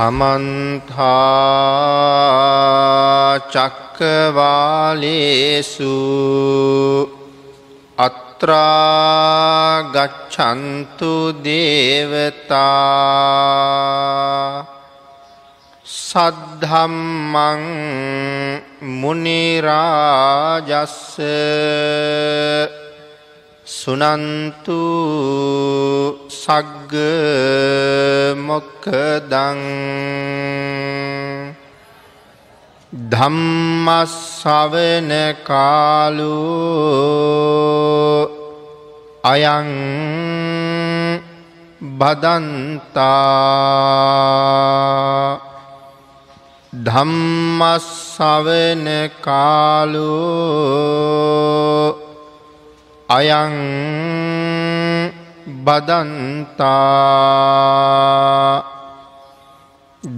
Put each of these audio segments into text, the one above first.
සමන්තා චක්කවාලේසු අත්‍රාගච්චන්තු දේවතා සද්ධම්මං මුනිරාජස්ස සුනන්තු සග්ග මොක්කදං ධම්මස්සවන කාලු අයං බදන්තා ධම්මස්සවන කාලු අයං බදන්තා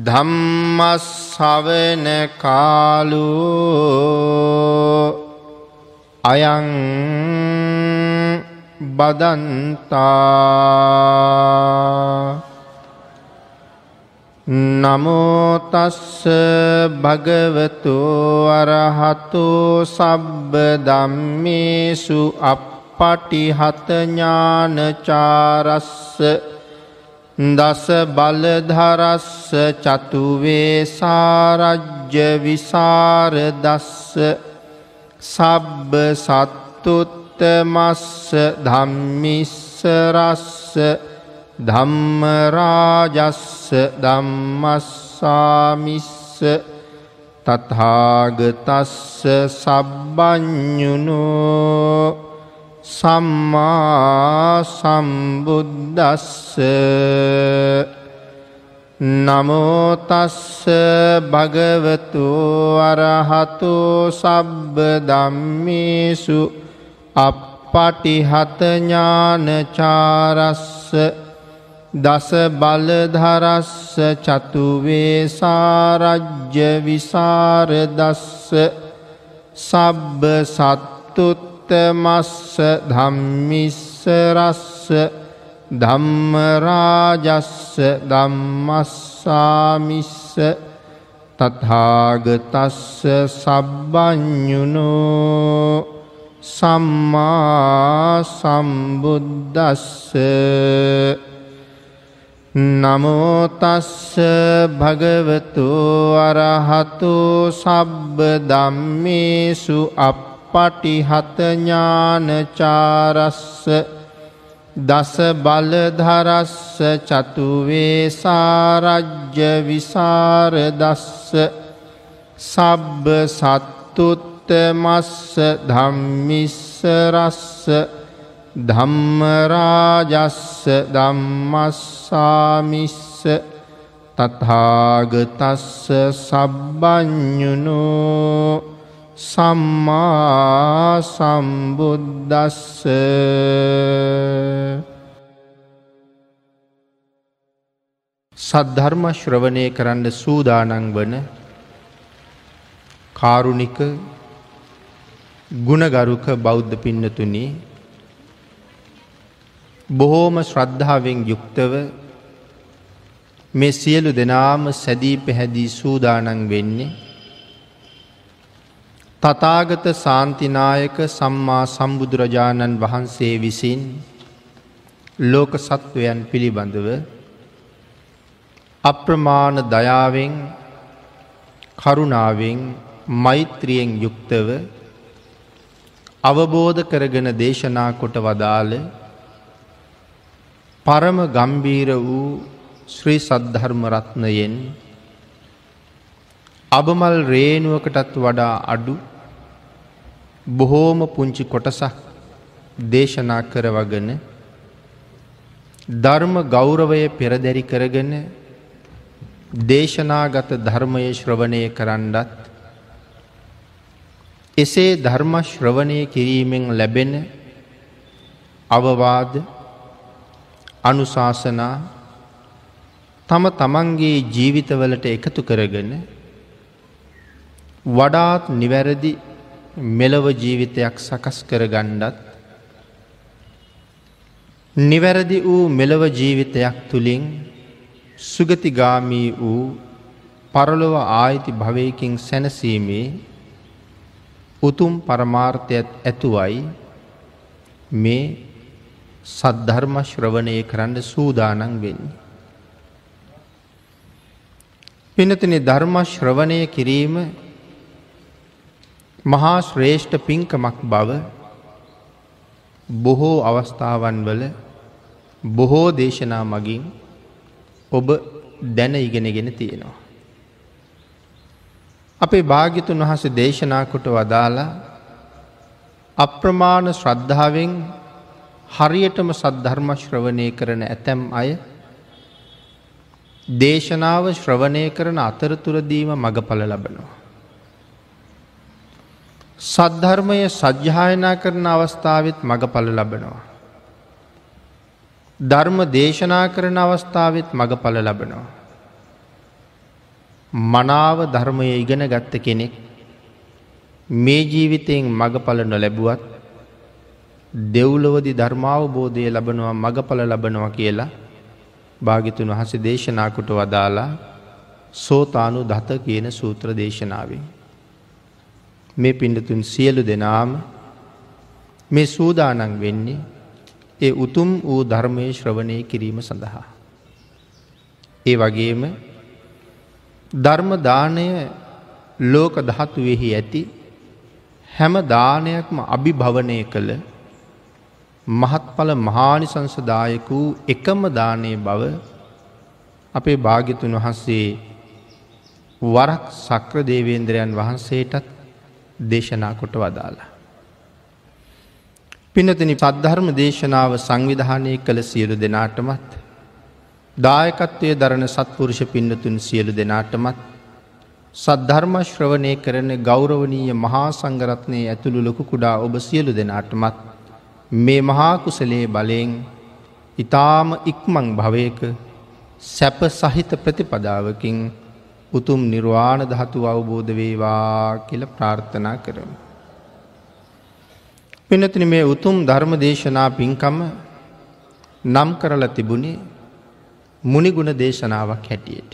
ධම්මස්සවන කාලු අයං බදන්තා නමෝතස්ස භගවතු අරහතු සබ්බ දම්මේසු අප පටිහතඥානචාරස්ස දස බලධරස්ස චතුවේ සාරජ්‍ය විසාරදස්ස සබ්බ සත්තුත්තමස්ස ධම්මිස්සරස්ස ධම්මරාජස්ස ධම්මස්සාමිස්ස තථාගතස්ස සබ්බඥුනෝ සම්මා සම්බුද්දස්ස නමෝතස්ස භගවතු අරහතු සබ්බ දම්මේසු අපපටිහතඥානචාරස්ස දස බලධරස්ස චතුවේ සාරජ්‍ය විසාරදස්ස සබ්බ සත්තුත් උත්තමස්ස ධම්මිස්සරස්ස ධම්මරාජස්ස ධම්මස්සාමිස්ස තථාගතස්ස සබ්බඥුනෝ සම්මා සම්බුද්දස්ස. නමෝතස්ස භගවතු අරහතු සබ්බ ධම්මේසු අප පටිහතඥානචාරස්ස දස බලධරස්ස චතුවේ සාරජ්‍ය විසාරදස්ස සබ්බ සත්තුත්තමස්ස ධම්මිස්සරස්ස ධම්මරාජස්ස ධම්මස්සාමිස්ස තථාගතස්ස සබ්බඥුනෝ සම්මා සම්බුද්දස්ස. සද්ධර්ම ශ්‍රවණය කරන්න සූදානන් වන කාරුණික ගුණගරුක බෞද්ධ පින්නතුනි බොහෝම ශ්‍රද්ධාවෙන් යුක්තව මේ සියලු දෙනාම සැදී පැහැදී සූදානන් වෙන්නේ තතාගත සාන්තිනායක සම්මා සම්බුදුරජාණන් වහන්සේ විසින් ලෝක සත්වයන් පිළිබඳව අප්‍රමාණ දයාවෙන් කරුණාවෙන් මෛත්‍රියෙන් යුක්තව අවබෝධ කරගෙන දේශනා කොට වදාළ පරම ගම්බීර වූ ශ්‍රී සද්ධර්මරත්නයෙන් අබමල් රේනුවකටත් වඩා අඩු බොහෝම පුංචි කොටසක් දේශනා කරවගෙන ධර්ම ගෞරවය පෙරදැරි කරගෙන දේශනාගත ධර්මය ශ්‍රවණය කරන්නත් එසේ ධර්ම ශ්‍රවණය කිරීමෙන් ලැබෙන අවවාද අනුශාසනා තම තමන්ගේ ජීවිතවලට එකතු කරගෙන වඩාත් නිවැරදි මෙලොව ජීවිතයක් සකස් කර ගණ්ඩත් නිවැරදි වූ මෙලොව ජීවිතයක් තුළින් සුගතිගාමී වූ පරලොව ආයිති භවයකින් සැනසීමේ උතුම් පරමාර්ථයත් ඇතුවයි මේ සද්ධර්ම ශ්‍රවණය කරන්න සූදානන් වෙන්නේ. පිනතින ධර්ම ශ්‍රවණය කිරීම මහා ශ්‍රේෂ්ඨ පින්කමක් බව බොහෝ අවස්ථාවන් වල බොහෝ දේශනා මගින් ඔබ දැන ඉගෙනගෙන තියෙනවා. අපේ භාගිතුන් වහස දේශනා කොට වදාලා අප්‍රමාණ ශ්‍රද්ධාවෙන් හරියටම සද්ධර්ම ශ්‍රවණය කරන ඇතැම් අය දේශනාව ශ්‍රවණය කරන අතරතුරදීම මඟඵල ලබනවා. සද්ධර්මය සජ්්‍යායනා කරන අවස්ථාවත් මඟඵල ලබනවා. ධර්ම දේශනා කරන අවස්ථාවත් මඟඵල ලබනවා. මනාව ධර්මය ඉගෙන ගත්ත කෙනෙක් මේ ජීවිතයෙන් මඟඵල නොලැබුවත් දෙව්ලොවදි ධර්මාවබෝධය ලබනවා මඟඵල ලබනවා කියලා භාගිතුන් වහස දේශනාකුට වදාලා සෝතානු දත කියන සූත්‍ර දේශනාවෙන්. මේ පිඩතුන් සියලු දෙනාම මේ සූදානන් වෙන්නේ ඒ උතුම් වූ ධර්මය ශ්‍රවණය කිරීම සඳහා. ඒ වගේම ධර්මදානය ලෝක දහතුවෙහි ඇති හැම දානයක්ම අභිභවනය කළ මහත්ඵල මහානිසංසදායක වූ එකම දානය බව අපේ භාගිතුන් වහන්සේ වරක් සක්‍ර දේවේන්ද්‍රයන් වහන්සේටත් දේශනා කොට වදාලා. පිනතිනි පද්ධර්ම දේශනාව සංවිධානය කළ සියලු දෙනාටමත් දායකත්වය දරණ සත්පුරුෂ පින්නතුන් සියලු දෙනාටමත් සද්ධර්ම ශ්‍රවණය කරන ගෞරවනීය මහා සංගරත්නය ඇතුළු ලොකු කුඩා ඔබ සියලු දෙනාටමත් මේ මහාකුසලේ බලයෙන් ඉතාම ඉක්මං භවයක සැප සහිත ප්‍රතිපදාවකින් උතුම් නිර්වාණ ධතු අවබෝධ වේවා කියල ප්‍රාර්ථනා කරමු. පිනතින මේ උතුම් ධර්ම දේශනා පින්කම නම් කරල තිබුණේ මුනිගුණ දේශනාවක් හැටියට.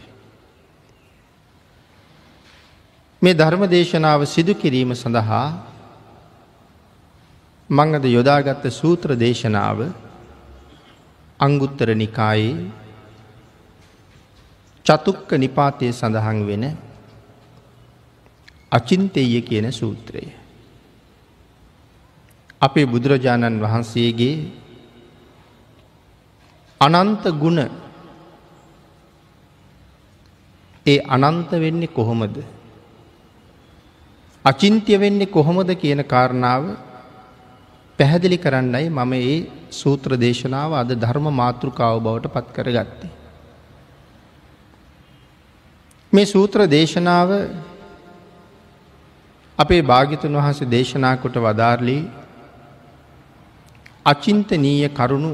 මේ ධර්ම දේශනාව සිදු කිරීම සඳහා මං අද යොදාගත්ත සූත්‍ර දේශනාව අංගුත්තර නිකායේ චතුක්ක නිපාතය සඳහන් වෙන අචින්තෙය කියන සූත්‍රය. අපේ බුදුරජාණන් වහන්සේගේ අනන්ත ගුණ ඒ අනන්ත වෙන්නේ කොහොමද. අචින්ත්‍ය වෙන්නේ කොහොමද කියන කාරණාව පැහැදිලි කරන්නයි මම ඒ සූත්‍ර දේශනාව අද ධර්ම මාතෘකාව බවට පත් කර ගත්තේ. මේ සූත්‍ර දේශනාව අපේ භාගිතුන් වහස දේශනාකොට වදාර්ලී අචින්තනීය කරුණු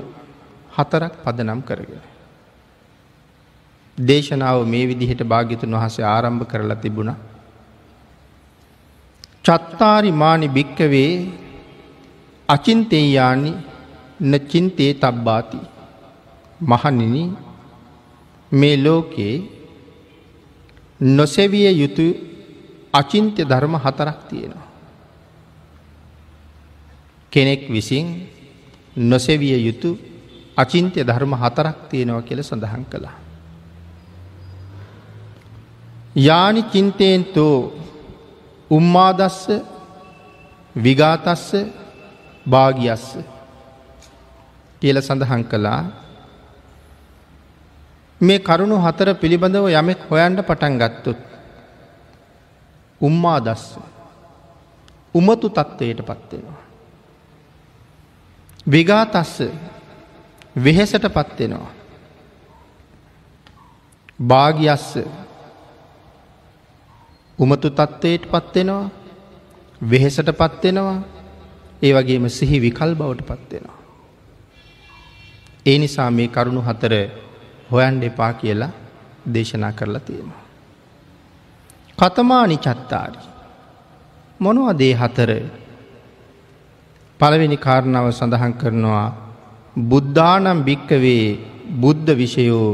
හතරක් පදනම් කරගෙන. දේශනාව මේ විදිහට භාගිතුන් වහසේ ආරම්භ කරලා තිබුණ. චත්තාරි මානි භික්කවේ අචින්තේයානි නචින්තේ තබ්බාති. මහනිනි මේ ලෝකයේ නොසැවිය යුතු අචින්ත්‍ය ධර්ම හතරක් තියෙනවා. කෙනෙක් විසින් නොසෙවිය යුතු අචින්ත්‍ය ධර්ම හතරක් තියෙනවා කියල සඳහන් කළා. යානි චින්තයෙන්තෝ උම්මාදස්ස විගාතස්ස භාගියස්ස කියල සඳහන් කළා මේ කරුණු හතර පිළිබඳව යමෙක් හොයන්ට පටන් ගත්තොත් උම්මාදස්ස උමතු තත්ත්වයට පත්වෙනවා. විගාතස්ස වෙහෙසට පත්වෙනවා. භාගියස්ස උමතු තත්ත්වයට පත්වෙනවා වෙහෙසට පත්වෙනවා ඒ වගේම සිහි විකල් බවට පත්වෙනවා. ඒ නිසා මේ කරුණු හතර හොයන් එපා කියලා දේශනා කරලා තියෙනවා. කතමානි චත්තාරි මොනවා දේ හතර පළවෙනි කාරණාව සඳහන් කරනවා බුද්ධානම් භික්කවේ බුද්ධ විෂයෝ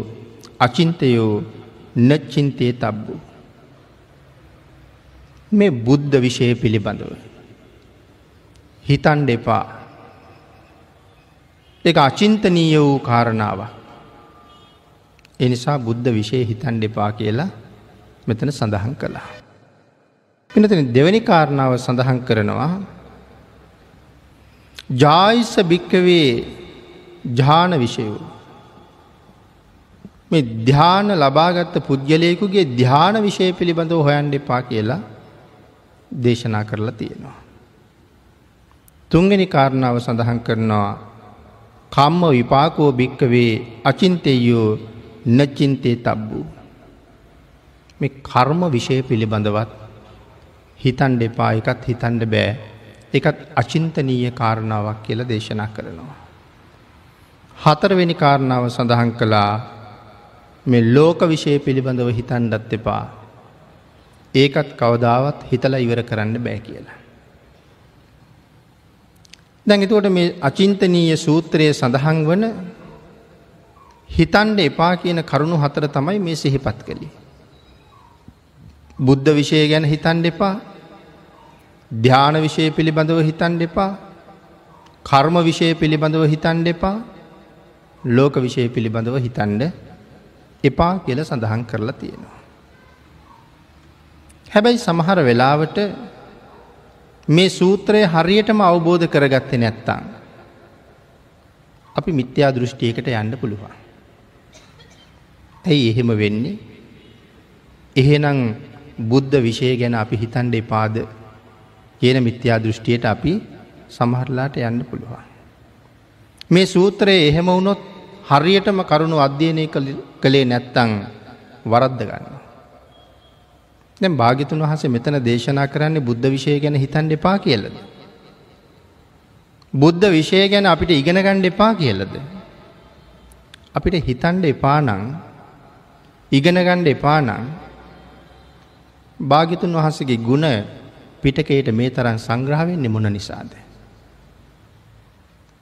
අචින්තයෝ නච්චින්තයේ තබ්බු. මේ බුද්ධ විෂය පිළිබඳව. හිතන් දෙපා එක අචින්තනීය වූ කාරණාව. එනිසා බුද්ධ විෂය හිතන් දෙපා කියලා මෙතන සඳහන් කළා. පිනතන දෙවැනි කාරණාව සඳහන් කරනවා ජායිස්ස භික්කවේ ජාන විෂයෝ. මේ ධ්‍යාන ලබාගත්ත පුද්ගලයකුගේ ධ්‍යාන විෂය පිළිබඳව හොයන් එපා කියලා දේශනා කරලා තියෙනවා. තුන්ගනි කාරණාව සඳහන් කරනවා කම්ම විපාකෝ භික්කවේ අචින්තයෝ නචින්තේ තබ්බූ. මේ කර්ම විෂය පිළිබඳවත් හිතන්ඩ එපා එකත් හිතන්ඩ බෑ එකත් අචින්තනීය කාරණාවක් කියල දේශනා කරනවා. හතරවෙනි කාරණාව සඳහන් කළා මේ ලෝක විෂය පිළිබඳව හිතන්ඩත් එපා. ඒකත් කවදාවත් හිතලා ඉවර කරන්න බෑ කියලා. දැන් එතුවට මේ අචින්තනීය සූත්‍රයේ සඳහන් වන හිතන්ඩ එපා කියන කරුණු හතර තමයි මේ සිහිපත් කළේ. බුද්ධ විෂය ගැන හිතන් එපා ධ්‍යාන විෂය පිළිබඳව හිතන් දෙපා කර්ම විෂය පිළිබඳව හිතන් දෙපා ලෝක විෂය පිළිබඳව හිතන්ඩ එපා කියල සඳහන් කරලා තියෙනවා. හැබැයි සමහර වෙලාවට මේ සූත්‍රය හරියටම අවබෝධ කරගත්ත නැත්තං. අපි මිත්‍යා දෘෂ්ටියකට යන්න පුළුවන්. ඇයි එහෙම වෙන්නේ එහෙනම් බුද්ධ විෂය ගැන අපි හිතන්ඩ එපාද කියන මිත්‍යා දෘෂ්ටියට අපි සමහරලාට යන්න පුළුවන්. මේ සූත්‍රයේ එහෙම වුණොත් හරියටම කරුණු අධ්‍යයනය කළේ නැත්තං වරද්ද ගන්න. දැන් භාගිතුන් වහස මෙතන දේශනා කරන්නේ බුද්ධ විෂය ගැන හිතන් එපා කියලද. බුද්ධ විෂය ගැන අපිට ඉගෙන ගණ්ඩ එපා කියලද. අපිට හිතන්ඩ එපානං ඉගෙන ගණ්ඩ එපානං භාගිතුන් වහසගේ ගුණ පිටකයට මේ තරන් සංග්‍රහවෙන්නේ මොන නිසාද.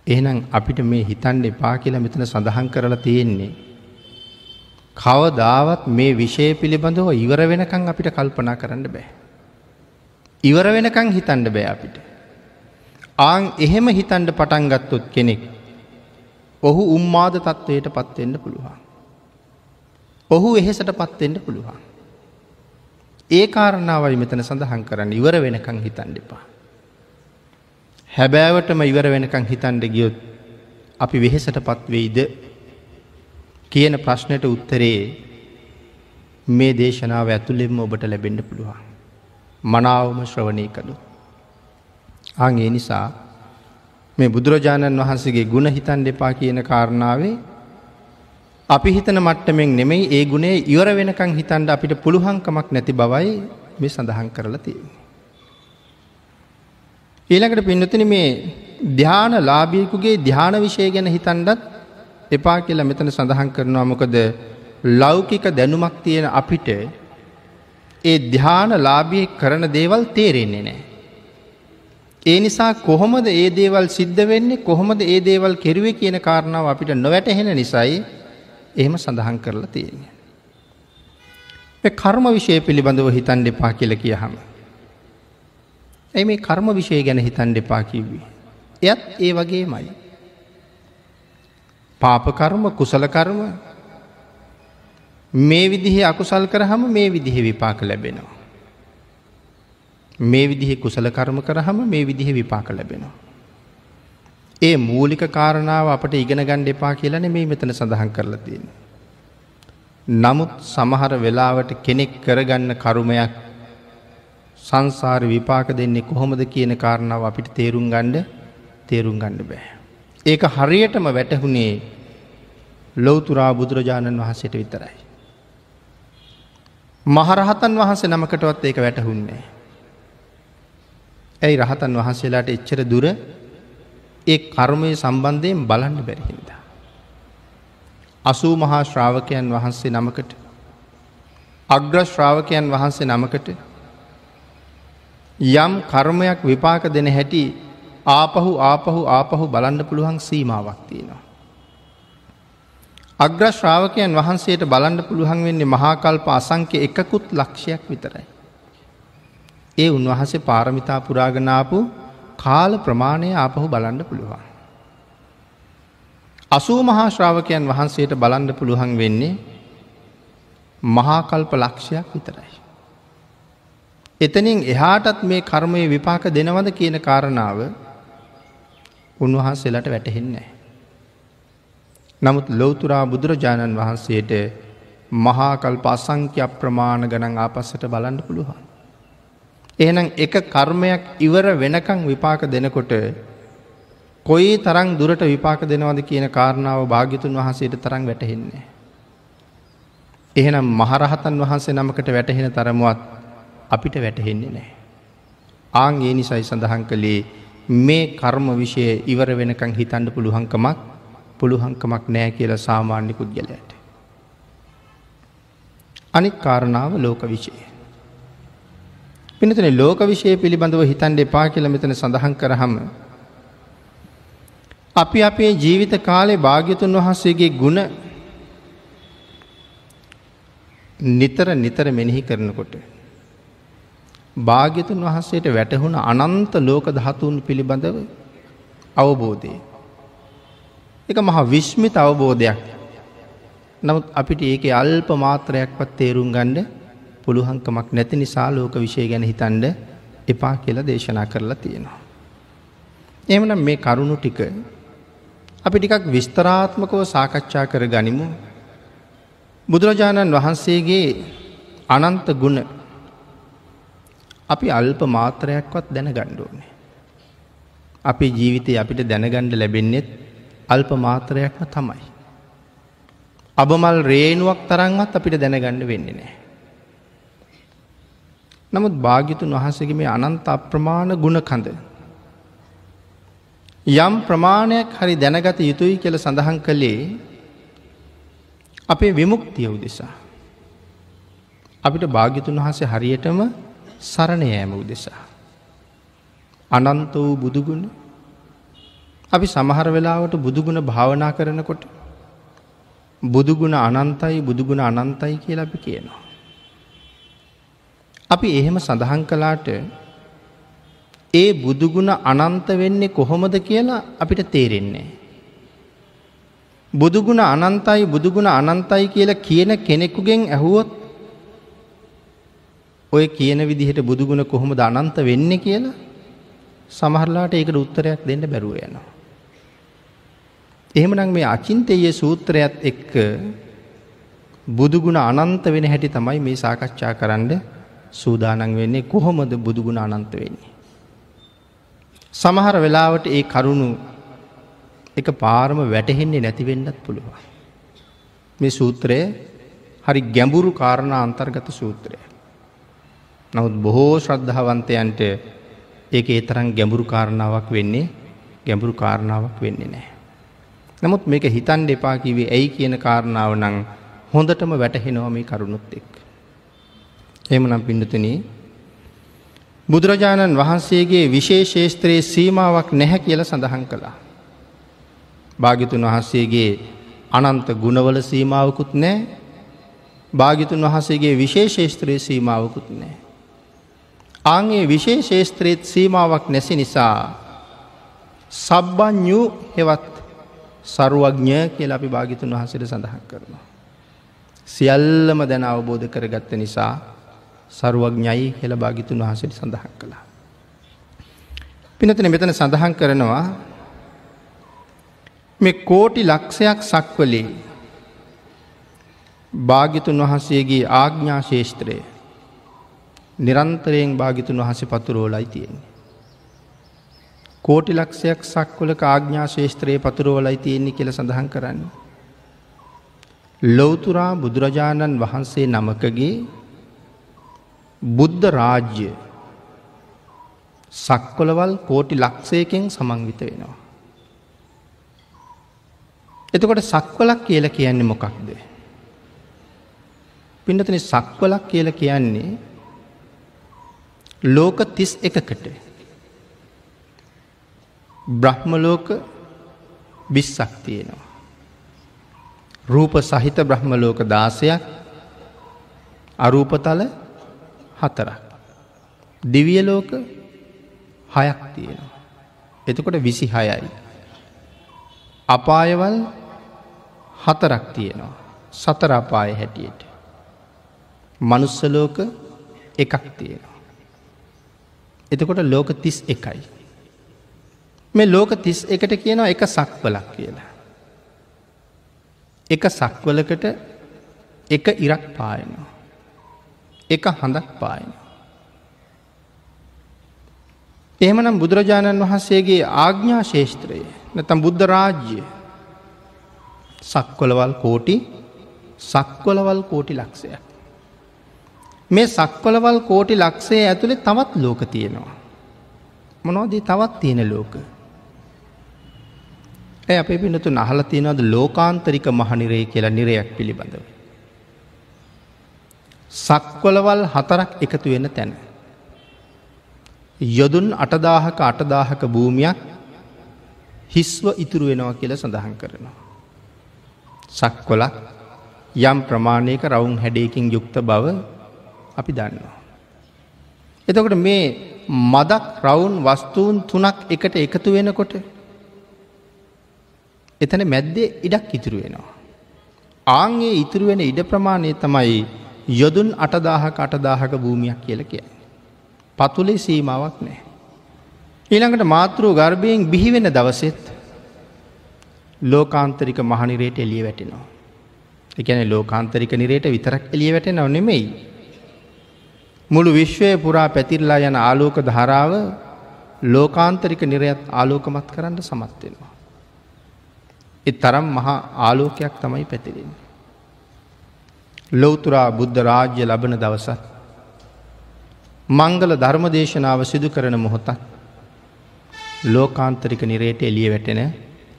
එහෙනම් අපිට මේ හිතන්ඩ එපා කියලා මෙතන සඳහන් කරලා තියෙන්නේ. කවදාවත් මේ විෂය පිළිබඳව ඉවර වෙනකං අපිට කල්පනා කරන්න බෑ. ඉවර වෙනකං හිතන්ඩ බෑ අපිට. ආං එහෙම හිතන්ඩ පටන්ගත්තොත් කෙනෙක්. ඔහු උම්මාද තත්ත්වයට පත්වෙන්න පුළුවන්. ඔහු එහෙසට පත්වෙන්න පුළුවන්. ඒ කාරණාවයි මෙතන සඳහන් කරන්න ඉවර වෙනකං හිතන් දෙපා. හැබෑවටම ඉවර වෙනකං හිතන්ඩ ගියොත් අපි වෙහෙසට පත්වෙයිද කියන ප්‍රශ්නයට උත්තරේ මේ දේශනාව ඇතුළෙම ඔබට ලැබෙන්ඩ පුළුවන්. මනාවම ශ්‍රවණය කළු. අං ඒ නිසා මේ බුදුරජාණන් වහන්සේගේ ගුණ හිතන් දෙපා කියන කාරණාවේ අපි හිතන මට්ටමෙන් නෙමෙයි ඒ ගුණේ ඉවර වෙනකං හිතන්ඩ අපිට පුළුහංකමක් නැති බවයි මේ සඳහන් කරලා තියෙන්නේ. ඊළඟට පින්නතින මේ ධ්‍යාන ලාභියකුගේ ධ්‍යාන විෂය ගැන හිතන්ඩත් එපා කියලා මෙතන සඳහන් කරනවා මොකද ලෞකික දැනුමක් තියෙන අපිට ඒ ධ්‍යාන ලාභිය කරන දේවල් තේරෙන්නේ නෑ. ඒ නිසා කොහොමද ඒ දේවල් සිද්ධ වෙන්නේ කොහොමද ඒ දේවල් කෙරුවේ කියන කාරණාව අපිට නොවැටහෙන නිසයි එහෙම සඳහන් කරලා තියෙන්නේ. කර්ම විෂය පිළිබඳව හිතන් දෙපා කියල කියහම. ඇයි මේ කර්ම විෂය ගැන හිතන් දෙපා කිව්වී. එයත් ඒ වගේ මයි. පාපකර්ම කුසලකර්ම මේ විදිහේ අකුසල් කරහම මේ විදිහ විපාක ලැබෙනවා. මේ විදිහ කුසල කර්ම කරහම මේ විදිහ විපාක ලැබෙනවා. ඒ මූලික කාරණාව අපට ඉගෙන ගණ්ඩ එපා කියලන මේ මෙතන සඳහන් කරලා තියෙන. නමුත් සමහර වෙලාවට කෙනෙක් කරගන්න කරුමයක් සංසාර විපාක දෙන්නේ කොහොමද කියන කාරණාව අපිට තේරුම් ගණ්ඩ තේරුම් ගණ්ඩ බෑ. ඒක හරියටම වැටහුණේ ලොවතුරා බුදුරජාණන් වහන්සේට විතරයි. මහරහතන් වහන්සේ නමකටවත් ඒක වැටහුන්නේ. ඇයි රහතන් වහන්සේලාට එච්චර දුර ඒ කර්මය සම්බන්ධයෙන් බලන්න බැරිහින්ද. අසූ මහා ශ්‍රාවකයන් වහන්සේ නමකට අග්‍ර ශ්‍රාවකයන් වහන්සේ නමකට යම් කර්මයක් විපාක දෙන හැටි ආපහු ආපහු ආපහු බලන්න පුළුවන් සීමාවක් තියෙනවා. අග්‍ර ශ්‍රාවකයන් වහන්සේට බලන්ඩ පුළුවන් වෙන්නේ මහාකල්ප අසංක්‍ය එකකුත් ලක්ෂයක් විතරයි. ඒ උන්වහසේ පාරමිතා පුරාගනාපු කාල ප්‍රමාණය ආපහු බලන්න පුළුවන්. අසූ මහා ශ්‍රාවකයන් වහන්සේට බලන්ඩ පුළුවන් වෙන්නේ මහාකල්ප ලක්ෂයක් විතරයි. එතනින් එහාටත් මේ කර්මය විපාක දෙනවද කියන කාරණාව උන්වහන්සේලට වැටහෙන්නේ. නමුත් ලෝතුරා බුදුරජාණන් වහන්සේට මහාකල්ප අසංක්‍ය ප්‍රමාණ ගණන් ආපස්සට බලන්න පුළුවන්. එහෙනම් එක කර්මයක් ඉවර වෙනකං විපාක දෙනකොට කොයි තරං දුරට විපාක දෙනවද කියන කාරණාව භාගිතුන් වහන්සේට තරං වැටහෙන්නේ. එහෙනම් මහරහතන් වහන්සේ නමකට වැටහෙන තරමුවත් අපිට වැටහෙන්නේ නෑ. ආං ඒ නිසයි සඳහන් කළේ මේ කර්ම විෂය ඉවර වෙනකං හිතන්ඩ පුළුවන්කමක් පුළුවන්කමක් නෑ කියල සාමාන්‍ය පුද්ගලයට. අනික් කාරණාව ලෝක විෂය. පිනතන ලෝක විෂය පිළිබඳව හිතන්ඩ එපා කියල මෙතන සඳහන් කරහම. අපි අපේ ජීවිත කාලේ භාග්‍යතුන් වහන්සේගේ ගුණ නිතර නිතර මෙනෙහි කරනකොට. භාග්‍යතුන් වහන්සේට වැටහුණ අනන්ත ලෝක ධාතුන් පිළිබඳව අවබෝධය. එක මහා විශ්මිත අවබෝධයක්. නමුත් අපිට ඒක අල්ප මාත්‍රයක්වත් තේරුම් ගණ්ඩ පුළුහංකමක් නැති නිසා ලෝක විෂය ගැන හිතන්ඩ එපා කියලා දේශනා කරලා තියෙනවා. එමනම් මේ කරුණු ටික අපි ටිකක් විස්තරාත්මකව සාකච්ඡා කර ගනිමු බුදුරජාණන් වහන්සේගේ අනන්ත ගුණ අපි අල්ප මාත්‍රයක්වත් දැන ගණ්ඩුවනේ. අපේ ජීවිතය අපිට දැනගණ්ඩ ලැබෙන්නෙත් අල්ප මාත්‍රයක්ම තමයි. අබමල් රේනුවක් තරන්වත් අපිට දැනගන්න වෙන්නේ නෑ. නමුත් භාගිතුන් වහන්සේගේ මේ අනන්ත අප්‍රමාණ ගුණ කඳ. යම් ප්‍රමාණයක් හරි දැනගත යුතුයි කියල සඳහන් කළේ අපේ විමුක්තිය උදෙසා. අපිට භාග්‍යතුන් වහන්සේ හරියටම සරණ යෑම උදෙසා. අනන්ත වූ බුදුගුණ අපි සමහර වෙලාවට බුදුගුණ භාවනා කරනකොට බුදුගුණ අනන්තයි බුදුගුණ අනන්තයි කියලා අපි කියනවා. අපි එහෙම සඳහන් කලාට ඒ බුදුගුණ අනන්ත වෙන්නේ කොහොමද කියලා අපිට තේරෙන්නේ. බුදුගුණ අනන්තයි බුදුගුණ අනන්තයි කියලා කියන කෙනෙකුගෙන් ඇහුවොත් ඔය කියන විදිහට බුදුගුණ කොහොමද අනන්ත වෙන්නේ කියලා සමහරලාට ඒකට උත්තරයක් දෙන්න බැරුව යනවා. එහෙමනම් මේ අචින්තයේ සූත්‍රයත් එක්ක බුදුගුණ අනන්ත වෙන හැටි තමයි මේ සාකච්ඡා කරන්න සූදානන් වෙන්නේ කොහොමද බුදුගුණ අනන්ත වෙන්නේ. සමහර වෙලාවට ඒ කරුණු එක පාරම වැටහෙන්නේ නැතිවෙන්නත් පුළුවන්. මේ සූත්‍රය හරි ගැඹුරු කාරණ අන්තර්ගත සූත්‍රය. නමුත් බොහෝ ශ්‍රද්ධාවන්තයන්ට ඒක ඒ තරම් ගැඹුරු කාරණාවක් වෙන්නේ ගැඹුරු කාරණාවක් වෙන්නේ නෑ. නමුත් මේක හිතන්ඩ එපා කිවේ ඇයි කියන කාරණාව නං හොඳටම වැටහෙනවා මේ කරුණුත් එක්. එමනම් පිඩතුන බුදුරජාණන් වහන්සේගේ විශේෂේස්ත්‍රයේ සීමාවක් නැහැ කියල සඳහන් කළා. භාගිතුන් වහන්සේගේ අනන්ත ගුණවල සීමාවකුත් නෑ භාගිතුන් වහන්සේගේ විශේෂේස්ත්‍රයේ සීමාවකුත් නෑ. ආගේ විශේෂේස්ත්‍රයත් සීමාවක් නැසි නිසා සබ්බඥූ හෙවත් සරුවඥ කියල අපි භාගිතුන් වහසට සඳහන් කරනවා. සියල්ලම දැන අවබෝධ කරගත්ත නිසා සරුවඥයි හෙළ භාගිතුන් වහසට සඳහන් කළා. පිනතන මෙතන සඳහන් කරනවා මේ කෝටි ලක්ෂයක් සක්වලේ භාගිතුන් වහන්සේගේ ආග්ඥා ශේෂත්‍රය නිරන්තරයෙන් භාගිතුන් වහස පතුරෝලයි තියෙන්නේ. කෝටි ලක්ෂයක් සක්වල ආග්ඥා ශේෂත්‍රයේ පතුරෝලයි තියෙන්නේ කියල සඳහන් කරන්න. ලොවතුරා බුදුරජාණන් වහන්සේ නමකගේ බුද්ධ රාජ්‍ය සක්කොලවල් කෝටි ලක්ෂයකෙන් සමංවිත වෙනවා. එතකොට සක්වලක් කියල කියන්නේ මොකක්ද. පිඩතන සක්වලක් කියල කියන්නේ ලෝක තිස් එකකට බ්‍රහ්මලෝක බිස්සක් තියෙනවා. රූප සහිත බ්‍රහ්ම ලෝක දාසයක් අරූපතල හතරක්. දිවිය ලෝක හයක් තියෙනවා. එතකොට විසි හයයි. අපායවල් හතරක් තියෙනවා. සතර අපාය හැටියට. මනුස්සලෝක එකක් තියෙනවා. එතකොට ලෝක තිස් එකයි. මේ ලෝක තිස් එකට කියනවා එක සක්වලක් කියලා. එක සක්වලකට එක ඉරක් පායනවා. එක හඳක් පායනවා. එහෙමනම් බුදුරජාණන් වහන්සේගේ ආග්ඥා ශේෂත්‍රය නැතම් බුද්ධ රාජ්‍ය සක්කොලවල් කෝටි සක්කොලවල් කෝටි ලක්ෂයක්. මේ සක්කොලවල් කෝටි ලක්ෂය ඇතුළේ තවත් ලෝක තියෙනවා. මොනෝදී තවත් තියෙන ලෝක. ඇ අපේ පිනතු නහල තියෙනවද ලෝකාන්තරික මහනිරේ කියලා නිරයක් පිළිබඳව. සක්කොලවල් හතරක් එකතු වෙන තැන. යොදුන් අටදාහක අටදාහක භූමියක් හිස්ව ඉතුරු වෙනවා කියල සඳහන් කරනවා. සක්කොලක් යම් ප්‍රමාණයක රවුන් හැඩයකින් යුක්ත බව අපි දන්නවා. එතකොට මේ මදක් රවුන් වස්තුූන් තුනක් එකට එකතු වෙනකොට එතන මැද්දේ ඉඩක් ඉතුරු වෙනවා. ආංගේ ඉතුරු වෙන ඉඩ ප්‍රමාණය තමයි යොදුන් අටදාහක අටදාහක භූමියක් කියල කිය. පතුලේ සීමාවක් නෑ. ඊළඟට මාතෘ ගර්භයෙන් බිහිවෙන දවසෙත් ලෝකාන්තරික මහනිරයට එලිය වැටෙනවා. එකන ලෝකාන්තරික නිරයට විතරක් එලිය වැටෙනව නෙමෙයි. මුළු විශ්වය පුරා පැතිරලා යන ආලෝක ධාරාව ලෝකාන්තරික නිරයත් ආලෝකමත් කරන්න සමත්වෙනවා. එ තරම් මහා ආලෝකයක් තමයි පැතිරෙන්. ලොවතුරා බුද්ධ රාජ්‍ය ලබන දවසත්. මංගල ධර්ම දේශනාව සිදු කරන මොහොතක් ලෝකාන්තරික නිරේට එලිය වැටෙන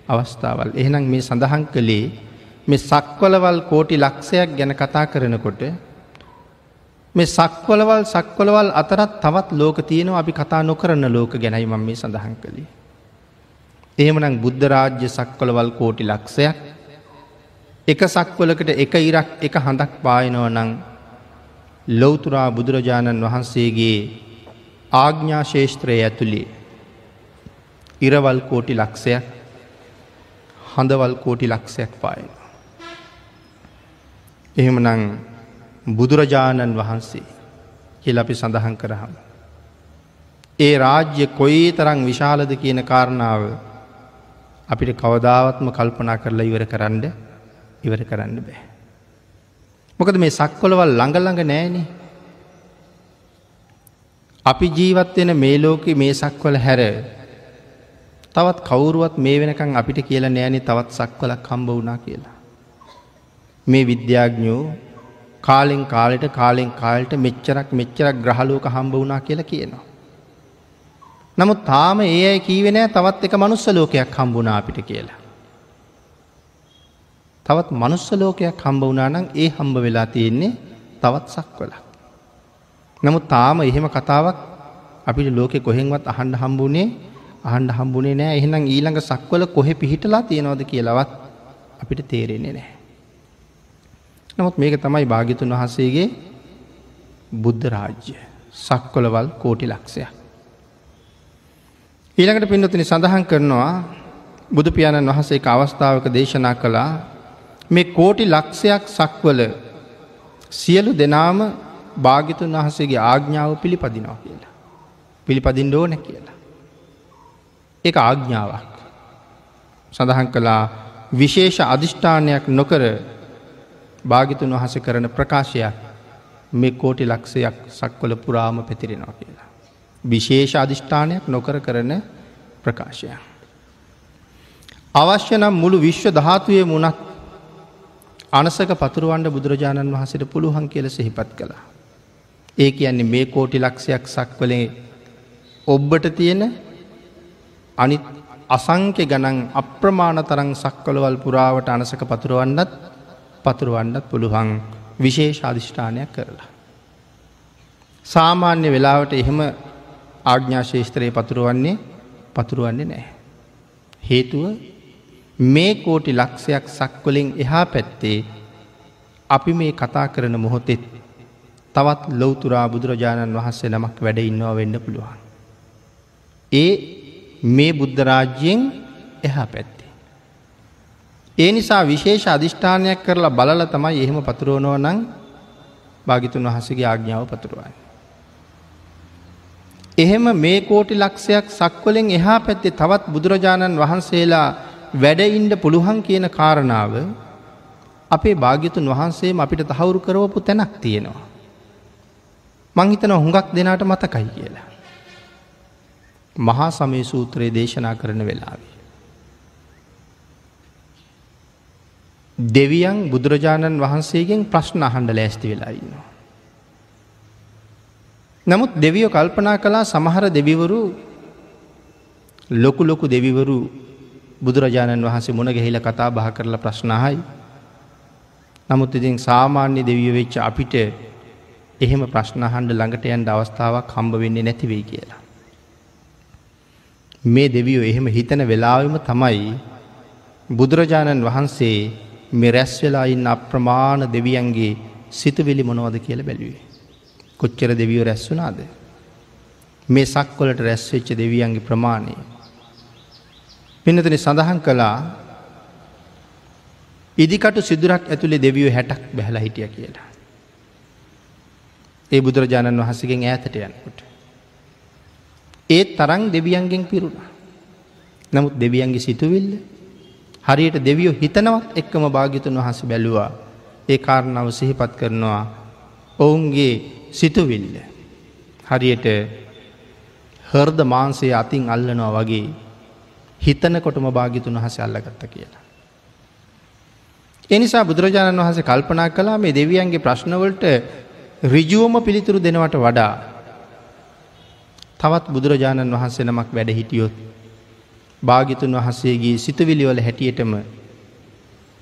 අවස්ථාවල්. එහෙනම් මේ සඳහන් කළේ මේ සක්වලවල් කෝටි ලක්ෂයක් ගැන කතා කරනකොට මේ සක්වලවල් සක්වලවල් අතරත් තවත් ලෝක තියෙනවා අපි කතා නොකරන ලෝක ගැනයි මම මේ සඳහන් කළේ. එහෙමනම් බුද්ධ රාජ්‍ය සක්වලවල් කෝටි ලක්ෂයක් එක සක්වලකට එක ඉරක් එක හඳක් පායනව නං ලොවතුරා බුදුරජාණන් වහන්සේගේ ආග්ඥා ශේෂත්‍රය ඇතුළේ ඉරවල් කෝටි ලක්ෂයක් හඳවල් කෝටි ලක්ෂයක් පායන. එහෙමනං බුදුරජාණන් වහන්සේ කියල අපි සඳහන් කරහම. ඒ රාජ්‍ය කොයි තරං විශාලද කියන කාරණාව අපිට කවදාවත්ම කල්පනා කරලා ඉවර කරන්න ඉවර කරන්න බෑ. මොකද මේ සක්කොලවල් ළඟළඟ නෑනේ. අපි ජීවත් වෙන මේ ලෝක මේ සක්වල හැර තවත් කවුරුවත් මේ වෙනකං අපිට කියලා නෑනේ තවත් සක්වලක් හම්බ වුණා කියලා. මේ විද්‍යාඥෝ කාලෙන් කාලෙට කාලෙන් කාලට මෙච්චරක් මෙච්චරක් ග්‍රහලෝක හම්බ වුණා කියලා කියනවා. නමුත් තාම ඒ අයි කීවෙනෑ තවත් එක මනුස්ස ලෝකයක් හම්බුණ අපිට කියලා. තවත් මනුස්ස ලෝකයක් හම්බ වනානම් ඒ හම්බ වෙලා තියෙන්නේ තවත් සක්වල. නමුත් තාම එහෙම කතාවක් අපිට ලෝකෙ කොහෙන්වත් අහන්ඩ හම්බුනේ අහන්ඩ හම්බුනේ නෑ එහෙනම් ඊළඟ සක්වල කොහෙ පිහිටලා තියෙනවද කියලවත් අපිට තේරෙන්නේ නෑ. නමුත් මේක තමයි භාගිතුන් වහන්සේගේ බුද්ධ රාජ්‍ය සක්කොලවල් කෝටි ලක්ෂයක්. ඊළඟට පින්නතිනි සඳහන් කරනවා බුදු පියාණන් වහන්සේ අවස්ථාවක දේශනා කළා මේ කෝටි ලක්ෂයක් සක්වල සියලු දෙනාම භාගිතුන් වහසේගේ ආග්ඥාව පිළිපදිනවා කියලා. පිළිපදින් ඕන කියලා. එක ආග්ඥාවක්. සඳහන් කළා විශේෂ අධිෂ්ඨානයක් නොකර භාගිතුන් වහස කරන ප්‍රකාශයක් මේ කෝටි ලක්ෂයක් සක්වල පුරාම පැතිරෙනවා කියලා. විශේෂ අධිෂ්ඨානයක් නොකර කරන ප්‍රකාශය. අවශ්‍ය නම් මුළු විශ්ව ධාතුවය මුණත් අනසක පතුරුවන්ඩ බුදුරජාණන් වහසට පුළුවන් කියල සිහිපත් කළා. ඒ කියන්නේ මේ කෝටි ලක්ෂයක් සක්වලේ ඔබ්බට තියෙන අනිත් අසංක්‍ය ගණන් අප්‍රමාණ තරං සක්වලවල් පුරාවට අනසක පතුරුවන්නත් පතුරුවන්නත් පුළුවන් විශේෂ අධිෂ්ඨානයක් කරලා. සාමාන්‍ය වෙලාවට එහෙම ආග්ඥා ශේෂත්‍රයේ පතුරුවන්නේ පතුරුවන්නේ නෑ. හේතුව මේ කෝටි ලක්ෂයක් සක්වලින් එහා පැත්තේ අපි මේ කතා කරන මොහොතෙත් තවත් ලොවතුරා බුදුරජාණන් වහන්සේ නමක් වැඩ ඉන්නවා වෙන්න පුළුවන්. ඒ මේ බුද්ධරාජ්‍යයෙන් එහා පැත්තේ. ඒ නිසා විශේෂ අධිෂ්ඨානයක් කරලා බලල තමයි එහෙම පතුරුවනෝ නං භාගිතුන් වහසගේ ආග්ඥාව පතුරුවයි. එහෙම මේ කෝටි ලක්ෂයක් සක්වලෙන් එහා පැත්තේ තවත් බුදුරජාණන් වහන්සේලා වැඩඉන්ඩ පුළුවන් කියන කාරණාව අපේ භාග්‍යතුන් වහන්සේම අපිට තහවුරු කරවපු තැනක් තියෙනවා. මංහිතන හුඟක් දෙනාට මතකයි කියලා. මහා සමය සූත්‍රයේ දේශනා කරන වෙලාවේ. දෙවියන් බුදුරජාණන් වහන්සේගෙන් ප්‍රශ්න අහන්ඩ ලෑස්ති වෙලා ඉන්නවා. නමුත් දෙවියෝ කල්පනා කලා සමහර දෙවිවරු ලොකු ලොකු දෙවිවරු බුදුරජාණන් වහන්සේ මුණ ගැහිල කතා බහ කරලා ප්‍රශ්නහයි. නමුත් ඉතින් සාමාන්‍ය දෙවිය වෙච්ච අපිට එහෙම ප්‍රශ්නහන්ඩ ළඟට යන්ට අවස්ථාවක් හම්බ වෙන්නේ නැතිවෙයි කියලා. මේ දෙවියෝ එහෙම හිතන වෙලාවම තමයි බුදුරජාණන් වහන්සේ මෙරැස් වෙලා ඉන්න අප්‍රමාණ දෙවියන්ගේ සිතුවිලි මොනවද කියල බැලුවේ. කොච්චර දෙවියෝ රැස් වුනාද. මේ සක්වලට රැස්වෙච්ච දෙවියන්ගේ ප්‍රමාණය. පිනතන සඳහන් කළා ඉදිකට සිදුරක් ඇතුළේ දෙවියෝ හැටක් බැහලා හිටිය කියලා. ඒ බුදුරජාණන් වහසගෙන් ඈතට යනකොට. ඒත් තරං දෙවියන්ගෙන් පිරුණ. නමුත් දෙවියන්ගේ සිතුවිල්ල හරියට දෙවියෝ හිතනවත් එක්කම භාගිතුන් වහස බැලුවා ඒ කාරණාව සිහිපත් කරනවා ඔවුන්ගේ සිතුවිල්ල. හරියට හර්ද මාන්සේ අතින් අල්ලනවා වගේ හිතනකොටම භාගිතුන් වහස අල්ලගත්ත කියලා. එනිසා බුදුරජාණන් වහස කල්පනා කලා මේ දෙවියන්ගේ ප්‍රශ්නවලට රිජුවම පිළිතුරු දෙනවට වඩා තවත් බුදුරජාණන් වහන්සේ නමක් වැඩ හිටියොත් භාගිතුන් වහන්සේගේ සිතුවිලිවල හැටියටම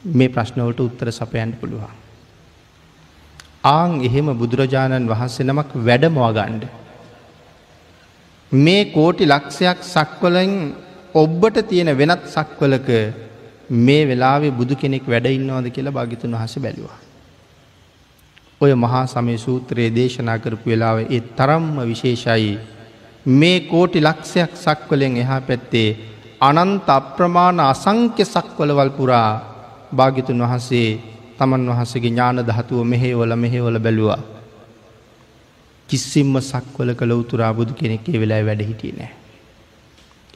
මේ ප්‍රශ්නවලට උත්තර සපයන්ට පුළුවන්. ආං එහෙම බුදුරජාණන් වහන්සේ නමක් වැඩමවාගණ්ඩ. මේ කෝටි ලක්ෂයක් සක්වලින් ඔබ්බට තියෙන වෙනත් සක්වලක මේ වෙලාවේ බුදු කෙනෙක් වැඩඉන්නවාද කියලා භාගිතුන් වහස බැලවා. ඔය මහා සමය සූත්‍රයේ දේශනා කරපු වෙලාව ඒ තරම්ම විශේෂයි මේ කෝටි ලක්ෂයක් සක්වලෙන් එහා පැත්තේ අනන්ත අප්‍රමාණ අසංක්‍ය සක්වලවල් පුරා භාගිතුන් වහන්සේ තමන් වහන්සගේ ඥාන දහතුව මෙහෙවල මෙහෙවල බැලුවා. කිසිම්ම සක්වල කළ උතුරා බුදු කෙනෙක්ේ වෙලා වැඩ හිටිය නෑ.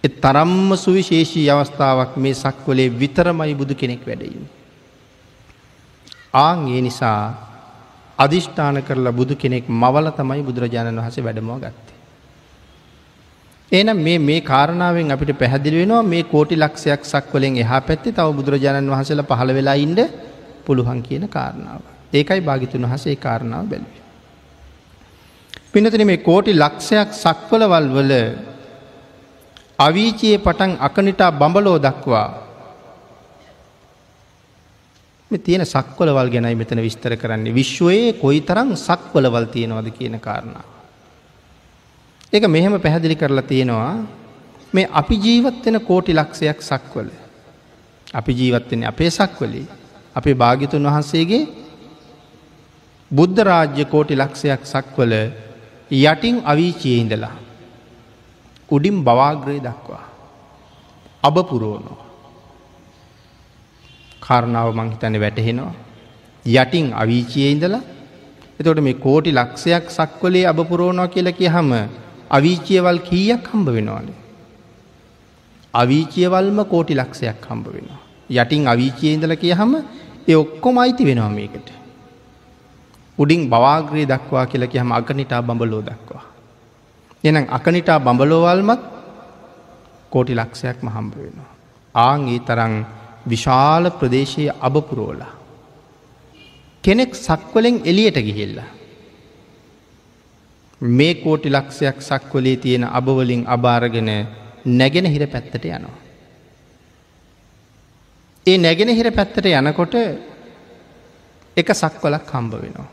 එ තරම්ම සුවිශේෂී අවස්ථාවක් මේ සක්වලේ විතරමයි බුදු කෙනෙක් වැඩයින්. ආං ඒ නිසා අධිෂ්ඨාන කරලා බුදු කෙනෙක් මවල තමයි බුදුරජාණන් වහස වැඩමෝ ගත්තේ. ඒනම් මේ මේ කාරණාවෙන් අපිට පැහැදිලි වෙනවා මේ කෝටි ලක්ෂයක් සක්වලෙන් එහා පැත්තේ තව බුදුරජාණන් වහසල පහළ වෙලා ඉන්ඩ පුළුවන් කියන කාරණාව. ඒකයි භාගිතුන් වහසේ කාරණාව බැලුවේ. පිනතින මේ කෝටි ලක්ෂයක් සක්වලවල් වල අවීචයේ පටන් අකනිටා බඹලෝ දක්වා. තියෙන සක්වලවල් ගැනයි මෙතන විස්තර කරන්නේ. විශ්වයේ කොයි තරම් සක්වලවල් තියෙනවද කියන කාරණා. ඒක මෙහෙම පැහැදිලි කරලා තියෙනවා. මේ අපි ජීවත්වෙන කෝටි ලක්ෂයක් සක්වල. අපි ජීවත්වෙන අපේ සක්වලේ. අපේ භාගිතුන් වහන්සේගේ බුද්ධ රාජ්‍ය කෝටි ලක්ෂයක් සක්වල යටින් අවීචයේ ඉඳලා. උඩින් බවාග්‍රය දක්වා. අබපුරෝනෝ කාරණාව මංහිතන වැටහෙනවා. යටින් අවීචයේ ඉඳලා එතොට මේ කෝටි ලක්ෂයක් සක්වලේ අබපුරෝනෝ කියල කිය හම අවීචියවල් කීයක් හම්බ වෙනවානේ? අවීචියවල්ම කෝටි ලක්ෂයක් හම්බ වෙනවා. යටින් අවීචයේ ඉඳල කිය හම ඒ ඔක්කොම අයිති වෙනවා මේකට. උඩින් බවාග්‍රී දක්වා කියලකි හම අගනිටා බඹලෝ දක්වා. එනම් අකනිටා බඹලෝවල්මත් කෝටි ලක්ෂයක් මහම්බ වෙනවා. ආංගේ තරං විශාල ප්‍රදේශයේ අබපුරෝලා. කෙනෙක් සක්වලෙන් එලියට ගිහිල්ලා. මේ කෝටි ලක්ෂයක් සක්වලේ තියෙන අබවලින් අභාරගෙන නැගෙන හිර පැත්තට යනවා. ඒ නැගෙනහිර පැත්තට යනකොට එක සක්වලක් හම්බ වෙනවා.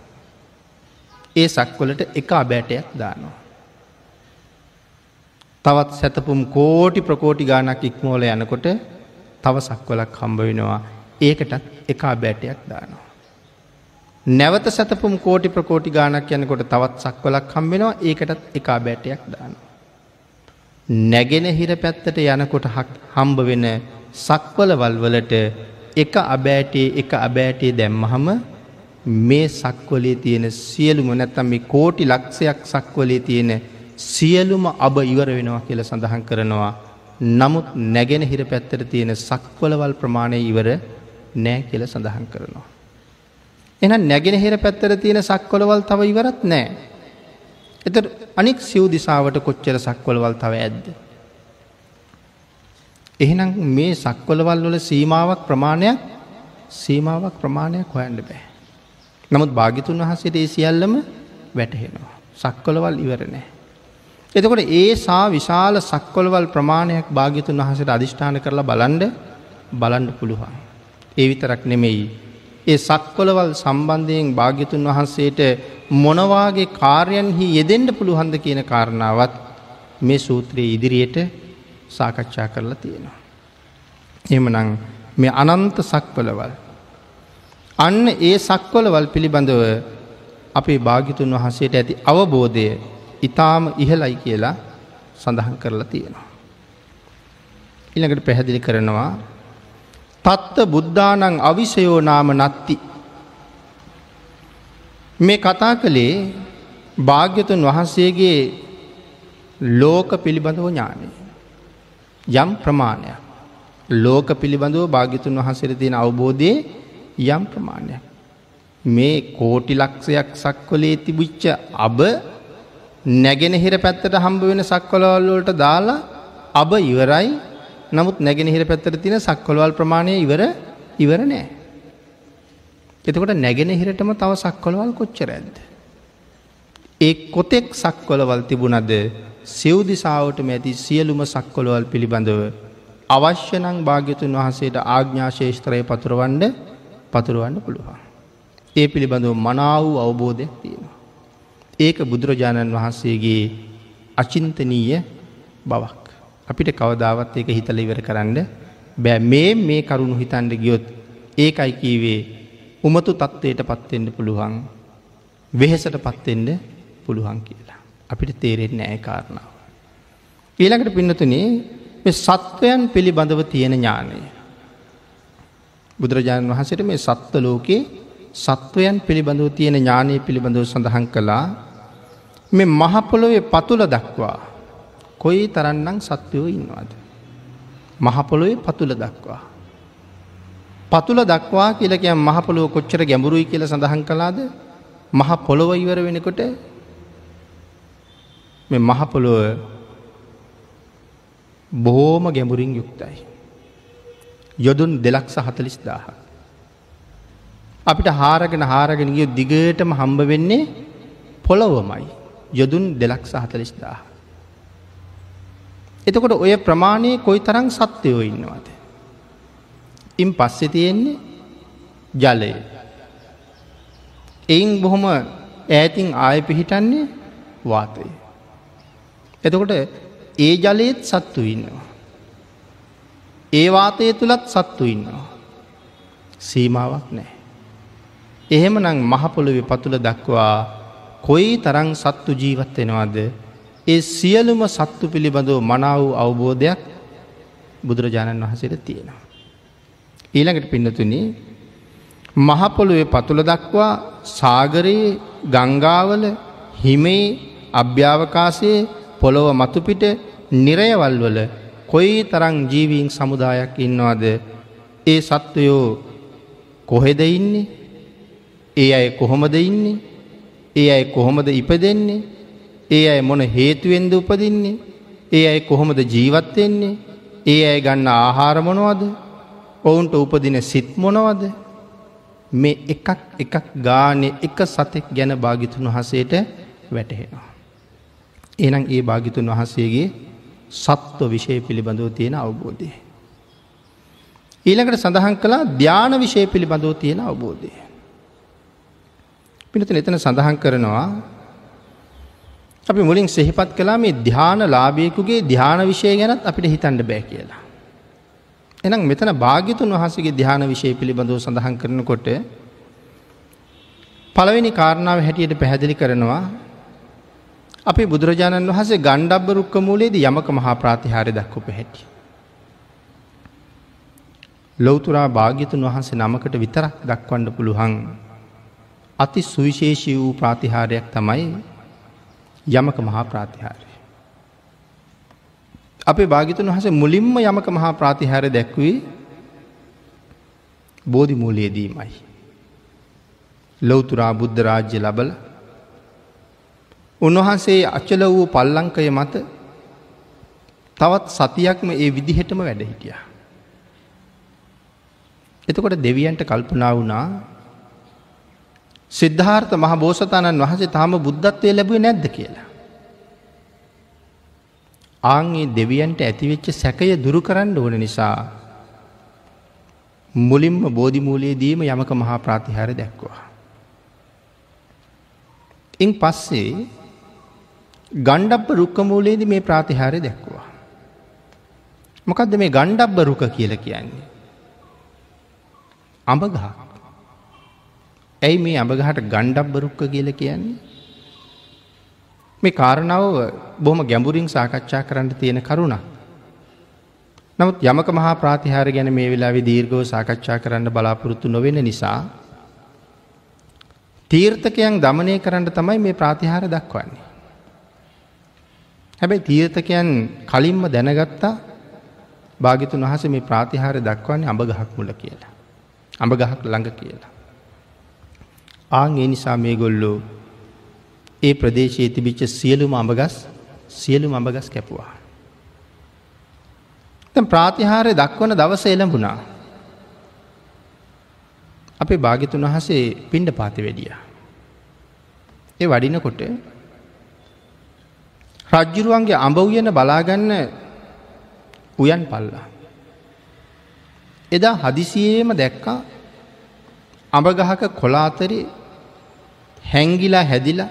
ඒ සක්වලට එක අබෑටයක් දානවා. තවත් සැතපුම් කෝටි ප්‍රකෝටි ගානක් ඉක්මෝල යනකොට තව සක්වලක් හම්බ වෙනවා ඒකටත් එකා බෑටයක් දානවා. නැවත සැතපුම් කෝටි ප්‍රකෝටි ගානක් යනකොට තවත් සක්වලක් හම්බෙනවා ඒකටත් එකා බෑටයක් දානවා. නැගෙන හිර පැත්තට යනකොට හම්බ වෙන සක්වලවල් වලට එක අබෑටේ එක අබෑටේ දැම්මහම මේ සක්වලේ තියෙන සියලුම නැත්තම් මේ කෝටි ලක්ෂයක් සක්වලේ තියෙන සියලුම අබ ඉවර වෙනවා කියල සඳහන් කරනවා. නමුත් නැගෙන හිර පැත්තට තියෙන සක්වලවල් ප්‍රමාණය ඉවර නෑ කියල සඳහන් කරනවා. එන නැගෙන හිර පැත්තර තියෙන සක්කොලවල් තව ඉවරත් නෑ. එත අනික් සිව් දිසාවට කොච්චර සක්වලවල් තව ඇද්ද. එහෙනම් මේ සක්වලවල් වල සීමාවක් ප්‍රමාණයක් සීමාවක් ප්‍රමාණයක් හොයන්න බෑ. නමුත් භාගිතුන් වහසට ඒ සියල්ලම වැටහෙනවා. සක්කොලවල් ඉවර නෑ. එතකොට ඒ සා විශාල සක්කොලවල් ප්‍රමාණයක් භාගිතුන් වහසට අධිෂ්ඨාන කරලා බලන්ඩ බලන්ඩ පුළුවන්. ඒ විතරක් නෙමෙයි. ඒ සක්කොලවල් සම්බන්ධයෙන් භාග්‍යතුන් වහන්සේට මොනවාගේ කාර්යන්හි යෙදෙන්ට පුළුහන්ද කියන කාරණාවත් මේ සූත්‍රයේ ඉදිරියට සාකච්ඡා කරලා තියෙනවා. එමනං මේ අනන්ත සක්වලවල්. අන්න ඒ සක්වලවල් පිළිබඳව අපේ භාගිතුන් වහන්සේට ඇති අවබෝධය ඉතාම ඉහලයි කියලා සඳහන් කරලා තියෙනවා. ඉළඟට පැහැදිලි කරනවා තත්ත බුද්ධානං අවිසයෝ නාම නත්ති. මේ කතා කළේ භාග්‍යතුන් වහන්සේගේ ලෝක පිළිබඳව ඥානය. යම් ප්‍රමාණයක්. ලෝක පිළිබඳව භාග්‍යතුන් වහන්සේර තියෙන අවබෝධය යම් ප්‍රමාණයක්. මේ කෝටි ලක්ෂයක් සක්වලේ තිබුච්ච අබ නැගෙන හිර පැත්තට හම්බ වෙන සක්වලවල්ලෝට දාලා අබ ඉවරයි නමුත් නැගෙනහිර පැත්තට තියෙන සක්කොළවල් ප්‍රමාණය ඉවර ඉවර නෑ. එතකොට නැගෙනහිරටම තව සක්කොළවල් කොච්චර ඇද්ද. ඒ කොතෙක් සක්කොළවල් තිබුණද සිව් දිසාාවටම ඇති සියලුම සක්කොළවල් පිළිබඳව අවශ්‍යනං භාග්‍යතුන් වහන්සේට ආග්ඥාශේෂත්‍රය පතුරවන්ඩ පතුරුවන්න පුළුවන්. ඒ පිළිබඳව මනාව අවබෝධයක් තියෙනවා. ඒක බුදුරජාණන් වහන්සේගේ අචින්තනීය බවක්. අපිට කවදාවත් ඒක හිතල ඉවර කරන්න බෑ මේ මේ කරුණු හිතන්ඩ ගියොත් ඒකයි කීවේ උමතු තත්ත්වයට පත්වෙන්ට පුළුවන් වෙහෙසට පත්වෙන්ඩ පුළුවන් කියලා. අපිට තේරෙන්න ඇය කාරණාව. ඊළඟට පින්නතුනේ මේ සත්වයන් පිළිබඳව තියෙන ඥානය. බුදුරජාණන් වහසට මේ සත්ව ලෝකයේ සත්වයන් පිළිබඳව තියෙන ඥානය පිළිබඳව සඳහන් කළා මේ මහපොළොවේ පතුල දක්වා කොයි තරන්නම් සත්වයෝ ඉන්නවාද. මහපොළොවේ පතුල දක්වා. පතුල දක්වා කියලකය මහපොළොව කොච්චර ගැඹුරුයි කියල සඳහන් කලාද මහ පොළොව ඉවර වෙනකොට මේ මහපොළොව බොහෝම ගැඹුරින් යුක්තයි. යොදුන් දෙලක්ස හතලිස් දාහ. අපිට හාරගෙන හාරගෙන ගිය දිගටම හම්බ වෙන්නේ පොළොවමයි යොදුන් දෙලක්ස හතලිස් දාහ. එතකොට ඔය ප්‍රමාණයේ කොයි තරං සත්‍යයෝ ඉන්නවාද. ඉන් පස්සෙ තියෙන්නේ ජලය. එයින් බොහොම ඈතින් ආය පිහිටන්නේ වාතය. එතකොට ඒ ජලයත් සත්තු ඉන්නවා. ඒ වාතය තුළත් සත්තු ඉන්නවා. සීමාවක් නෑ. එහෙම නං මහපොළොවෙ පතුළ දක්වා කොයි තරං සත්තු ජීවත් වෙනවාද? ඒ සියලුම සත්තු පිළිබඳව මනාව අවබෝධයක් බුදුරජාණන් වහසට තියෙනවා. ඊළඟට පින්නතුනි මහපොළුවේ පතුළ දක්වා සාගරයේ ගංගාවල හිමේ අභ්‍යාවකාශයේ පොළොව මතුපිට නිරයවල් වල කොයි තරං ජීවීන් සමුදායක් ඉන්නවාද? ඒ සත්වයෝ කොහෙද ඉන්නේ? ඒ අය කොහොමද ඉන්නේ? ඒ අය කොහොමද ඉපදෙන්නේ ඒ අය මොන හේතුවෙන්ද උපදින්නේ ඒ අය කොහොමද ජීවත්වෙන්නේ ඒ අය ගන්න ආහාර මොනවද ඔවුන්ට උපදින සිත් මොනවද මේ එකක් එකක් ගානේ එක සතෙක් ගැන භාගිතුන් වහසේට වැටහෙනවා. එනම් ඒ භාගිතුන් වහසේගේ සත්ව විෂය පිළිබඳව තියෙන අවබෝධය. ඊළඟට සඳහන් කළා ධ්‍යාන විෂය පිළිබඳව තියෙන අවබෝධය. පිනතුන එතන සඳහන් කරනවා අපි මුලින් සෙහිපත් කලා මේ ධ්‍යාන ලාභයකුගේ ධ්‍යාන විෂය ගැනත් අපිට හිතන්ඩ බෑ කියලා. එනම් මෙතන භාග්‍යතුන් වහන්සේගේ ධ්‍යාන විෂය පිළිබඳව සඳහන් කරනකොට පළවෙනි කාරණාව හැටියට පැහැදිලි කරනවා අපි බුදුරජාණන් වහන්සේ ගණ්ඩබ්බ රුක්ක මූලයේදී යමක මහා ප්‍රාතිහාර්ය දක්වපු හැටි. ලෞතුරා භාග්‍යතුන් වහන්සේ නමකට විතරක් දක්වන්න පුළුවන් අති සුවිශේෂී වූ ප්‍රාතිහාරයක් තමයි යමක මහා ප්‍රාතිහාරය. අපේ භාගිතුන් වහස මුලින්ම යමක මහා ප්‍රාතිහාර දැක්වී බෝධි මූලයේදීමයි. ලොවතුරා බුද්ධ රාජ්‍ය ලබල උන්වහන්සේ අච්චල වූ පල්ලංකය මත තවත් සතියක්ම ඒ විදිහටම වැඩ හිටිය. එතකොට දෙවියන්ට කල්පනා වුණා සිද්ධාර්ථ මහ බෝසතාණන් වහසේ තාම බුද්ධත්වය ලැබුවේ නැද්ද කියලා. ආංගේ දෙවියන්ට ඇතිවෙච්ච සැකය දුරු කරන්න ඕන නිසා මුලින්ම බෝධිමූලයේදීම යමක මහා ප්‍රාතිහාර දැක්වා. ඉන් පස්සේ ගණ්ඩබ්බ රුක්කමූලයේද මේ ප්‍රාතිහාරය දැක්වා. මොකක්ද මේ ගණ්ඩබ්බ රුක කියල කියන්නේ. අඹගහ. ඇයි මේ අඹගහට ගණ්ඩබ්බ රුක්ක කියල කියන්නේ. මේ කාරණාව බොහොම ගැඹුරින් සාකච්ඡා කරන්න තියෙන කරුණ. නමුත් යමක මහා ප්‍රාතිහාර ගැන මේ වෙලාවේ දීර්ඝව සාකච්ඡා කරන්න බලාපොරොත්තු නොවෙන නිසා තීර්ථකයන් දමනය කරන්න තමයි මේ ප්‍රාතිහාර දක්වන්නේ. හැබැයි තීර්ථකයන් කලින්ම දැනගත්තා භාගිතුන් වහස මේ ප්‍රාතිහාර දක්වන්නේ අඹ ගහක් මුල කියලා. අඹ ගහක් ළඟ කියලා. ආං ඒ නිසා මේ ගොල්ලෝ ඒ ප්‍රදේශයේ තිබිච්ච සියලුම අඹගස් සියලුම අඹගස් කැපුවා. දැන් ප්‍රාතිහාර්ය දක්වන දවස එළඹුණා. අපේ භාග්‍යතුන් වහන්සේ පිණ්ඩ පාති වැඩියා. ඒ වඩිනකොට රජ්ජුරුවන්ගේ අඹ උයන බලාගන්න උයන් පල්ලා. එදා හදිසියේම දැක්කා අඹගහක කොලාතරි හැංගිලා හැදිලා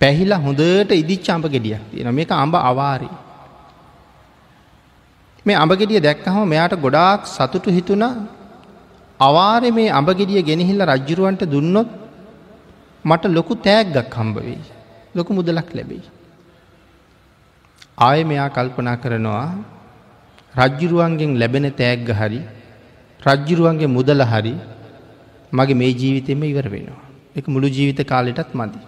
පැහිලා හොඳට ඉදිච්ච අඹ ගෙඩියක් තියෙන මේක අඹ අවාරි. මේ අඹ ගෙඩිය දැක්කහම මෙයාට ගොඩාක් සතුටු හිතුණ අවාරෙ මේ අඹ ගෙඩිය ගෙනහිල්ල රජ්ජුරුවන්ට දුන්නොත් මට ලොකු තෑග්ගක් හම්බ වෙයි. ලොකු මුදලක් ලැබෙයි. ආය මෙයා කල්පනා කරනවා රජ්ජුරුවන්ගෙන් ලැබෙන තෑග්ග හරි රජ්ජුරුවන්ගේ මුදල හරි මගේ මේ ජීවිතෙම ඉවර වෙනවා. එක මුළු ජීවිත කාලෙටත් මදි.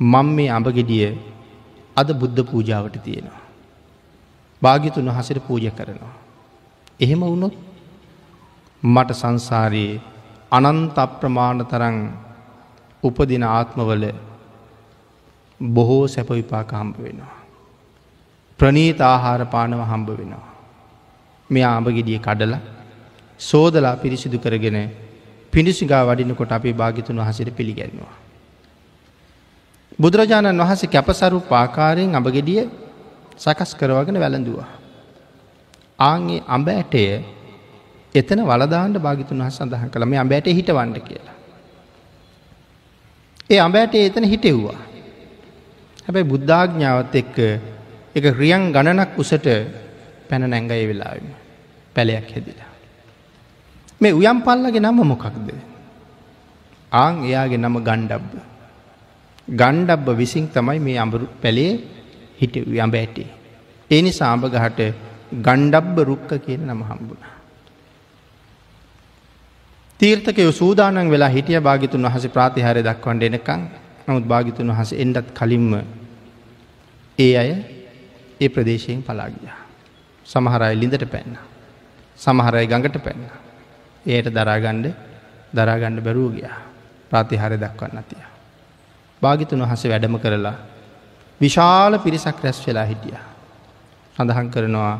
මං මේ අඹගෙඩිය අද බුද්ධ පූජාවට තියෙනවා. භාගිතුන් වහසට පූජ කරනවා. එහෙම වුණොත් මට සංසාරයේ අනන්ත අප්‍රමාණ තරං උපදින ආත්මවල බොහෝ සැපවිපාක හම්බ වෙනවා. ප්‍රනීත ආහාර පානව හම්බ වෙනවා. මෙ ආඹගෙඩිය කඩල සෝදලා පිරිසිදු කරගෙන පිණිසිගා වඩිනකොට අපේ භාගිතුන් වහසට පිළිගැන්නවා. බුදුරජාණන් වහස කැපසරු පාකාරයෙන් අඹගෙඩිය සකස් කරවගෙන වැළඳවා. ආන්ගේ අඹ ඇටය එතන වලදාන්ට භාගිතුන් වහ සඳහන් කළ මේ අඹෑට හිට වන්න කියලා. ඒ අඹෑට එතන හිටෙව්වා. හැබැයි බුද්ධාඥාවත් එක්ක එක රියන් ගණනක් උසට පැන නැංගය වෙලාම පැලයක් හැදිලා. මේ උයම් පල්ලගේ නම මොකක්ද. ආං එයාගේ නම ගණ්ඩබ්බ. ගණ්ඩබ්බ විසින් තමයි මේ අඹරු පැළේ හිට අඹ ඇටේ. ඒ නිසා අඹ ගහට ගණ්ඩබ්බ රුක්ක කියන නම හම්බුණා. තීර්ථකය සූදානන් වෙලා හිටිය භාගිතුන් වහස ප්‍රාතිහාරය දක්වන්ට එනකං නමුත් භාගිතුන් වහස එන්ඩත් කලින්ම ඒ අය ඒ ප්‍රදේශයෙන් පලාගිය. සමහරයි ලිඳට පැන්න. සමහරයි ගඟට පැන්න. ඒයට දරාගණ්ඩ දරාගණ්ඩ බැරූ ගියා ප්‍රාතිහාරය දක්වන්න තිය. භාගිතුන් වහස වැඩම කරලා විශාල පිරිසක් රැස් වෙලා හිටිය. සඳහන් කරනවා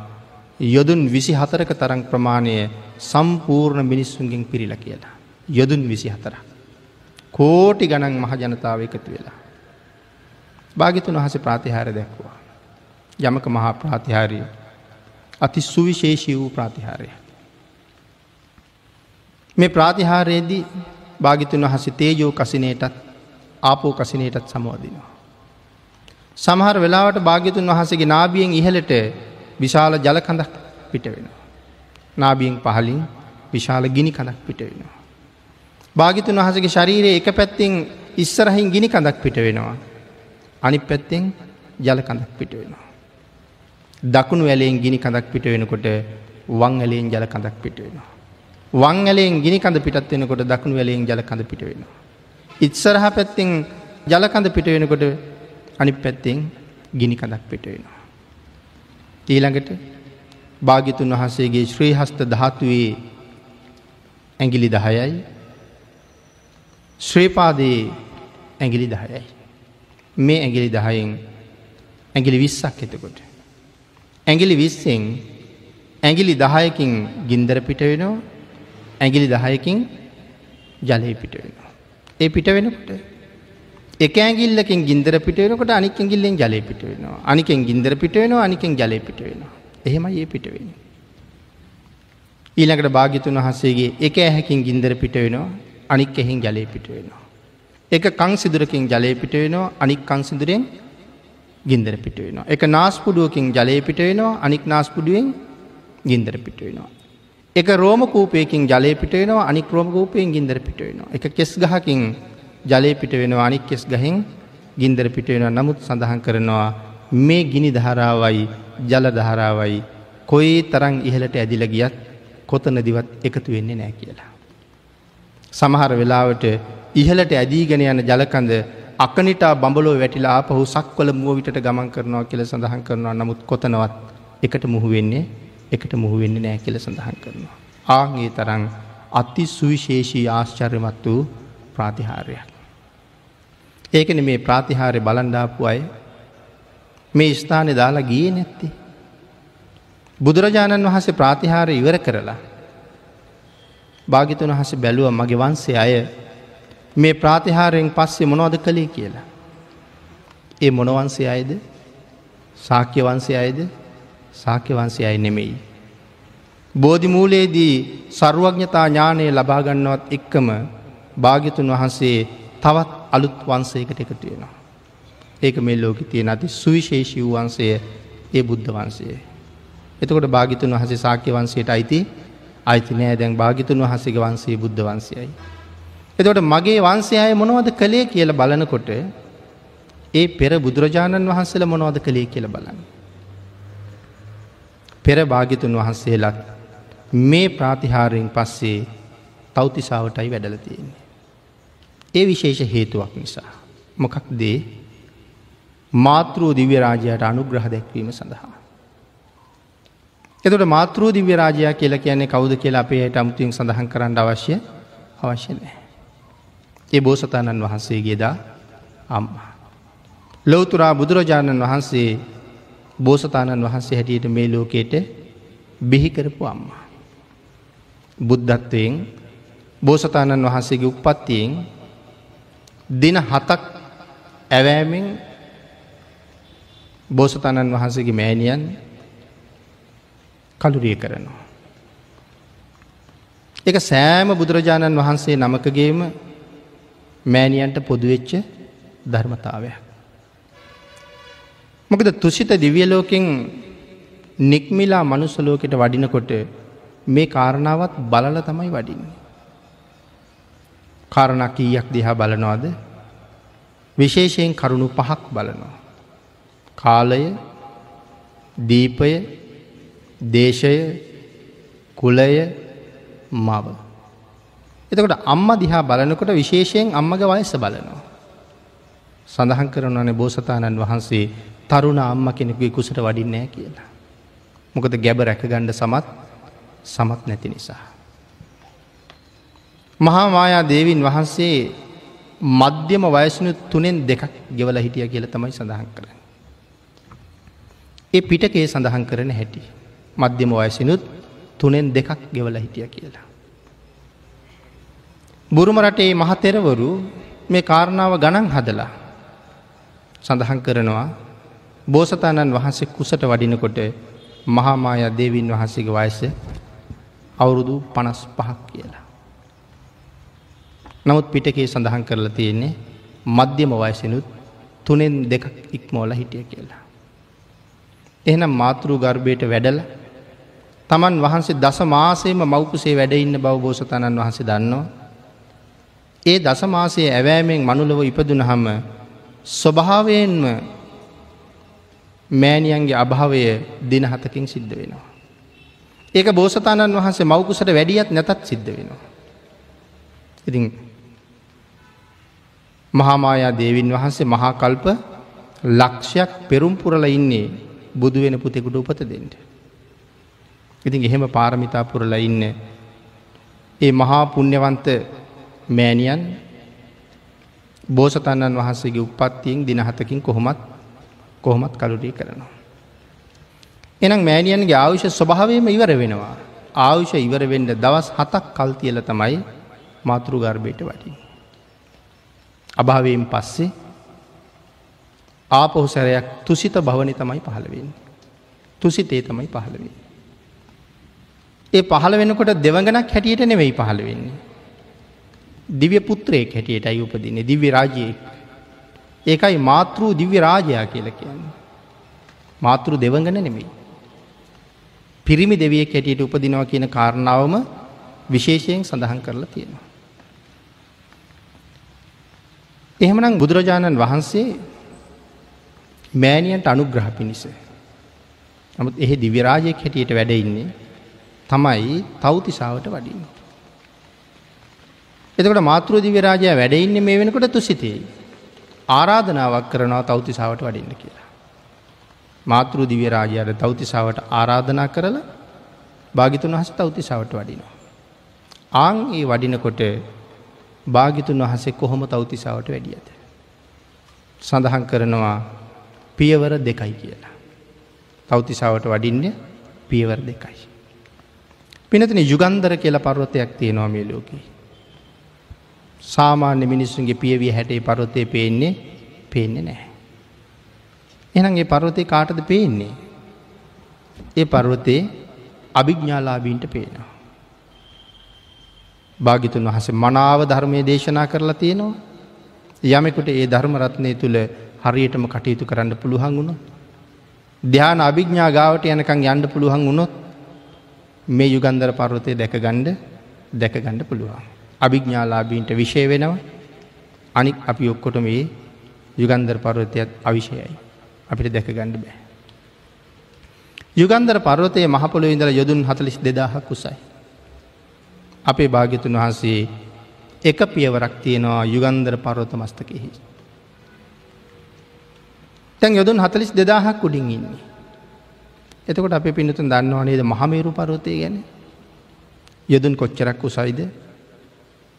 යොදුන් විසි හතරක තරං ප්‍රමාණය සම්පූර්ණ මිනිස්සුන්ගෙන් පිරිල කියලා. යොදුන් විසි හතර. කෝටි ගණන් මහ ජනතාව එකතු වෙලා. භාගිතුන් වහස ප්‍රාතිහාර දැක්වා. යමක මහා ප්‍රාතිහාරය අති සුවිශේෂී වූ ප්‍රාතිහාරය. මේ ප්‍රාතිහාරයේදී භාගිතුන් වහස තේජෝ කසිනයටත් ආපෝ කසිනයටත් සමෝදිනවා. සමහර වෙලාවට භාග්‍යතුන් වහසගේ නාබියෙන් ඉහලට විශාල ජල කඳක් පිට වෙනවා. නාබියෙන් පහලින් විශාල ගිනි කඳක් පිට වෙනවා. භාගිතුන් වහසගේ ශරීරයේ එක පැත්තිෙන් ඉස්සරහින් ගිනි කඳක් පිට වෙනවා. අනි පැත්තෙන් ජල කඳක් පිට වෙනවා. දකුණු ඇලයෙන් ගිනි කඳක් පිට වෙනකොට වං ඇලයෙන් ජල කඳක් පිට වෙනවා. වං ඇලයෙන් ගිනි කඳ පිටත් වෙනකොට දකුණු ඇලයෙන් ජල කඳ පිට වෙනවා. ඉත්සරහ පැත්තෙන් ජලකඳ පිට වෙනකොට අනි පැත්තෙන් ගිනි කඳක් පිට වෙනවා. ඊළඟට භාගිතුන් වහන්සේගේ ශ්‍රී හස්ත ධාතුවේ ඇගිලි දහයයි ශ්‍රේපාදයේ ඇගිලි දහයයි. මේ ඇගිලි දහයෙන් ඇගිලි විස්සක් එතකොට. ඇගිලි විස්සෙන් ඇගිලි දහයකින් ගින්දර පිට වෙනවා ඇගිලි දහයකින් ජලය පිට වෙනවා. ඒ පිට වෙනකොට එක ඇගිල්ලකින් ගින්දර පිට වෙනකොට අනික් ඇගිල්ලෙන් ජලය පිට වෙනවා. අනිකෙන් ගින්දර පිට වෙනවා අනිකෙන් ජලය පිට වෙනවා. එහෙමයි ඒ පිට වෙන්නේ. ඊළඟට භාග්‍යතුන් වහන්සේගේ එක ඇහැකින් ගින්දර පිට වෙනවා අනික් එහෙන් ජලය පිට වෙනවා. එක කං සිදුරකින් ජලය පිට වෙනවා අනික් කං සිදුරෙන් ගින්දර පිට වෙනවා. එක නාස්පුඩුවකින් ජලය පිට වෙනවා අනික් නාස්පුඩුවෙන් ගින්දර පිට වෙනවා. එක රෝම කූපයකින් ජලය පිට වෙනවා අනික් රෝම කූපයෙන් ගින්දර පිට වෙනවා. එක කෙස් ගහකින් ජලය පිට වෙනවා අනික් කෙස් ගහෙන් ගින්දර පිට වෙනවා නමුත් සඳහන් කරනවා මේ ගිනි ධාරාවයි ජල ධාරාවයි කොයි තරං ඉහලට ඇදිල ගියත් කොතනදිවත් එකතු වෙන්නේ නෑ කියලා. සමහර වෙලාවට ඉහලට ඇදීගෙන යන ජලකඳ අකනිටා බඹලෝ වැටිලා ආපහු සක්වල මුවවිට ගමන් කරනවා කියල සඳහන් කරනවා නමුත් කොතනවත් එකට මුහු වෙන්නේ එකට මුහු වෙන්නේ නෑ කියල සඳහන් කරනවා. ආගේ තරං අති සුවිශේෂී ආශ්චර්යමත් වූ ප්‍රාතිහාරයක්. ඒකන මේ ප්‍රාතිහාරය බලන්ඩාපු අය මේ ස්ථානය දාලා ගිය නැත්ති. බුදුරජාණන් වහසේ ප්‍රාතිහාරය ඉවර කරලා. භාගිතුන් වහස බැලුව මගේ වන්සේ අය මේ ප්‍රාතිහාරයෙන් පස්සේ මොනවද කළේ කියලා. ඒ මොනවන්සේ අයද සාක්‍ය වන්සේ අයද සාක්‍ය වන්සේ අය නෙමෙයි. බෝධිමූලයේදී සරුවඥතා ඥානය ලබාගන්නවත් එක්කම භාගිතුන් වහන්සේ තවත් අලුත් වන්සයකට එකතු වෙනවා. ඒක මේ ලෝක තියෙන අති සුවිශේෂී වන්සය ඒ බුද්ධ වන්සේ. එතකොට භාගිතුන් වහසේ සාක්‍ය වන්සයට අයිති අයිති නෑ දැන් භාගිතුන් වහසගේ වන්සේ බුද්ධ වන්සයයි. එතකොට මගේ වන්සයය මොනවද කළේ කියල බලනකොට ඒ පෙර බුදුරජාණන් වහන්සේල මොනවද කළේ කියල බලන්න. පෙර භාගිතුන් වහන්සේලත් මේ ප්‍රාතිහාරයෙන් පස්සේ තෞතිසාාවටයි වැඩල තියෙන්නේ. ඒ විශේෂ හේතුවක් නිසා. මොකක් දේ මාතෘූ දිව්‍යරාජයට අනුග්‍රහ දැක්වීම සඳහා. එතට මාතෘූ දිව්‍යරාජයා කියලා කියන්නේ කවුද කියලා අපේයට අමුතුවෙන් සඳහන් කරන්න අවශ්‍ය අවශ්‍ය නෑ. ඒ බෝසතාණන් වහන්සේගේදා අම්ම. ලොවතුරා බුදුරජාණන් වහන්සේ බෝසතාණන් වහන්සේ හැටියට මේ ලෝකයට බිහිකරපු අම්මා. බුද්ධත්වයෙන් බෝසතාණන් වහන්සේගේ උපත්තියෙන් දින හතක් ඇවෑමෙන් බෝසතාණන් වහන්සේගේ මෑණියන් කළුරිය කරනවා. එක සෑම බුදුරජාණන් වහන්සේ නමකගේම මෑණියන්ට පොදුවෙච්ච ධර්මතාවයක්. මොකද තුසිත දිවියලෝකෙන් නික්මිලා මනුස්සලෝකට වඩිනකොට මේ කාරණාවත් බලල තමයි වඩින්නේ. කාරණක් කීයක් දිහා බලනවාද විශේෂයෙන් කරුණු පහක් බලනවා. කාලය දීපය දේශය කුලය මව. එතකොට අම්ම දිහා බලනකොට විශේෂයෙන් අම්මග වයස බලනවා. සඳහන් කරනවනේ බෝසතාණන් වහන්සේ තරුණ අම්ම කෙනෙකුගේ කුසට වඩින්නෑ කියලා. මොකද ගැබ රැකගණ්ඩ සමත් සමත් නැති නිසා. මහා මායා දේවින් වහන්සේ මධ්‍යම වයසනු තුනෙන් දෙකක් ගෙවල හිටිය කියල තමයි සඳහන් කරන්න. ඒ පිටකේ සඳහන් කරන හැටි. මධ්‍යම වයසිනුත් තුනෙන් දෙකක් ගෙවල හිටිය කියලා. බුරුම රටේ මහතෙරවරු මේ කාරණාව ගණන් හදලා සඳහන් කරනවා බෝසතාණන් වහන්සේ කුසට වඩිනකොට මහාමාය දේවින් වහන්සේගේ වයස අවුරුදු පනස් පහක් කියලා. නමුත් පිටකේ සඳහන් කරලා තියෙන්නේ මධ්‍යම වයසනුත් තුනෙන් දෙකක් ඉක්මෝල හිටිය කියලා. එහෙනම් මාතෘ ගර්භයට වැඩල තමන් වහන්සේ දස මාසේම මවකුසේ වැඩඉන්න බව බෝසතණන් වහන්සේ දන්නවා. ඒ දසමාසයේ ඇවෑමෙන් මනුලව ඉපදුන හම ස්වභාවයෙන්ම මෑණියන්ගේ අභාවය දින හතකින් සිද්ධ වෙනවා. ඒක බෝසතාණන් වහන්සේ මවකුසට වැඩියත් නැතත් සිද්ධ වෙනවා. ඉතින් මහාමායා දේවින් වහන්සේ මහා කල්ප ලක්ෂයක් පෙරුම් පුරල ඉන්නේ බුදු වෙන පුතෙකුට උපත දෙෙන්ට. ඉතින් එහෙම පාරමිතා පුරල ඉන්න ඒ මහා පුුණ්්‍යවන්ත මෑණියන් බෝසතන්නන් වහන්සේගේ උපත්තියෙන් දිනහතකින් කොහොමත් කොහොමත් කළුටී කරනවා. එනම් මෑණියන්ගේ ආවිෂ ස්වභාවයම ඉවර වෙනවා. ආවිෂ ඉවරවෙන්ඩ දවස් හතක් කල්තියල තමයි මාතෘ ගර්භයට වටින්. අභාවයෙන් පස්සේ ආපොහු සැරයක් තුසිත භවනි තමයි පහළවෙන්. තුසිතේ තමයි පහළවෙන්. ඒ පහළ වෙනකොට දෙවඟනක් හැටියට නෙවෙයි පහළ වෙන්නේ. දිව්‍ය පුත්‍රයෙක් හැටියට අයි උපදින්නේ දිව්‍ය රාජයෙක්. ඒකයි මාතෘ දිව්‍ය රාජයා කියල කියන්නේ. මාතෘ දෙවඟන නෙමෙයි. පිරිමි දෙවියෙක් හැටියට උපදිනවා කියන කාරණාවම විශේෂයෙන් සඳහන් කරලා තියෙනවා. එහෙමනම් බුදුරජාණන් වහන්සේ මෑණියන්ට අනුග්‍රහ පිණිස. නමුත් එහි දිවිරාජයෙක් හැටියට වැඩඉන්නේ තමයි තෞතිසාාවට වඩින්. එතකට මාතෘ දිවිරාජය වැඩඉන්න මේ වෙනකොට තුසිතේ. ආරාධනාවක් කරනවා තෞතිසාාවට වඩින්න කියලා. මාතෘ දිවිරාජයට තෞතිසාාවට ආරාධනා කරලා භාගිතුන් වහස තෞතිසාාවට වඩිනවා. ආං ඒ වඩිනකොට භාගිතුන් වහසේ කොහොම තෞතිසාාවට වැඩියද. සඳහන් කරනවා පියවර දෙකයි කියලා. තෞතිසාාවට වඩින්න පියවර දෙකයි. පිනතින යුගන්දර කියල පර්වතයක් තියෙනවා මේ ලෝකී. සාමාන්‍ය මිනිස්සුන්ගේ පියවිය හැටේ පරොතය පේන්නේ පේන්නේ නැහැ. එනම් ඒ පර්වතය කාටද පේන්නේ. ඒ පර්වතයේ අභිග්ඥාලාබීන්ට පේනවා. භාගිතුන් වහස මනාව ධර්මය දේශනා කරලා තියෙනවා. යමෙකුට ඒ ධර්මරත්නය තුළ හරියටම කටයුතු කරන්න පුළුවන් වුණු. ධ්‍යාන අභිග්ඥා ගාවට යනකං යන්න පුළුවන් වුණොත් මේ යුගන්දර පර්වතය දැකගණ්ඩ දැකගණ්ඩ පුළුවන්. අභිග්ඥාලාබීන්ට විෂය වෙනවා අනික් අපි ඔක්කොට මේ යුගන්දර පර්වතයත් අවිෂයයි. අපිට දැකගණ්ඩ බෑ. යුගන්දර පර්වතය මහපොළො ඉඳල යොදුන් හතලිස් දෙදාහක් කුසයි. අපේ භාග්‍යතුන් වහන්සේ එක පියවරක් තියෙනවා යුගන්දර පර්වත මස්තකෙහි. තැන් යොදුන් හතලිස් දෙදාහක් උඩින් ඉන්නේ. එතකොට අප පිනතුන් දන්නවා නේද මහමේරු පරෝතය ගැන යොදුන් කොච්චරක් උසයිද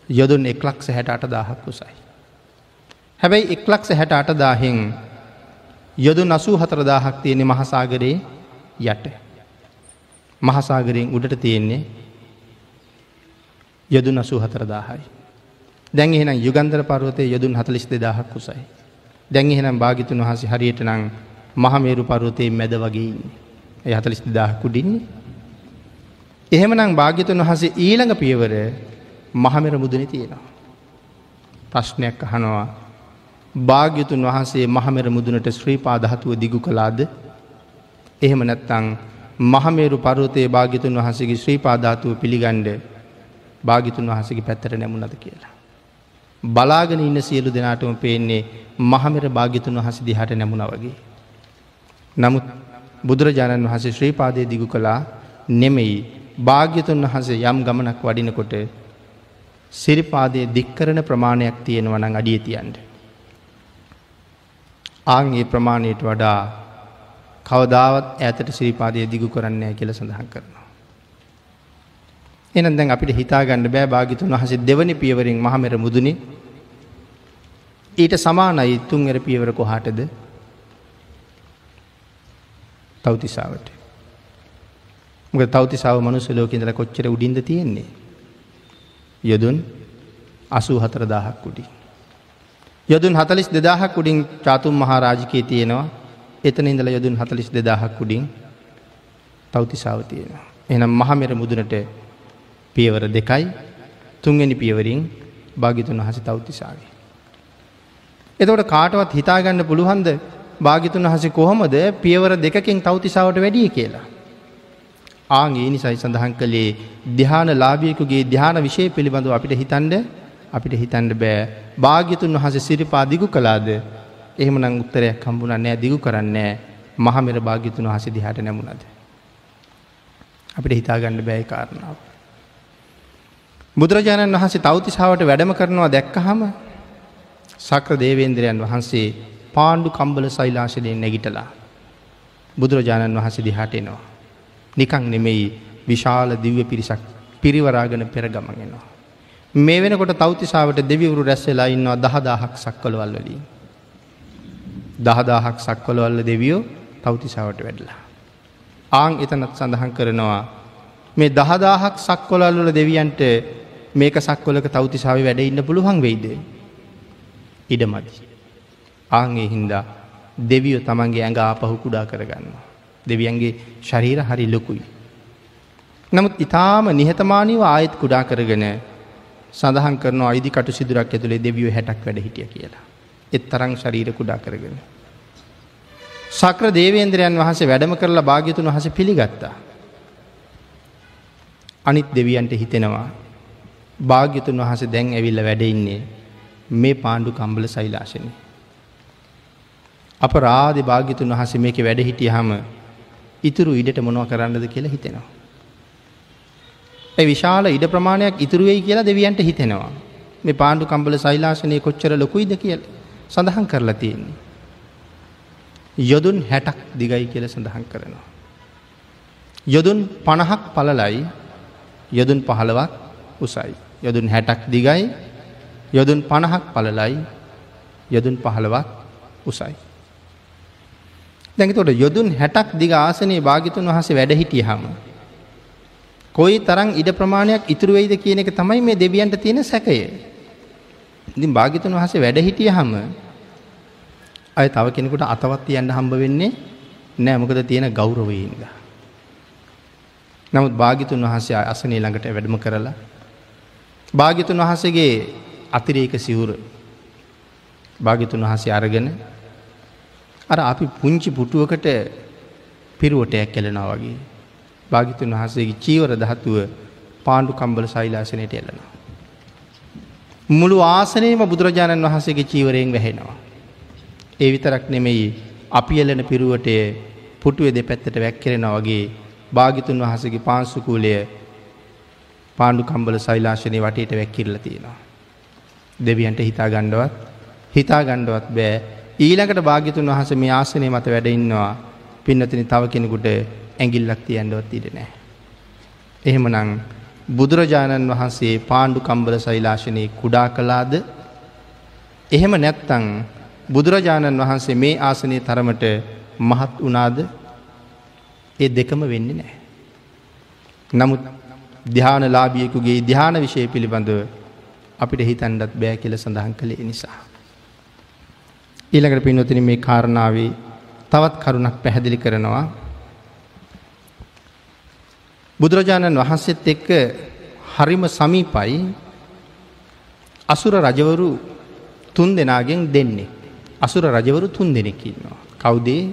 යොදුන් එක්ලක්ස හැට අට දාහක් උසයි. හැබැයි එක්ලක්ස හැට අට දාහෙන් යොදු නසූ හතරදාහක් තියෙනෙ මහසාගරයේ යට. මහසාගරයෙන් උඩට තියෙන්නේ යොදු නසූ හතරදාහයි. දැන් එහෙනම් යුගන්දර පරුවතය යොදුන් හතලිස් දෙදාහක් කුසයි. දැන් එහෙනම් භාගිතුන් වහසේ හරියට නං මහමේරු පරුවතයේ මැද වගේ ඒ හතලිස් දෙදාහ කුඩින්නේ. එහෙමනම් භාග්‍යතුන් වහසේ ඊළඟ පියවර මහමෙර මුදන තියෙනවා. ප්‍රශ්නයක් අහනවා භාග්‍යතුන් වහන්සේ මහමෙර මුදුනට ශ්‍රී පාදහතුව දිගු කලාද එහෙම නැත්තං මහමේරු පරුවතයේ භාගිතුන් වහසගේ ශ්‍රී පාධාතුව පිළිගණ්ඩ භාගිතුන් වහසගේ පැත්තර නැමුණද කියලා. බලාගෙන ඉන්න සියලු දෙනාටම පේන්නේ මහමෙර භාගිතුන් වහස දිහට නැමුණ වගේ. නමුත් බුදුරජාණන් වහසේ ශ්‍රීපාදය දිගු කළා නෙමෙයි භාග්‍යතුන් වහසේ යම් ගමනක් වඩිනකොට සිරිපාදය දික්කරන ප්‍රමාණයක් තියෙනවනං අඩිය තියන්ට. ආංගේ ප්‍රමාණයට වඩා කවදාවත් ඇතට සිරිපාදය දිගු කරන්නේ කියල සඳහන් කරනවා. එන දැන් අපිට හිතාගන්න බෑ භාගිතුන් වහස දෙවනි පියවරින් මහමෙර මුදුනේ ඊට සමානයි තුන්වර පියවර කොහාටද තවතිසාාවට. මොක තවතිසාාව මනුස ලෝකඉදල කොච්චර උඩින්ද තියෙන්නේ. යොදුන් අසූ හතර දාහක් කුඩි. යොදුන් හතලිස් දෙදාහක් උඩින් චාතුම් මහාරාජිකය තියෙනවා එතන ඉඳල යොදුන් හතලිස් දෙදාහක් උඩින් තවතිසාාව තියෙනවා. එනම් මහමෙර මුදුනට පියවර දෙකයි තුන්ගනි පියවරින් භාගිතුන් වහස තවතිසාවේ. එතවට කාටවත් හිතාගන්න පුළුවන්ද භාගිතුන් වහස කොහොමද පියවර දෙකකින් තවතිසාවට වැඩිය කියලා. ආං ඒ නිසයි සඳහන් කළේ ධ්‍යාන ලාභියකුගේ ධ්‍යාන විශය පිළිබඳව අපිට හිතන්ඩ අපිට හිතන්ඩ බෑ භාග්‍යතුන් වහස සිරිපා දිගු කලාද එහෙම නං උත්තරයක් කම්බුණ නෑ දිගු කරන්නේ මහමෙර භාග්‍යතුන් වහස දිහට නැමුණද. අපිට හිතාගණ්ඩ බෑයි කාරණාව. බුදුරජාණන් වහන්සේ තවතිසාාවට වැඩම කරනවා දැක්කහම සක්‍ර දේවේන්ද්‍රයන් වහන්සේ පාණ්ඩු කම්බල සෛලාශලයෙන් නැගිටලා බුදුරජාණන් වහන්සේ දිහාට එනවා. නිකං නෙමෙයි විශාල දිව්‍ය පිරිසක් පිරිවරාගෙන පෙර ගමගෙනවා. මේ වෙනකොට තෞතිසාාවට දෙවිවරු රැස්සෙලා ඉන්නවා දහදාහක් සක්කොළවල් වලින්. දහදාහක් සක්කොළවල්ල දෙවියෝ තෞතිසාාවට වැඩලා. ආං එතනත් සඳහන් කරනවා මේ දහදාහක් සක්කොලල්වල දෙවියන්ට මේක සක්කොලක තෞතිසාාව වැඩ ඉන්න පුළුවන් වෙයිද. ඉඩමදි. ආංගේ හින්දා දෙවියෝ තමන්ගේ ඇඟ ආපහු කුඩා කරගන්නවා. දෙවියන්ගේ ශරීර හරි ලොකුයි. නමුත් ඉතාම නිහතමානීව ආයත් කුඩා කරගෙන සඳහන් කරන අයිදි කටු සිදුරක් ඇතුළේ දෙවියෝ හැටක් වැඩ හිටිය කියලා. එත් තරං ශරීර කුඩා කරගෙන. සක්‍ර දේවේන්ද්‍රයන් වහන්සේ වැඩම කරලා භාග්‍යතුන් වහස පිළිගත්තා. අනිත් දෙවියන්ට හිතෙනවා භාග්‍යතුන් වහස දැන් ඇවිල්ල වැඩඉන්නේ මේ පාණ්ඩු කම්බල සෛලාශනය. අප රාධ භාග්‍යතුන් වහස මේක වැඩ හිටිය හම ඉතුරු ඉඩට මොනව කරන්නද කියලා හිතෙනවා. ඇ විශාල ඉඩ ප්‍රමාණයක් ඉතුරුවෙයි කියලා දෙවියන්ට හිතෙනවා. මේ පාණ්ඩු කම්බල සෛලාශනය කොච්චර ලොකුයිද කියල සඳහන් කරලා තියෙන්නේ. යොදුන් හැටක් දිගයි කියල සඳහන් කරනවා. යොදුන් පණහක් පලලයි යොදුන් පහළවක් උසයි. යොදුන් හැටක් දිගයි යොදුන් පණහක් පලලයි යොදුන් පහළවක් උසයි. දැඟතොට යොදුන් හැටක් දිග ආසනයේ භාගිතුන් වහසේ වැඩ හිටිය හම. කොයි තරං ඉඩ ප්‍රමාණයක් ඉතුරුවෙයිද කියන එක තමයි මේ දෙවියන්ට තියෙන සැකය. ඉතින් භාගිතුන් වහසේ වැඩ හිටිය හම අය තව කෙනෙකුට අතවත් තියන්න හම්බ වෙන්නේ නෑ මොකද තියෙන ගෞරවයෙන්ද. නමුත් භාගිතුන් වහන්සේ අසනී ළඟට වැඩම කරලා භාගිතුන් වහසගේ අතිරේක සිවුර භාගිතුන් වහසේ අරගෙන අර අපි පුංචි පුටුවකට පිරුවටයක් කෙලෙනවා වගේ. භාගිතුන් වහසේගේ චීවර දහතුව පාණ්ඩු කම්බල සෛලාසනයට එලනවා. මුළු ආසනයම බුදුරජාණන් වහන්සේගේ චීවරයෙන් වැහෙනවා. ඒ විතරක් නෙමෙයි අපි එලන පිරුවටය පුටුවේ දෙපැත්තට වැක්කෙරෙන වගේ භාගිතුන් වහසගේ පාංසුකූලය පාණ්ඩු කම්බල සෛලාශනය වටේට වැැක්කිරල තියෙනවා. දෙවියන්ට හිතා ගණ්ඩවත් හිතා ගණ්ඩවත් බෑ ඊළඟට භාග්‍යතුන් වහස මේ ආසනය මත වැඩඉන්නවා පින්නතින තව කෙනෙකුට ඇගිල්ලක් තියන්ඩවත් ඉඩ නෑ. එහෙමනං බුදුරජාණන් වහන්සේ පාණ්ඩු කම්බල සෛලාශනයේ කුඩා කලාද එහෙම නැත්තං බුදුරජාණන් වහන්සේ මේ ආසනය තරමට මහත් වනාද ඒ දෙකම වෙන්නේ නෑ. නමුත් ධ්‍යාන ලාබියකුගේ ධ්‍යාන විෂය පිළිබඳව අපිට හිතන්ඩත් බෑ කියල සඳහන් කළේ නිසා. ඊළඟට පින්වතින මේ කාරණාවේ තවත් කරුණක් පැහැදිලි කරනවා. බුදුරජාණන් වහන්සේත් එක්ක හරිම සමීපයි අසුර රජවරු තුන් දෙනාගෙන් දෙන්නේ. අසුර රජවරු තුන් දෙනෙක් ඉන්නවා. කවුදේ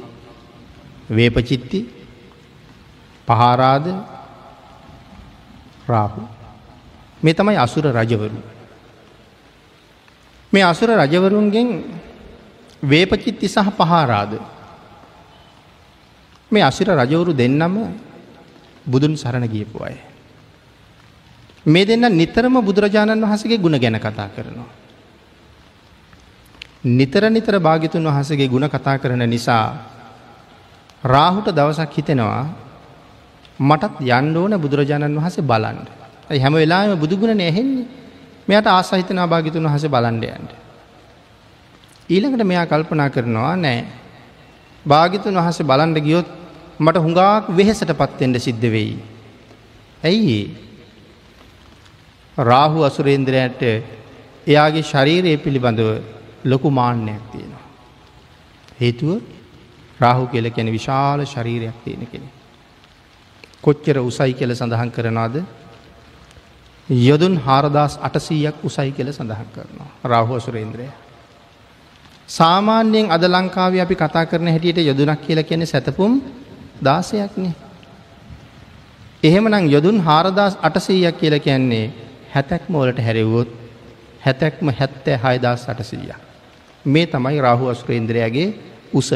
වේපචිත්ති පහාරාද රාහු. මේ තමයි අසුර රජවරු. මේ අසුර රජවරුන්ගෙන් වේපචිත්ති සහ පහාරාද. මේ අසිර රජවරු දෙන්නම බුදුන් සරණ ගියපු අය. මේ දෙන්න නිතරම බුදුරජාණන් වහසගේ ගුණ ගැන කතා කරනවා. නිතර නිතර භාගිතුන් වහසගේ ගුණ කතා කරන නිසා රාහුට දවසක් හිතෙනවා මටත් යන්න ඕන බුදුරජාණන් වහසේ බලන්ඩ. හැම වෙලාම බුදුගුණ නැහෙන්නේ මෙයට ආසහිතනා භාගිතුන් වහස බලන්ඩයන්ට. ඊළඟට මෙයා කල්පනා කරනවා නෑ භාගිතුන් වහස බලන්ඩ ගියොත් මට හුඟාක් වෙහෙසට පත්තෙන්ට සිද්ධ වෙයි. ඇයි රාහු අසුරේන්ද්‍රයට එයාගේ ශරීරය පිළිබඳව ලොකු මාන්‍යයක් තියෙනවා. හේතුව රාහු කියල කැන විශාල ශරීරයක් තියෙන කෙනෙ. කොච්චර උසයි කියල සඳහන් කරනවාද යොදුන් හාරදස් අටසීයක් උසයි කියල සඳහන් කරනවා රාහු අසුරේන්ද්‍රය. සාමාන්‍යයෙන් අද ලංකාව අපි කතා කරන හැටියට යොදුනක් කියල කියන සැතපුම් දාසයක්නේ. එහෙමනම් යොදුන් හාරදස් අටසීයක් කියල කියන්නේ හැතැක්ම වලට හැරෙව්වොත් හැතැක්ම හැත්තෑ හයදස් අටසීය. මේ තමයි රාහු අස්ුරේන්ද්‍රයාගේ උස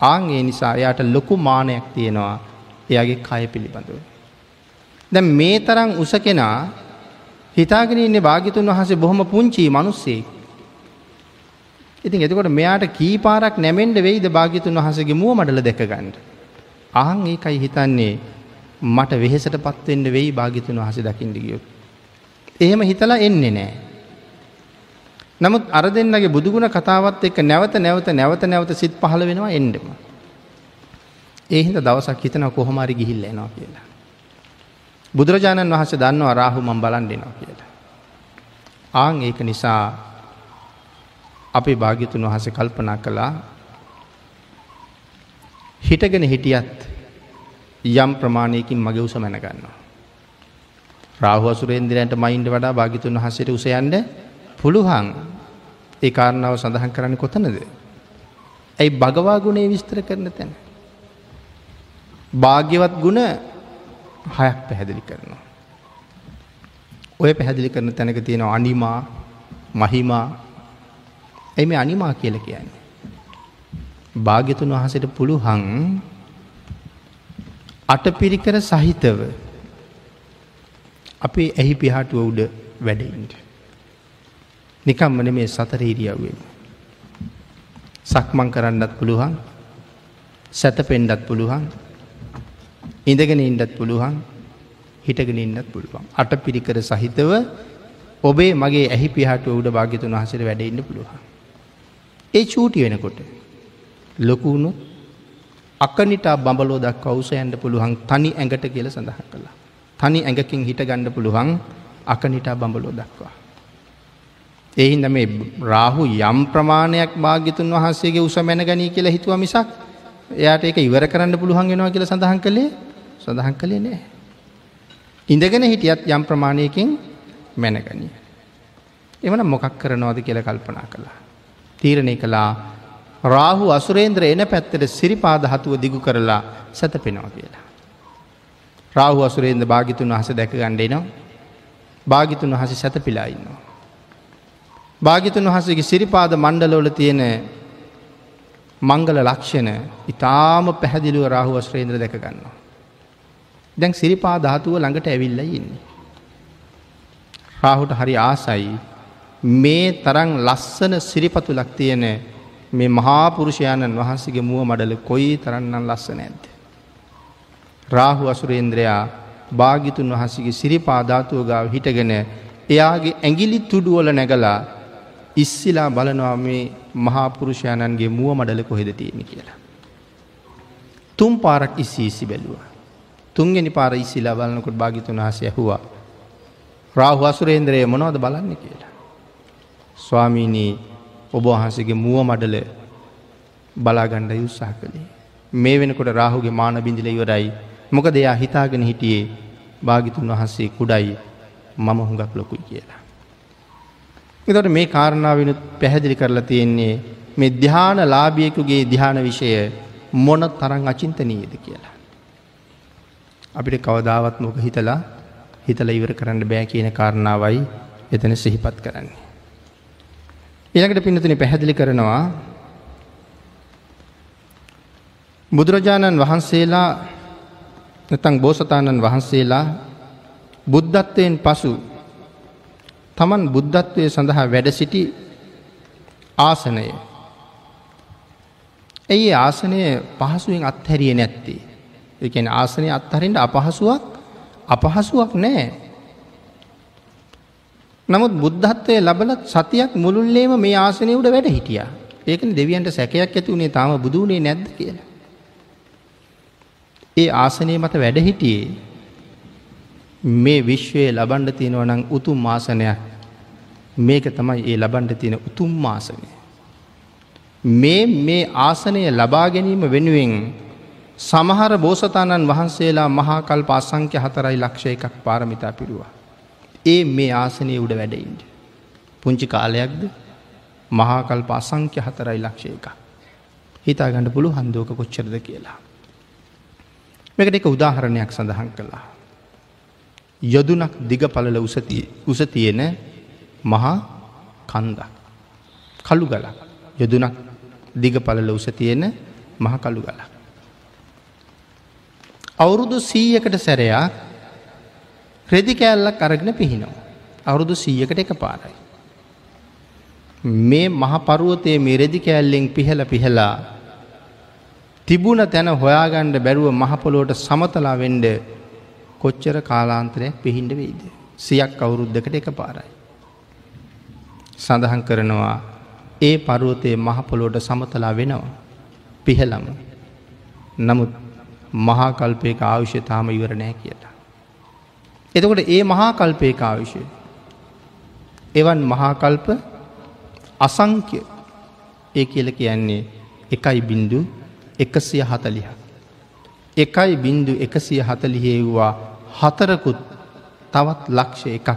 ආං ඒ නිසා එයාට ලොකු මානයක් තියෙනවා එයාගේ කය පිළිබඳව. දැ මේ තරම් උස කෙනා හිතාගෙන ඉන්න භාගිතුන් වහසේ බොහොම පුංචි මනුස්සේ. ඉතින් එතකොට මෙයාට කීපාරක් නැමෙන්ඩ වෙයිද භාගිතුන් වහසගේ මුව මඩල දෙකගන්නට. අහන් ඒකයි හිතන්නේ මට වෙහෙසට පත්වෙන්න වෙයි භාගිතුන් වහස දකිින්ට ගියොත්. එහෙම හිතලා එන්නේ නෑ. නමුත් අර දෙන්නගේ බුදුගුණ කතාවත් එක්ක නැවත නැවත නැවත නැවත සිත් පහළ වෙනවා එන්ඩම. ඒහිද දවසක් හිතන කොහොමරි ගිහිල්ල එනවා කියලා. බුදුරජාණන් වහස දන්නවා රාහු මම් බලන් දෙනවා කියලා. ආං ඒක නිසා අපි භාගිතුන් වහස කල්පනා කළා හිටගෙන හිටියත් යම් ප්‍රමාණයකින් මගේ උස මැනගන්නවා. රාහුවසුරේන්දිරයන්ට මයින්ඩ වඩා භාගිතුන් වහසට උසයන්ඩ පුළුවන් ඒ කාරණාව සඳහන් කරන්න කොතනද. ඇයි භගවා ගුණේ විස්තර කරන තැන. භාග්‍යවත් ගුණ හයක් පැහැදිලි කරනවා. ඔය පැහැදිලි කරන තැනක තියෙනවා අනිමා මහිමා ඇයි මේ අනිමා කියල කියන්නේ. භාග්‍යතුන් වහසට පුළුහන් අටපිරිකර සහිතව අපේ ඇහි පිහාටුව උඩ වැඩයින්ට. නිකම්මන මේ සතරීරියව්වෙන්. සක්මං කරන්නත් පුළුවන් සැත පෙන්ඩත් පුළුවන් ඉඳගෙන ඉන්ඩත් පුළුවන් හිටගෙන ඉන්නත් පුළුවන්. අට පිරිකර සහිතව ඔබේ මගේ ඇහි පිහට උඩ භාගිතුන් වහසර වැඩඉන්න පුළුවන්. ඒ චූටි වෙනකොට ලොකුුණු අකනිටා බඹලෝ දක් අවසයන්ට පුළුවන් තනි ඇඟට කියල සඳහන් කළා. තනි ඇඟකින් හිට ගණ්ඩ පුළුවන් අකනිටා බඹලෝ දක්වා. එහින්ද මේ රාහු යම් ප්‍රමාණයක් භාග්‍යතුන් වහන්සේගේ උස මැන ගනී කියලා හිතුව මිසක් එයාට ඒක ඉවර කරන්න පුළුවන් වෙනවා කියලා සඳහන් කළේ සඳහන් කළේ නෑ. ඉඳගෙන හිටියත් යම් ප්‍රමාණයකින් මැනගනිය. එවන මොකක් කරනවාද කියල කල්පනා කළා. තීරණය කළා රාහු අසුරේන්ද්‍ර එන පැත්තට සිරිපාද හතුව දිගු කරලා සැතපෙනවා කියලා. රාහු අසුරේන්ද භාගිතුන් වහස දැක ගණ්ඩේනවා භාගිතුන් වහස සැතපිලා ඉන්නවා. භාගිතුන් වහසගේ සිරිපාද මණ්ඩලවල තියෙන මංගල ලක්ෂණ ඉතාම පැහැදිලිව රාහු වස්ත්‍රේන්ද්‍ර දැක ගන්නවා. දැන් සිරිපා ධාතුව ළඟට ඇවිල්ල ඉන්නේ. රාහුට හරි ආසයි මේ තරං ලස්සන සිරිපතුලක් තියෙන මේ මහාපුරුෂයාණන් වහන්සේගේ මුව මඩල කොයි තරන්නම් ලස්සන ඇද. රාහු අසුරේන්ද්‍රයා භාගිතුන් වහසගේ සිරිපාධාතුව ගාව හිටගෙන එයාගේ ඇගිලි තුඩුවල නැගලා ඉස්සිලා බලනවා මේ මහාපුරුෂයණන්ගේ මුව මඩල කොහෙද තියෙන කියලා. තුම් පාරක් ඉස්සි ඉසි බැලුව. තුන්ගනි පාර ඉස්සිලා බලන්නකොට භාගිතුන් වහසය හුවා. රාහු අසුරේන්ද්‍රය මොනවද බලන්න කියලා. ස්වාමීනී ඔබ වහන්සගේ මුව මඩල බලාගණ්ඩ යුත්සාහ කළේ. මේ වෙනකොට රාහුගේ මාන බිඳිල ඉවරයි මොක දෙයා හිතාගෙන හිටියේ භාගිතුන් වහන්සේ කුඩයි මම හුඟක් ලොකුයි කියලා. එතට මේ කාරණාවනුත් පැහැදිලි කරලා තියෙන්නේ මේ ධ්‍යාන ලාභියකුගේ ධ්‍යාන විෂය මොන තරං අචින්තනීයද කියලා. අපිට කවදාවත් මොක හිතලා හිතල ඉවර කරන්න බෑ කියන කාරණාවයි එතන සිහිපත් කරන්නේ. ඊළඟට පින්නතුනි පැහැදිලි කරනවා බුදුරජාණන් වහන්සේලා නැතං බෝසතාණන් වහන්සේලා බුද්ධත්වයෙන් පසු තමන් බුද්ධත්වය සඳහා වැඩ සිටි ආසනය. ඇයි ආසනය පහසුවෙන් අත්හැරිය නැත්තේ. එකන ආසනය අත්හරින්ට අපහසුවක් අපහසුවක් නෑ. නමුත් බුද්ධත්වය ලබලත් සතියක් මුළුල්ලේම මේ ආසනය උඩ වැඩ හිටිය. ඒකන දෙවියන්ට සැකයක් ඇති වුණේ තාම බුදුනේ නැද්ද කියලා. ඒ ආසනය මත වැඩ හිටියේ මේ විශ්වයේ ලබන්ඩ තියෙනවනං උතුම් මාසනයක් මේක තමයි ඒ ලබන්ඩ තියෙන උතුම් මාසනය. මේ මේ ආසනය ලබා ගැනීම වෙනුවෙන් සමහර බෝසතාණන් වහන්සේලා මහාකල් පාසංක්‍ය හතරයි ලක්ෂ එකක් පාරමිතා පිරුවා. ඒ මේ ආසනය උඩ වැඩයින්ට. පුංචි කාලයක්ද මහාකල්ප අසංක්‍ය හතරයි ලක්ෂය එක. හිතා ගණඩ පුළු හන්දුවක කොච්චරද කියලා. මේකට එක උදාහරණයක් සඳහන් කළා. යොදුනක් දිග පලල උස තියෙන මහා කන්දක්. කළු ගලක් යොදුනක් දිග පලල උස තියෙන මහ කළු ගලක්. අවුරුදු සීයකට සැරයක් රෙදි කෑල්ලක් අරගෙන පිහිනවා. අවුරුදු සීයකට එක පාරයි. මේ මහපරුවතයේ මේ රෙදි කෑල්ලෙන් පිහල පිහලා තිබුණ තැන හොයාගණ්ඩ බැරුව මහපොලෝට සමතලා වෙන්ඩ කොච්චර කාලාන්තරයක් පිහින්ඩ වෙයිද. සියක් අවුරුද්ධකට එක පාරයි. සඳහන් කරනවා ඒ පරුවතයේ මහපොලෝට සමතලා වෙනවා. පිහලම. නමුත් මහාකල්පයක ආවිශ්‍ය තාම ඉවර නෑ කියලා. එතකොට ඒ මහාකල්පයක ආවිශ්‍ය. එවන් මහාකල්ප අසංක්‍ය ඒ කියල කියන්නේ එකයි බින්දු එකසිය හතලිහ. එකයි බින්දු එකසිය හතලිහේව්වා හතරකුත් තවත් ලක්ෂ එකක්.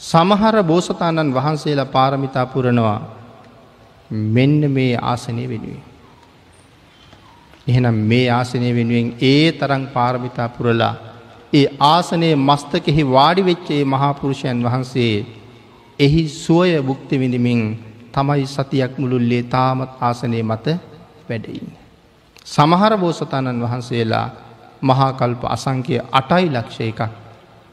සමහර බෝසතාණන් වහන්සේලා පාරමිතා පුරනවා මෙන්න මේ ආසනය වෙනුවේ. එහෙනම් මේ ආසනය වෙනුවෙන් ඒ තරං පාරමිතා පුරලා ඒ ආසනයේ මස්තකෙහි වාඩි වෙච්චේ මහාපුරුෂයන් වහන්සේ එහි සුවය බුක්ති විඳමින් තමයි සතියක් මුළුල්ලේ තාමත් ආසනය මත වැඩඉන්න. සමහර බෝසතාණන් වහන්සේලා මහාකල්ප අසංකය අටයි ලක්ෂ එකක්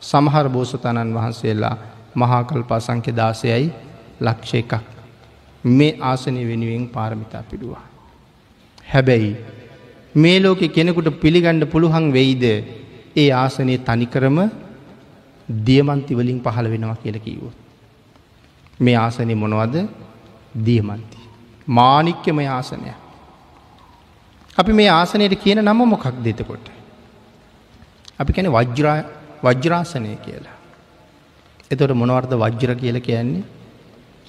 සමහර බෝසතාණන් වහන්සේලා මහාකල්ප අසංක්‍ය දාසයයි ලක්ෂ එකක් මේ ආසනය වෙනුවෙන් පාරමිතා පිඩුවා. හැබැයි මේ ලෝකෙ කෙනෙකුට පිළිගණ්ඩ පුළුවන් වෙයිද ඒ ආසනයේ තනිකරම දියමන්තිවලින් පහළ වෙනවා කියල කිව්වොත්. මේ ආසනය මොනවද දියමන්ති. මානික්‍යම ආසනය. අපි මේ ආසනයට කියන නම මොකක් දෙතකොට. අපි කැන වජ්‍රා වජ්‍රාසනය කියලා. එතොට මොනවර්ද වජ්්‍ර කියල කියන්නේ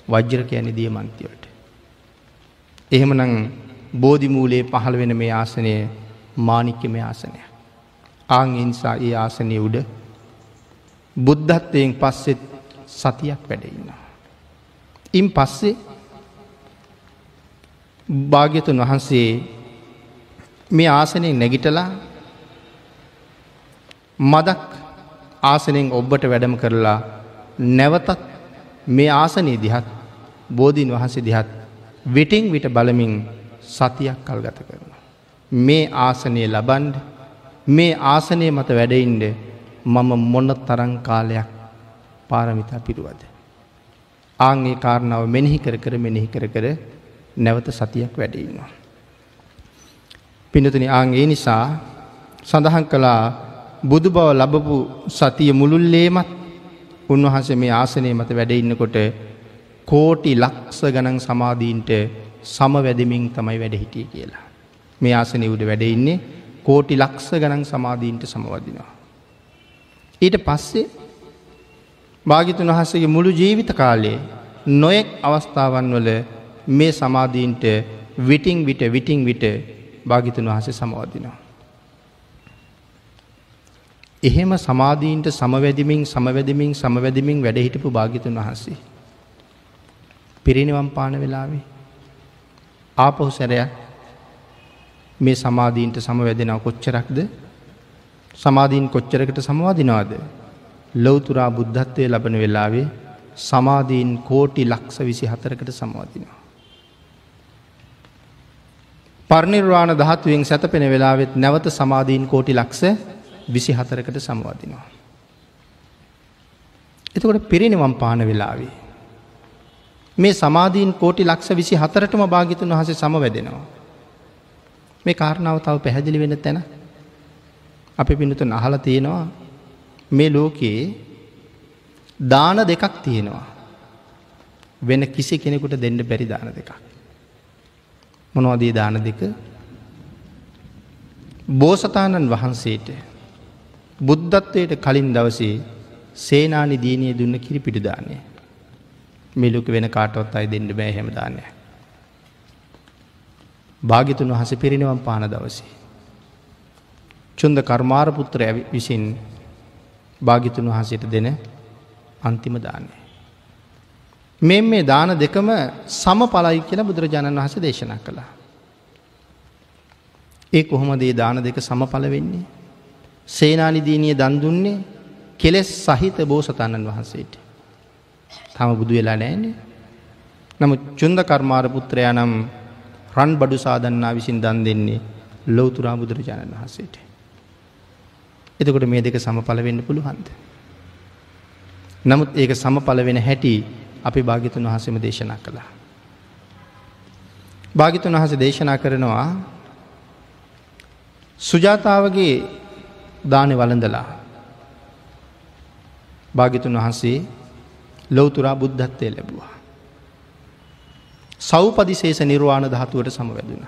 වජ්්‍ර කියන්නේ දියමන්තිවට. එහෙමනං බෝධිමූලයේ පහළ වෙන මේ ආසනය මානික්‍යම ආසනය. ආං ඉන්සා ඒ ආසනය උඩ බුද්ධත්වයෙන් පස්සෙත් සතියක් වැඩඉන්නවා. ඉන් පස්සේ භාග්‍යතුන් වහන්සේ මේ ආසනයෙන් නැගිටලා මදක් ආසනයෙන් ඔබ්බට වැඩම කරලා නැවතත් මේ ආසනයේ දිහත් බෝධීන් වහන්සේ දිහත් විටිං විට බලමින් සතියක් කල් ගත කරනවා. මේ ආසනය ලබන්ඩ මේ ආසනය මත වැඩයින්ඩ මම මොන්න තරං කාලයක් පාරමිතා පිරුවද. ආංගේ කාරණාව මෙනෙහි කර කර මෙනෙහි කර කර නැවත සතියක් වැඩඉන්නවා. පිනතුන ආංගේ නිසා සඳහන් කළා බුදු බව ලබපු සතිය මුළුල්ලේමත් උන්වහන්සේ මේ ආසනය මත වැඩඉන්නකොට කෝටි ලක්ස ගණන් සමාධීන්ට සමවැදමින් තමයි වැඩ හිටිය කියලා. මේ ආසනය උඩ වැඩඉන්නේ කෝටි ලක්ස ගණන් සමාධීන්ට සමවදිනවා. ඊට පස්සේ භාගිතුන් වහසගේ මුළු ජීවිත කාලයේ නොයෙක් අවස්ථාවන් වල මේ සමාධීන්ට විටිං විට විටිං විට භාගිතුන් වහස සමවදිනවා. එහෙම සමාධීන්ට සමවැදිමින් සමවැදිමින් සමවැදිමින් වැඩහිටපු භාගිතුන් වහන්සේ. පිරිනිවම් පාන වෙලාවේ ආපහු සැරයක් මේ සමාධීන්ට සමවැදෙනව කොච්චරක්ද සමාධීන් කොච්චරකට සමවාදිනවාද ලොවතුරා බුද්ධත්වය ලබන වෙලාවේ සමාධීන් කෝටි ලක්ෂ විසි හතරකට සමවදිනවා. පර්නිර්වාණ දහත්තුවෙන් සැතපෙන වෙලාවෙත් නැවත සමාධීන් කෝටි ලක්ෂ විසි හතරකට සමවදිනවා. එතකොට පිරිනිවම් පාන වෙලාවේ. මේ සමාධීන් කෝටි ලක්ෂ විසි හතරටම භාගිතුන් වහස සමවැදෙනවා. මේ කාරණාව තව පැහැදිලි වෙන තැන අපි පිනතුන් අහල තියෙනවා මේ ලෝකයේ දාන දෙකක් තියෙනවා. වෙන කිසි කෙනෙකුට දෙන්න බැරි දාන දෙකක්. මොනවදී දාන දෙක බෝසතාණන් වහන්සේට බුද්ධත්වයට කලින් දවසේ සේනානි දීනය දුන්න කිරි පිටිදානය මිලුක වෙන කාටොත් අයි දෙන්න බෑ හෙමදානය. භාගිතුන් වහස පිරිනිවම් පාන දවසේ. චුන්ද කර්මාරපුත්‍ර විසින් භාගිතුන් වහසට දෙන අන්තිම දානය. මෙ මේ දාන දෙකම සම පලයි කියලා බුදුරජාණන් වහස දේශනා කළා. ඒ කොහොමදේ දාන දෙක සමඵල වෙන්නේ. සේනානිදීනිය දන්දුන්නේ කෙලෙස් සහිත බෝසතාණන් වහන්සේට. තම බුදු වෙලා නෑනේ. නමුත් චුන්ද කර්මාර පුත්‍රයා නම් රන් බඩු සාධන්නා විසින් දන් දෙන්නේ ලොවතුරා බුදුරජාණන් වහන්සේට. එතකොට මේ දෙක සමඵල වෙන්න පුළුවන්ද. නමුත් ඒක සමඵල වෙන හැටි අපි භාගිතුන් වහසම දේශනා කළා. භාගිතුන් වහස දේශනා කරනවා සුජාතාවගේ දානෙ වළඳලා භාගිතුන් වහන්සේ ලොවතුරා බුද්ධත්වය ලැබවා. සෞපදිශේෂ නිර්වාණ ධාතුවට සමවැදුණ.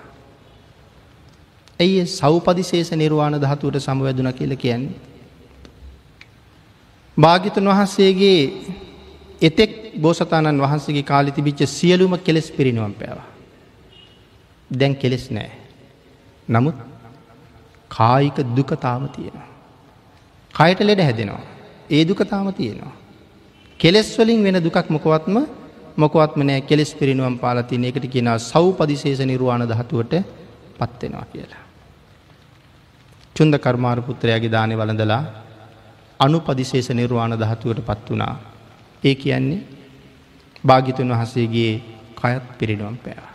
ඇයි සෞපදිශේෂ නිර්වාණ ධාතුවට සමවැදුණ කියල කියන්නේ. භාගිතුන් වහන්සේගේ එතෙක් බෝසතාණන් වහන්සේගේ කාලි තිබිච්ච සියලුම කෙලෙස් පිරිනුවම් පෑවා. දැන් කෙලෙස් නෑ. නමුත් කායික දුකතාම තියෙනවා. කයට ලෙඩ හැදෙනවා. ඒ දුකතාම තියෙනවා. කෙලෙස් වලින් වෙන දුකක් මොකවත්ම මොකවත්ම නෑ කෙලෙස් පිරිනුවම් පාලතින එකට කියෙන සව් පදිශේෂ නිර්වාණ දහතුවට පත්වෙනවා කියලා. චුන්ද කර්මාර පුත්‍රයාගේ දානය වලඳලා අනු පදිශේෂ නිර්වාණ දහතුවට පත් වනා. ඒ කියන්නේ භාගිතුන් වහසේගේ කයත් පිරිනුවම් පෑවා.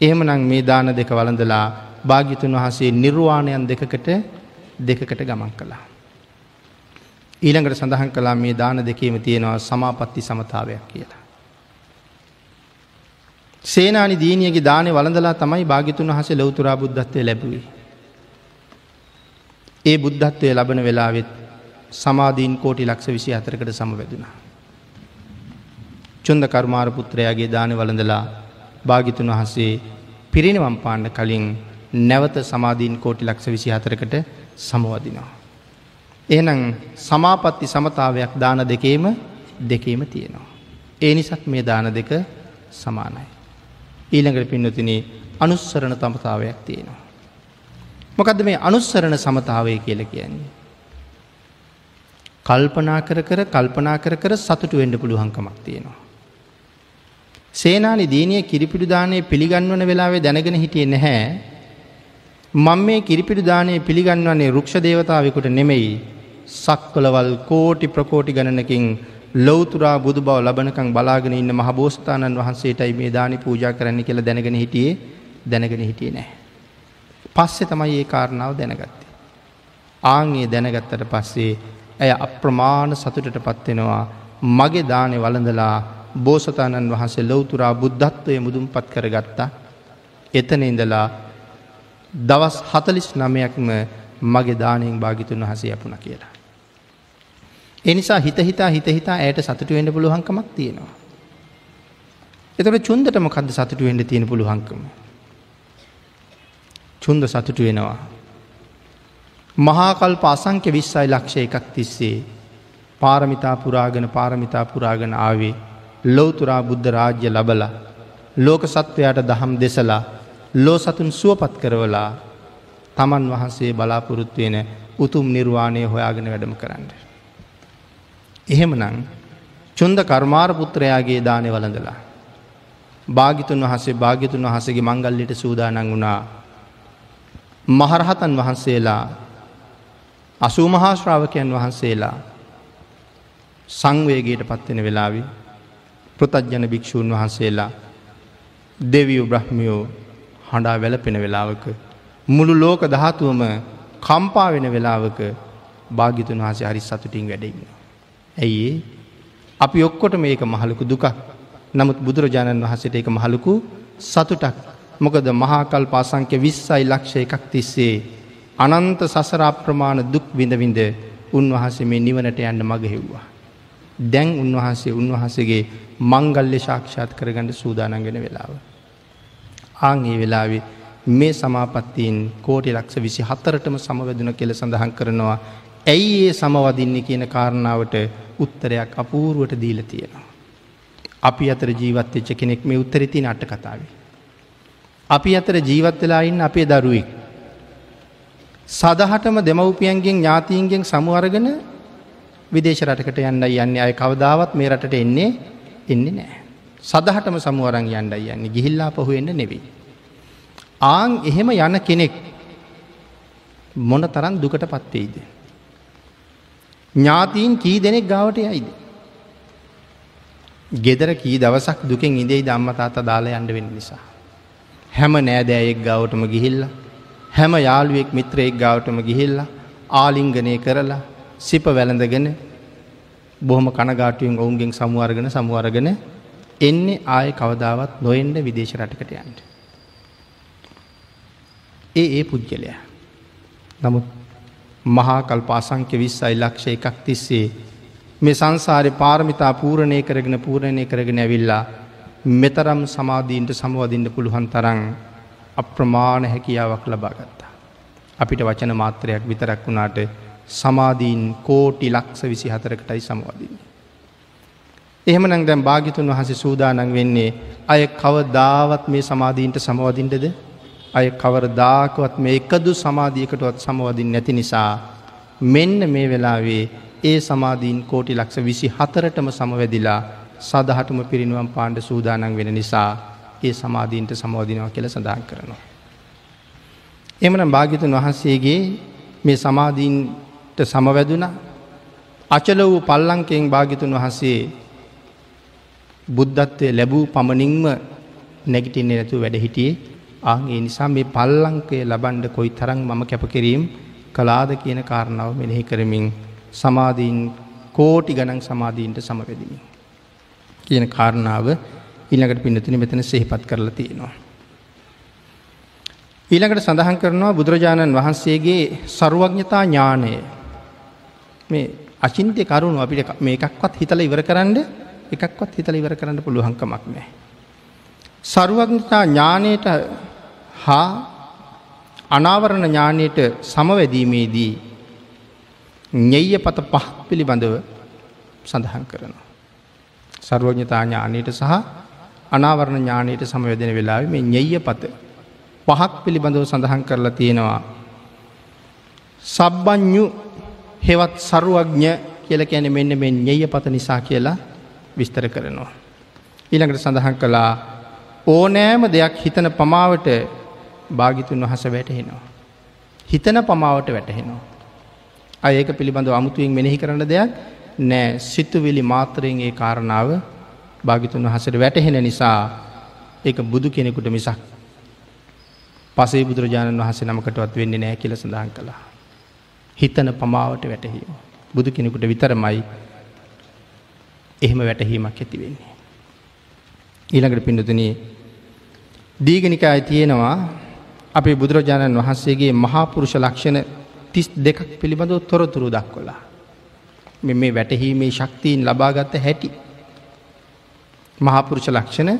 එහෙම නං මේ දාන දෙක වලඳලා භාගිතුන් වහසේ නිර්වාණයන් දෙකකට දෙකකට ගමන් කළා. ඊළඟට සඳහන් කලා මේ දාන දෙකේම තියෙනවා සමාපත්ති සමතාවයක් කියලා. සේනානි දීනියගේ දානය වළඳලා තමයි භාගිතුන් වහසේ ලොවතුරා බුද්ධත්වය ලැබුවේ. ඒ බුද්ධත්වය ලබන වෙලාවෙත් සමාධීන් කෝටි ලක්ෂ විසි අතරකට සමවැදුනා. චොන්ද කර්මාර පුත්‍රයාගේ දාන වළඳලා භාගිතුන් වහසේ පිරිනිවම් පාන්න කලින් නැවත සමාධීන් කෝටි ලක්ෂ විසි හතරකට සමවදිනවා. එහනම් සමාපත්ති සමතාවයක් දාන දෙකේම දෙකේම තියෙනවා. ඒ නිසත් මේ දාන දෙක සමානයි. ඊළඟට පින්නතින අනුස්සරණ තමතාවයක් තියෙනවා. මොකද මේ අනුස්සරණ සමතාවය කියල කියන්නේ. කල්පනා කර කර කල්පනා කර කර සතුටු වෙන්ඩ පුළුවන්කමක් තියෙනවා. සේනානි දීනිය කිරිපිඩු දානය පිළිගන්වන වෙලාවේ දැනගෙන හිටියේ නැහැ. මං මේ කිරිපිඩු දානය පිළිගන්වන්නේ රුක්ෂ දේවතාවකුට නෙමෙයි සක්වලවල් කෝටි ප්‍රකෝටි ගණනකින් ලොවතුරා බුදු බව ලබනකං බලාගෙන ඉන්න මහ බෝස්ථානන් වහන්සේටයි මේ දානි පූජා කරන්න කියල දැනගෙන හිටියේ දැනගෙන හිටියේ නෑ. පස්සෙ තමයි ඒ කාරණාව දැනගත්තේ. ආංගේ දැනගත්තට පස්සේ ඇය අප්‍රමාණ සතුටට පත්වෙනවා මගේ දානෙ වළඳලා බෝසතාණන් වහන්සේ ලොවතුරා බුද්ධත්වය මුදුම් පත් කරගත්තා. එතන ඉඳලා දවස් හතලිස් නමයක්ම මගේ දානයෙන් භාගිතුන් වහසේ යපුණ කියලා. එනිසා හිත හිතා හිත හිතා ඇයට සතුට වෙන්න පුළුවන්කමක් තියෙනවා. එතට චුන්දට මොකක්ද සතුට වෙන්න තියෙන පුළුවන්කම. චුන්ද සතුටු වෙනවා. මහාකල් පාසංක්‍ය විස්සයි ලක්ෂ එකක් තිස්සේ පාරමිතා පුරාගෙන පාරමිතා පුරාගෙන ආවේ ලෝතුරා බුද්ධ රාජ්‍ය ලබල ලෝක සත්වයට දහම් දෙසලා ලෝ සතුන් සුවපත් කරවලා තමන් වහන්සේ බලාපොරොත්තුවෙන උතුම් නිර්වාණය හොයාගෙන වැඩම කරන්න. එහෙමනං චුන්ද කර්මාර පුත්‍රයාගේ දානය වලඳලා. භාගිතුන් වහසේ භාගිතුන් වහසගේ මංගල්ලට සූදානන් වුණා මහරහතන් වහන්සේලා අසූ මහාශ්‍රාවකයන් වහන්සේලා සංවේගයට පත්වෙන වෙලාවි පෘතජ්ජන භික්‍ෂූන් වහන්සේලා දෙවියු බ්‍රහ්මියෝ හඬා වැලපෙන වෙලාවක මුළු ලෝක දහතුවම කම්පා වෙන වෙලාවක භාගිතුන් වහසේ හරි සතුටින් වැඩඉන්න. ඇයි අපි ඔක්කොට මේක මහලකු දුකක් නමුත් බුදුරජාණන් වහසට එක මහලකු සතුටක් මොකද මහාකල් පාසංක්‍ය විස්සයි ලක්ෂ එකක් තිස්සේ අනන්ත සසරාප්‍රමාණ දුක් විඳවිඳ උන්වහන්සේ මේ නිවනට යන්න මග හෙව්වා. දැන් උන්වහන්සේ උන්වහසගේ මංගල්‍ය ශාක්ෂාත් කරගඩ සූදානගෙන වෙලාව. ආංගේ වෙලාවේ මේ සමාපත්තීන් කෝටි ලක්ෂ විසි හතරටම සමවැදන කෙල සඳහන් කරනවා ඇයි ඒ සමවදින්න කියන කාරණාවට උත්තරයක් අපූරුවට දීල තියෙනවා. අපි අතර ජීවත්වෙච්ච කෙනෙක් මේ උත්තරිති නට්ට කතාවේ. අපි අතර ජීවත් වෙලා ඉන්න අපේ දරුවෙක්. සදහටම දෙමව්පියන්ගෙන් ඥාතීන්ගෙන් සමුවරගෙන විදේශ රටකට යන්න යන්න අය කවදාවත් මේ රටට එන්නේ එන්නේ නෑ. සදහටම සමුවරන් යන්ඩයි යන්නේ ගිහිල්ලා පහු එන්න නෙවෙයි. ආං එහෙම යන කෙනෙක් මොන තරන් දුකට පත්වෙයිද. ඥාතීන් කී දෙනෙක් ගාවට යයිද. ගෙදර කී දවසක් දුකෙන් ඉදෙයි දම්මතාත දාලා යන්න වෙන්න නිසා. හැම නෑදෑයෙක් ගාවටම ගිහිල්ලා හැම යාළුවෙක් මිත්‍රයෙක් ගාවටම ගිහිල්ලා ආලිංගනය කරලා සිප වැළඳගෙන බොහොම කනගාටුවෙන් ඔවුන්ගෙන් සමුවර්ගෙන සමුවරගෙන එන්නේ ආය කවදාවත් නොෙන්ඩ විදේශ රටකට යන්ට. ඒ ඒ පුද්ගලයා. නමුත් මහාකල් පාසංක්‍ය විස්සයි ලක්ෂ එකක් තිස්සේ මේ සංසාරය පාරමිතා පූරණය කරගෙන පූරණය කරගෙන ඇවිල්ලා මෙතරම් සමාධීන්ට සමවදින්න පුළුවන් තරන් අප්‍රමාණ හැකියාවක් ලබාගත්තා. අපිට වචන මාත්‍රයක් විතරක් වුණාට සමාධීන් කෝටි ලක්ෂ විසි හතරකටයි සමවදින්නේ. එහෙමනං දැම් භාගිතුන් වහසේ සූදානන් වෙන්නේ අය කවදාවත් මේ සමාධීන්ට සමවදින්ටද අය කවර දාකවත් මේ එකදු සමාධියකටවත් සමවදින් නැති නිසා මෙන්න මේ වෙලාවේ ඒ සමාධීන් කෝටි ලක්ෂ විසි හතරටම සමවැදිලා සදහටම පිරිනුවම් පාණ්ඩ සූදානන් වෙන නිසා ඒ සමාධීන්ට සමෝධිනව කියල සඳහන් කරනවා. එමන භාගිතුන් වහන්සේගේ මේ සමාධීන්ට සමවැදුන අචල වූ පල්ලංකෙන් භාගිතුන් වහන්සේ බුද්ධත්වය ලැබූ පමණින්ම නැගිටින්නේ නැතු වැඩ හිටියේ ආගේ නිසා මේ පල්ලංකය ලබන්ඩ කොයි තරං මම කැපකිරීම් කලාද කියන කාරණාව මෙනෙහි කරමින් සමාධීන් කෝටි ගණන් සමාධීන්ට සමවැදිමි. කියන කාරණාව ඊළඟට පින්නතුන මෙතන සෙහිපත් කරලා තියෙනවා. ඊළඟට සඳහන් කරනවා බුදුරජාණන් වහන්සේගේ සරුවඥතා ඥානය මේ අචින්තය කරුණු අපිට මේ එකක්වත් හිතල ඉවර කරන්න එකක්වත් හිතල ඉවර කරන්න පුළුවන්කමක් නෑ. සරුවඥතා ඥානයට හා අනාවරණ ඥානයට සමවැදීමේදී ඤෙය්‍ය පත පහක් පිළිබඳව සඳහන් කරනවා. සර්වඥතා ඥානයට සහ අනාවරණ ඥානයට සමවැදෙන වෙලාව මේ ඤෙය්‍ය පත පහක් පිළිබඳව සඳහන් කරලා තියෙනවා. සබ්බඥු හෙවත් සරුවඥ කියල කැන මෙන්න මෙ ඤෙය්‍ය පත නිසා කියලා විස්තර කරනවා. ඊළඟට සඳහන් කළා ඕනෑම දෙයක් හිතන පමාවට භාගිතුන් වහස වැටහෙනවා. හිතන පමාවට වැටහෙනවා. අයක පිළිබඳව අමුතුවෙන් මෙනෙහි කරන දෙයක් නෑ සිතුවිලි මාත්‍රයෙන් ඒ කාරණාව භාගිතුන් වහසට වැටහෙන නිසා ඒක බුදු කෙනෙකුට මිසක් පසේ බුදුරජාණන් වහසේ නමකටවත් වෙන්නේ නෑ කියල සඳහන් කළා. හිතන පමාවට වැටහීම. බුදු කෙනෙකුට විතරමයි එහෙම වැටහීමක් ඇති වෙන්නේ. ඊළඟට පිඩතුනී දීගනිකාය තියෙනවා අපේ බුදුරජාණන් වහන්සේගේ මහාපුරුෂ ලක්ෂණ තිස් දෙකක් පිළිබඳව තොරතුරු දක්කොලා. මේ වැටහීමේ ශක්තිීන් ලබාගත්ත හැටි. මහාපුරුෂ ලක්ෂණ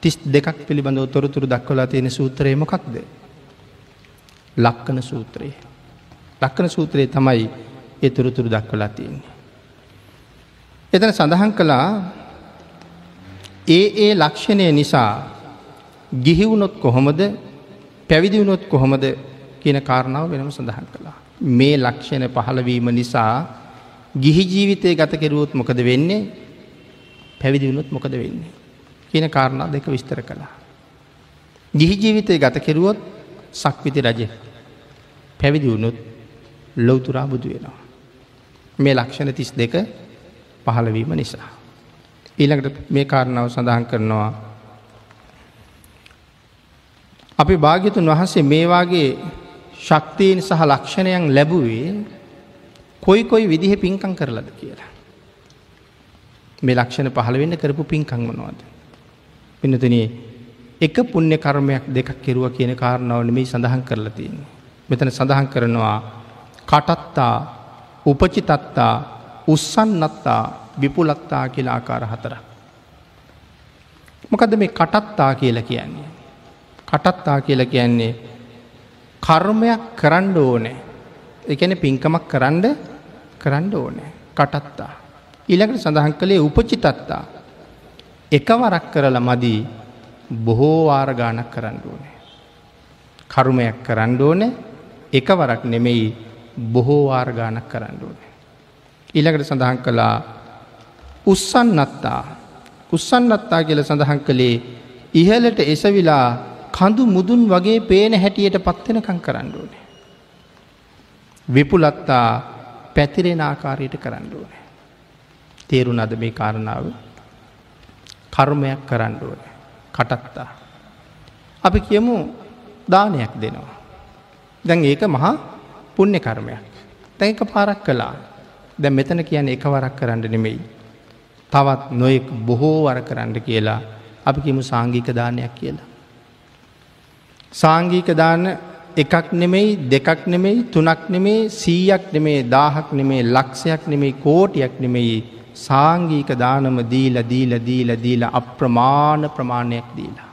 තිස් දෙකක් පිළිබඳව තොරතුරු දක්වලා තියෙන සූත්‍රය මොකක්ද. ලක්කන සූත්‍රයේ. ලක්කන සූත්‍රයේ තමයි ඒ තුරතුරු දක්වලා තියෙන්නේ. එතන සඳහන් කළා ඒ ඒ ලක්ෂණය නිසා ගිහිවුණොත් කොහොමද පැවිදිවුණොත් කොහොමද කියන කාරණාව වෙනම සඳහන් කළා. මේ ලක්ෂණ පහළවීම නිසා ගිහි ජීවිතය ගත කෙරුවොත් මොකද වෙන්නේ පැවිදිවුණොත් මොකද වෙන්නේ. කියන කාරණා දෙක විස්තර කළා. ගිහි ජීවිතය ගත කෙරුවොත් සක්විති රජ පැවිදිවුණුත් ලොවතුරා බුදු වෙනවා. මේ ලක්ෂණ තිස් දෙක පහළවීම නිසා. ඊළඟට මේ කාරණාව සඳහන් කරනවා අපි භාග්‍යතුන් වහන්සේ මේවාගේ ශක්තිීන් සහ ලක්ෂණයන් ලැබුවේ කොයි කොයි විදිහ පින්කං කරලද කියලා. මේ ලක්ෂණ පහළ වෙන්න කරපු පින්කං වනවාද. පිනතුන එක පුුණ්‍ය කර්මයක් දෙකක් කෙරුව කියන කාරණාවන මේ සඳහන් කරලා තියන්නේ. මෙතන සඳහන් කරනවා කටත්තා උපචිතත්තා උස්සන්නත්තා විපුලත්තා කියලා ආකාර හතර. මොකද මේ කටත්තා කියල කියන්නේ. කටත්තා කියල කියන්නේ කර්මයක් කරන්න ඕනෑ එකන පින්කමක් කරන්න කරන්න ඕනෑ කටත්තා. ඊළඟට සඳහන් කළේ උපචිතත්තා එකවරක් කරල මදී බොහෝ වාරගානක් කරන්න ඕනෑ. කරුමයක් කරන්න ඕන එකවරක් නෙමෙයි බොහෝ වාර්ගානක් කරන්න ඕන. ඊළඟට සඳහන් කළා උස්සන්නත්තා උස්සන්නත්තා කියල සඳහන් කළේ ඉහලට එසවිලා කඳු මුදුන් වගේ පේන හැටියට පත්වෙනකං කරන්න ඕනේ. විපුලත්තා පැතිරෙන ආකාරයට කරන්න ඕනේ. තේරුණ අද මේ කාරණාව කර්මයක් කරන්න ඕන. කටත්තා. අපි කියමු දානයක් දෙනවා. දැන් ඒක මහා පුුණ්‍ය කර්මයක්. තැක පාරක් කලා දැ මෙතන කියන එකවරක් කරන්න නෙමෙයි. තවත් නොයෙක් බොහෝ වර කරන්න කියලා අපි කිමු සාංගික දානයක් කියලා. සාංගීක දාන එකක් නෙමෙයි දෙකක් නෙමෙයි තුනක් නෙමේ සීයක් නෙමේ දාහක් නෙමේ ලක්ෂයක් නෙමෙයි කෝටියක් නෙමෙයි සාංගීක දානම දීල දීල දීල දීල අප්‍රමාණ ප්‍රමාණයක් දීලා.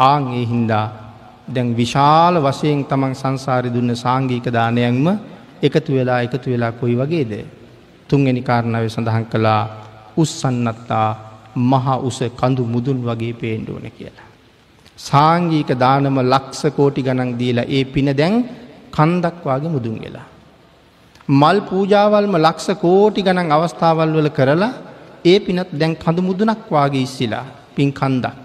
ආං ඒ හින්දා දැන් විශාල වශයෙන් තමන් සංසාරි දුන්න සාංගීක දානයක්ම එකතු වෙලා එකතු වෙලා කොයි වගේද. තුන්ගනි කාරණාව සඳහන් කළා උස්සන්නත්තා මහා උස කඳු මුදුන් වගේ පේන්ඩුවන කියලා. සාංගීක දානම ලක්ෂ කෝටි ගණන් දීලා ඒ පින දැන් කන්දක්වාගේ මුදුන් වෙලා. මල් පූජාවල්ම ලක්ෂ කෝටි ගණන් අවස්ථාවල් වල කරලා ඒ පිනත් දැන් කඳු මුදුනක් වාගේ ඉස්සිලා පින් කන්දක්.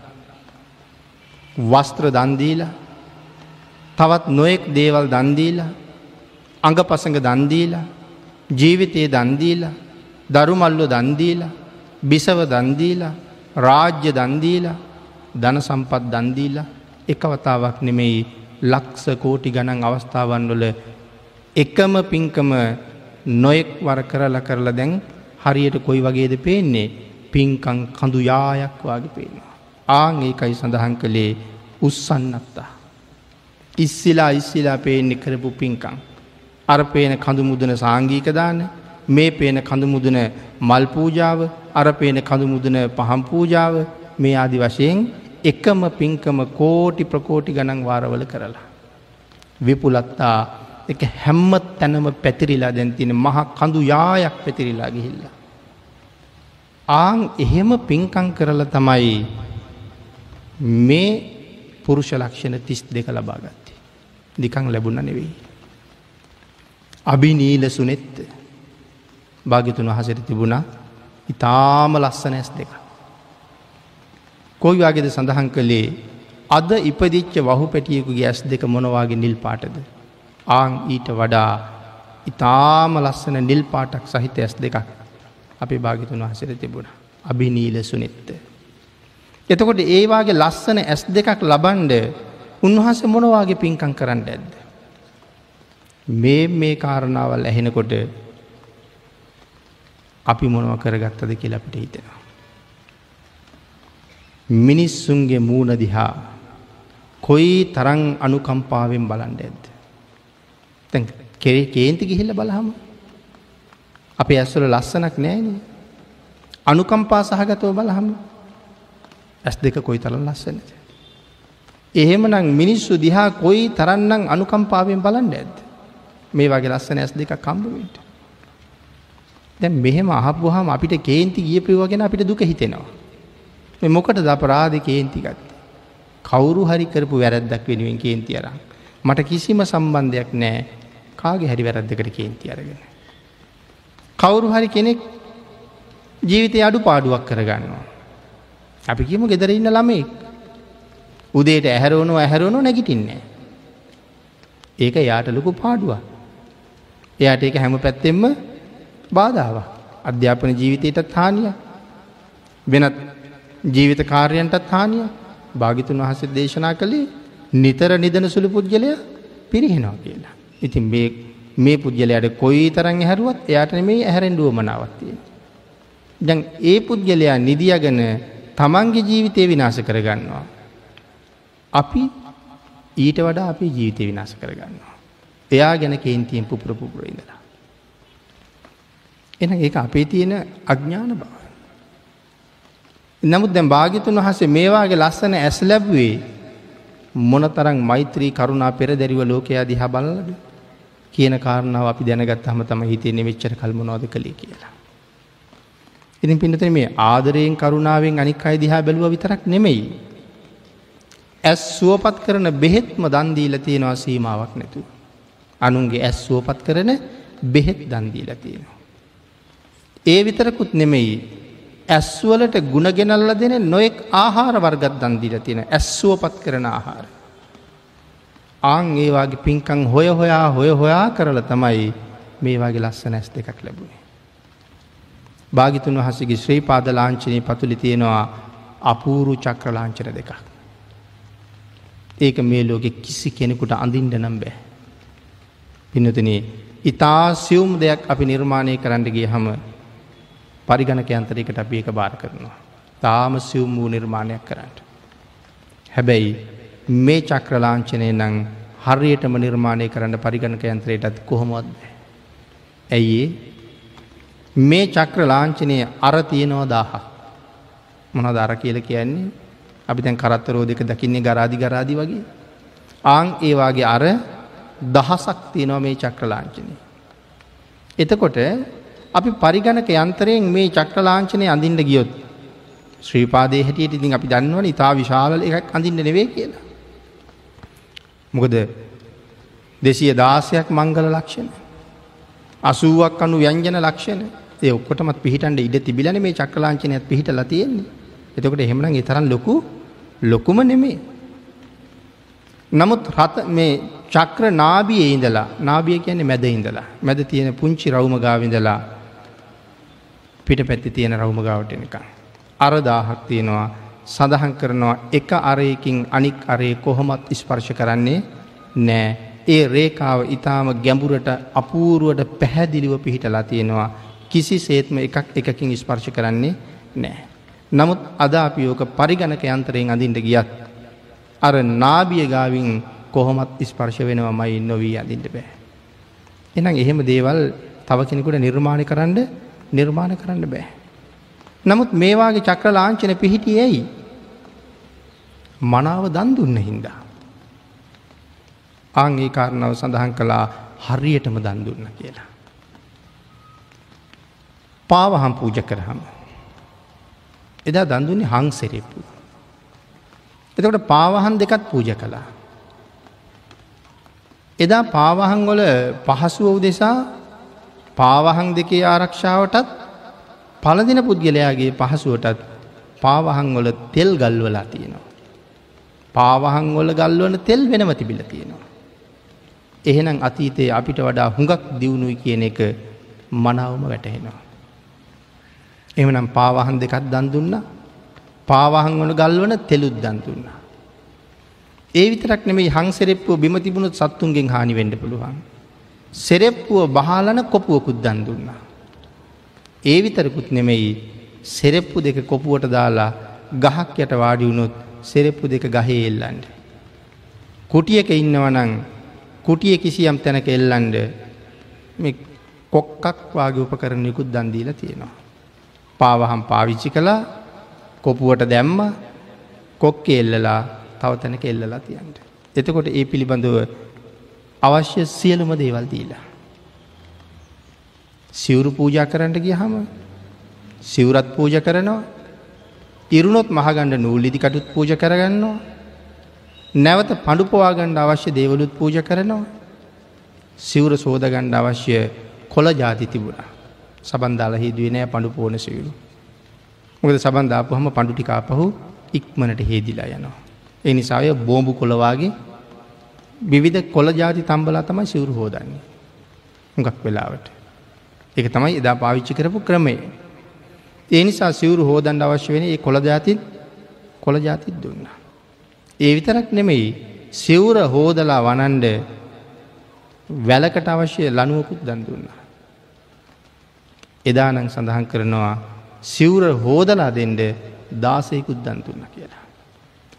වස්ත්‍ර දන්දීලා තවත් නොයෙක් දේවල් දන්දීලා අඟ පසඟ දන්දීලා ජීවිතයේ දන්දීලා දරුමල්ලු දන්දීලා බිසව දන්දීලා රාජ්‍ය දන්දීලා ධන සම්පත් දන්දීලා එකවතාවක් නෙමෙයි ලක්ස කෝටි ගණන් අවස්ථාවන් වල එකම පින්කම නොයෙක් වර කරලා කරලා දැන් හරියට කොයි වගේද පේන්නේ පින්කං කඳු යායක් වගේ පේනවා. ආං ඒකයි සඳහන් කළේ උස්සන්නත්තා. ඉස්සිලා ඉස්සිලා පේන්නේ කරපු පින්කං. අර පේන කඳු මුදන සාංගීක දාන මේ පේන කඳු මුදන මල් පූජාව අර පේන කඳු මුදන පහම් පූජාව මේ ආදි වශයෙන් එකම පින්කම කෝටි ප්‍රකෝටි ගණන් වාරවල කරලා. විපුලත්තා එක හැම්ම තැනම පැතිරිලා දැන් තියෙන මහ කඳු යායක් පැතිරිලා ගිහිල්ලා. ආං එහෙම පින්කං කරලා තමයි මේ පුරුෂ ලක්ෂණ තිස් දෙක ලබාගත්තේ. දිකං ලැබුණ නෙවෙයි. අභිනීල සුනෙත්ත භාගිතුන් වහසර තිබුණා ඉතාම ලස්සන ඇස් දෙක. කොයි වගේද සඳහන් කළේ අද ඉපදිච්ච වහු පැටියෙකුගේ ඇස් දෙක මොනවාගේ නිල් පාටද. ආං ඊට වඩා ඉතාම ලස්සන නිල් පාටක් සහිත ඇස් දෙකක් අපි භාගිතුන් වහසර තිබුණ. අභිනීල සුනෙත්ත. එතකොට ඒවාගේ ලස්සන ඇස් දෙකක් ලබන්ඩ උන්වහස මොනවාගේ පින්කං කරන්න ඇද්ද. මේ මේ කාරණාවල් ඇහෙනකොට අපි මොනව කරගත්තද කියලා අපිට හිතෙනවා. මිනිස්සුන්ගේ මූුණ දිහා කොයි තරං අනුකම්පාවෙන් බලන්ඩ ඇද්ද. තැ කෙරේ කේන්ති ගිහිල්ල බලහම අප ඇස්වල ලස්සනක් නෑන අනුකම්පා සහගතව බලහම ඇස් දෙක කොයි තරන් ලස්සනද. එහෙමනම් මිනිස්සු දිහා කොයි තරන්නම් අනුකම්පාවෙන් බලන්ඩ ඇද. මේ වගේ ලස්සන ඇස් දෙක කම්බුවට. දැන් මෙහෙම අහපුහම අපිට කේන්ති ගියපිවගෙන අපිට දුක හිතෙනවා. මේ මොකට ද අපරාධ කේන්ති ගත්ත. කවුරු හරි කරපු වැරැද්දක් වෙනුවෙන් කේන්ති අරන්. මට කිසිම සම්බන්ධයක් නෑ කාගේ හැරි වැරද්දකට කේන්ති අරගෙන. කවුරු හරි කෙනෙක් ජීවිතය අඩු පාඩුවක් කරගන්නවා. අපි කියමු ගෙදර ඉන්න ළමෙක්. උදේට ඇහැරවුණු ඇහැරුණු නැගිටින්නේ. ඒක යාට ලොකු පාඩුවක්. එයාට ඒක හැම පැත්තෙම බාධාව. අධ්‍යාපන ජීවිතයටත් හානිය. වෙනත් ජීවිත කාර්යන්ටත් හානිය භාගිතුන් වහස දේශනා කළේ නිතර නිදන සුළු පුද්ගලය පිරිහෙනවා කියලා. ඉතින් මේ පුද්ගලයට කොයි තරන් හැරුවත් එයාට මේ ඇහැරෙන්ඩුව මනාවත්තිය. දැන් ඒ පුද්ගලයා නිදියගන තමන්ගේ ජීවිතය විනාශ කරගන්නවා. අපි ඊට වඩා අපි ජීවිතය විනාශ කරගන්නවා. එයා ගැන කේන්තියෙන් පුපුර පුපුර ඉඳලා. එන ඒ අපේ තියෙන අඥ්ඥාන බව. නමුත් දැම් භාගිතුන් වහසේ මේවාගේ ලස්සන ඇස් ලැබ්වේ මොනතරං මෛත්‍රී කරුණා පෙර දැරිව ලෝකයා දිහා බලලද කියන කාරණාව අපි දැනගත් හම තම හිතේ වෙච්චර කල්මනෝද කළේ කියලා. ඉතින් පිනත මේ ආදරයෙන් කරුණාවෙන් අනික් අයි දිහා බැලුව විතරක් නෙමෙයි. ඇස් සුවපත් කරන බෙහෙත්ම දන්දීල තියෙනවා සීමාවක් නැතුව. අනුන්ගේ ඇස් සුවපත් කරන බෙහෙත් දන්දීල තියෙනවා. ඒ විතරකුත් නෙමෙයි ඇස්වලට ගුණගෙනල්ල දෙන නොෙක් ආහාර වර්ගත් දන්දිල තියෙන ඇස්සුව පත් කරන ආහාර. ආං ඒවාගේ පින්කං හොය හොයා හොය හොයා කරල තමයි මේවාගේ ලස්සන ඇස් දෙකක් ලැබුණේ. භාගිතුන් වහසගේ ශ්‍රී පාද ලාංචනය පතුලි තියෙනවා අපූරු චක්‍ර ලාංචන දෙකක්. ඒක මේ ලෝකෙ කිසි කෙනෙකුට අඳින්ට නම් බෑ. පිනතන ඉතා සියුම් දෙයක් අපි නිර්මාණය කරන්නගේ හම පරිගණක යන්තරයකට අපි ඒක භාර කරනවා. තාම සියුම් වූ නිර්මාණයක් කරන්නට. හැබැයි මේ චක්‍රලාංචනය නං හරියටම නිර්මාණය කරන්න පරිගණක යන්ත්‍රයටත් කොහොමොත් බෑ. ඇයි මේ චක්‍ර ලාංචනය අර තියෙනවා දාහ මොන දර කියල කියන්නේ අපි තැන් කරත්තරෝ දෙක දකින්නේ ගරාදි ගරාදි වගේ ආං ඒවාගේ අර දහසක් තියෙනවා මේ චක්‍රලාංචනය. එතකොට අපි පරිගණක යන්තරයෙන් මේ චක්‍රලාංචනය අඳින්ට ගියොත් ශ්‍රීපාදය හැටියට ඉතින් අපි දන්නවන ඉතා විශාල එකක් අඳින්න නෙවේ කියලා. මොකද දෙසිය දාසයක් මංගල ලක්ෂණ. අසුවක් අනු ව්‍යංජන ලක්ෂණ ඒ ඔක්කොටමත් පිහිටන්ට ඉඩ තිබිලන මේ චක්‍රලාංචනයත් පිහිටල තියෙන්නේ. එතකොට එහෙමනම් ඒ තරම් ලොකු ලොකුම නෙමේ. නමුත් රත මේ චක්‍ර නාබියේ ඉඳලා නාබිය කියන්නේ මැද ඉඳලා මැද තියෙන පුංචි රවුම ගාවිඳලා පිට පැත්ති තියෙන රවුම ගාවට එනකම්. අර දාහක් තියෙනවා සඳහන් කරනවා එක අරයකින් අනික් අරේ කොහොමත් ස්පර්ශ කරන්නේ නෑ. ඒ රේකාව ඉතාම ගැඹුරට අපූරුවට පැහැදිලිව පිහිටලා තියෙනවා කිසි සේත්ම එකක් එකකින් ස්පර්ශ කරන්නේ නෑ. නමුත් අද අපි ඕක පරිගණක යන්තරයෙන් අඳින්ට ගියත්. අර නාබිය ගාවින් කොහොමත් ස්පර්ශ වෙනවා මයි නොවී අඳින්ට බෑ. එනම් එහෙම දේවල් තව කෙනෙකුට නිර්මාණය කරන්න නිර්මාණ කරන්න බෑ. නමුත් මේවාගේ චක්‍ර ලාංචන පිහිටිය ඇයි. මනාව දන් දුන්න හින්දා. ආංගේ කාරණාව සඳහන් කළා හරියටම දන් දුන්න කියලා. පාවහම් පූජ කරහම. එදා දන්දුන්නේ හං සෙරෙප්පු. එතකට පාවහන් දෙකත් පූජ කළා. එදා පාවහන් වල පහසුව උදෙසා පාවහන් දෙකේ ආරක්ෂාවටත් පලදින පුද්ගලයාගේ පහසුවටත් පාවහන් වල තෙල් ගල්වලා තියෙනවා. පාවහන් වල ගල්වන තෙල් වෙනම තිබිල තියෙනවා. එහෙනම් අතීතයේ අපිට වඩා හුඟක් දියුණුයි කියන එක මනාවම වැටහෙනවා. එමනම් පාවහන් දෙකත් දන් දුන්න පාවහන් වන ගල්වන තෙලුත් දන් දුන්න. ඒ විතරක් නෙමේ හං සෙරෙප්පුව බිම තිබුණුත් සත්තුන්ගෙන් හානි වෙන්ඩ පුළුවන්. සෙරෙප්පුව බහලන කොපුවකුත් දන් දුන්න. ඒ විතරකුත් නෙමෙයි සෙරෙප්පු දෙක කොපුුවට දාලා ගහක් යට වාඩි වුණොත් සෙරෙප්පු දෙක ගහේ එල්ලන්ඩ. කුටියක ඉන්නවනං කුටිය කිසියම් තැනක එල්ලන්ඩ කොක්කක් වාගේ උපකරණයකුත් දන්දීල තියෙනවා. පාවහම් පාවිච්චි කළා කොපුුවට දැම්ම කොක්ක එල්ලලා තව තැනක එල්ලලා තියන්ට. එතකොට ඒ පිළිබඳව අවශ්‍ය සියලුම දේවල් දීලා. සිවුරු පූජා කරන්නට ගිය හම සිවුරත් පූජ කරනවා ඉරුණොත් මහගණ්ඩ නූලිදි කටුත් පූජ කරගන්නවා නැවත පඩුපවාගණ්ඩ අවශ්‍ය දේවලුත් පූජ කරනවා සිවුර සෝදගණ්ඩ අවශ්‍ය කොළ ජාති තිබුණා සබන්දාල හිදුවේ නෑ පඩු පෝන සිවුරු. මොකද සබන්ධාපු හම පඩු ටිකාපහු ඉක්මනට හේදිලා යනවා. ඒ නිසාය බෝම්බු කොළවාගේ විවිධ කොළ ජාති තම්බලා තමයි සිවුරු හෝදන්නේ. හුඟක් වෙලාවට. එක තමයි එදා පාවිච්චි කරපු ක්‍රමය. ඒ නිසා සිවුරු හෝදන්ඩ අවශ්‍ය වෙන ඒ කොළ ජාතිත් කොළ ජාතිත් දුන්න. ඒ විතරක් නෙමෙයි සිවුර හෝදලා වනන්ඩ වැලකට අවශ්‍ය ලනුවකුත් දන් දුන්නා. එදානං සඳහන් කරනවා සිවුර හෝදලා දෙන්ඩ දාසයකුත් දන්තුන්න කියලා.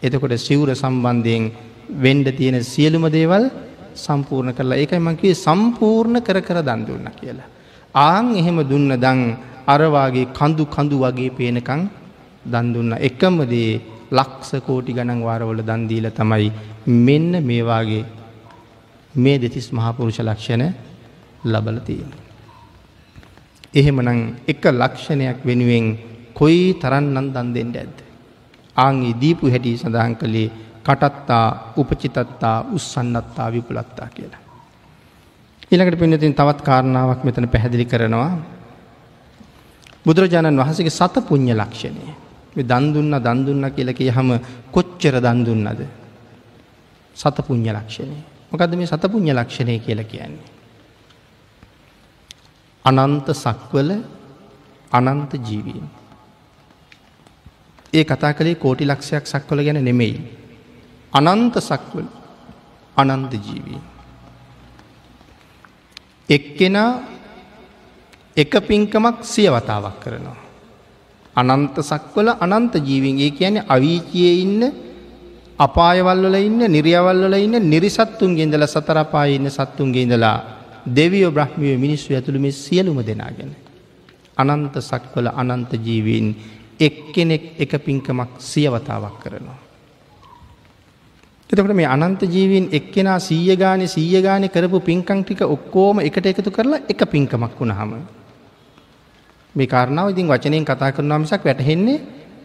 එතකොට සිවුර සම්බන්ධයෙන් වෙන්ඩ තියෙන සියලුම දේවල් සම්පූර්ණ කරලා ඒකයි මංකවේ සම්පූර්ණ කර කර දන් දුන්න කියලා. ආං එහෙම දුන්න දං අරවාගේ කඳු කඳු වගේ පේනකං දන්දුන්න එකමදේ ලක්ස කෝටි ගණන් වාරවල දන්දීල තමයි මෙන්න මේවාගේ මේ දෙතිස් මහපුරුෂ ලක්ෂණ ලබල තියෙන. එහෙමනං එක ලක්ෂණයක් වෙනුවෙන් කොයි තරන්නන් දන් දෙෙන්ට ඇද. ආංගේ දීපු හැටි සඳහන් කළේ කටත්තා උපචිතත්තා උත්සන්නත්තා විපුලත්තා කියලා. ඊළඟට පින්නතින් තවත් කාරණාවක් මෙතන පැහැදිලි කරනවා. බුදුරජාණන් වහසගේ සත පුං්ඥ ලක්ෂණය. දන්දුන්න දන්දුන්න කියලක හම කොච්චර දන්දුන්නද. සත පුං්ඥ ලක්ෂණය. මොකද මේ සත පුං්ඥ ලක්ෂණය කියල කියන්නේ. අනන්ත සක්වල අනන්ත ජීවීන්. ඒ කතා කළේ කෝටි ලක්ෂයක් සක්වල ගැන නෙමෙයි. අනන්ත සක්වල අනන්ත ජීවී. එක්කෙනා එක පින්කමක් සිය වතාවක් කරනවා. අනන්ත සක්වල අනන්ත ජීවින් ඒ කියන්නේ අවීචයේ ඉන්න අපායවල්වල ඉන්න නිරියවල්වල ඉන්න නිරිසත්තුන්ගේ ඉඳලා සතර අපායේ ඉන්න සත්තුන්ගේ ඉඳලා දෙවියෝ බ්‍රහ්මිය මිනිස්සු ඇතුළු මේ සියලුම දෙනාගෙන අනන්ත සක්වල අනන්ත ජීවීන් එක්කෙනෙක් එක පින්කමක් සියවතාවක් කරනවා. එතකට මේ අනන්ත ජීවීන් එක්කෙනා සීය ගාන සීය ගාන කරපු පින්කං ටික ඔක්කෝම එකට එකතු කරලා එක පින්කමක් වුණහම. මේ කාරණාව ඉතින් වචනයෙන් කතා කරනවා මිසක් වැටහෙන්නේ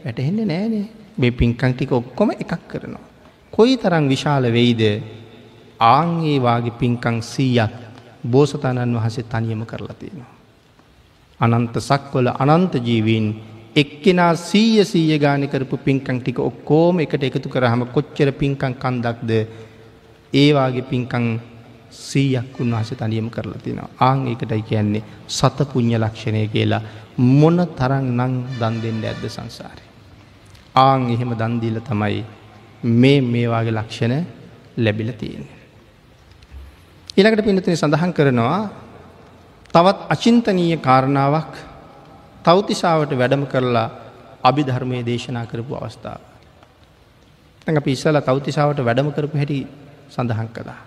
වැටහෙන්නේ නෑනේ මේ පින්කං ටික ඔක්කොම එකක් කරනවා. කොයි තරම් විශාල වෙයිද ආංගේ වාගේ පින්කං සීයක් බෝසතාණන් වහසේ තනියම කරලා තියෙනවා. අනන්ත සක්වල අනන්ත ජීවීන් එක්කෙනා සීය සීය ගානි කරපු පින්කං ටික ඔක්කෝම එකට එකතු කරහම කොච්චර පින්කං කන්දක්ද ඒවාගේ පින්කං සීයක් උන්වහස තනියම කරලා තිනවා. ආං එකටයි කියන්නේ සත පුං්ඥ ලක්ෂණය කියලා මොන තරන් නං දන් දෙන්න ඇද්ද සංසාරය. ආං එහෙම දන්දීල තමයි මේ මේවාගේ ලක්ෂණ ලැබිල තියෙන්නේ. ඊළඟට පිනතින සඳහන් කරනවා තවත් අචින්තනීය කාරණාවක් තෞතිසාාවට වැඩම කරලා අභිධර්මය දේශනා කරපු අවස්ථාව. තඟ පිස්සල තෞතිසාාවට වැඩම කරපු හැටි සඳහන් කළා.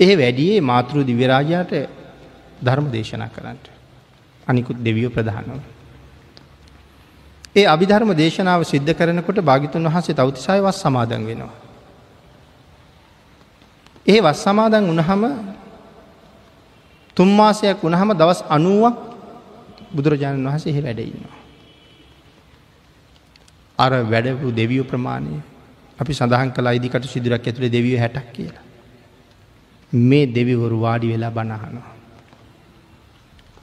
එහ වැඩියේ මාතෘ දිවරාජාට ධර්ම දේශනා කරන්නට. අනිකුත් දෙවියෝ ප්‍රධානව. ඒ අභිධර්ම දේශනාව සිද්ධ කරනකොට භාගිතුන් වහසේ තෞතිසාය වස් සමාදන් වෙනවා. ඒ වස් සමාදන් වනහම තුම්මාසයක් වනහම දවස් අනුවක් බුදුරජාණන් වහසේ එහි වැඩඉන්නවා. අර වැඩපු දෙවියෝ ප්‍රමාණය අපි සඳහන් කලා ඉදිකට සිදුරක් ඇතුළේ දෙවිය හැටක් කියලා. මේ දෙවිවරු වාඩි වෙලා බණහනවා.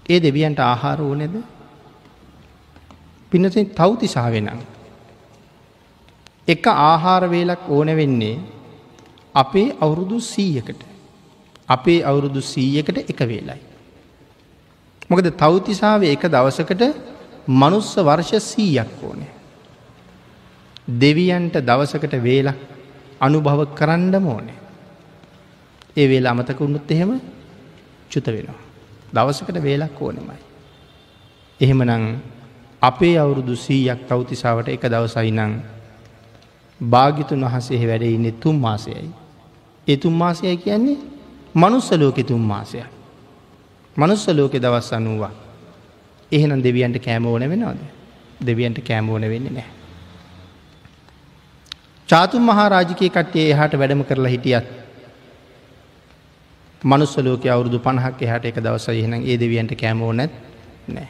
ඒ දෙවියන්ට ආහාර ඕනෙද පිනතින් තවතිසාාවෙනම්. එක ආහාර වේලක් ඕන වෙන්නේ අපේ අවුරුදු සීයකට අපේ අවුරුදු සීයකට එක වේලයි. මොකද තවතිසාාව එක දවසකට මනුස්ස වර්ෂ සීයක් ඕනේ. දෙවියන්ට දවසකට වේලක් අනුභව කරන්න ඕනේ. ඒ වේලා අමතක උන්නුත් එහෙම චුත වෙනවා. දවසකට වේලක් ඕනෙමයි. එහෙමනං අපේ අවුරුදු සීයක් තවතිසාාවට එක දවසයි නං භාගිතුන් වහසේ වැඩ ඉන්නේ තුම් මාසයයි. ඒ තුම් මාසයයි කියන්නේ මනුස්සලෝක තුම් මාසයක්. මනුස්ස ලෝකෙ දවස් අනුවා. එහෙනම් දෙවියන්ට කෑම ඕන වෙනවාද. දෙවියන්ට කෑම ඕන වෙන්නේ නෑ. චාතුන් මහාරාජිකය කට්ටිය එහට වැඩම කරලා හිටියත්. මනුස්සලෝක අවුරුදු පණහක් එහට එක දවස එහෙනම් ඒ දෙවියන්ට කෑමෝ නැත් නෑ.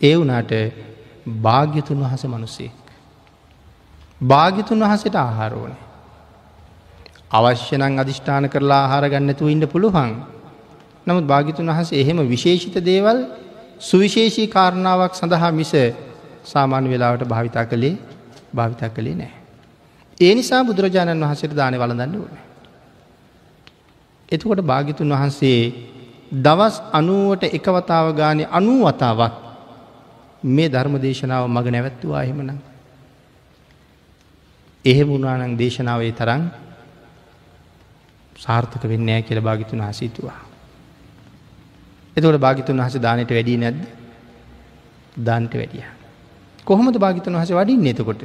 ඒ වනාට භාග්‍යතුන් වහස මනුස්සෙක්. භාගිතුන් වහසට ආහාරෝනේ. අවශ්‍යනං අධිෂ්ඨාන කරලා ආහාර ගන්නතු ඉන්න පුළුවන් නමුත් භාගිතුන් වහසේ එහෙම විශේෂිත දේවල් සුවිශේෂී කාරණාවක් සඳහා මිස සාමාන්‍ය වෙලාවට භාවිතා කළේ භාවිතා කළේ නෑ. ඒ නිසා බුදුරජාණන් වහන්සේට දානය වලඳන්න ඕන. එතුකොට භාගිතුන් වහන්සේ දවස් අනුවට එකවතාව ගානය අනූ වතාවක් මේ ධර්ම දේශනාව මග නැවැත්තුවා එහෙමනම්. එහෙම උනානං දේශනාවේ තරන් සාර්ථක වෙන්නෑ කියල භාගිතුන් හසිතුවා. එතකොට භාගිතුන් වහස දානයට වැඩි නැද්ද දන්ට වැඩිය. කොහොමද භාගිතුන් වහස වඩින් එතකොට.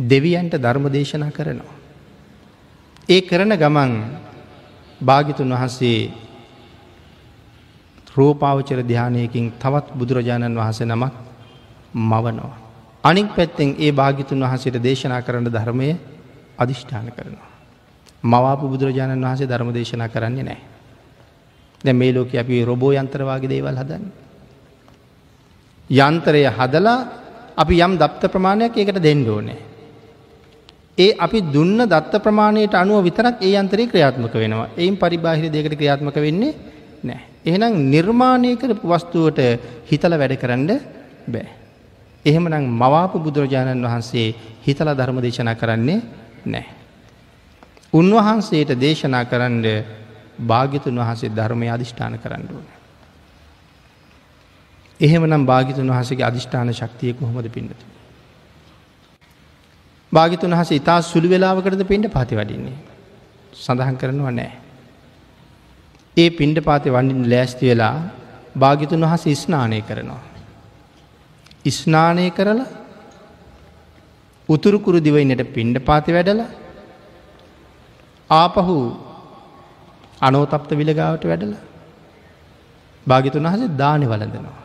දෙවියන්ට ධර්ම දේශනා කරනවා. ඒ කරන ගමන් භාගිතුන් වහන්සේ රූපාවචර ධ්‍යානයකින් තවත් බුදුරජාණන් වහස නමක් මවනවා. අනික් පැත්තෙන් ඒ භාගිතුන් වහසට දේශනා කරන ධර්මය අධිෂ්ඨාන කරනවා. මවාපු බුදුරජාණන් වහසේ ධර්ම දේශනා කරන්නේ නෑ. දැ මේ ලෝක අපි රොබෝ යන්ත්‍රවාගේ දේවල් හදන්න. යන්තරය හදලා අපි යම් දත්ත ප්‍රමාණයක් ඒකට දෙන්න ඕනේ. ඒ අපි දුන්න දත්ත ප්‍රමාණයට අනුව විතරක් ඒ අන්තරේ ක්‍රියාත්මක වෙනවා එයින් පරිබාහිර දෙකට ක්‍රියාත්මක වෙන්නේ නෑ. එහෙනම් නිර්මාණය කරපු වස්තුවට හිතල වැඩ කරන්න බෑ. එහෙමනම් මවාපු බුදුරජාණන් වහන්සේ හිතල ධර්ම දේශනා කරන්නේ නෑ. උන්වහන්සේට දේශනා කරන්න භාගිතුන් වහන්සේ ධර්මය අධිෂ්ඨාන කරන්න ඕන. එහෙමනම් භාගිතුන් වහසගේ අධිෂ්ඨාන ශක්තිය කොහොමද පින්නතු. භාගිතුන් වහස ඉතා සුළු වෙලාවකරද පින්ඩ පාති වඩින්නේ. සඳහන් කරනවා නෑ. ඒ පින්ඩ පාති වඩින් ලෑස්ති වෙලා භාගිතුන් වහස ස්නානය කරනවා. ස්නානය කරලා උතුරුකුරු දිවයිනට පින්ඩ පාති වැඩල ආපහු අනෝතප්ත විලගාවට වැඩල භාගිතුන් වහස දානය වලඳනවා.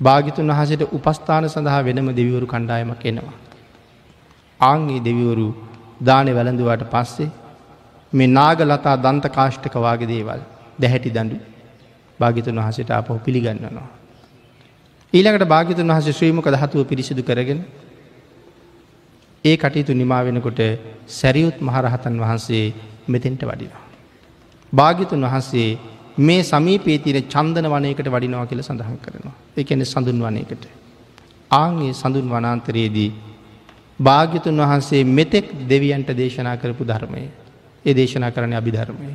භාගිතුන් වහසට උපස්ථාන සඳහා වෙනම දෙවිවරු කණ්ඩායමක් එනවා. ආංගේ දෙවිවරු දානය වැළඳුවට පස්සේ මේ නාග ලතා දන්ත කාෂ්ටක වාගේ දේවල් දැහැටි දඩු භාගිතුන් වහසට අපහු පිළිගන්නනවා. ඊළඟට භාගිතුන් වහස ශ්‍රීමක දහතුව පිරිසිදු කරගෙන ඒ කටයුතු නිමා වෙනකොට සැරියුත් මහරහතන් වහන්සේ මෙතෙන්ට වඩිනවා. භාගිතුන් වහන්සේ මේ සමීපේ තියෙන චන්දන වනයකට වඩිනවා කියල සඳහන් කරනවා. එකන සඳුන් වනයකට. ආංගේ සඳුන් වනාන්තරයේදී භාග්‍යතුන් වහන්සේ මෙතෙක් දෙවියන්ට දේශනා කරපු ධර්මය ඒ දේශනා කරන අභිධර්මය.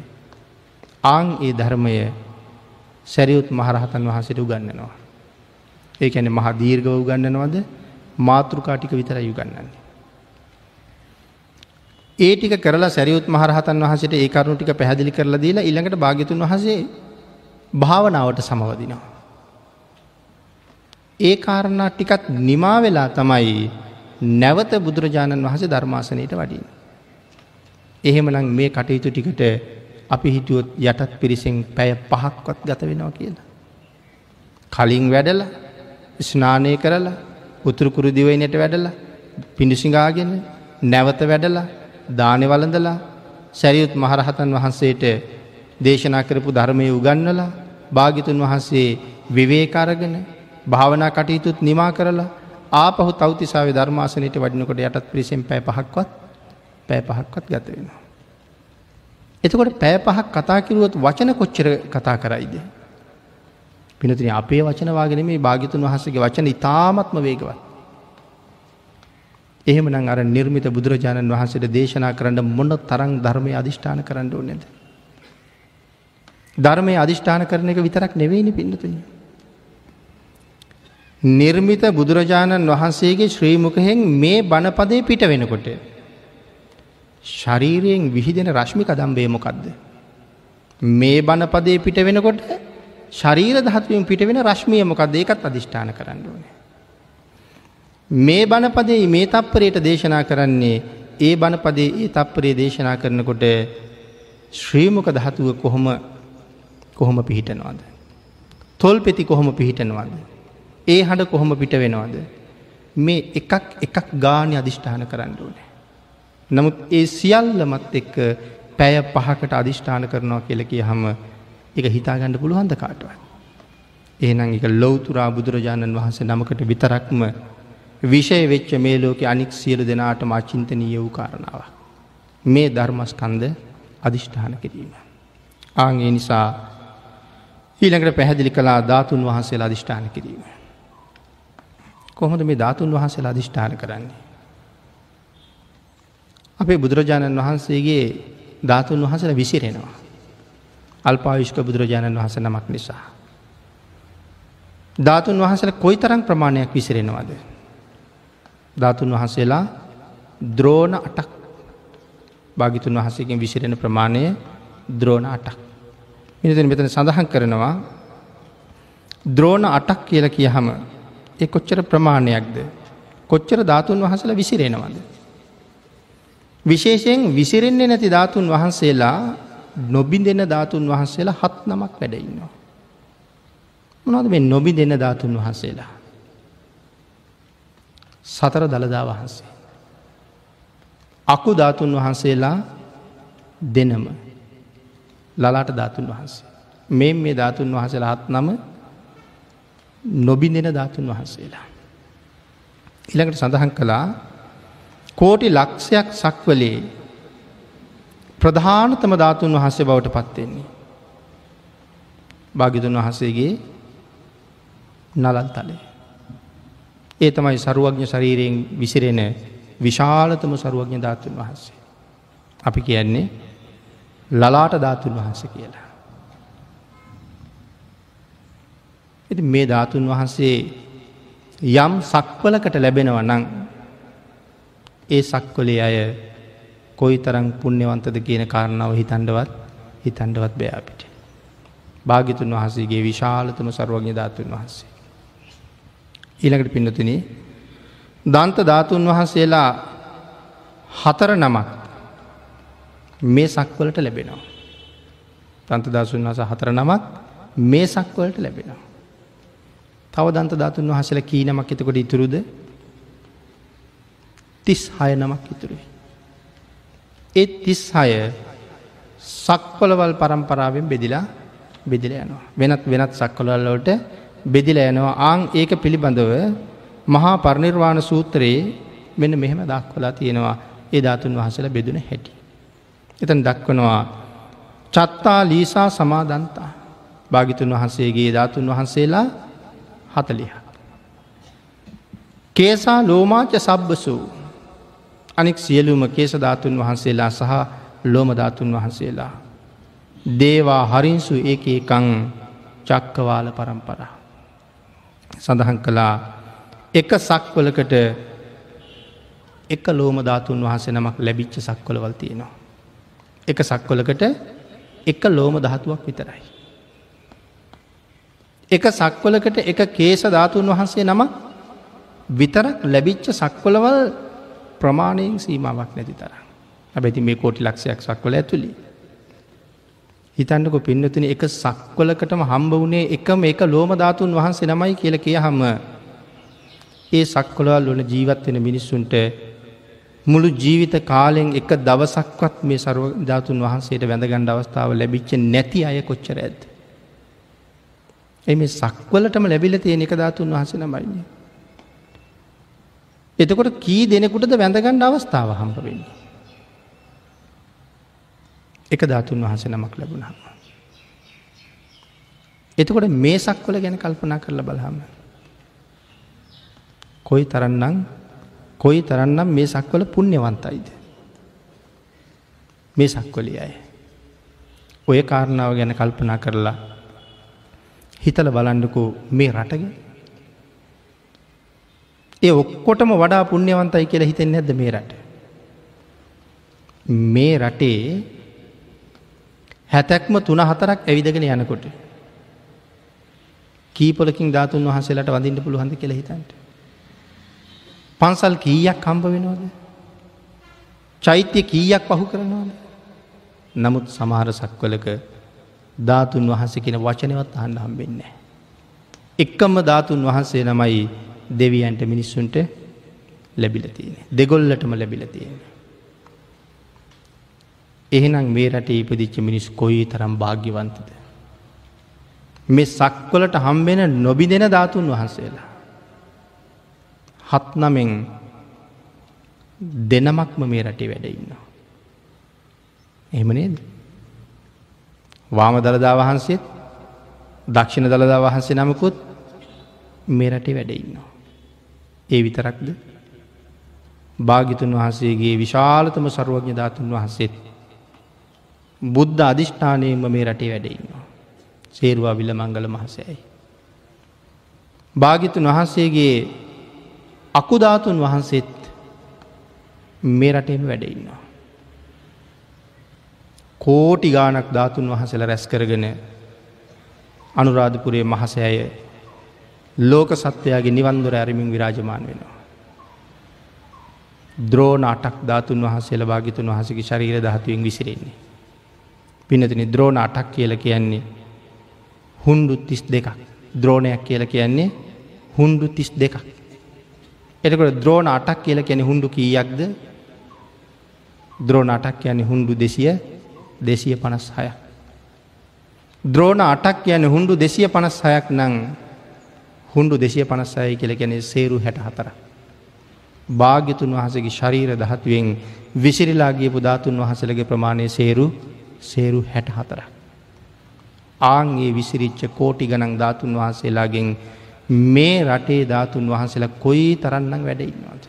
ආං ඒ ධර්මය සැරියුත් මහරහතන් වහන්සට උගන්නනවා. ඒ ඇන මහ දීර්ගව උගන්නනවද මාතෘකාටික විතර යුගන්නන්නේ. ඒ ටික කරලා සැරියුත් මහරහතන් වහසට ඒ කරුණු ටික පැහැදිලි කරලා දීලා ඉළඟට භාගිතුන් වහසේ භාවනාවට සමවදිනවා. ඒ කාරණා ටිකත් නිමා වෙලා තමයි නැවත බුදුරජාණන් වහස ධර්මාසනයට වඩින්. එහෙමනම් මේ කටයුතු ටිකට අපි හිටියොත් යටත් පිරිසෙන් පැය පහක්වත් ගත වෙනවා කියලා. කලින් වැඩල ස්නානය කරලා උතුරකුරු දිවයිනට වැඩලා පිඩිසිංගාගෙන නැවත වැඩලා දානෙ වලඳලා සැරියුත් මහරහතන් වහන්සේට දේශනා කරපු ධර්මය උගන්නලා භාගිතුන් වහන්සේ විවේකරගෙන භාවනා කටයුතුත් නිමා කරලා ආපහු තවතිසාාව ධර්මාසනයට වඩිනකොට යටත් පිරිසෙන් පැය පහක්වත් පැය පහක්වත් ගත වෙනවා. එතකොට පෑ පහක් කතා කිරුවොත් වචන කොච්චර කතා කරයිද. පිනතින අපේ වචනවාගෙන මේ භාගිතුන් වහසගේ වචන ඉතාමත්ම වේගවත්. එහෙමනම් අර නිර්මිත බුදුරජාණන් වහන්සේට දේශනා කරන්න මොන්න තරං ධර්මය අධිෂ්ඨාන කරන්න ඕනෙද. ධර්මය අධිෂ්ඨාන කරන එක විතරක් නෙවෙයිනි පින්නතුන. නිර්මිත බුදුරජාණන් වහන්සේගේ ශ්‍රීමුකහෙන් මේ බණපදය පිට වෙනකොට. ශරීරයෙන් විහිදෙන රශ්මි කදම්බේ මොකක්ද. මේ බණපදේ පිට වෙනකොට ශරීර දහත්වීම පිට වෙන රශ්මිය මොකක්ද ඒකත් අධිෂ්ඨාන කරන්න ඕනේ. මේ බණපදේ මේ තප්පරයට දේශනා කරන්නේ ඒ බණපදේ ඒ තප්පරේ දේශනා කරනකොට ශ්‍රීමක දහතුව කොහොම කොහොම පිහිටනවාද. තොල් පෙති කොහොම පිහිටනවාද. ඒ හඬ කොහොම පිට වෙනවාද. මේ එකක් එකක් ගානය අධිෂ්ඨාන කරන්න ඕනේ. නමුත් ඒ සියල්ලමත් එක්ක පැය පහකට අධිෂ්ඨාන කරනවා කියල කිය හම එක හිතාගණඩ පුළුවන්ද කාටවත්. ඒනං එක ලොවතුරා බුදුරජාණන් වහන්සේ නමකට විතරක්ම විෂය වෙච්ච මේ ලෝක අනික් සියලු දෙනාටම අචින්තනීය වූ කාරණාව. මේ ධර්මස්කන්ද අධිෂ්ඨාන කිරීම. ආගේ නිසා ඊළඟට පැහැදිලි කලා ධාතුන් වහන්සේලා අධිෂ්ඨාන කිරීම. කොහොමද මේ ධාතුන් වහන්සේලා අධිෂ්ඨාන කරන්නේ. අපේ බුදුරජාණන් වහන්සේගේ ධාතුන් වහසල විසිරෙනවා. අල්පාවිශ්ක බුදුරජාණන් වහස නමක් නිසා. ධාතුන් වහසල කොයි තරම් ප්‍රමාණයක් විසිරෙනවාද. ධාතුන් වහන්සේලා ද්‍රෝණ අටක් භාගිතුන් වහසකින් විසිරෙන ප්‍රමාණය ද්‍රෝණ අටක්. මිනිතන මෙතන සඳහන් කරනවා ද්‍රෝණ අටක් කියල කියහම එ කොච්චර ප්‍රමාණයක්ද. කොච්චර ධාතුන් වහසල විසිරෙනවද. විශේෂයෙන් විසිරෙන්නේ නැති ධාතුන් වහන්සේලා නොබි දෙන ධාතුන් වහන්සේලා හත් නමක් වැඩඉන්නවා. මොනද මේ නොබි දෙන ධාතුන් වහන්සේලා. සතර දළදා වහන්සේ. අකු ධාතුන් වහන්සේලා දෙනම ලලාට ධාතුන් වහන්සේ. මේ මේ ධාතුන් වහසලා හත් නම නොබිඳෙන ධාතුන් වහන්සේලා. ඉළඟට සඳහන් කළා කෝටි ලක්ෂයක් සක්වලේ ප්‍රධානතම ධාතුන් වහන්සේ බවට පත්වෙන්නේ. භාගිතුන් වහසේගේ නලන් තලේ. ඒ තමයි සරුවඥ ශරීරයෙන් විසිරෙන විශාලතම සරුවඥ ධාතුන් වහන්සේ. අපි කියන්නේ ලලාට ධාතුන් වහන්ස කියලා. ඇති මේ ධාතුන් වහන්සේ යම් සක්වලකට ලැබෙනව නං ඒ සක්වලේ අය කොයි තරං පුුණ්‍යවන්තද කියන කාරණාව හිතන්ඩවත් හිතන්ඩවත් බෑපිට. භාගිතුන් වහසේගේ විශාලතම සරුවඥ ධාතුන් වහන්සේ. ඊළඟට පින්නතුන දන්ත ධාතුන් වහන්සේලා හතර නමක් මේ සක්වලට ලැබෙනවා. තන්ත දසුන් වහස හතර නමක් මේ සක්වලට ලැබෙනවා. තව දන්ත ධාතුන් වහසල කී නමක් එතකොට ඉතුරුද තිස් හය නමක් ඉතුරුයි. ඒ තිස් හය සක්වලවල් පරම්පරාවෙන් බෙදිලා බෙදිල යනවා. වෙනත් වෙනත් සක්කොලල්ලෝට බෙදිල යනවා ආං ඒක පිළිබඳව මහා පරිනිර්වාණ සූත්‍රයේ මෙන්න මෙහෙම දක්වලා තියෙනවා ඒ ධාතුන් වහසල බෙදුන හැටි. එතන් දක්වනවා චත්තා ලීසා සමාදන්තා භාගිතුන් වහන්සේගේ ධාතුන් වහන්සේලා හතලිහ. කේසා ලෝමාච සබ්බසු අනෙක් සියලුම කේස ධාතුන් වහන්සේලා සහ ලෝමධාතුන් වහන්සේලා. දේවා හරින්සු ඒක එකං චක්කවාල පරම්පරා. සඳහන් කළා එක සක්වලකට එක ලෝම ධාතුන් වහන්සේ නමක් ලැබිච්ච සක්වලවල් තියෙනවා. එක සක්වලකට එක ලෝම ධාතුවක් විතරයි. එක සක්වලකට එක කේස ධාතුන් වහන්සේ නම විතරක් ලැබිච්ච සක්වලවල් ප්‍රමාණයෙන් සීමාවක් නැති තර. ඇබැති මේ කෝටි ලක්ෂයක් සක්වල ඇතුළි. හිතන්නක පින්නතුන එක සක්වලකටම හම්බ වනේ එකම එක ලෝම ධාතුන් වහන්සේ නමයි කියල කිය හම ඒ සක්කොලවල් වන ජීවත් වෙන මිනිස්සුන්ට මුළු ජීවිත කාලෙන් එක දවසක්වත් මේ සරුව ධාතුන් වහන්සේට වැඳගණ්ඩ අවස්ථාව ලැබිච්ච නැති අය කොච්චර ඇද. එම සක්වලටම ලැබිල තියෙන එක ධාතුන් වහස නමයින්නේ. එතකොට කී දෙනෙකුටද වැඳගණ්ඩ අවස්ථාව හම්බ වෙන්නේ. එක ධාතුන් වහස නමක් ලැබුණහම. එතකොට මේ සක්වල ගැන කල්පනා කරලා බලහම. කොයි තරන්නම් කොයි තරන්නම් මේ සක්වල පුුණ්්‍යවන්තයිද. මේ සක්වලි අය. ඔය කාරණාව ගැන කල්පනා කරලා හිතල බලන්ඩකෝ මේ රටග ඒ ඔක්කොටම වඩා පුුණ්‍යවන්තයි කියලා හිතෙන් නැද මේ රට. මේ රටේ හැතැක්ම තුන හතරක් ඇවිදගෙන යනකොට. කීපොලකින් ධාතුන් වහන්සේලට වඳින්ට පුළුවන්ද කියල හිතන්ට. පන්සල් කීයක් කම්ප වෙනවාද. චෛත්‍ය කීයක් පහු කරනවාද. නමුත් සමහර සක්වලක ධාතුන් වහන්සේ කියෙන වචනවත් අහන්න හම්බෙන්නේ. එක්කම්ම ධාතුන් වහන්සේ නමයි දෙවියන්ට මිනිස්සුන්ට ලැබිල තියෙන. දෙගොල්ලටම ලැබිල තියෙන. එහෙනම් මේ රට ඉපදිච්ච මිනිස් කොයි තරම් භාග්‍යවන්තද. මේ සක්වලට හම්බෙන නොබිදෙන ධාතුන් වහන්සේලා. හත්නමෙන් දෙනමක්ම මේ රටේ වැඩ ඉන්නවා. එහෙම නේද? වාම දළදා වහන්සේත් දක්ෂිණ දළදා වහන්සේ නමකුත් මේ රටේ වැඩ ඉන්නවා. ඒ විතරක්ද භාගිතුන් වහන්සේගේ විශාලතම සරුවඥ ධාතුන් වහන්සේත් බුද්ධ අධිෂ්ඨානයෙන්ම මේ රටේ වැඩ ඉන්නවා. සේරුවා විල මංගල මහසයයි. භාගිතුන් වහන්සේගේ අකුධාතුන් වහන්සේත් මේ රටේම වැඩඉන්නවා. කෝටි ගානක් ධාතුන් වහසල රැස් කරගෙන අනුරාධපුරේ මහසෑය ලෝක සත්වයාගේ නිවන්දුර ඇරමින් විරාජමාන වෙනවා. ද්‍රෝණ අටක් ධාතුන් වහසේල භාගිතුන් වහසකි ශරීර දහතුවෙන් විසිරෙන්නේ. පිනතිනි ද්‍රෝණ අටක් කියල කියන්නේ හුන්ඩු තිස් දෙකක් ද්‍රෝණයක් කියල කියන්නේ හුන්ඩු තිස් දෙකක්. එතකොට ද්‍රෝණ අටක් කියල කැනෙ හුන්ඩු කීයක්ද ද්‍රෝණ අටක් යන්නේ හුන්ඩු දෙසිය දෙසිය පනස් හය. ද්‍රෝණ අටක් යන හුන්ඩු දෙසිය පනස් හයක් නං හුන්ඩු දෙසිය පනස්සය කියල ගැන සේරු හැට හතර. භාග්‍යතුන් වහසගේ ශරීර දහත්ුවෙන් විසිරිලාගේ පුධාතුන් වහසලගේ ප්‍රමාණය සේරු සේරු හැට හතර. ආන්ගේ විසිරිච්ච කෝටි ගණන් ධාතුන් වහන්සේලාගෙන් මේ රටේ ධාතුන් වහන්සේලා කොයි තරන්නම් වැඩ ඉන්නවාද.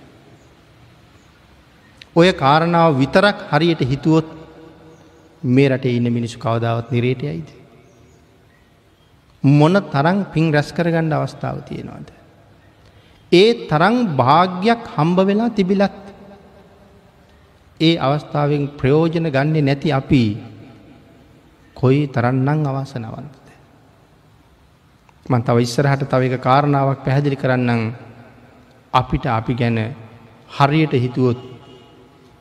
ඔය කාරණාව විතරක් හරියට හිතුවොත් මේ රටේ ඉන්න මිනිස්සු කවදාවත් නිරේට යයිද. මොන තරං පින් රැස් කරගණ්ඩ අවස්ථාව තියෙනවාද. ඒ තරං භාග්‍යයක් හම්බ වෙලා තිබිලත් ඒ අවස්ථාවෙන් ප්‍රයෝජන ගන්නේ නැති අපි කොයි තරන්නම් අවාසනවන්තද. මන් තව ඉස්සරහට තව එක කාරණාවක් පැහැදිලි කරන්නම් අපිට අපි ගැන හරියට හිතුවොත්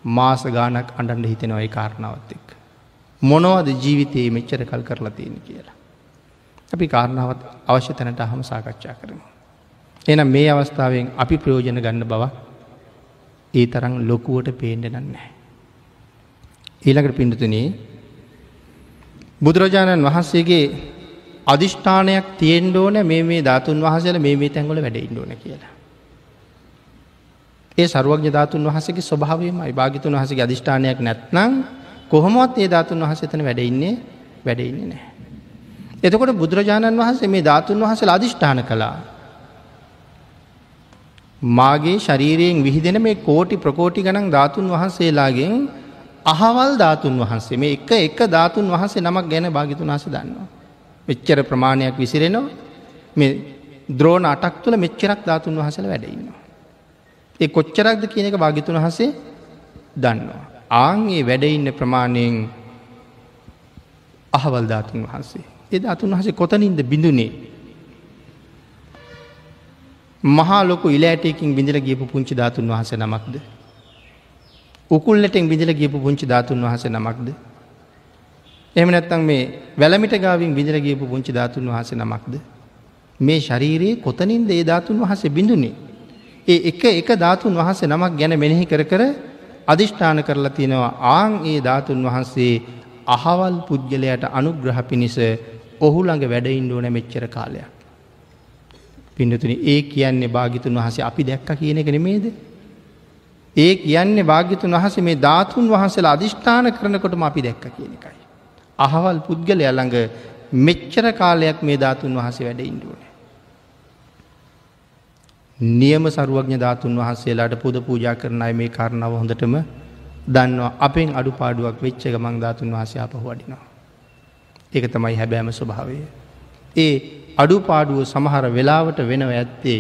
මාස ගානක් අඩන්ඩ හිතෙනවයි කාරණාවත් එක්. මොනවද ජීවිතයේ මෙච්චර කල් කරලා තියෙන කියලා. අපි කාරණාවත් අවශ්‍ය තැනට අහම සාකච්ඡා කරමු. එනම් මේ අවස්ථාවෙන් අපි ප්‍රයෝජන ගන්න බව ඒ තරම් ලොකුවට පේන්ඩ නන්නේ. ඊළඟට පිඩතුනේ බුදුරජාණන් වහන්සේගේ අධිෂ්ඨානයක් තියෙන් ඕන මේ මේ ධාතුන් වහසල මේ මේ තැන්ගොල වැඩඉන්න ඕන කියලා. ඒ සරුවක්්‍ය ධාතුන් වහසගේ ස්වභාවයමයි භාගිතුන් වහසගේ අධිෂ්ඨානයක් නැත්නම් කොහොමත් ඒ ධාතුන් වහසතන වැඩඉන්නේ වැඩඉන්නේ නෑ. එතකොට බුදුරජාණන් වහන්සේ මේ ධාතුන් වහසල අධිෂ්ඨාන කළා මාගේ ශරීරයෙන් විහිදෙන මේ කෝටි ප්‍රකෝටි ගණන් ධාතුන් වහන්සේලාගෙන් අහවල් ධාතුන් වහන්සේ මේ එක එක ධාතුන් වහන්සේ නමක් ගැන භාගිතුන් වහස දන්නවා. මෙච්චර ප්‍රමාණයක් විසිරෙනවා මේ ද්‍රෝණ අටක් තුළ මෙච්චරක් ධාතුන් වහසල වැඩඉන්නවා. ඒ කොච්චරක්ද කියන එක භාගිතුන් වහසේ දන්නවා. ආන්ගේ වැඩඉන්න ප්‍රමාණයෙන් අහවල් ධාතුන් වහන්සේ. එද අතුන් වහසේ කොතනින්ද බිඳුනේ මහා ලොකු ඉලෑටයකින් බිඳල ගියපු පුංචි ධාතුන් වහස නමක්ද. උකුල්ලටෙන් බිඳල ගියපු පුංචි ධාතුන් වහස නමක්ද. එම නැත්තං මේ වැලමිට ගාවින් බිඳල ගියපු පුංචි ධාතුන් වහස නමක්ද. මේ ශරීරයේ කොතනින්ද ඒ ධාතුන් වහස බිඳුනේ. ඒ එක එක ධාතුන් වහස නමක් ගැන මෙනෙහි කර කර අධිෂ්ඨාන කරලා තියෙනවා ආං ඒ ධාතුන් වහන්සේ අහවල් පුද්ගලයට අනුග්‍රහ පිණිස ඔහු ළඟ වැඩඉන්ඩුවන මෙච්චර කාලයක්. පිඩතුන ඒ කියන්නේ භාගිතුන් වහසේ අපි දැක්ක කියන එක නෙමේද. ඒ කියන්නේ භාග්‍යතුන් වහස මේ ධාතුන් වහන්සේලා අධිෂ්ඨාන කරනකොටම අපි දැක්ක කියන එකයි. අහවල් පුද්ගලය ළඟ මෙච්චර කාලයක් මේ ධාතුන් වහසේ වැඩ ඉන්ඩුවන. නියම සරුවඥ ධාතුන් වහන්සේලාට පුද පූජා කරන අය මේ කාරණාව හොඳටම දන්නවා අපෙන් අඩු පාඩුවක් වෙච්ච ගමන් ධාතුන් වහසේ අපහ වඩිනවා. ඒක තමයි හැබෑම ස්වභාවය. ඒ අඩුපාඩුව සමහර වෙලාවට වෙනව ඇත්තේ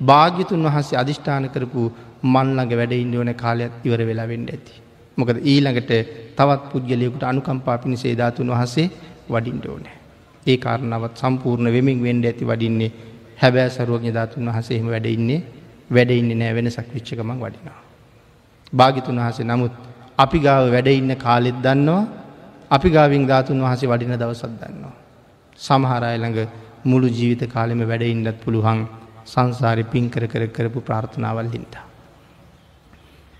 භාග්‍යතුන් වහන්සේ අධිෂ්ඨාන කරපු මල්ලඟ වැඩඉන්න ඕන කාලයක් ඉවර වෙලා වෙන්න ඇති. මොකද ඊළඟට තවත් පුද්ගලයකුට අනුකම්පා පිණිසේ ධාතුන් වහසේ වඩින්ට ඕනෑ. ඒ කාරණාවත් සම්පූර්ණ වෙමින් වෙන්ඩ ඇති වඩින්නේ හැබෑ සරුවඥ ධාතුන් වහසේම වැඩඉන්නේ වැඩඉන්න නෑ වෙන සක්විච්චකමක් වඩිනවා. භාගිතුන් වහසේ නමුත් අපි ගාව වැඩඉන්න කාලෙත් දන්නවා අපි ගාවින් ධාතුන් වහසේ වඩින දවසත් දන්නවා. සමහරය ළඟ මුළු ජීවිත කාලෙම වැඩඉන්නත් පුළුවන් සංසාරය පින් කර කර කරපු ප්‍රාර්ථනාවල් හින්ට.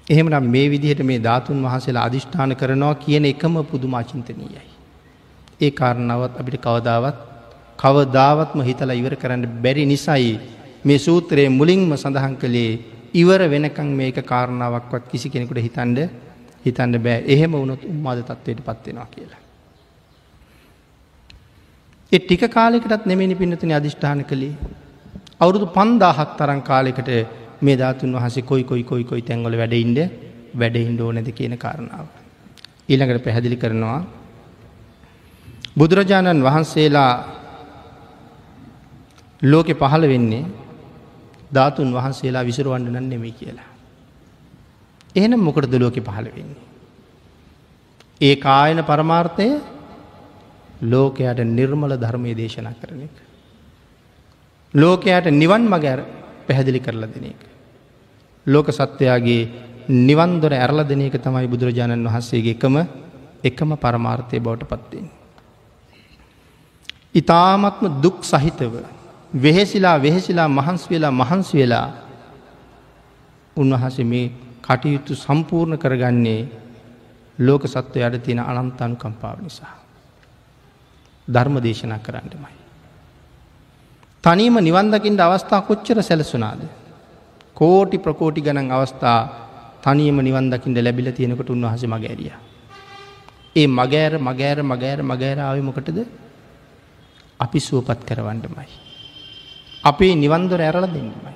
එහෙමනම් මේ විදිහට මේ ධාතුන් වහසලා අධිෂ්ඨාන කරනවා කියන එකම පුදුමාචින්තනීයයි. ඒ කාරණාවත් අපිට කවදාවත් කවදාවත්ම හිතලා ඉවර කරන්න බැරි නිසයි මේ සූත්‍රයේ මුලින්ම සඳහන් කළේ ඉවර වෙනකං මේක කාරණාවක්වත් කිසි කෙනෙකුට හිතන්ඩ හිතන්න බෑ එහෙම වුණොත් උම්මාද තත්වයට පත්වෙනවා කියලා. ඒ ටික කාලෙකටත් නෙමනි පින්නතුන අධිෂ්ඨාන කළේ. අවුරුදු පන්දාහක් තරන් කාලෙකට මේ ධාතුන් වහසේ කොයි කොයි කොයි කොයි තැන්ගොල වැඩඉන්ඩ වැඩහින්ඩ ඕනැද කියන කාරණාව. ඊළඟට පැහැදිලි කරනවා. බුදුරජාණන් වහන්සේලා ලෝකෙ පහළ වෙන්නේ ධාතුන් වහන්සේලා විසුරුවන්න නන් නෙමේ කියලා. එහෙනම් මොකටද ලෝකෙ පහළ වෙන්නේ. ඒ කායන පරමාර්ථය ලෝකයට නිර්මල ධර්මය දේශනා කරන එක. ලෝකයට නිවන් මගැර පැහැදිලි කරලා දෙන එක. ලෝක සත්වයාගේ නිවන්දොර ඇරල දෙන එක තමයි බුදුරජාණන් වහන්සේගේ එකම එකම පරමාර්ථය බවට පත්වෙන්. ඉතාමත්ම දුක් සහිතව වෙහෙසිලා වෙහෙසිලා මහන්ස් වෙලා මහන්ස් වෙලා උන්වහස මේ කටයුතු සම්පූර්ණ කරගන්නේ ලෝක සත්වයට තියෙන අනන්තනු කම්පාව නිසා. ධර්ම දේශනා කරන්නමයි. තනීම නිවන්දකින්ට අවස්ථා කොච්චර සැලසුනාද. කෝටි ප්‍රකෝටි ගණන් අවස්ථා තනීම නිවන්දකින්ට ලැබිල තියෙනකට උන්වහස මගෑරිය. ඒ මගෑර මගෑර මගෑර මගෑරාව මොකටද අපි සුවපත් කරවන්නමයි. අපේ නිවන්දර ඇරල දෙන්නමයි.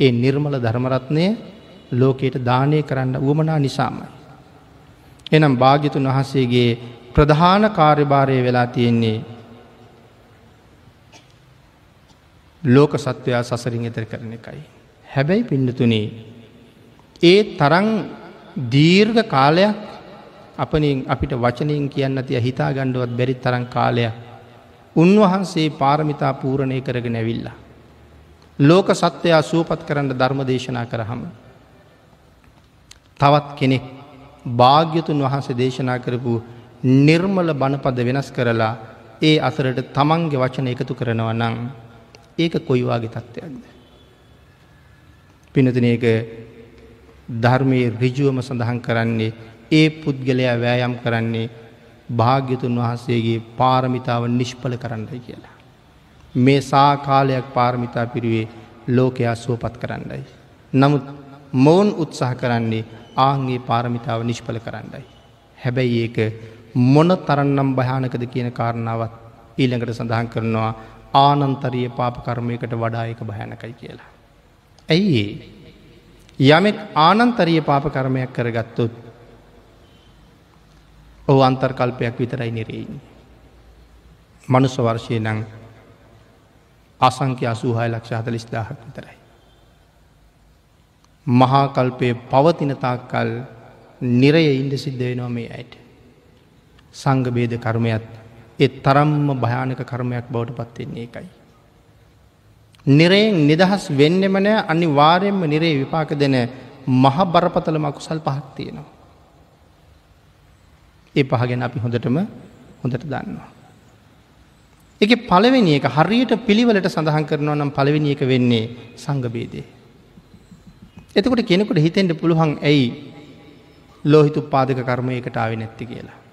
ඒ නිර්මල ධර්මරත්නය ලෝකයට දානය කරන්න වුවමනා නිසාමයි. එනම් භාගිතුන් වහසේගේ ප්‍රධාන කාර්යභාරය වෙලා තියෙන්නේ ලෝක සත්වයා සසරින් එතර කරන එකයි. හැබැයි පින්නතුනේ ඒ තරං දීර්ඝ කාලයක් අපනින් අපිට වචනයෙන් කියන්න තිය හිතා ගණ්ඩුවත් බැරි තරං කාලයක් උන්වහන්සේ පාරමිතා පූරණය කරගෙන ඇවිල්ලා. ලෝක සත්වයා සුවපත් කරන්න ධර්ම දේශනා කරහම. තවත් කෙනෙක් භාග්‍යතුන් වහන්සේ දේශනා කරපු නිර්මල බණපද වෙනස් කරලා ඒ අසරට තමන්ගේ වචන එකතු කරනව නං ඒක කොයිවාගේ තත්ත්වයක්ද. පිනතින ඒක ධර්මය රිජුවම සඳහන් කරන්නේ ඒ පුද්ගලයා වෑයම් කරන්නේ භාග්‍යතුන් වහන්සේගේ පාරමිතාව නිෂ්පල කරන්නයි කියලා. මේ සාකාලයක් පාරමිතා පිරුවේ ලෝකයා සුවපත් කරන්නයි. නමුත් මොවුන් උත්සාහ කරන්නේ ආන්ගේ පාරමිතාව නිෂ්පල කරන්නයි. හැබැයි ඒක මොන තරන්නම් භයානකද කියන කාරණාවත් ඊළඟට සඳහන් කරනවා ආනන්තරිය පාපකර්මයකට වඩා එක භයනකයි කියලා. ඇයි යමෙක් ආනන්තරිය පාපකර්මයක් කරගත්තොත් ඔහු අන්තර්කල්පයක් විතරයි නිරෙයින්. මනුස්ස වර්ශය නං අසංක්‍ය අසූහය ලක්ෂ හතලිස් දාහක් විතරයි. මහාකල්පය පවතිනතාකල් නිරය ඉන්ඩ සිද්ධ වෙනවා මේ ඇයට. සංගබේද කර්මයත් එ තරම්ම භයානක කර්මයක් බවට පත්වෙන්නේ එකයි. නිරයෙන් නිදහස් වෙන්නෙමනෑ අනි වාරයෙන්ම නිරේ විපාක දෙන මහ බරපතල මකුසල් පහක් තියෙනවා. ඒ පහගෙන අපි හොඳටම හොඳට දන්නවා. එක පළවෙනි එක හරියට පිළිවලට සඳහන් කරනවා නම් පළවෙනි එක වෙන්නේ සංගබේදේ. එතකොට කෙනෙකුට හිතෙන්ට පුළුවන් ඇයි ලෝහිතු පාදක කර්මයකට ආවෙ නැත්ති කියලා.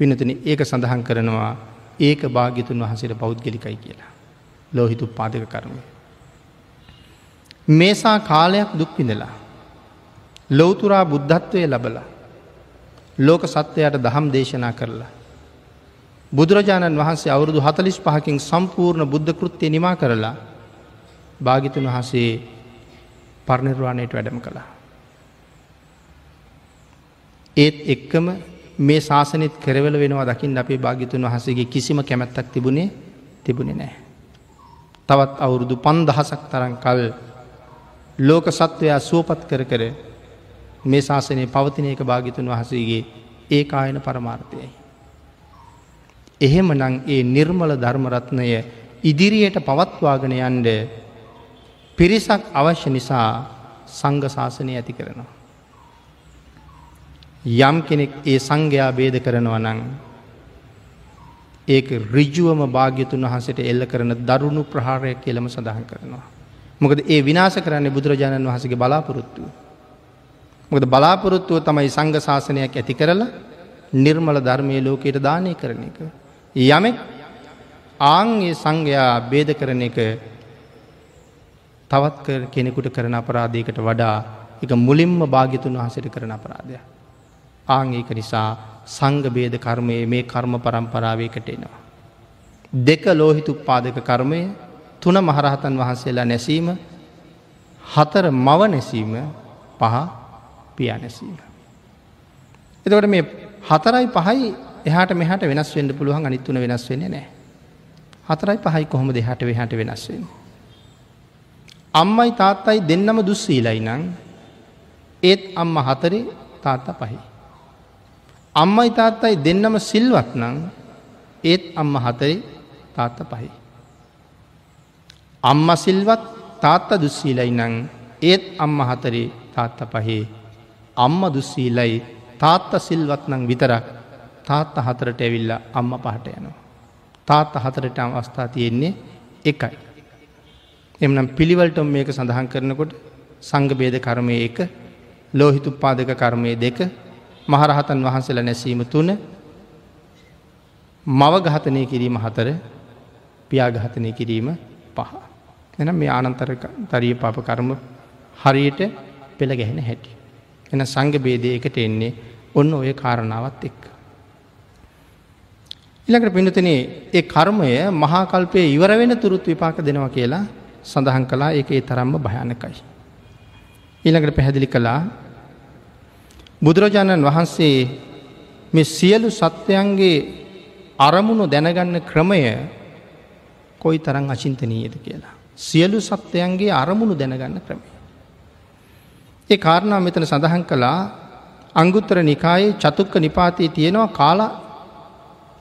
පිනතන ඒක සඳහන් කරනවා ඒක භාගිතුන් වහසට පෞද්ගලිකයි කියලා. ලෝහිතු පාදක කර්මය. මේසා කාලයක් දුක්පිඳලා. ලෝතුරා බුද්ධත්වය ලබලා ලෝක සත්වයට දහම් දේශනා කරලා. බුදුරජාණන් වහන්සේ අවුරුදු හතලිස් පහකින් සම්පූර්ණ බුද්ධ කෘත්තිය නිමා කරලා භාගිතුන් වහසේ පරණිර්වාණයට වැඩම කළා. ඒත් එක්කම මේ ශාසනත් කරවල වෙනවා දකිින් අපේ භාගිතුන් වහසගේ කිසිම කැමැත්තක් තිබුණේ තිබුණේ නෑ. තවත් අවුරුදු පන්දහසක් තරන් කල් ලෝක සත්වයා සුවපත් කර කර මේ ශාසනය පවතින එක භාගිතුන් වහසේගේ ඒ ආයන පරමාර්ථයයි. එහෙම නං ඒ නිර්මල ධර්මරත්නය ඉදිරියට පවත්වාගෙන යන්ඩ පිරිසක් අවශ්‍ය නිසා සංඝ ශාසනය ඇති කරනවා. යම් කෙනෙක් ඒ සංඝයා බේද කරනවා නං ඒක රිජුවම භාග්‍යතුන් වහසට එල්ල කරන දරුණු ප්‍රහාරය කියලම සඳහන් කරනවා. මොකද ඒ විනාශ කරන්නේ බුදුරජාණන් වහසගේ බලාපොරොත්තුව. මොකද බලාපොරොත්තුව තමයි සංඝ ශාසනයක් ඇති කරලා නිර්මල ධර්මය ලෝකයට දානය කරන එක. යමෙක් ආංගේ සංඝයා බේද කරන එක තවත් කෙනෙකුට කරන අපරාධයකට වඩා එක මුලින්ම භාගිතුන් වහසට කරන අපරාධය. ආං ඒක නිසා සංග බේද කර්මය මේ කර්ම පරම්පරාවයකට එනවා. දෙක ලෝහිතු උපාදක කර්මය තුන මහරහතන් වහන්සේලා නැසීම හතර මව නැසීම පහ පියා නැසීම. එතකොට මේ හතරයි පහයි එහට මෙහට වෙනස් වෙන්ඩ පුළුවන් අනිත්තුන වෙනස් වෙන්නේ නෑ. හතරයි පහයි කොහොම දෙහට වෙහට වෙනස් වෙන. අම්මයි තාත්තයි දෙන්නම දුස්සීලයි නං ඒත් අම්ම හතරේ තාත්තා පහි. අම්මයි තාත්තයි දෙන්නම සිල්වත් නං ඒත් අම්ම හතරේ තාත්ත පහි. අම්ම සිල්වත් තාත්ත දුස්සීලයි නං ඒත් අම්ම හතරේ තාත්ත පහේ අම්ම දුස්සීලයි තාත්ත සිල්වත් නං විතරක් තාත්ත හතරට ඇවිල්ල අම්ම පහට යනවා. තාත්ත හතරට අවස්ථා තියෙන්නේ එකයි. එමනම් පිළිවල්ටම මේක සඳහන් කරනකොට සංග බේද කර්මය එක ලෝහිතු පාදක කර්මය දෙක මහරහතන් වහන්සේලා නැසීම තුන මව ඝාතනය කිරීම හතර පියාඝාතනය කිරීම පහ. එනම් මේ ආනන්තර තරිය පාප කර්ම හරියට පෙළ ගැහෙන හැටි. එන සංග බේදය එකට එන්නේ ඔන්න ඔය කාරණාවත් එක්ක. ඉළඟට පිනතන ඒ කර්මය මහාකල්පය ඉවර වෙන තුරුත් විපාක දෙනවා කියලා සඳහන් කලා ඒක ඒ තරම්ම භයානකයි. ඊළඟට පැහැදිලි කළා බුදුරජාණන් වහන්සේ මේ සියලු සත්වයන්ගේ අරමුණු දැනගන්න ක්‍රමය කොයි තරං අචින්තනීයද කියලා. සියලු සත්වයන්ගේ අරමුණු දැනගන්න ක්‍රමය. ඒ කාරණා මෙතන සඳහන් කළා අංගුත්තර නිකායේ චතුක්ක නිපාතයේ තියෙනවා කාල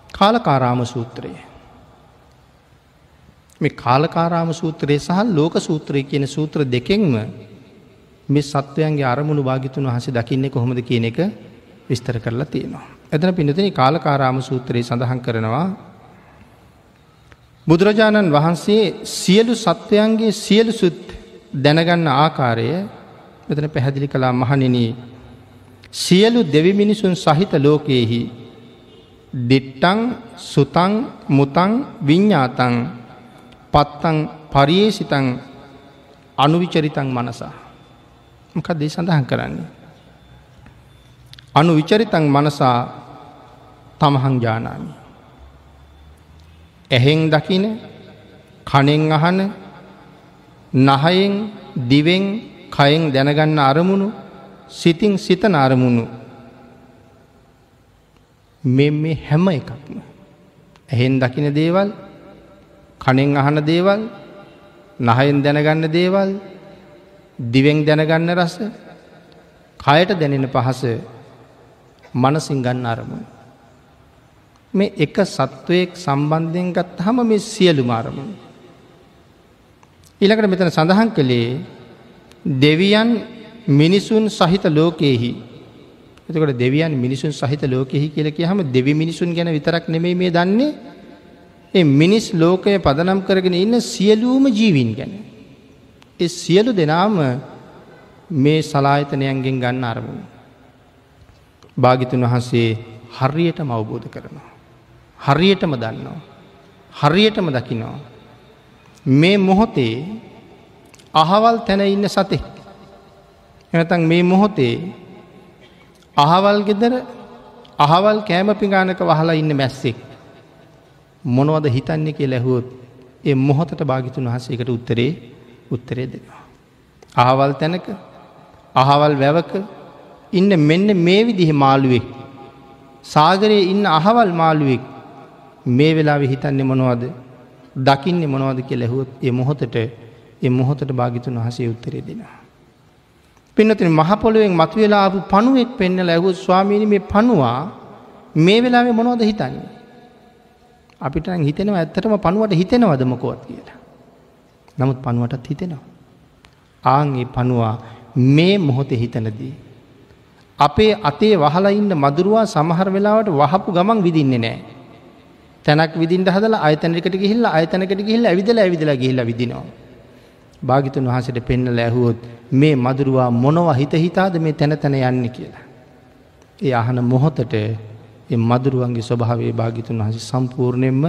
කාලකාරාම සූත්‍රය. මේ කාලකාරාම සූත්‍රයේ සහ ලෝක සූත්‍රය කියන සූත්‍ර දෙකෙන්ම මේ සත්වයන්ගේ අරමුණු භාගිතුන් වහස දකින්නේ කොහොමද කියන එක විස්තර කරලා තියෙනවා. එතන පිනතින කාලකාරාම සූත්‍රයේ සඳහන් කරනවා බුදුරජාණන් වහන්සේ සියලු සත්වයන්ගේ සියලු සුත් දැනගන්න ආකාරය මෙතන පැහැදිලි කලා මහනිනී සියලු දෙවි මිනිසුන් සහිත ලෝකයෙහි දිට්ටං සුතං මුතං විඤ්ඥාතං පත්තං පරියේසිතං අනුවිචරිතං මනසා. මොකක් දේ සඳහන් කරන්නේ. අනු විචරිතං මනසා තමහං ජානාමි. ඇහෙන් දකින කනෙන් අහන නහයෙන් දිවෙන් කයෙන් දැනගන්න අරමුණු සිතින් සිතන අරමුණු මෙ මේ හැම එකක්ම. ඇහෙන් දකින දේවල් කනෙන් අහන දේවල් නහයෙන් දැනගන්න දේවල් දිවෙන් දැනගන්න රස කයට දැනෙන පහස මනසින් ගන්න අරමුණ. මේ එක සත්වයෙක් සම්බන්ධයෙන් ගත් හම මේ සියලු මාරමුණ. ඊළකට මෙතන සඳහන් කළේ දෙවියන් මිනිසුන් සහිත ලෝකයෙහි එතකොට දෙවියන් මිනිසුන් සහිත ලෝකෙහි කියල කියහම දෙවි මිනිසුන් ගැන විතරක් නෙමෙයි මේ දන්නේ ඒ මිනිස් ලෝකය පදනම් කරගෙන ඉන්න සියලූම ජීවින් ගැන. ඒ සියලු දෙනාම මේ සලායතනයන්ගෙන් ගන්න අරමුණ. භාගිතුන් වහන්සේ හරියටම අවබෝධ කරනවා. හරියටම දන්නවා. හරියටම දකිනවා. මේ මොහොතේ අහවල් තැන ඉන්න සතෙක්. එනතන් මේ මොහොතේ අහවල් ගෙදර අහවල් කෑම පිගානක වහලා ඉන්න මැස්සෙක්. මොනවද හිතන්නේ කිය ලැහුවොත් ඒ මොහොතට භාගිතුන් වහසේකට උත්තරේ උත්තරේ දෙනවා. අහවල් තැනක අහවල් වැවක ඉන්න මෙන්න මේ විදිහ මාළුවෙක්. සාගරයේ ඉන්න අහවල් මාළුවෙක් මේ වෙලා හිතන්නේ මොනවද දකින්නේ මොනවද කිය ලැහුවත් ඒ මොහොතට ඒ මොහොතට භාගිතුන් වහසේ උත්තරේ දෙෙනවා. පින්නතින මහපොළුවෙන් මතුවෙලාපු පණුවෙක් පෙන්න ලැහු ස්වාමීනි මේ පණවා මේ වෙලාවේ මොනවද හිතන්නේ. අපිට හිතෙනවා ඇත්තටම පණුවට හිතෙනවදමකොත් කියලා. නමුත් පණුවටත් හිතෙනවා. ආංගේ පණවා මේ මොහොතේ හිතනදී. අපේ අතේ වහලා ඉන්න මදුරුවා සමහර වෙලාවට වහපු ගමන් විදින්නේ නෑ. තැනක් විදින්ට හදලා අයතනකට ගිහිල්ල අයතනකට ගිහිල්ල ඇවිදල ඇවිදල ගිහිල්ල විදිනවා. භාගිතුන් වහසට පෙන්න ලැහුවොත් මේ මදුරුවා මොනව හිත හිතාද මේ තැන තැන යන්න කියලා. ඒ අහන මොහොතට මදුරුවන්ගේ ස්වභාවේ භාගිතුන් වහස සම්පූර්ණයෙන්ම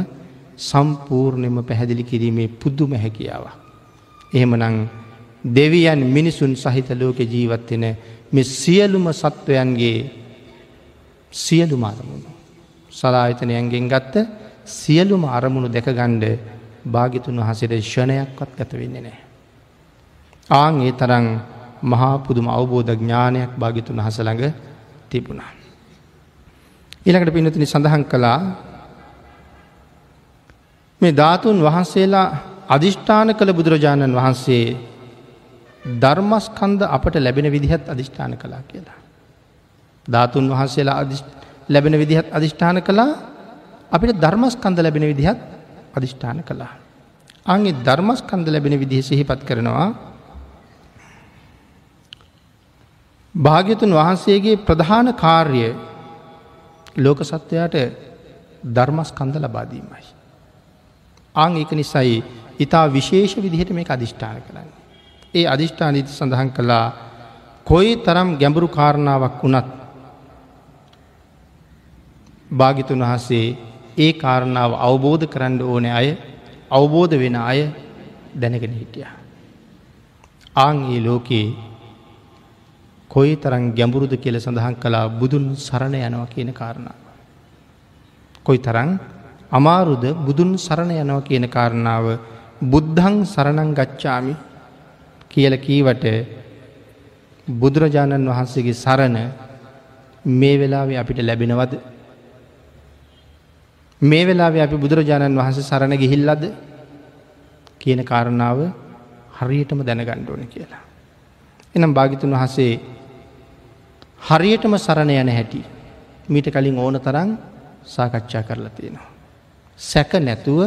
සම්පූර්ණයම පැහැදිලි කිරීමේ පුද්දුම හැකියාව. එහෙමනං දෙවියන් මිනිසුන් සහිත ලෝක ජීවත්වෙන මෙ සියලුම සත්වයන්ගේ සියලුම අරමුණු. සලායතනයන්ගෙන් ගත්ත සියලුම අරමුණු දැකගණ්ඩ භාගිතුන් වහසට ෂණයක්වත් ඇත වෙන්නේ නෑ. ආං ඒ තරං මහා පුදුම අවබෝධ ඥානයක් භාගිතුන් හසළඟ තිබුණා. ඊළඟට පිනතිනි සඳහන් කළා මේ ධාතුන් වහන්සේලා අධිෂ්ඨාන කළ බුදුරජාණන් වහන්සේ ධර්මස්කන්ද අපට ලැබෙන විදිහත් අධිෂ්ඨාන කලා කියලා. ධාතුන් වහන්සේලා ලැබෙන විදිහත් අධිෂ්ඨාන කළා අපිට ධර්මස්කන්ද ලැබෙන විදිහත් අධිෂ්ඨාන කළා. අගේ ධර්මස්කන්ද ලැබෙන විදිහ සිහිපත් කරනවා භාග්‍යතුන් වහන්සේගේ ප්‍රධාන කාර්ය ලෝක සත්වයාට ධර්මස්කන්ද ලබාදීමයි. අං එක නිසයි ඉතා විශේෂ විදිහට මේ අධිෂ්ඨාන කරන්න. ඒ අධිෂ්ඨානීති සඳහන් කළා කොයි තරම් ගැඹුරු කාරණාවක් වුණත් භාගිතුන් වහසේ ඒ කාරණාව අවබෝධ කරන්න ඕන අය අවබෝධ වෙන අය දැනගෙන හිටිය. ආං ඒ ලෝකයේ කොයි තරන් ගැඹුරුද කියල සඳහන් කලා බුදුන් සරණ යනව කියන කාරණාව. කොයි තරං අමාරුද බුදුන් සරණ යනව කියන කාරණාව බුද්ධං සරණං ගච්ඡාමි කියල කීවට බුදුරජාණන් වහන්සේගේ සරණ මේ වෙලාවේ අපිට ලැබෙනවද මේ වෙලාවේ අපි බුදුරජාණන් වහන්සේ සරණ ගිහිල්ලද කියන කාරණාව හරියටම දැනගණ්ඩ ඕන කියලා. එනම් භාගිතුන් වහසේ හරියටම සරණ යන හැටි මීට කලින් ඕන තරන් සාකච්ඡා කරලා තියෙනවා. සැක නැතුව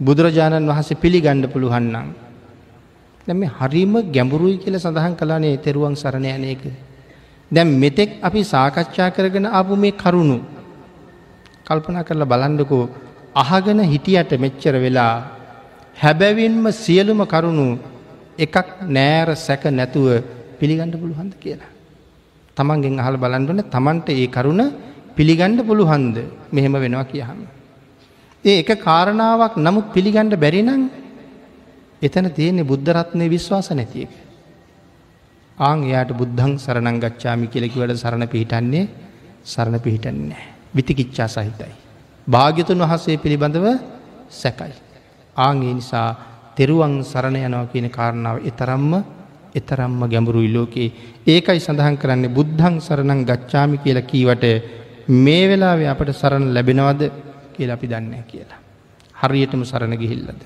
බුදුරජාණන් වහසේ පිළිගණ්ඩ පුළුවන්නම්. දැම හරිම ගැඹුරුයි කියල සඳහන් කලානේ තෙරුවන් සරණ යන එක. දැම් මෙතෙක් අපි සාකච්ඡා කරගෙන අපපු මේ කරුණු කල්පනා කරලා බලන්ඩකෝ අහගෙන හිටියට මෙච්චර වෙලා හැබැවින්ම සියලුම කරුණු එකක් නෑර සැක නැතුව පිළිගණ්ඩ පුළුහන්ද කියලා. තමන්ගෙන් අහල් බලන්ඩන තමන්ට ඒ කරුණ පිළිගණ්ඩ පුළුහන්ද මෙහෙම වෙනවා කියහම. ඒ එක කාරණාවක් නමුත් පිළිගණ්ඩ බැරිනං එතන තියෙන්නේ බුද්ධරත්නය විශ්වාස නැතියක. ආං එයාට බුද්ධං සරණං ගච්ඡාමි කියලකිවට සරණ පිහිටන්නේ සරණ පිහිටන්නේ. විතිකිච්ඡා සහිතයි. භාග්‍යතුන් වහසේ පිළිබඳව සැකයි. ආංගේ නිසා තෙරුවන් සරණ යනව කියන කාරණාව එතරම්ම එතරම්ම ගැඹුරුයි ලෝකයේ ඒකයි සඳහන් කරන්නේ බුද්ධං සරණං ගච්ඡාමි කියලා කීවට මේ වෙලාවේ අපට සරණ ලැබෙනවද කියලා අපි දන්නේ කියලා. හරියටම සරණ ගිහිල්ලද.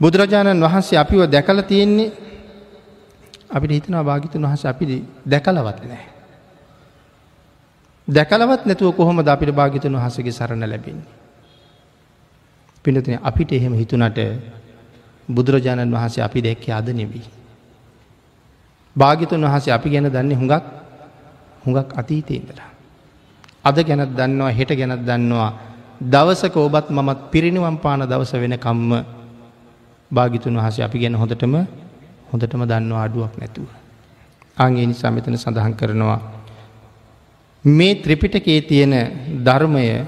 බුදුරජාණන් වහන්සේ අපිව දැකල තියෙන්නේ අපිට හිතනවා භාගිතුන් වහස අපි දැකලවත් නෑ. දැකලවත් නැතුව කොහොම ද අපිට භාගිතුන් වහසගේ සරණ ලැබෙන්නේ. පිනතින අපිට එහෙම හිතුනට බුදුරජාණන් වහන්සේ අපි දැක්කේ අද නෙවී. භාගිතුන් වහසේ අපි ගැන දන්නේ හුඟක් හුඟක් අතීතයෙන්දලා. අද ගැනත් දන්නවා හෙට ගැනත් දන්නවා දවසක ඔබත් මමත් පිරිනිවම් පාන දවස වෙන කම්ම භාගිතුන් වහසේ අපි ගැන හොඳටම හොඳටම දන්නවා අඩුවක් නැතුව. අගේ නිසා මෙතන සඳහන් කරනවා. මේ ත්‍රිපිටකේ තියෙන ධර්මය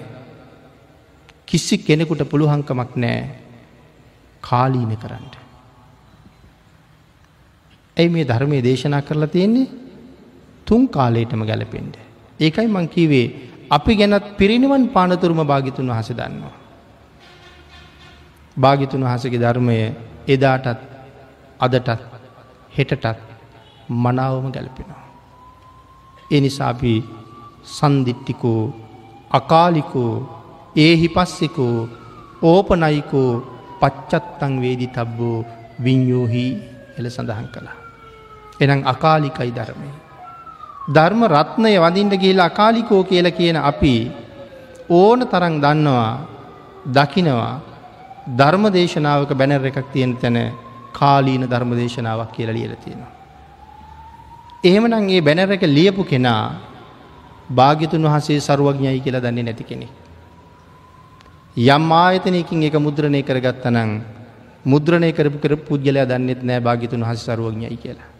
කිසි කෙනෙකුට පුළුහංකමක් නෑ කාලීන කරන්නට. ඇයි මේ ධර්මය දේශනා කරලා තියෙන්නේ තුන් කාලයටම ගැලපෙන්ට. ඒකයි මංකිවේ අපි ගැනත් පිරිනිවන් පානතුරුම භාගිතුන් වහස දන්නවා. භාගිතුන් වහසගේ ධර්මය එදාටත් අදටත් හෙටටත් මනාවම ගැලපෙනවා. එනිසාපි සන්දිිට්ටිකෝ අකාලිකෝ ඒහි පස්සෙකෝ ඕපනයිකෝ පච්චත්තං වේදි තබ්බෝ විඤ්ඥෝහි එල සඳහන් කළා. එනම් අකාලිකයි ධර්මය. ධර්ම රත්නය වදින්ට ගේලා අකාලිකෝ කියල කියන අපි ඕන තරං දන්නවා දකිනවා ධර්ම දේශනාවක බැනර එකක් තියෙන තැන කාලීන ධර්ම දේශනාවක් කියලා ලියල තියෙනවා. එහෙමනම් ඒ බැනර එක ලියපු කෙනා භාග්‍යතුන් වහසේ සරුවඥයි කියලා දන්නේ නැති කෙනෙ. යම් ආයතනයකින් එක මුද්‍රණය කරගත්තනං මුද්‍රණය කරපු කර පුද්ගලයා දන්නෙත් නෑ භාගිතුන් හස සරුවඥයි කියලා.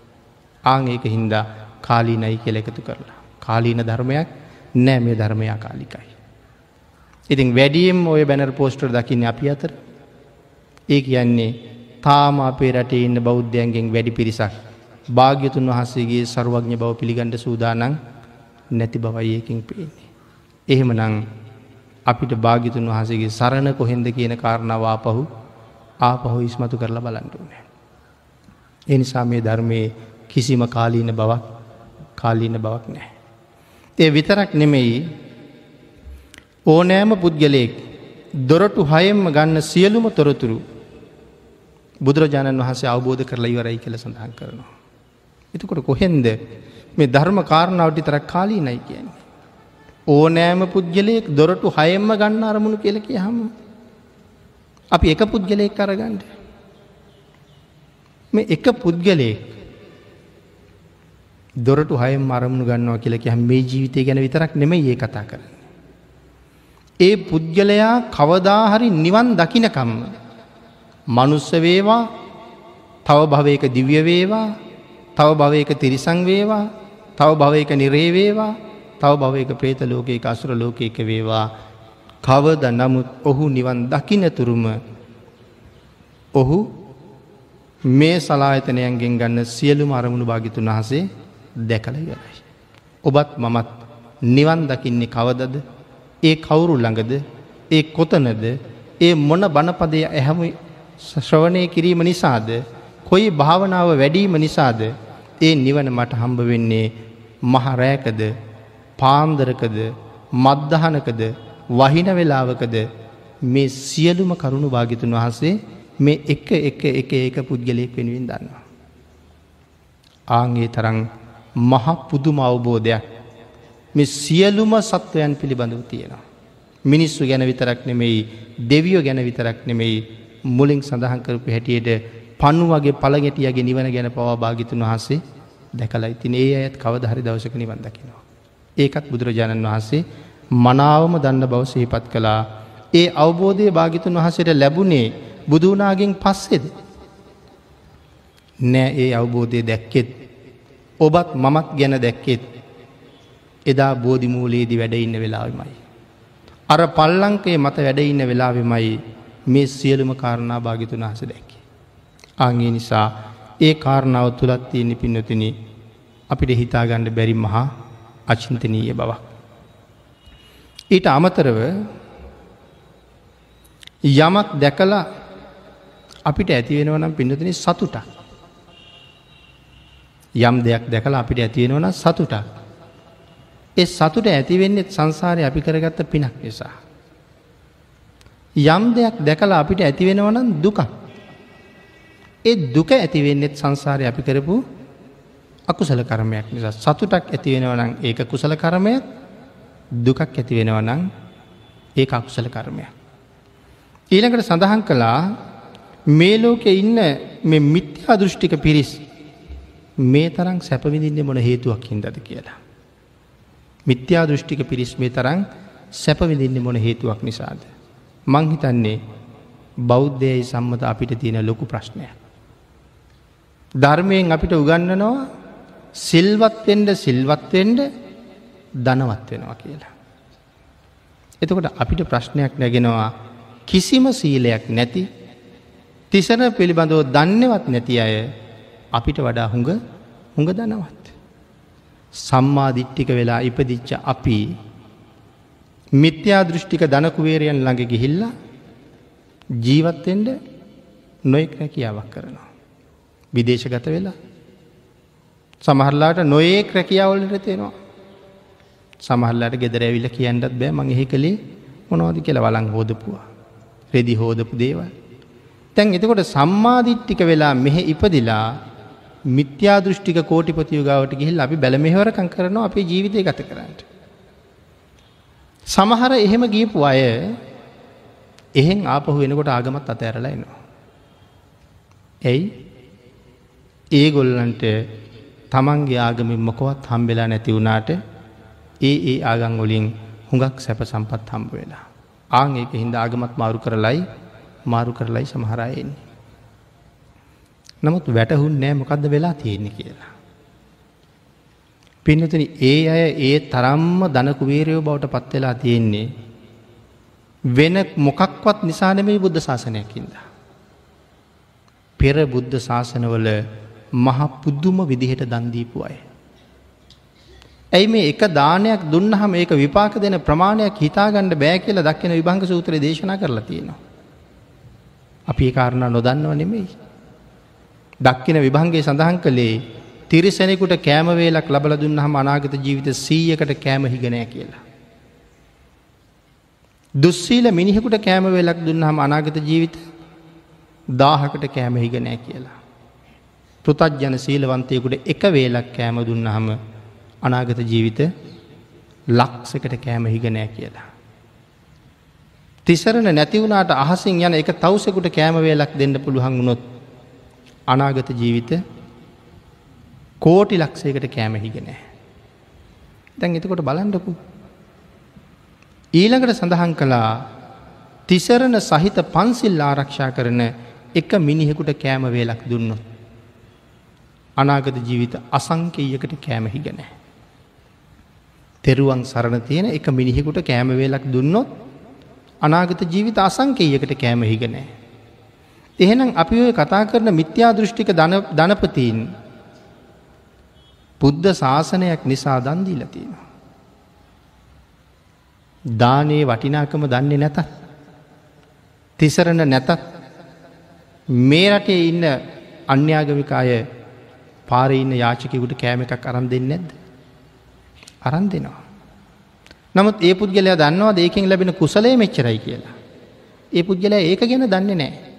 ආං ඒක හින්දා කාලීනයි කියල එකතු කරලා. කාලීන ධර්මයක් නෑ මේ ධර්මයා කාලිකයි. ඉතින් වැඩියම් ඔය බැනර් පෝස්ටර් දකින්න අපි අතර ඒ කියන්නේ තාම අපේ රටේ ඉන්න බෞද්ධයන්ගෙන් වැඩි පිරිසක් භාග්‍යතුන් වහන්සේගේ සරුවඥ බව පිළිගණඩ සූදානං නැති බවයකින් පේන්නේ. එහෙම නං අපිට භාගිතුන් වහසගේ සරණ කොහෙන්ද කියන කාරණවා පහු ආපහු ඉස්මතු කරලා බලන්ටුනෑ. එනිසා මේ ධර්මයේ කිසිම කාලීන බවක් කාලීන බවක් නෑ. ඒ විතරක් නෙමෙයි ඕනෑම පුද්ගලයෙක් දොරටු හයෙන්ම ගන්න සියලුම තොරතුරු බුදුරජාණන් වහන්සේ අවබෝධ කරලා ඉවරයි කියල සඳහන් කරනවා. එතකොට කොහෙන්ද මේ ධර්ම කාරණාවටි තරක් කාලී නයි කියන්නේ. ඕනෑම පුද්ගලයෙක් දොරටු හයෙන්ම ගන්න අරමුණු කියල කිය හම. අපි එක පුද්ගලයෙක් කරගන්නඩ. මේ එක පුද්ගලයෙක් දොරටු හයම් අරමුණු ගන්නවා කියලක හැම මේ ජීවිතය ගැන විතරක් නෙමයි ඒ කතා කරන්න. ඒ පුද්ගලයා කවදාහරි නිවන් දකිනකම්ම. මනුස්ස වේවා තව භවයක දිව්‍ය වේවා තව භවයක තිරිසං වේවා තව භවයක නිරේවේවා තව භවයක ප්‍රේත ලෝකයක අසුර ලෝකයක වේවා කවද නමුත් ඔහු නිවන් දකිනතුරුම ඔහු මේ සලායතනයන්ගෙන් ගන්න සියලුම අරමුණු භාගිතුන් වහසේ දැකළ ඉවරයි. ඔබත් මමත් නිවන් දකින්නේ කවදද? ඒ කවුරු ළඟද? ඒ කොතනද? ඒ මොන බණපදය ඇහැම ශ්‍රවණය කිරීම නිසාද? කොයි භාවනාව වැඩීම නිසාද? ඒ නිවන මට හම්බ වෙන්නේ මහරෑකද පාන්දරකද? මද්දහනකද වහින වෙලාවකද? මේ සියලුම කරුණු භාගිතුන් වහන්සේ මේ එක එක එක ඒක පුද්ගලයෙක් වෙනුවෙන් දන්නවා. ආන්ගේ තරන් මහ පුදුම අවබෝධයක් මේ සියලුම සත්වයන් පිළිබඳව තියෙනවා. මිනිස්සු ගැන විතරක් නෙමෙයි දෙවියෝ ගැන විතරක් නෙමෙයි මුලින් සඳහන් කරපු හැටියට පන්නු වගේ පළගැටියගේ නිවන ගැන පවා භාගිතුන් වහන්සේ දැකලා ඉතින් ඒ අයත් කවදහරි දවසක නිවන් දකිනවා. ඒකත් බුදුරජාණන් වහන්සේ මනාවම දන්න බව සහිපත් කළා. ඒ අවබෝධය භාගිතුන් වහසට ලැබුණේ බුදුනාගෙන් පස්සෙද. නෑ ඒ අවබෝධය දැක්කෙත්. ඔබත් මමත් ගැන දැක්කෙත්. එදා බෝධිමූලයේදි වැඩඉන්න වෙලාවෙමයි. අර පල්ලංකේ මත වැඩඉන්න වෙලාවෙමයි මේ සියලුම කාරණා භාගිතුන් වහස දැක්කි. අගේ නිසා ඒ කාරණාව තුළත් තියෙන පින්නතින අපිට හිතාගණ්ඩ බැරි මහා අචින්තනීය බවක්. ඊට අමතරව යමක් දැකලා අපිට ඇතිවෙනවනම් පිඳතින සතුටක්. යම් දෙයක් දැකලා අපිට ඇතිවෙනවන සතුටක්. ඒ සතුට ඇතිවෙන්නෙත් සංසාරය අපි කරගත්ත පිනක් නිසා. යම් දෙයක් දැකලා අපිට ඇතිවෙනවනම් දුකක්. ඒ දුක ඇතිවෙන්නෙත් සංසාරය අපි කරපු අකුසල කරමයක් නිසා සතුටක් ඇතිවෙනවනම් ඒක කුසල කරමයක් දුකක් ඇති වෙනවා නම් ඒ අකුසල කර්මය. ඊළඟට සඳහන් කළා මේ ලෝකෙ ඉන්න මේ මිත්‍යා දෘෂ්ටික පිරිස් මේ තරම් සැපවිඳින්නේ මොන හේතුවක් හින්දද කියලා. මිත්‍යා දෘෂ්ටික පිරිස් මේ තරම් සැපවිඳින්නේ මොන හේතුවක් නිසාද. මං හිතන්නේ බෞද්ධයයි සම්මත අපිට තියෙන ලොකු ප්‍රශ්නයක්. ධර්මයෙන් අපිට උගන්නනවා සිල්වත්වෙන්ඩ සිල්වත්වෙන්ඩ ධනවත් වෙනවා කියලා. එතකොට අපිට ප්‍රශ්නයක් නැගෙනවා කිසිම සීලයක් නැති තිසන පිළිබඳව දන්නවත් නැති අය අපිට වඩා හුඟ හුඟ දනවත්. සම්මාධිට්ටික වෙලා ඉපදිච්ච අපි මිත්‍යා දෘෂ්ටික ධනකුවේරයන් ළඟ ගිහිල්ල ජීවත්තෙන්ට නොයෙක් රැකියාවක් කරනවා. විදේශගත වෙලා සමහරලාට නොඒක් රැකියාවලට තියෙනවා. සමහල්ලට ගෙදර ඇවිල කියන්නත් බෑ මං එහි කළේ මොනවද කියලා වලං හෝදපුවා. රෙදි හෝදපු දේවල්. තැන් එතකොට සම්මාධිට්ටික වෙලා මෙහෙ ඉපදිලා මිත්‍යා දෘෂ්ටික කෝටිපතිය ගාවට ගිහිල් අපි බැලමෙහවරකං කරනවා අපේ ජීවිතය ගත කරන්නට. සමහර එහෙම ගියපු අය එහෙන් ආපහු වෙනකොට ආගමත් අතඇරලා එනවා. ඇයි ඒ ගොල්ලන්ට තමන්ගේ ආගමින් මොකොවත් හම්බෙලා නැති වුණාට ඒ ඒ ආගං වලින් හුඟක් සැප සම්පත් හම්බ වෙලා. ආං ඒක හින්ද ආගමත් මාරු කරලයි මාරු කරලයි සමහරයෙන්නේ. නමුත් වැටහුන් නෑ මොකක්ද වෙලා තියෙන්නේ කියලා. පින්නතන ඒ අය ඒ තරම්ම ධනකුවේරයෝ බවට පත්වෙලා තියෙන්නේ වෙන මොකක්වත් නිසානෙමයි බුද්ධ ශාසනයකින්ද. පෙර බුද්ධ ශාසනවල මහ පුද්දුම විදිහට දන්දීපු අය. ඇයි මේ එක දානයක් දුන්නහම ඒක විපාක දෙන ප්‍රමාණයක් හිතාගණ්ඩ බෑ කියලා දක්කෙන විභංග සූත්‍රය දේශනා කරලා තියෙනවා. අපි ඒ කාරණා නොදන්නව නෙමෙයි. දක්කින විභංගේ සඳහන් කළේ තිරිසෙනෙකුට කෑමවේලක් ලබල දුන්නහම අනාගත ජීවිත සීයකට කෑම හිගනෑ කියලා. දුස්සීල මිනිහෙකුට කෑමවේලක් දුන්නහම අනාගත ජීවිත දාහකට කෑම හිගනෑ කියලා. පෘතජ්ජන සීලවන්තයකුට එක වේලක් කෑම දුන්නහම අනාගත ජීවිත ලක්සකට කෑම හිගනෑ කියලා. තිසරණ නැතිවුණට අහසින් යන එක තවසකුට කෑමවේලක් දෙන්න පුළුවන් වුණොත් අනාගත ජීවිත කෝටි ලක්ෂයකට කෑම හිගෙනෑ. දැන් එතකොට බලන්ඩපු. ඊළඟට සඳහන් කළා තිසරණ සහිත පන්සිල් ආරක්ෂා කරන එක මිනිහෙකුට කෑම වේලක් දුන්නොත්. අනාගත ජීවිත අසංකයකට කෑමහිගනෑ. තෙරුවන් සරණ තියෙන එක මිනිහෙකුට කෑමවේලක් දුන්නොත් අනාගත ජීවිත අසංකයකට කෑම හිගනෑ. එහෙනම් අපි ඔය කතා කරන මිත්‍යා දෘෂ්ටික ධනපතීන් බුද්ධ ශාසනයක් නිසා දන්දීල තියෙනවා. දානයේ වටිනාකම දන්නේ නැතත්. තිසරණ නැතත් මේ රටේ ඉන්න අන්‍යාගමික අය පාර ඉන්න යාචකකුට කෑම එකක් අරන් දෙන්න නැද්ද. අරන් දෙනවා. නමුත් ඒ පුද්ගලයා දන්නවා දේකින් ලැබෙන කුසලේ මෙච්චරයි කියලා. ඒ පුද්ගලයා ඒක ගැන දන්නේ නෑ.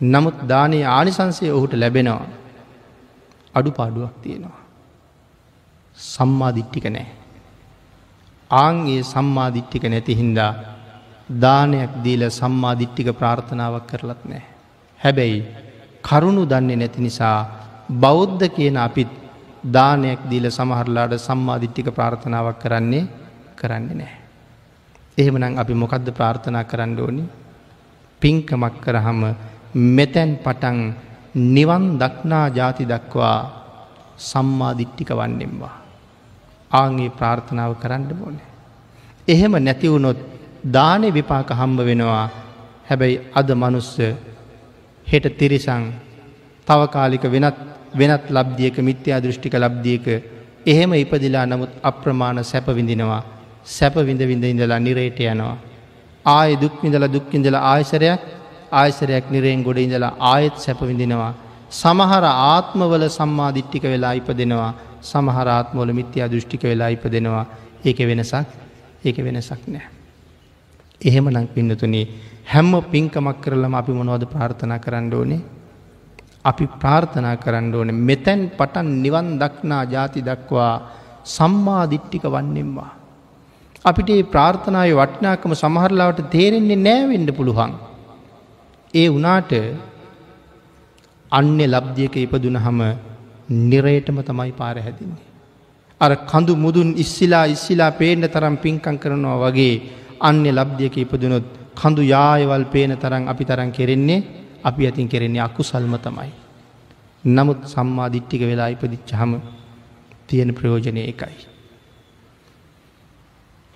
නමුත් දානයේ ආනිසංසය ඔහුට ලැබෙනවා. අඩු පාඩුවක් තියෙනවා. සම්මාධිට්ටික නෑ. ආන්ගේ සම්මාධිට්ටික නැති හින්දා දානයක් දීල සම්මාධිට්ටික ප්‍රාර්ථනාවක් කරලත් නෑ. හැබැයි කරුණු දන්නේ නැති නිසා බෞද්ධ කියන අපිත් දානයක් දීල සමහරලාට සම්මාධිට්ටික ප්‍රාර්ථනාවක් කරන්නේ කරන්නේ නෑ. එහෙමනම් අපි මොකක්ද ප්‍රාර්ථනා කරන්න ඕනි පින්කමක් කරහම මෙතැන් පටන් නිවන් දක්නා ජාති දක්වා සම්මාධිට්ටික වන්නෙම්වා. ආගේ ප්‍රාර්ථනාව කරන්න බෝන. එහෙම නැතිවුණොත් දානෙ විපාක හම්බ වෙනවා හැබැයි අද මනුස්ස හෙට තිරිසං තවකාලික වෙනත් වෙනත් ලබ්දියක මිත්‍යා දෘෂ්ටික ලබ්දියක එහෙම ඉපදිලා නමුත් අප්‍රමාණ සැප විඳිනවා සැප විඳ විඳ ඉඳලා නිරේට යනවා. ආය දුක්විඳල දුක්කින්දල ආයසරයක් ආයසරයක් නිරයෙන් ගොඩ ඉඳලා ආයෙත් සැප විඳිනවා. සමහර ආත්මවල සම්මාධිට්ටික වෙලා ඉප දෙනවා සමහරාත්මෝල මිත්‍යයා දෘෂ්ටික වෙලා ඉප දෙනවා ඒක වෙනසක් ඒක වෙනසක් නෑ. එහෙම නං පින්නතුනේ හැම්ම පින්කමක් කරලම අපි මොනවද ප්‍රාර්ථනා කරන්න ඕනේ අපි ප්‍රාර්ථනා කරන්න ඕන මෙතැන් පටන් නිවන් දක්නා ජාති දක්වා සම්මාධිට්ටික වන්නෙම්වා. අපිට ඒ ප්‍රාර්ථනාව වටනාකම සමහරලාවට තේරෙන්නේ නෑවෙන්න පුළුවන්. ඒ වනාට අන්‍ය ලබ්දියක ඉපදුන හම නිරයටම තමයි පාර හැදින්නේ. අර කඳු මුදුන් ඉස්සිලා ඉස්සිලා පේන්න තරම් පින්කං කරනවා වගේ අන්‍ය ලබ්දියක ඉපදුනොත් කඳු යායවල් පේන තරම් අපි තරන් කෙරෙන්නේ අපි ඇතින් කෙරෙන්නේ අකු සල්ම තමයි. නමුත් සම්මා දිට්ටික වෙලා ඉපදිච්ච හම තියෙන ප්‍රයෝජනය එකයි.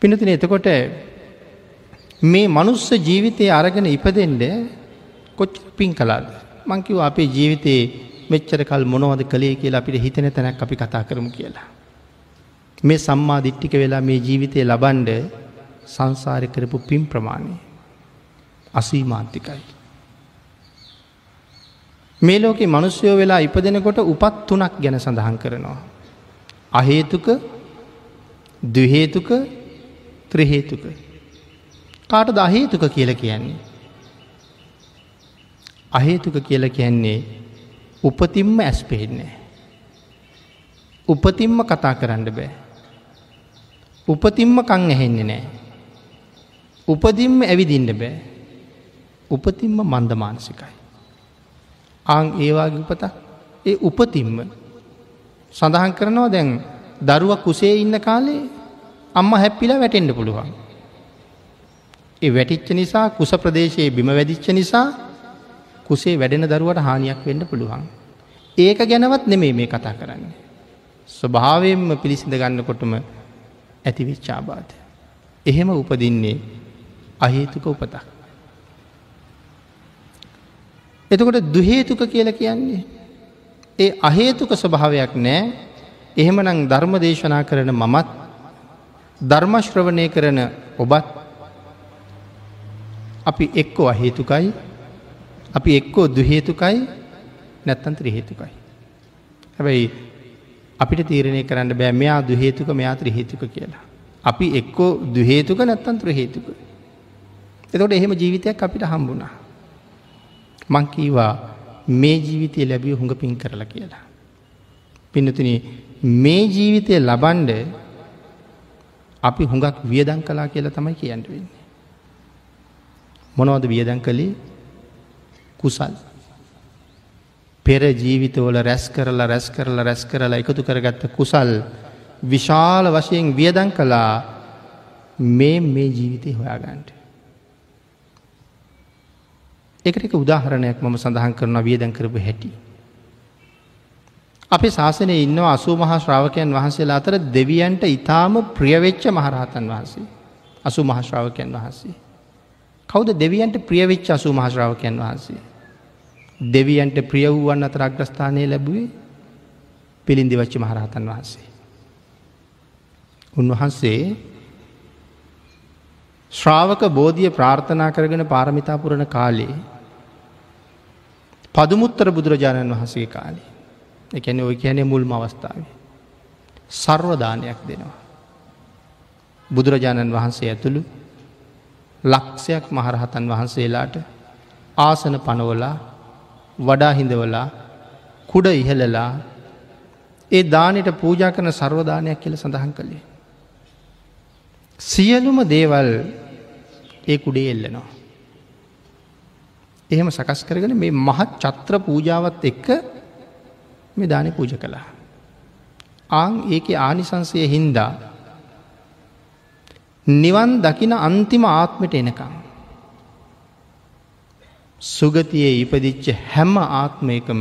පිනතින එතකොට මේ මනුස්ස ජීවිතය අරගෙන ඉපදෙන්ඩ කොච් පින් කලාද. මංකිව අපේ ජීවිතයේ මෙච්චර කල් මොනවද කළේ කියලා අපිට හිතන තැනක් අපි කතා කරමු කියලා. මේ සම්මා දිට්ටික වෙලා මේ ජීවිතය ලබන්ඩ සංසාරය කරපු පින් ප්‍රමාණය. අසීමාන්තිකයි. මේ ලෝකෙ මනුස්්‍යයෝ වෙලා ඉපදෙනකොට උපත් තුනක් ගැන සඳහන් කරනවා. අහේතුක දහේතුක ත්‍රහේතුක. කාට දහේතුක කියල කියන්නේ. අහේතුක කියල කියන්නේ උපතින්ම ඇස් පෙහෙන්නේ. උපතින්ම කතා කරන්න බෑ. උපතින්ම කං ඇහෙන්නේ නෑ. උපදින්ම ඇවිදින්න බෑ. උපතින්ම මන්ද මානසිකයි. ආං ඒවාගේ උපතක් ඒ උපතින්ම සඳහන් කරනවා දැන් දරුව කුසේ ඉන්න කාලේ අම්ම හැප්පිලා වැටෙන්ඩ පුළුවන්. ඒ වැටිච්ච නිසා කුස ප්‍රදේශයේ බිම වැදිච්ච නිසා කුසේ වැඩෙන දරුවට හානියක් වෙන්න පුළුවන්. ඒක ගැනවත් නෙමේ මේ කතා කරන්නේ. ස්වභාවයෙන්ම පිළිසිඳ ගන්නකොටම ඇතිවිච්චාබාධ. එහෙම උපදින්නේ අහේතුක උපතක්. එතකොට දුහේතුක කියල කියන්නේ. ඒ අහේතුක ස්වභාවයක් නෑ එහෙමනං ධර්ම දේශනා කරන මමත් ධර්මශ්‍රවණය කරන ඔබත් අපි එක්කෝ අහේතුකයි අපි එක්කෝ දුහේතුකයි නැත්තන්ත්‍ර හේතුකයි. හැබැයි අපිට තීරණය කරන්න බෑ මෙයා දුහේතුක මෙයාත්‍ර හේතුක කියලා. අපි එක්කෝ දුහේතුක නැත්තන්ත්‍ර හේතුක. එතොට එහෙම ජීවිතයක් අපිට හම්බුණා. මංකීවා මේ ජීවිතය ලැබිය හුඟ පින් කරලා කියලා. පින්නතුන මේ ජීවිතය ලබන්ඩ අපි හුඟක් වියදං කලා කියලා තමයි කියන්න වෙන්නේ. මොනවද වියදං කළේ කුසල්. පෙර ජීවිතවල රැස් කරලා රැස් කරලා රැස් කරලා එකතු කරගත්ත කුසල් විශාල වශයෙන් වියදං කලා මේ මේ ජීවිතය හොයාගන්ට. එකට එක උදාහරණයක් මම සඳහන් කරන වියදැන් කරපු හැටි. අපේ ශාසනය ඉන්නවා අසූ මහා ශ්‍රාවකයන් වහන්සේලා අතර දෙවියන්ට ඉතාම ප්‍රියවෙච්ච මහරහතන් වහන්සේ. අසු මහශ්‍රාවකයන් වහන්සේ. කෞද දෙවියන්ට ප්‍රියවෙච්ච අසු මහශ්‍රාවකයන් වහන්සේ. දෙවියන්ට ප්‍රිය වූවන් අතර අග්‍රස්ථානය ලැබුවේ පිළින්දි වච්චි මහරහතන් වහන්සේ. උන්වහන්සේ ශ්‍රාවක බෝධිය ප්‍රාර්ථනා කරගෙන පාරමිතාපුරණ කාලේ පදුමුත්තර බුදුරජාණන් වහන්සේ කාලේ එකැන ඔය කියැනෙ මුල්ම අවස්ථාව. සර්වධානයක් දෙනවා. බුදුරජාණන් වහන්සේ ඇතුළු ලක්ෂයක් මහරහතන් වහන්සේලාට ආසන පනවලා වඩා හිඳවලා කුඩ ඉහලලා ඒ දානයට පූජා කරන සර්වධානයක් කියල සඳහන් කළේ. සියලුම දේවල් ඒ කුඩේ එල්ලනවා. එහෙම සකස් කරගෙන මේ මහත් චත්‍ර පූජාවත් එක්ක මේ දානය පූජ කළා. ආං ඒක ආනිසංසය හින්දා නිවන් දකින අන්තිම ආත්මට එනකම්. සුගතියේ ඉපදිච්ච හැම ආත්මයකම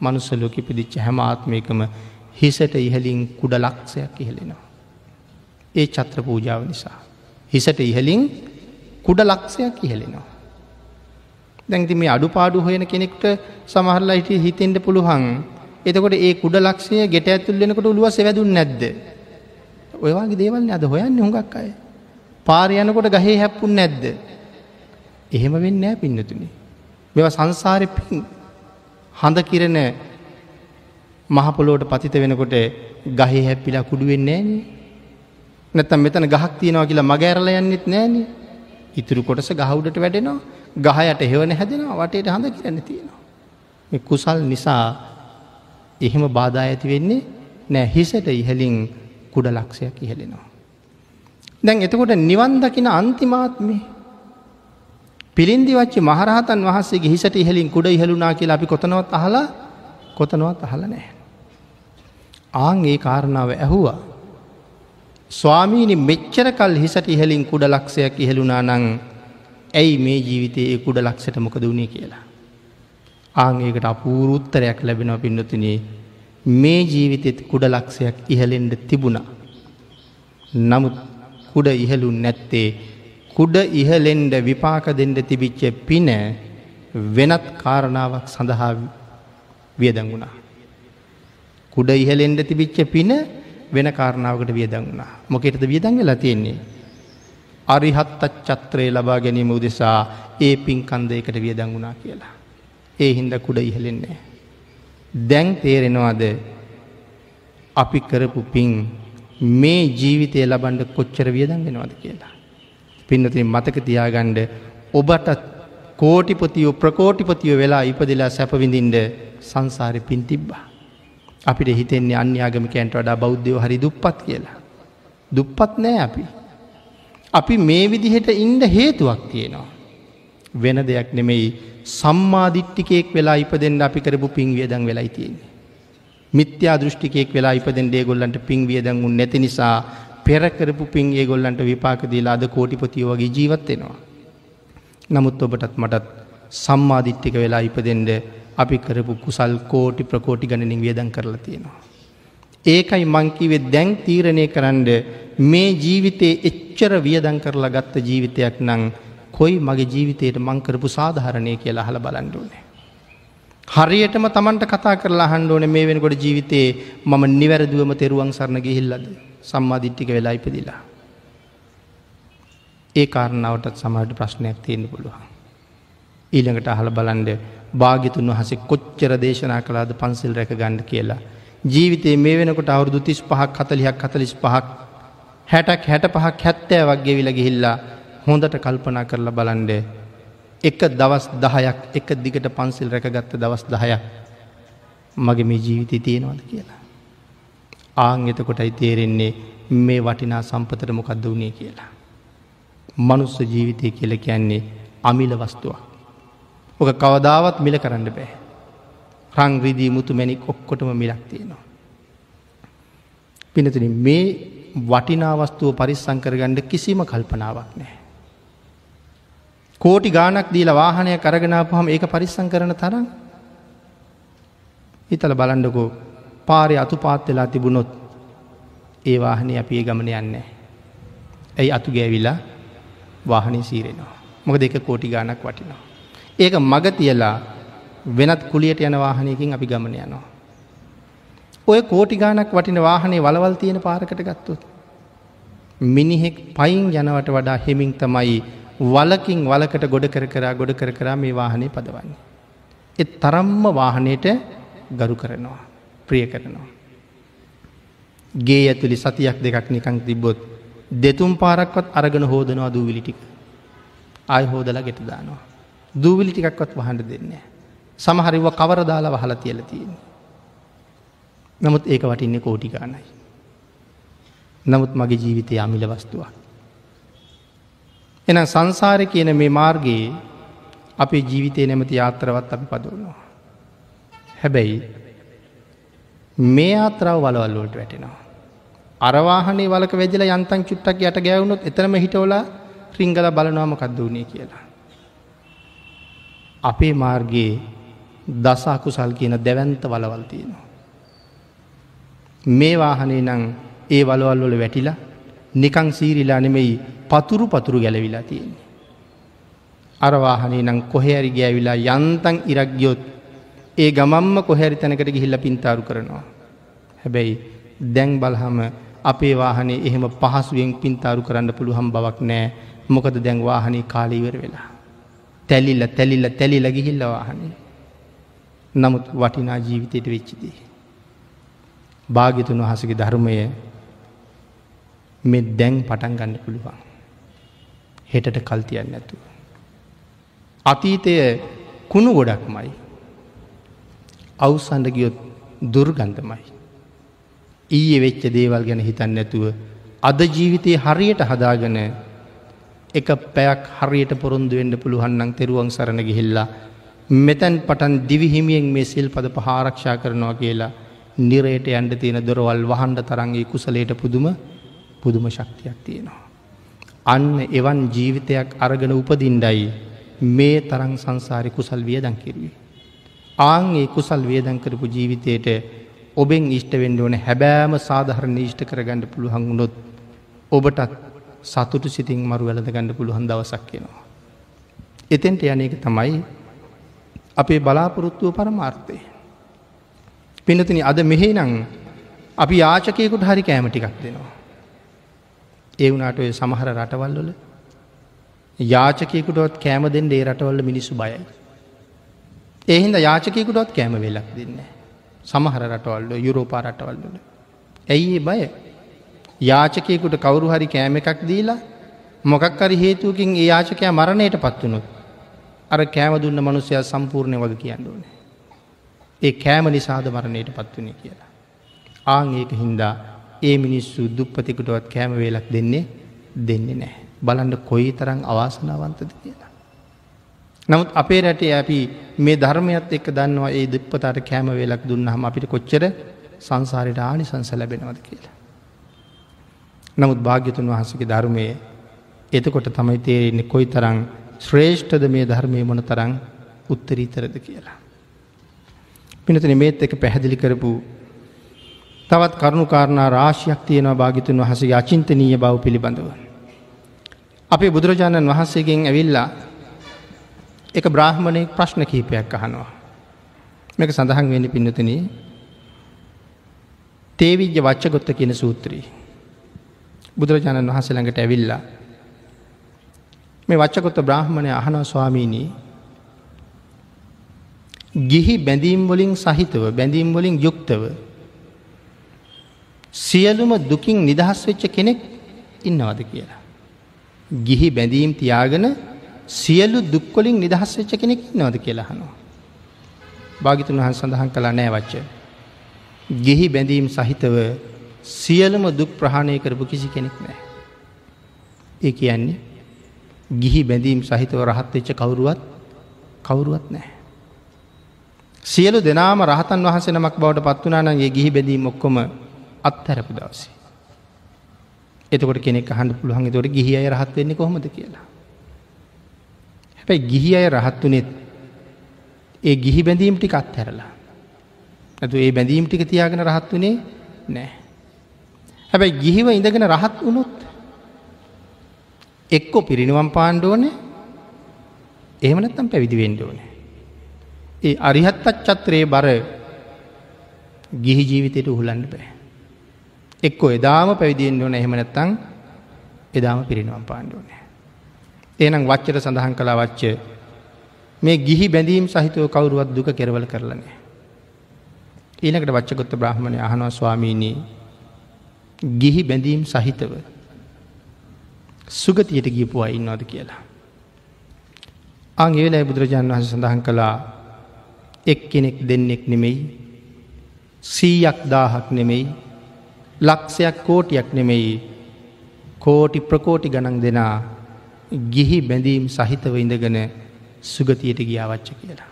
මනුස්සලෝක ඉපදිච්ච හැම ආත්මයකම හිසට ඉහලින් කුඩ ලක්ෂයක් ඉහලෙනවා. ඒ චත්‍ර පූජාව නිසා. හිසට ඉහලින් කුඩ ලක්ෂයක් ඉහලෙනවා. දැන්ති මේ අඩුපාඩු හොයන කෙනෙක්ට සමහරලා හිට හිතෙන්ට පුළුවන් එතකොට ඒ කුඩ ලක්ෂය ගෙට ඇතුල්ලෙනකට උළුව සැවැදුන් නැද්ද. ඔයවාගේ දේවල්න අද හොයන්න හොඟක් අය. පාරයනකොට ගහේ හැප්පුන් නැද්ද. එහෙම වෙන්න නෑ පින්නතුනි. මෙව සංසාරය පින් හඳ කිරණ මහපොලෝට පතිත වෙනකොට ගහේ හැප්පිලා කුඩු වෙන්නේ නෑනේ. නැත්තම් මෙතන ගහක් තියෙනවා කියලා මගෑරල යන්නෙත් නෑනේ. ඉතුරු කොටස ගහුඩට වැඩෙනවා ගහයට හෙවන හැදෙනවා වටේට හඳ කියන්න තියෙනවා. මේ කුසල් නිසා එහෙම බාධා ඇති වෙන්නේ නෑ හිසට ඉහලින් කුඩ ලක්ෂයක් ඉහලෙනවා. දැන් එතකොට නිවන් දකින අන්තිමාත්මේ පිළින්දි වච්චි මහරහතන් වහන්සේගේ හිසට ඉහලින් කුඩ ඉහලුනා කියලා අපි කොතනවත් අහලා කොතනවත් අහල නෑ. ආං ඒ කාරණාව ඇහුවා. ස්වාමීනි මෙච්චර කල් හිසට ඉහලින් කුඩ ලක්ෂයක් ඉහළුනා නං ඇයි මේ ජීවිතයේ ඒ කුඩ ලක්ෂට මොකද වුණේ කියලා. ආංඒකට අපූරුත්තරයක් ලැබෙනව පින්නතුනේ මේ ජීවිතෙත් කුඩ ලක්ෂයක් ඉහලෙන්ඩ තිබුණා. නමුත් කුඩ ඉහලුන් නැත්තේ කුඩ ඉහලෙන්ඩ විපාක දෙන්ඩ තිබිච්ච පින වෙනත් කාරණාවක් සඳහා වියදංගුණා. කුඩ ඉහලෙන්ඩ තිබිච්ච පින වෙන කාරණාවකට වියදං වුණා මොකෙටද වියදං වෙලා තියෙන්නේ. අරිහත්තත් චත්‍රය ලබා ගැනීම උදෙසා ඒ පින්කන්දයකට වියදං වුණා කියලා. ඒ හින්ද කුඩ ඉහලෙන්නේ. දැන් තේරෙනවාද අපි කරපු පින් මේ ජීවිතය ලබන්ඩ කොච්චර වියදං වෙනවාද කියලා. පින්නතින් මතක තියාගණ්ඩ ඔබටත් කෝටිපතියෝ ප්‍රකෝටිපතියෝ වෙලා ඉපදිලා සැපවිඳින්ට සංසාරය පින් තිබ්බා. අපිට හිතෙන්නේ අන්‍යාගමිකයන්ට වඩා බෞද්ධයෝ හරි දුප්පත් කියලා. දුප්පත් නෑ අපි. අපි මේ විදිහට ඉන්ඩ හේතුවක් තියෙනවා. වෙන දෙයක් නෙමෙයි සම්මාධිට්ටිකෙක් වෙලා ඉපදෙන්ට අපි කරපු පින් වියදං වෙලා තියෙන්නේ. මිත්‍යා දෘෂ්ටිකෙක් වෙලා ඉපදෙන් ඒගොල්ලන්ට පින් වියදං උන් නැති නිසා පෙරකරපු පින් ඒගොල්ලන්ට විපාකදීලා අද කෝටිපතිය වගේ ජීවත්වෙනවා. නමුත් ඔබටත් මටත් සම්මාධිට්ටික වෙලා ඉපදෙන්ට අපි කරපු කුසල් කෝටි ප්‍රකෝටි ගණනින් වියදන් කරලා තියෙනවා. ඒකයි මංකිවේ දැන් තීරණය කරන්න මේ ජීවිතයේ එච්චර වියදන් කරලා ගත්ත ජීවිතයක් නං කොයි මගේ ජීවිතයට මංකරපු සාධහරණය කියලා හල බලන්ඩුවනේ. හරියටම තමන්ට කතා කරලා හන්ඩෝන මේ වෙනකොට ජීවිතයේ මම නිවැරදුවම තෙරුවන් සරණ ගිහිල්ලද සම්මාධිට්ටික වෙලා ඉපදිලා. ඒ කාරණාවටත් සමහට ප්‍රශ්නයක් තියෙන පුළුවන්. ඊළඟට අහල බලන්ඩ භාගිතුන් වහසේ කොච්චර දේශනා කලාද පන්සිල් රැක ගණ්ඩ කියලා. ජීවිතේ මේ වෙනකොට අවුරුදු තිස් පහක් හතලියක් හතලිස් පහක් හැටක් හැට පහක් හැත්තෑ වගේ විල ගිහිල්ලා හොඳට කල්පනා කරලා බලන්ඩ එක දවස් දහයක් එක දිගට පන්සිල් රැකගත්ත දවස් දහයක් මගේ මේ ජීවිතය තියෙනවද කියලා. ආං එතකොටයි තේරෙන්නේ මේ වටිනා සම්පතට මොකක්ද වුණේ කියලා. මනුස්ස ජීවිතය කියල කියන්නේ අමිල වස්තුවක්. ඕක කවදාවත් මිල කරන්න බෑ. රං රිදී මුතු මැනික් ඔක්කොටම මිලක් තියෙනවා. පිනතුන මේ වටිනාවස්තුව පරිස්සංකරගණ්ඩ කිසිම කල්පනාවක් නෑ. කෝටි ගානක් දීල වාහනය කරගෙනාපුහම ඒක පරිස්සං කරන තරම් හිතල බලන්ඩකෝ පාරය අතු පාත් වෙලා තිබුණොත් ඒ වාහනය අපි ඒ ගමන යන්නේ. ඇයි අතු ගෑවිලා වාහනය සීරෙනවා. මොක දෙක කෝටි ගානක් වටිනවා. ඒක මග තියලා වෙනත් කුලියට යන වාහනයකින් අපි ගමන යනවා. ඔය කෝටි ගානක් වටින වාහනේ වලවල් තියෙන පාරකට ගත්තුත්. මිනිහෙක් පයින් යනවට වඩා හෙමින් තමයි වලකින් වලකට ගොඩ කර කරා ගොඩ කර කරා මේ වාහනේ පදවන්නේ. එත් තරම්ම වාහනයට ගරු කරනවා. ප්‍රිය කරනවා. ගේ ඇතුළි සතියක් දෙකක් නිකං තිබ්බොත් දෙතුම් පාරක්වත් අරගෙන හෝදනවා දූවිලි ටික. ආය හෝදලා ගෙට දානවා. දූවිලි ටිකක්වත් වහන්ඩ දෙන්නේ. සමහරිව කවර දාලා වහලා තියල තියෙන. නමුත් ඒක වටින්නේ කෝටිකානයි. නමුත් මගේ ජීවිතය අමිල වස්තුවක්. එන සංසාරය කියන මේ මාර්ගයේ අපේ ජීවිතය නැමති යාත්‍රවත් අපි පදවනවා. හැබැයි මේ ආත්‍රාව වලවල්ලෝට වැටෙනවා. අරවාහනේ වලක වැජල යන්තන් චුට්ටක් යට ගැවුණොත් එතරම හිටවල රිංගල බලනවාමකක්ද වුණේ කියලා. අපේ මාර්ගයේ දස අකුසල් කියන දැවන්ත වලවල් තියෙනවා. මේ වාහනේ නං ඒ වලවල් වල වැටිලා නිකං සීරිලා නෙමෙයි පතුරු පතුරු ගැලවිලා තියෙන්නේ. අරවාහනේ නං කොහැරි ගෑවිලා යන්තන් ඉරක්ගියොත් ඒ ගමම්ම කොහැරි තැනකට ගිහිල්ල පින්තාරු කරනවා. හැබැයි දැන් බලහම අපේ වාහනේ එහෙම පහසුවෙන් පින්තාරු කරන්න පුළුහම් බවක් නෑ මොකද දැන් වාහනේ කාලීවර වෙලා. තැලිල්ල තැලිල්ල තැලිල ගිහිල්ල වාහනේ. නමුත් වටිනා ජීවිතයට වෙච්චිදී. භාගිතුන් වහසගේ ධර්මය මෙ දැන් පටන් ගන්න පුළුවන්. හෙටට කල්තියන්න නැතුව. අතීතය කුණු ගොඩක් මයි. අවසන්ඩ ගියොත් දුර්ගන්ධමයි. ඊයේ වෙච්ච දේවල් ගැන හිතන්න නැතුව අද ජීවිතයේ හරියට හදාගන එක පැයක් හරියට පොරොන්දු වෙන්න පුළුවන්නම් තෙරුවන් සරණ ගිහිල්ලා මෙතැන් පටන් දිවිහිමියෙන් මේ සිල් පද පහාරක්ෂා කරනවා කියලා නිරයට ඇන්ඩ තියෙන දොරවල් වහන්ඩ තරන්ගේ කුසලයට පුදුම පුදුම ශක්තියක් තියෙනවා. අන්න එවන් ජීවිතයක් අරගෙන උපදින්ඩයි මේ තරං සංසාරි කුසල් වියදන් කිරුවේ. ආං ඒ කුසල් වියදන් කරපු ජීවිතයට ඔබෙන් ඉෂ්ට වෙන්ඩ ඕන හැබෑම සාධහරණ ඊෂ්ට කරගන්න පුළුවන් වුණොත් ඔබටත් සතුටු සිතින් මරු වැලද ගණඩ පුළුවන් දවසක් කියනවා. එතෙන්ට යන එක තමයි අපේ බලාපොරොත්තුව පරමාර්ථය. පිනතින අද මෙහේ නං අපි යාචකයකුට හරි කෑම ටිකක් දෙනවා. ඒ වුණට ඔය සමහර රටවල්වල යාචකයකුටත් කෑම දෙන්න ඒ රටවල්ල මිනිස්සු බයයි. එහින්ද යාචකයකුටත් කෑම වෙලක් දෙන්න. සමහර රටවල්ල යුරෝපා රටවල්ලල. ඇයි ඒ බය යාචකයකුට කවුරු හරි කෑම එකක් දීලා මොකක්කරි හේතුවකින් ඒ යාචකයා මරණයට පත්වනුත් අර කෑම දුන්න මනුසය සම්පූර්ණය වග කියන්න ඕන. ඒ කෑම නිසාද මරණයට පත්වනේ කියලා. ආං ඒක හින්දා ඒ මිනිස්සු දුප්පතිකුටවත් කෑම වේලක් දෙන්නේ දෙන්නේ නෑ. බලන්ඩ කොයි තරං අවාසනාවන්තද කියලා. නමුත් අපේ රැටේ අපි මේ ධර්මයත් එක්ක දන්නවා ඒ දෙප්පතට කෑම වේලක් දුන්න හම අපිට කොච්චර සංසාරයට ආනි සංස ලැබෙනවද කියලා. නමුත් භාග්‍යතුන් වහන්සගේ ධර්මය එතකොට තමයි තේරෙන්නේ කොයි තරං ශ්‍රේෂ්ඨද මේ ධර්මය මොන තරං උත්තරීතරද කියලා. පිනතන මේත් එක පැහැදිලි කරපු තවත් කරුණු කාරණා රාශියක් තියෙනවා භාගිතුන් වහසගේ අචින්තනීය බව පිළිබඳව. අපේ බුදුරජාණන් වහන්සේගෙන් ඇවිල්ලා එක බ්‍රාහ්මණයෙක් ප්‍රශ්න කීපයක් අහනවා. මේක සඳහන් වෙන්න පින්නතන තේවිජ්‍ය වච්චගොත්ත කියන සූත්‍රී. බුදුරජාණන් වහන්සේ ළඟට ඇවිල්ලා මේ වච්චකොත්ත බ්‍රාහ්මණය අහනව ස්වාමීණී ගිහි බැඳීම් වලින් සහිතව බැඳීම් වලින් යුක්තව සියලුම දුකින් නිදහස් වෙච්ච කෙනෙක් ඉන්නවද කියලා. ගිහි බැඳීම් තියාගෙන සියලු දුක්කොලින් නිදහස් වෙච්ච කෙනෙක් ඉන්නවද කියලා හනවා. භාගිතුන් වහන් සඳහන් කලා නෑ වච්ච. ගිහි බැඳීම් සහිතව සියලම දුක් ප්‍රහණය කරපු කිසි කෙනෙක් නෑ. ඒ කියන්නේ ගිහි බැඳීම් සහිතව රහත් වෙච්ච කවුරුවත් කවුරුවත් නෑ. සියලු දෙනාම රහතන් වහස නමක් බවට පත්වනානගේ ගිහි බැඳීම් ඔක්කොම අත්හැරපු දවසේ. එතකොට කෙනෙක් අහන්ඩ පුළුවන් තොට ගිහි අය රහත් වෙන්නේ කොහොමද කියලා. හැබැයි ගිහි අය රහත් වනෙත් ඒ ගිහි බැඳීම් ටික අත්හැරලා. ඇතු ඒ බැඳීම් ටික තියාගෙන රහත් වනේ නෑ. හැබැයි ගිහිව ඉඳගෙන රහත් වුණොත් එක්කො පිරිනිවම් පාණ්ඩෝන එහෙමනත්තම් පැවිදි වෙන්ඩ ඕනේ. ඒ අරිහත්තත් චත්‍රයේ බර ගිහි ජීවිතයට උහුලන්න බෑ. එක්කො එදාම පැවිදිෙන් ඕන එහෙමනැත්තං එදාම පිරිනිවම් පාණ්ඩුවනය. ඒනම් වච්චර සඳහන් කලා වච්ච මේ ගිහි බැඳීම් සහිතව කවුරුවත් දුක කෙරවල කරලනෑ. ඊනකට වච්චකොත්ත බ්‍රහ්මණය අහනවා ස්වාමීණී ගිහි බැඳීම් සහිතව සුගතියට ගියපුවා ඉන්නවාද කියලා. අංගේලයි බුදුරජාණන් වහස සඳහන් කළා එක් කෙනෙක් දෙන්නෙක් නෙමෙයි සීයක් දාහක් නෙමෙයි ලක්ෂයක් කෝටියක් නෙමෙයි කෝටි ප්‍රකෝටි ගණන් දෙනා ගිහි බැඳීම් සහිතව ඉඳගෙන සුගතියට ගියාවච්ච කියලා.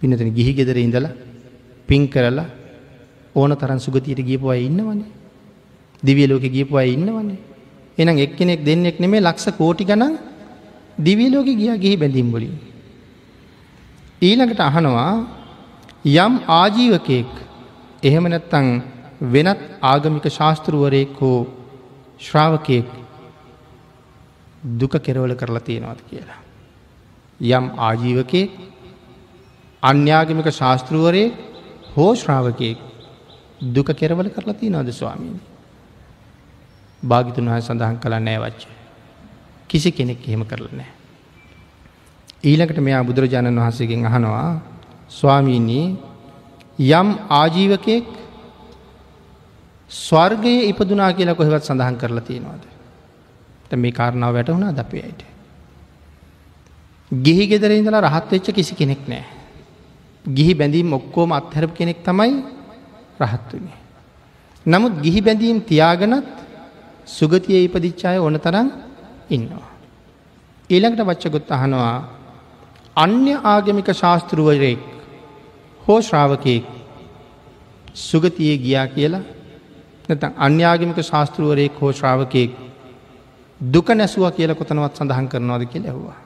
පිනතන ගිහි ගෙදර ඉඳලා පින් කරලා ඕන තරන් සුගතියට ගියපු අය ඉන්නවනේ. දිවිය ලෝකෙ ගියපු අය ඉන්නවනේ. එහෙනම් එක්කෙනෙක් දෙන්නෙක් නෙමෙයි ලක්ෂ කෝටි ගණන් දිවිය ලෝකෙ ගියා ගිහි බැඳීම් වලින්. ඊළඟට අහනවා යම් ආජීවකයෙක් එහෙම නැත්නම් වෙනත් ආගමික ශාස්තෘවරයෙක් හෝ ශ්‍රාවකයෙක් දුක කෙරවල කරලා තියෙනවාද කියලා. යම් ආජීවකයෙක් අන්‍යාගමික ශාස්තෘවරයෙක් හෝ ශ්‍රාවකයෙක් දුක කෙරවල කරලා තියෙනවද ස්වාමීනි. භාගිතුන් වහ සඳහන් කළ නෑවච්ච. කිසි කෙනෙක් එහෙම කරලා නෑ. ඊළඟට මෙයා බුදුරජාණන් වහන්සේගෙන් අහනවා ස්වාමීනී යම් ආජීවකයෙක් ස්වර්ගයේ ඉපදුනා කියලා කොහෙවත් සඳහන් කරලා තියෙනවාද. මේ කාරණාව වැටහුණා දපේ අයට. ගිහි ගෙදර ඉඳලා රහත් වෙච්ච කිසි කෙනෙක් නෑ. ගිහි බැඳීම් ඔක්කෝම අත්හැරප කෙනෙක් තමයි රහත් වනේ. නමුත් ගිහි බැඳීම් තියාගනත් සුගතිය ඉපදිච්චාය ඕන තරම් ඉන්නවා. ඊළඟට වච්චගොත් අහනවා අන්‍ය ආගමික ශාස්තෘුවරයෙක් හෝ ශ්‍රාවකයෙක් සුගතියේ ගියා කියලා නැත අන්‍යාගමික ශාස්තෘුවරයෙක් හෝ ශ්‍රාවකයෙක් දුක නැසුව කියල කොතනවත් සඳහන් කරනවාද කිය ඇහවා.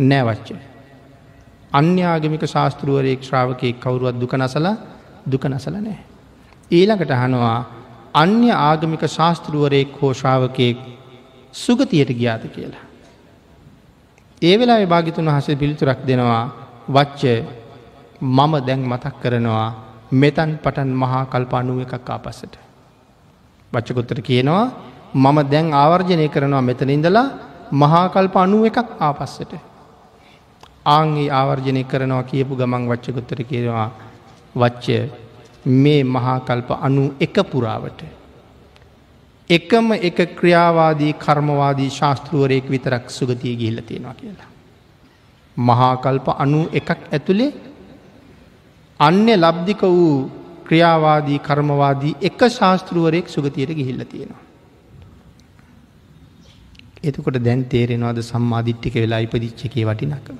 නෑවච්ච. අන්‍යාගමික ශාස්තෘුවරයෙක් ශ්‍රාවකයෙක් කවරුවත් දුක නසලා දුක නසල නෑ. ඊළඟට හනවා අන්‍ය ආගමික ශාස්තෘුවරයෙක් හෝ ශ්‍රාවකයෙක් සුගතියට ගියාත කියලා. ඒ වෙලා භාගිතුන් වහසේ පිළිතුරක් දෙනවා වච්ච මම දැන් මතක් කරනවා මෙතන් පටන් මහා කල්ප අනුව එකක් ආපස්සට. වච්චකොත්තර කියනවා මම දැන් ආවර්ජනය කරනවා මෙතන ඉඳලා මහාකල්ප අනුව එකක් ආපස්සට. ආංගේ ආවර්ජනය කරනවා කියපු ගමන් වච්චකොත්තර කියනවා වච්චය මේ මහාකල්ප අනු එක පුරාවට. එකම එක ක්‍රියාවාදී කර්මවාදී ශාස්තෘුවරයෙක් විතරක් සුගතිය ගිහිල්ල තියෙනවා කියලා. මහාකල්ප අනු එකක් ඇතුළේ අන්‍ය ලබ්ධික වූ ක්‍රියාවාදී කර්මවාදී එක ශාස්තෘුවරයෙක් සුගතියට ගිහිල්ල තියෙනවා. එතකොට දැන් තේරෙනවාද සම්මාධිට්ටික වෙලා ඉපදිච්චකේ වටිනකම.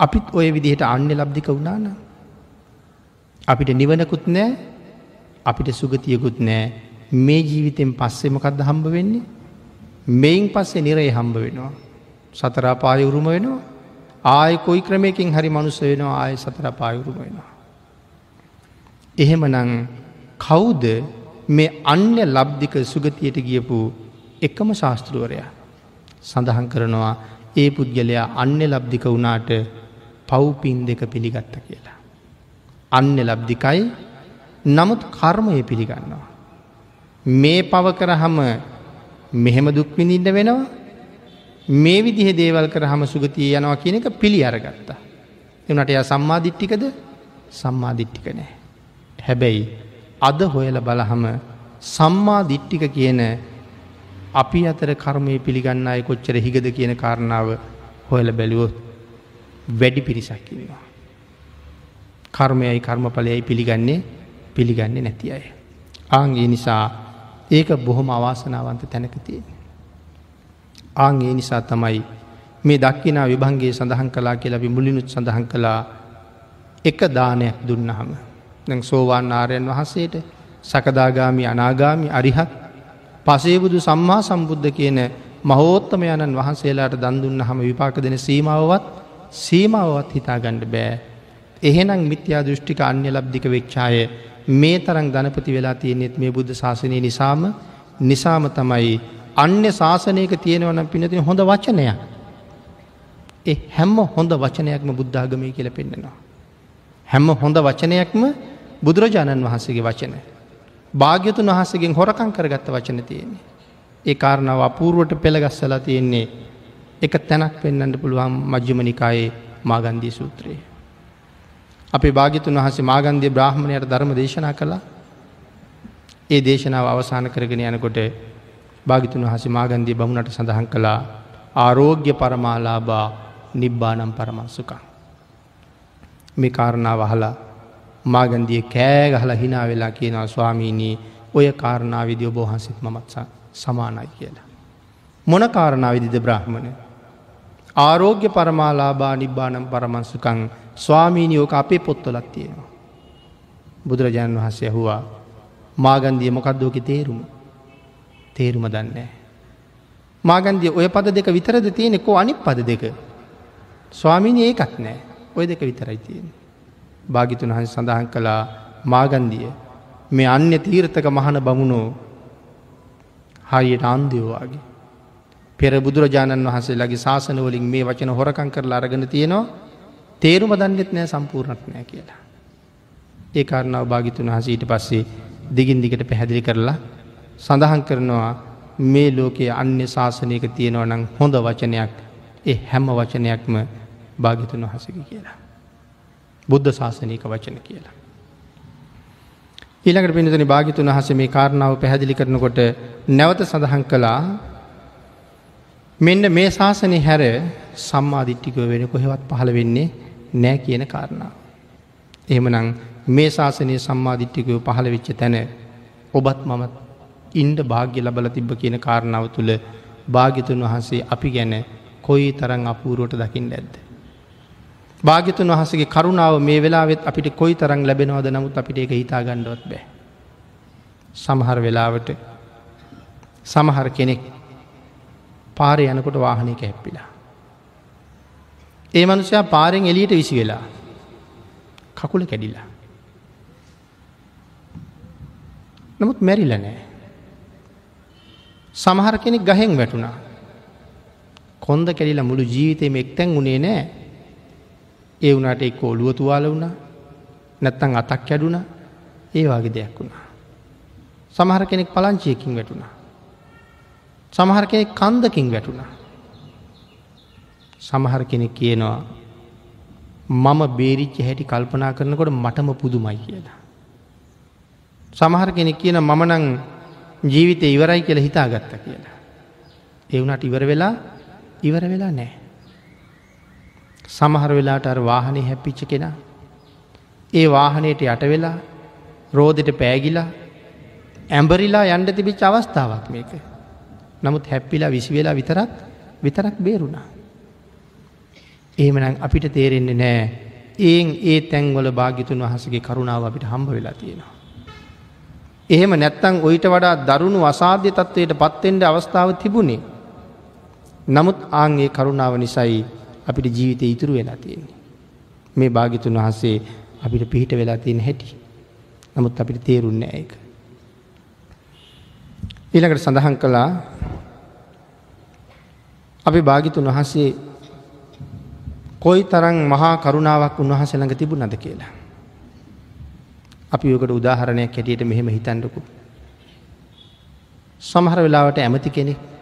අපිත් ඔය විදිහට අන්‍ය ලබ්ධික වුණාන. අපිට නිවනකුත් නෑ අපිට සුගතියකුත් නෑ මේ ජීවිතෙන් පස්සේ මොකක්ද හම්බ වෙන්නේ මෙයින් පස්සේ නිරේ හම්බ වෙනවා. සතරාපාය උරුම වෙනවා ආය කොයි ක්‍රමයකින් හරි මනුස්ස වෙනවා ආය සතර පායුරුම වෙනවා. එහෙම නං කවුද මේ අන්‍ය ලබ්ධික සුගතියට ගියපු එකම ශාස්තෘුවරයා සඳහන් කරනවා ඒ පුද්ගලයා අන්‍ය ලබ්ධික වුණාට පව්පින් දෙක පිළිගත්ත කියලා. අන්‍ය ලබ්ධිකයි නමුත් කර්මය පිළිගන්නවා. මේ පව කරහම මෙහෙම දුක්විඳින්න වෙනවා මේ විදිහ දේවල් කර හම සුගතිය යනවා කියන එක පිළි අරගත්තා. එනට ය සම්මාධිට්ටිකද සම්මාධිට්ටික නෑ. හැබැයි අද හොයල බලහම සම්මාධිට්ටික කියන අපි අතර කර්මය පිළිගන්න අය කොච්චර හිගද කියන කාරණාව හොයල බැලුවොත් වැඩි පිරිසක්කිවා. කර්මයයි කර්මඵලයයි පිළිගන්නේ පිළිගන්නේ නැති අය. ආන්ගේ නිසා ඒක බොහොම අවාසනාවන්ත තැනකතිය. ආං ඒ නිසා තමයි මේ දක්කිනා විභන්ගේ සඳහන් කලා කියලා විමුලිනුත් සඳහන් කළා එක දානයක් දුන්නහම දැන් සෝවාන් ආරයන් වහන්සේට සකදාගාමි අනාගාමි අරිහත් පසේබුදු සම්මා සම්බුද්ධ කියන මහෝත්තමයණන් වහන්සේලාට දන්දුන්න හම විපාක දෙන සීමාවවත් සීමාවත් හිතා ගණ්ඩ බෑ. එහෙනම් මිත්‍යා දෘෂ්ටික අන්‍ය ලබ්ධික වෙච්චාය මේ තරම් ධනපති වෙලා තියෙනෙත් මේ බුද්ධ ශාසනය නිසාම නිසාම තමයි අන්‍ය ශාසනයක තියෙනවනම් පිනතින හොඳ වචනයක්. ඒ හැම්ම හොඳ වචනයක්ම බුද්ධාගමය කියල පෙන්නෙනවා. හැම්ම හොඳ වචනයක්ම බුදුරජාණන් වහන්සේගේ වචන. භාග්‍යතුන් වහසගෙන් හොරකං කරගත්ත වචන තියෙන්නේ. ඒ කාරණාව අපූරුවට පෙළගස්සලා තියෙන්නේ එක තැනක් පෙන්න්නට පුළුවන් මජ්්‍යමනිකායේ මාගන්දී සූත්‍රයේ. අපේ භාගිතුන් වහසේ මාගන්දී බ්‍රහ්මණයට ධර්ම දේශනා කළා ඒ දේශනාව අවසාන කරගෙන යනකොට භාගිතුන් වහසේ මාගන්දී බමුණට සඳහන් කළා ආරෝග්‍ය පරමාලාබා නිබ්බානම් පරමංසුකං. මේ කාරණාව වහලා මාගන්දිය කෑ ගහලා හිනා වෙලා කියනවා ස්වාමීනී ඔය කාරණාවිදි ඔබෝහන්සිත් මමත්සා සමානයි කියලා. මොන කාරණාවිදිද බ්‍රහ්මණ. ආරෝග්‍ය පරමාලාබා නිබ්බානම් පරමංසුකං ස්වාමීනියෝක අපේ පොත්තොලත් තියෙනවා. බුදුරජාණන් වහන්සේ ඇහුවා මාගන්දිය මොකක්දෝක තේරුම තේරුම දන්නේ. මාගන්දිය ඔය පද දෙක විතරද තියෙනෙ කෝ අනිත් පද දෙක. ස්වාමීනි ඒකත් නෑ ඔය දෙක විතරයි තියෙන. භාගිතුන් හන්ස සඳහන් කළා මාගන්දිය මේ අන්‍ය තීර්ථක මහන බමුණෝ හරියට අන්දයෝවාගේ. පෙර බුදුරජාණන් වහන්සේලාගේ ශාසනවලින් මේ වචන හොරකං කරලා අරගෙන තියෙනවා තේරුම දන්නෙත් නෑ සම්පූර්ණත් නෑ කියලා. ඒ කාරණාව භාගිතුන් වහසීට පස්සේ දිගින් දිගට පැහැදිලි කරලා සඳහන් කරනවා මේ ලෝකයේ අන්‍ය ශාසනයක තියෙනව නම් හොඳ වචනයක් ඒ හැම වචනයක්ම භාගිතුන් වහසක කියලා. බුද්ධ ශාසනයක වචන කියලා. ඊළඟට පිණිතනි භාගිතුන් වහස මේ කාරණාව පැහැදිලි කරනකොට නැවත සඳහන් කළා මෙන්න මේ ශාසනය හැර සම්මාධිට්ටිකව වෙන කොහෙවත් පහළ වෙන්නේ නෑ කියන කාරණාව. එහෙමනං මේ ශාසනය සම්මාධිට්ටිකව පහළ වෙච්ච තැන ඔබත් මමත් ඉන්ඩ භාග්‍ය ලබල තිබ්බ කියන කාරණාව තුළ භාගිතුන් වහන්සේ අපි ගැන කොයි තරං අපූරුවට දකිින් ඇද්ද. භාගිතුන් වහසගේ කරුණාව මේ වෙලාවෙත් අපිට කොයි තරං ලැබෙනවද නමුත් අපිට එක හිතා ගණ්ඩුවත් බෑ. සමහර වෙලාවට සමහර කෙනෙක් පාරය යනකොට වාහනයක හැප්පිලා. ඒ මනුෂයා පාරෙන් එලියට විසි වෙලා කකුල කැඩිලා. නමුත් මැරිල නෑ. සමහර කෙනෙක් ගහෙන් වැටුණා. කොන්ද කැඩිලා මුළු ජීවිතයම එක්තැන් වුණේ නෑ ඒ වුණට එක් ඔලුව තුවාල වුණා නැත්තං අතක් කැඩුණ ඒ වගේ දෙයක් වුණා. සමහර කෙනෙක් පලංචියකින් වැටුණා. සමහර කෙනෙක් කන්දකින් වැටුණා. සමහර කෙනෙක් කියනවා මම බේරිච්ච හැටි කල්පනා කරනකොට මටම පුදුමයි කියලා. සමහර කෙනෙක් කියන මම නං ජීවිතය ඉවරයි කියලා හිතා ගත්ත කියලා. ඒ වුණට ඉවර වෙලා ඉවර වෙලා නෑ. සමහර වෙලාට අර වාහනය හැපිච්ච කෙනා. ඒ වාහනයට යට වෙලා රෝදෙට පෑගිලා ඇම්බරිලා යන්ඩ තිබිච් අවස්ථාවක් මේක. නමුත් හැප්පිලා විසි වෙලා විතරක් විතරක් බේරුණා. එහෙමනම් අපිට තේරෙන්නේ නෑ ඒන් ඒ තැන්වල භාගිතුන් වහසගේ කරුණාව අපිට හම්බ වෙලා තියෙනවා. එහෙම නැත්තං ඔයිට වඩා දරුණු අසාධ්‍ය තත්වයට පත්තෙන්ට අවස්ථාව තිබුණේ. නමුත් ආන්ගේ කරුණාව නිසයි අපිට ජීවිතය ඉතුරු වෙලා තියෙන්නේ. මේ භාගිතුන් වහන්සේ අපිට පිහිට වෙලා තියෙන හැටි. නමුත් අපිට තේරුන්න ඒක. ඊළඟට සඳහන් කළා අපි භාගිතුන් වහන්සේ කොයි තරං මහා කරුණාවක් උන්වහස ළඟ තිබුණද කියලා. අපි යකට උදාහරණයක් හැටියට මෙහෙම හිතන්ඩකු. සමහර වෙලාවට ඇමති කෙනෙක්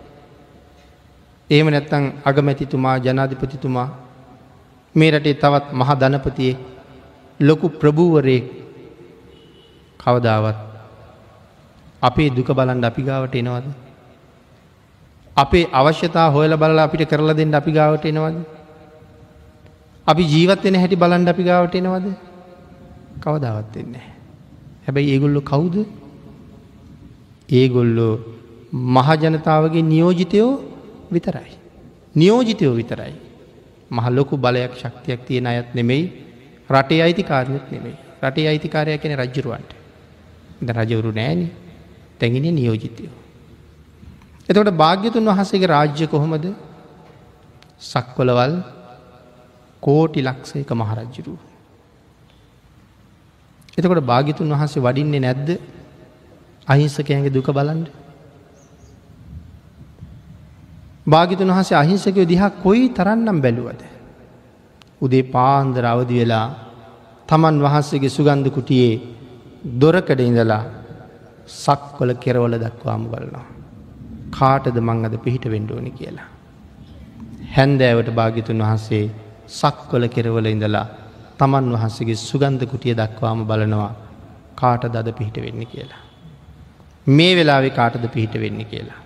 ඒම නැත්තං අගමැතිතුමා ජනාධිපතිතුමා මේ රටේ තවත් මහ ධනපතියේ ලොකු ප්‍රභූවරේ කවදාවත් අපේ දුක බලන්ඩ අපි ගාවට එනවද. අපේ අවශ්‍යතා හොයල බලලා අපිට කරලා දෙන්න අපි ගාවට එනවද. අපි ජීවත්වෙන හැටි බලන්ඩ අපි ගාවට එනවද කවදාවත් එන්නේ. හැබැයි ඒගොල්ලො කවුද ඒගොල්ලෝ මහජනතාවගේ නියෝජිතයෝ විතරයි. නියෝජිතයෝ විතරයි. මහල්ලොකු බලයක් ශක්තියක් තියෙන අයත් නෙමෙයි රටේ අයිතිකාරයත් නෙමෙයි රටේ අයිතිකාරය කෙන රජ්ජරුවන්ට ද රජවරු නෑන තැඟිනි නියෝජිතයෝ. එතකොට භාග්‍යතුන් වහසේගේ රාජ්‍ය කොහොමද සක්වලවල් කෝටි ලක්ෂයක මහරජ්ජුරු. එතකොට භාගිතුන් වහන්සේ වඩින්නේ නැද්ද අහිංසකයන්ගේ දුක බලන්ඩ. භාගිතුන් වහසේ අහිංසකයෝ දිහා කොයි තරන්නම් බැලුවද. උදේ පාන්දර අවදි වෙලා තමන් වහන්සේගේ සුගන්ධ කුටියේ දොරකඩ ඉඳලා සක්වල කෙරවල දක්වාම බලනවා. කාටද මං අද පිහිට වෙන්ඩෝනි කියලා. හැන්දෑවට භාගිතුන් වහන්සේ සක්වල කෙරවල ඉඳලා තමන් වහන්සේගේ සුගන්ධ කුටිය දක්වාම බලනවා කාට දද පිහිට වෙන්න කියලා. මේ වෙලාවෙ කාටද පිහිට වෙන්න කියලා.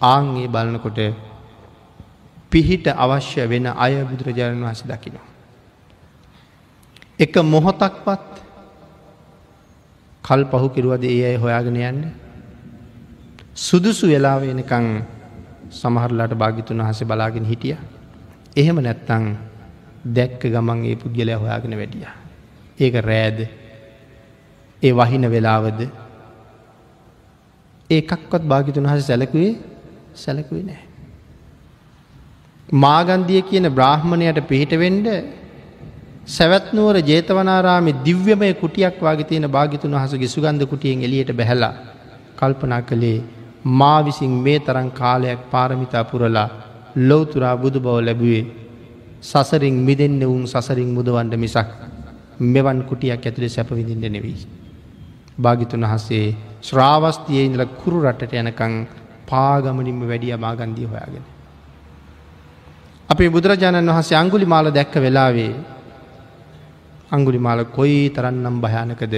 ආංගේ බලනකොට පිහිට අවශ්‍ය වෙන අය බුදුරජාණන් වහස දකිනවා. එක මොහොතක්වත් කල් පහු කිරුවද ඒ අය හොයාගෙන යන්න. සුදුසු වෙලාව එනකං සමහරලාට භාගිතුන් වහස බලාගෙන හිටිය. එහෙම නැත්තං දැක්ක ගමන් ඒ පුද්ගලය හොයාගෙන වැඩිය. ඒක රෑද ඒ වහින වෙලාවද ඒකක්වත් භාගිතුන් හස සැලකුවේ සැලකුවේ නෑ. මාගන්දිය කියන බ්‍රාහ්මණයට පිහිටවෙන්ඩ සැවැත්නුවර ජේතවනාරාමි දිව්‍යමය කුටියක් වගේ තියෙන භාගිතුන් වහසගේ සුගන්ධ කුටියෙන් එලියට බැහැලා කල්පනා කළේ මා විසින් මේ තරන් කාලයක් පාරමිතා පුරලා ලොවතුරා බුදු බව ලැබුවේ සසරින් මිදෙන්න වුන් සසරින් මුදවන්ඩ මිසක් මෙවන් කුටියක් ඇතුළේ සැපවිඳින්න නෙවී. භාගිතුන් වහසේ ශ්‍රාවස්තිය ඉඳල කුරු රටට යනකං පාගමනින්ම වැඩිය මාගන්දී හොයාගෙන. අපේ බුදුරජාණන් වහන්සේ අංගුලි මාල දැක්ක වෙලාවේ අංගුලි මාල කොයි තරන්නම් භයානකද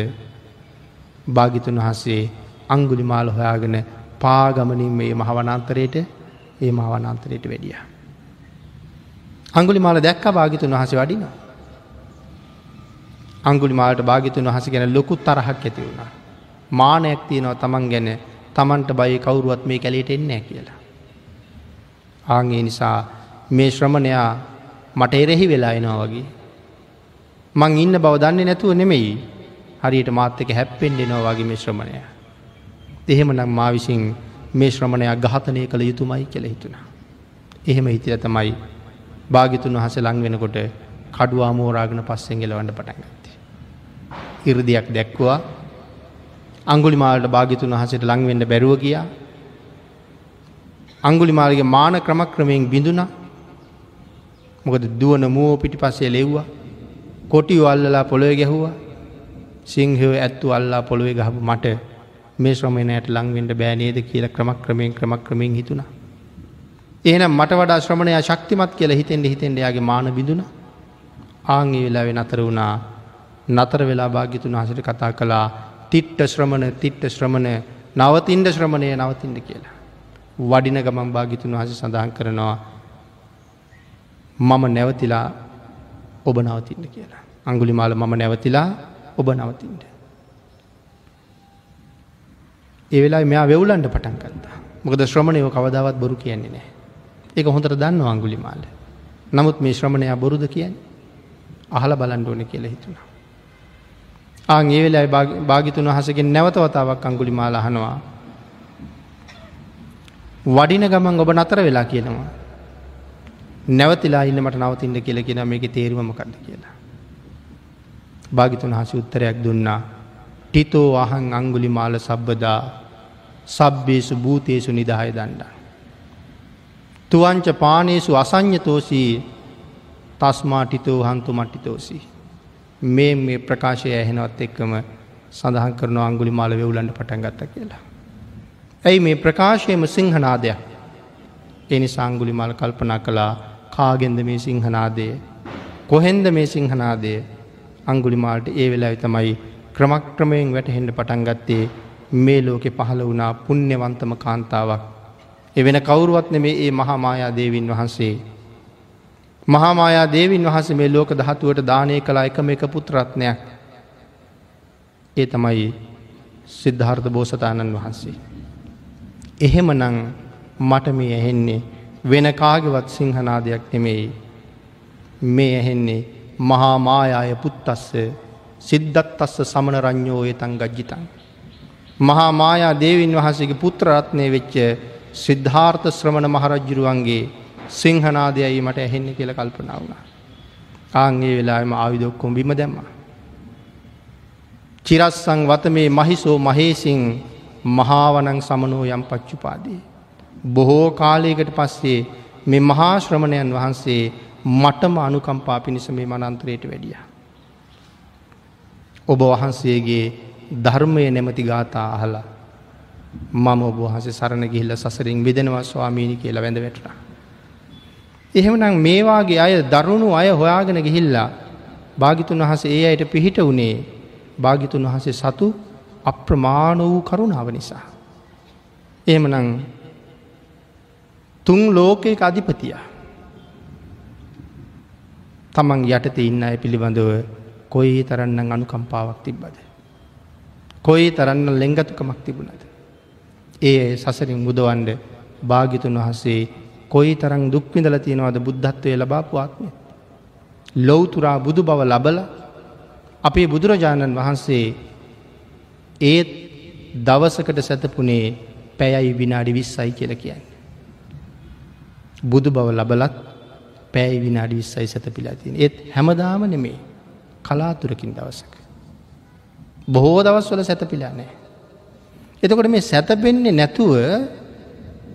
භාගිතුන් වහන්සේ අංගුලි මාල හොයාගෙන පාගමනින් මේ මහවනන්තරයට ඒ මහවනන්තරයට වැඩිය. අංගුලි මාල දැක්ක භාගිතුන් වහස වඩිනවා. අංගුලි මාලට භාගිතුන් වහස ගැන ලොකුත් තරහක් ඇති වුණා. මානයක් තියෙනවා තමන් ගැන තමන්ට බයි කවුරුවත් මේ කැලේට එන්නේ කියලා. ආගේ නිසා මේ ශ්‍රමණයා මට එරෙහි වෙලා එනවා වගේ. මං ඉන්න බව දන්නේ නැතුව නෙමෙයි හරියට මාත්‍යක හැප්පෙන් දෙනවා වගේ මේ ශ්‍රමණය. එහෙම නම් මා විසින් මේ ශ්‍රමණයක් ගහතනය කළ යුතුමයි කෙළ හිතුනා. එහෙම හිතිල තමයි භාගිතුන් වහස ලං වෙනකොට කඩුවා මෝරාගෙන පස්සෙන් ගෙලවන්න පටන්ගත්තේ. ඉරදියක් දැක්වා අංගුලිමාලට භාගිතුන් වහසට ලංවෙන්න බැරුව ගියා. අංගුලිමාලගේ මාන ක්‍රමක්‍රමයෙන් බිඳුනා මොකද දුවන මූෝ පිටි පස්සේ ලෙව්වා. කොටියෝ අල්ලලා පොළොව ගැහුවා. සිංහෝ ඇත්තු අල්ලා පොළොවේ ගහපු මට මේ ශ්‍රමණයට ලංවෙන්ට බෑනේද කියල ක්‍රමක්‍රමයෙන් ක්‍රමක්‍රමයෙන් හිතුණා. එහෙනම් මට වඩා ශ්‍රමණය ශක්තිමත් කියල හිතෙන්ට හිතෙන්ට යාගේ මාන බිඳුන ආංගේ වෙලාවෙ නතර වුණා. නතර වෙලා භාගිතුන් හසට කතා කළා. තිට්ට ශ්‍රමණ තිට්ට ශ්‍රමණ නවතින්ට ශ්‍රමණය නවතින්ට කියලා. වඩින ගමන් භාගිතුන් වහස සඳහන් කරනවා මම නැවතිලා ඔබ නවතින්න කියලා. අංගුලි මාල මම නැවතිලා ඔබ නවතින්ට. ඒවෙලා මෙයා වෙවුලන්ට පටන් කත්තා මොකද ශ්‍රමණයෝ කවදාවත් බොරු කියන්නේ නෑ. ඒක හොඳට දන්න අංගුලි මාල. නමුත් මේ ශ්‍රමණයා බොරුද කියන්න අහල බලන්ඩ ඕන කියල හිතුණා. ආං ඒ වෙලා භාගිතුන් වහසගෙන් නැවතවතාවක් අංගුලි මාල හනවා. වඩින ගමන් ඔබ නතර වෙලා කියනවා. නැවතිලා ඉන්න මට නවතින්න කියල කියෙන මේක තේරුවමකක්ද කියලා. භාගිතුන් හසි උත්තරයක් දුන්නා. ටිතෝ අහන් අංගුලි මාල සබ්බදා සබ්බේසු භූතේසු නිදාය දණ්ඩ. තුවංච පානේසු අසං්ඥතෝසී තස්මා ටිතෝ හන්තු මට්ටිතෝසී. මේ මේ ප්‍රකාශය ඇහෙනවත් එක්කම සඳහන් කරන අංගුලි මාල වෙවුලන්ට පටන්ගත්ත කියලා. ඇයි මේ ප්‍රකාශයම සිංහනාදයක් එනි සංගුලි මල් කල්පනා කළා කාගෙන්ද මේ සිංහනාදය කොහෙන්ද මේ සිංහනාදය අංගුලිමාල්ට ඒ වෙලා තමයි ක්‍රමක්‍රමයෙන් වැටහෙන්ට පටන්ගත්තේ මේ ලෝකෙ පහළ වුණා පුුණ්‍යවන්තම කාන්තාවක්. එවෙන කවුරුවත් නෙමේ ඒ මහාමායා දේවින් වහන්සේ මහාමායා දේවින් වහස මේ ලෝක දහතුවට දානය කලා එකම එක පුත්‍රත්නයක් ඒ තමයි සිද්ධාර්ථ බෝසතාණන් වහන්සේ. එහෙම නං මට මේ ඇහෙන්නේ වෙන කාගෙවත් සිංහනාදයක් නෙමෙයි. මේ ඇහෙන්නේ මහා මායාය පුත්තස්ස සිද්ධත් අස්ස සමන රං්ඥෝය තන් ගජ්ජිතන්. මහා මායා දේවින් වහසගේ පුත්‍රරත්නය වෙච්ච සිද්ධාර්ථ ශ්‍රමණ මහරජ්ජුරුවන්ගේ සිංහනාදයයි මට ඇහෙන්නේ කියල කල්පනා වුණා. ආංගේ වෙලාම ආවිදොක්කොම් බිම දැම්ම. චිරස්සං වත මේ මහිසෝ මහේසිං මහාවනං සමනෝ යම් පච්චුපාදී. බොහෝ කාලයකට පස්සේ මේ මහා ශ්‍රමණයන් වහන්සේ මටම අනුකම්පා පිණිස මේ මනන්තරයට වැඩිය. ඔබ වහන්සේගේ ධර්මය නැමති ගාථා අහලා මම ඔබහස සරණ ගිහිල්ල සසරින් විදෙනවා ස්වාමීණි කියලා වැඳ වැටට. එහෙමනම් මේවාගේ අය දරුණු අය හොයාගෙන ගිහිල්ලා භාගිතුන් වහස ඒ අයට පිහිට වනේ භාගිතුන් වහසේ සතු අප්‍රමාණ වූ කරුණාව නිසා. එහෙමනං තුන් ලෝකයක අධිපතිය. තමන් යටත ඉන්න අය පිළිබඳව කොයි තරන්න අනුකම්පාවක් තිබ්බද. කොයි තරන්න ලෙංගතුකමක් තිබුණද. ඒ සසරින් මුදවන්ඩ භාගිතුන් වහසේ කොයි තරං දුක්විඳල තියෙනවද බුද්ධත්වය ලබාපු ආත්මය. ලොවතුරා බුදු බව ලබල අපේ බුදුරජාණන් වහන්සේ ඒත් දවසකට සැතපුනේ පැයයි විනාඩි විස්සයි කියල කියන්න. බුදු බව ලබලත් පැයි විනාඩි විස්සයි සැතපිලා තින ඒත් හැමදාම නෙමේ කලාතුරකින් දවසක. බොහෝ දවස්වල සැතපිලා නෑ. එතකොට මේ සැතපෙන්නේ නැතුව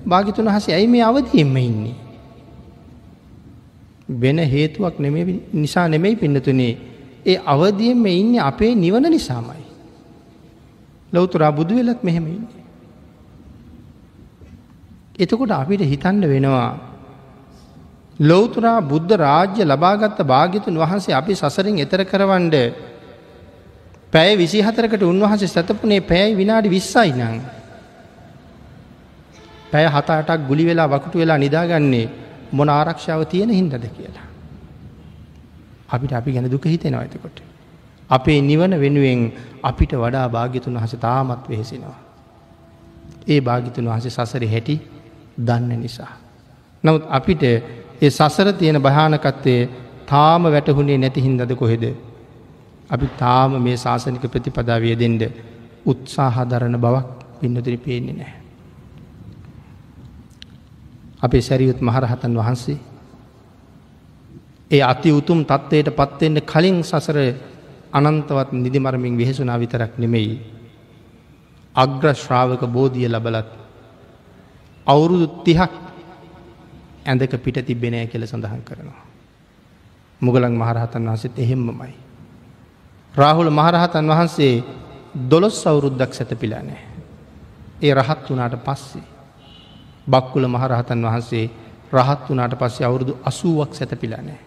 භාගිතුන් හස ඇයි මේ අවධයෙන්ම ඉන්නේ. වෙන හේතුවක් නිසා නෙමෙයි පින්නතුනේ ඒ අවදියෙන්ම ඉන්න අපේ නිවන නිසාමයි. ලොවතුරා බුදු වෙලත් මෙහෙම ඉන්නේ. එතකොට අපිට හිතන්න වෙනවා ලොවතුරා බුද්ධ රාජ්‍ය ලබාගත්ත භාගිතුන් වහන්සේ අපි සසරින් එතර කරවන්ඩ පැය විසිහතරකට උන්වහන්සේ සැතපුනේ පැයි විනාඩි විස්සයි නං. පැය හතාටක් ගුලි වෙලා වකුටු වෙලා නිදාගන්නේ මොන ආරක්ෂාව තියෙන හින්දද කියලා. අපිට අපි ගැන දුක හිතෙනවා ඇතකොට. අපේ නිවන වෙනුවෙන් අපිට වඩා භාගිතුන් වහස තාමත් වෙහෙසිනවා. ඒ භාගිතුන් වහස සසර හැටි දන්න නිසා. නමුත් අපිට ඒ සසර තියෙන භයානකත්තේ තාම වැටහුණේ නැති හින්දද කොහෙද. අපි තාම මේ ශාසනික ප්‍රතිපදාවය දෙෙන්ඩ උත්සාහදරණ බවක් පින්නතුරි පේන්නේ නෑ. අපේ සැරියුත් මහරහතන් වහන්සේ ඒ අති උතුම් තත්ත්වයට පත්වෙන්න කලින් සසර අනන්තවත් නිදිමරමින් වෙහෙසුනා විතරක් නෙමෙයි. අග්‍රශ්‍රාවක බෝධිය ලබලත් අවුරුදු තිහක් ඇඳක පිට තිබෙනෑ කියල සඳහන් කරනවා. මුගලන් මහරහතන් වහන්සේත් එහෙම්මමයි. රාහුල මහරහතන් වහන්සේ දොළොස් අවුරුද්දක් සැතපිලා නෑ. ඒ රහත් වනාට පස්සේ. බක්කුල මහරහතන් වහන්සේ රහත් වනාට පස්සේ අවුරුදු අසුවක් සැතපිලා නෑ.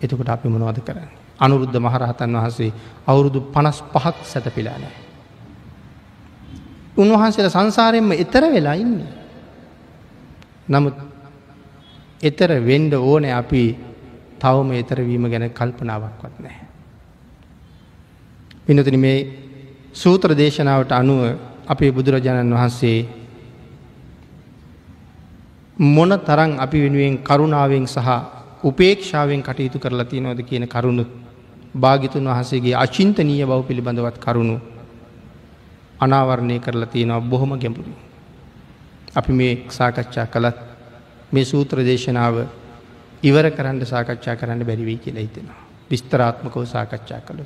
එතකොට අපි මොනවද කරන්න. අනුරුද්ධ මහරහතන් වහන්සේ අවුරුදු පනස් පහක් සැතපිලා නෑ. උන්වහන්සේල සංසාරයෙන්ම එතර වෙලා ඉන්නේ. නමුත් එතර වෙන්ඩ ඕන අපි තවම එතරවීම ගැන කල්පනාවක්වත් නෑ. පිනතින මේ සූත්‍ර දේශනාවට අනුව අපේ බුදුරජාණන් වහන්සේ මොන තරන් අපි වෙනුවෙන් කරුණාවෙන් සහ උපේක්ෂාවෙන් කටයුතු කරලා තියෙනවද කියන කරුණු භාගිතුන් වහසේගේ අචින්තනීය බව පිළිබඳවත් කරුණු අනාවරණය කරලා තියෙනවා බොහොම ගැඹුරින්. අපි මේ සාකච්ඡා කළත් මේ සූත්‍ර දේශනාව ඉවර කරන්න සාකච්ඡා කරන්න බැරිවී කියලා හිතෙනවා. විස්තරාත්මකව සාකච්ඡා කළු.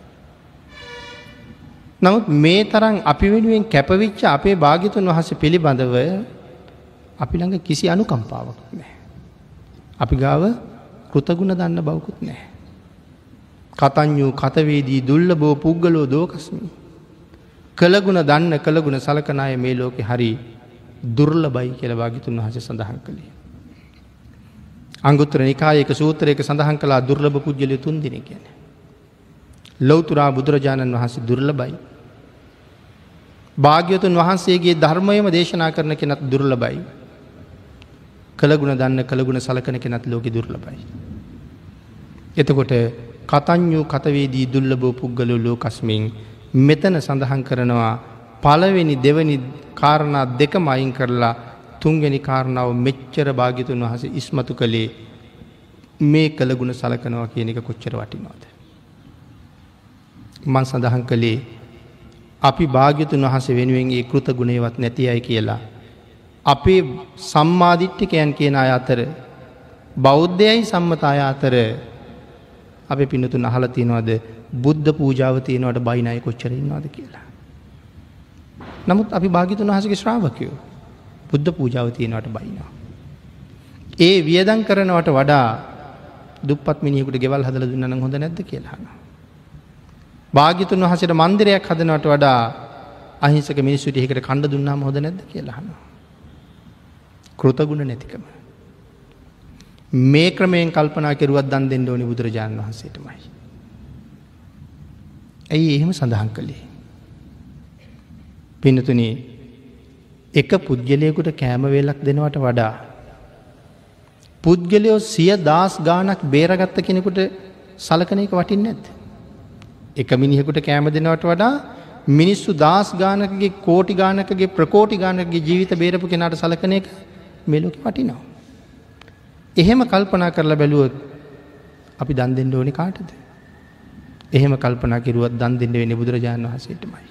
නමුත් මේ තරම් අපි වෙනුවෙන් කැපවිච්ච අපේ භාගිතුන් වහස පිළිබඳව අපි ළඟ කිසි අනුකම්පාවක් නෑ. අපි ගාව කෘතගුණ දන්න බවකුත් නෑ. කතඥූ කතවේදී දුල්ල බෝ පුද්ගලෝ දෝකස්මී. කළගුණ දන්න කළගුණ සලකනාය මේ ලෝකෙ හරි දුර්ල බයි කියල භාගිතුන් වහස සඳහන් කළේ. අංගුත්‍ර නිකායක සූත්‍රයක සඳහන් කලා දුර්ලභ පුද්ගලය තුන් දෙන කියන. ලොවතුරා බුදුරජාණන් වහන්සේ දුර්ල බයි. භාග්‍යතුන් වහන්සේගේ ධර්මයම දේශනා කරන කෙනත් දුර්ල බයි. කළගුණ දන්න කළගුණ සලකන කෙනත් ලෝක දුර්ලබයි. එතකොට කතඥූ කතවේදී දුල්ලබෝ පුද්ගලු ලෝකස්මින් මෙතන සඳහන් කරනවා පළවෙනි දෙවනි කාරණා දෙකම අයින් කරලා තුන්ගනි කාරණාව මෙච්චර භාගිතුන් වහස ඉස්මතු කළේ මේ කළගුණ සලකනවා කියන එක කොච්චර වටිනවාද. මන් සඳහන් කළේ අපි භාග්‍යතුන් වහස වෙනුවෙන් ඒ කෘත ගුණේවත් නැති අයි කියලා අපේ සම්මාධිට්ටිකයන් කියන අය අතර බෞද්ධයයි සම්මතාය අතර අප පිනතුන් අහල තියෙනවද බුද්ධ පූජාව තියෙනවට බයිනය කොච්චරන්නවාද කියලා. නමුත් අපි භාගිතුන් වහසගේ ශ්‍රාවකයෝ බුද්ධ පූජාව තියෙනවට බයිනවා. ඒ වියදන් කරනවට වඩා දුපත් මිනිකුට ගෙවල් හදල දුන්නන හොඳ නැද්ද කියලාන. භාගිතුන් වහසට මන්දිරයක් හදනවට වඩා අහිංසක මිනිස්සුට ඒකට කණ්ඩ දුන්නාම හොඳ නැද්ද කියලාහන්න. කෘතගුණ නැතිකම. මේ ක්‍රමයෙන් කල්පනා කෙරුවත් දන් දෙන්න ඕනි බුදුරජාණන් වහන්සේටමයි. ඇයි එහෙම සඳහන් කළේ. පිනතුන එක පුද්ගලයකුට කෑමවේලක් දෙනවට වඩා. පුද්ගලයෝ සිය දස් ගානක් බේරගත්ත කෙනෙකුට සලකන එක වටින් නැත්. එක මිනිහෙකුට කෑම දෙනවට වඩා මිනිස්සු දස් ගානකගේ කෝටි ගානකගේ ප්‍රකෝටි ගානකගේ ජීවිත බේරපු කෙනට සලකන එක මෙලොක වටිනවා. එහෙම කල්පනා කරලා බැලුවොත් අපි දන් දෙන්න ඕනි කාටද. එහෙම කල්පනා කිරුවත් දන් දෙන්න වෙන බුදුරජාණන් වහසේටමයි.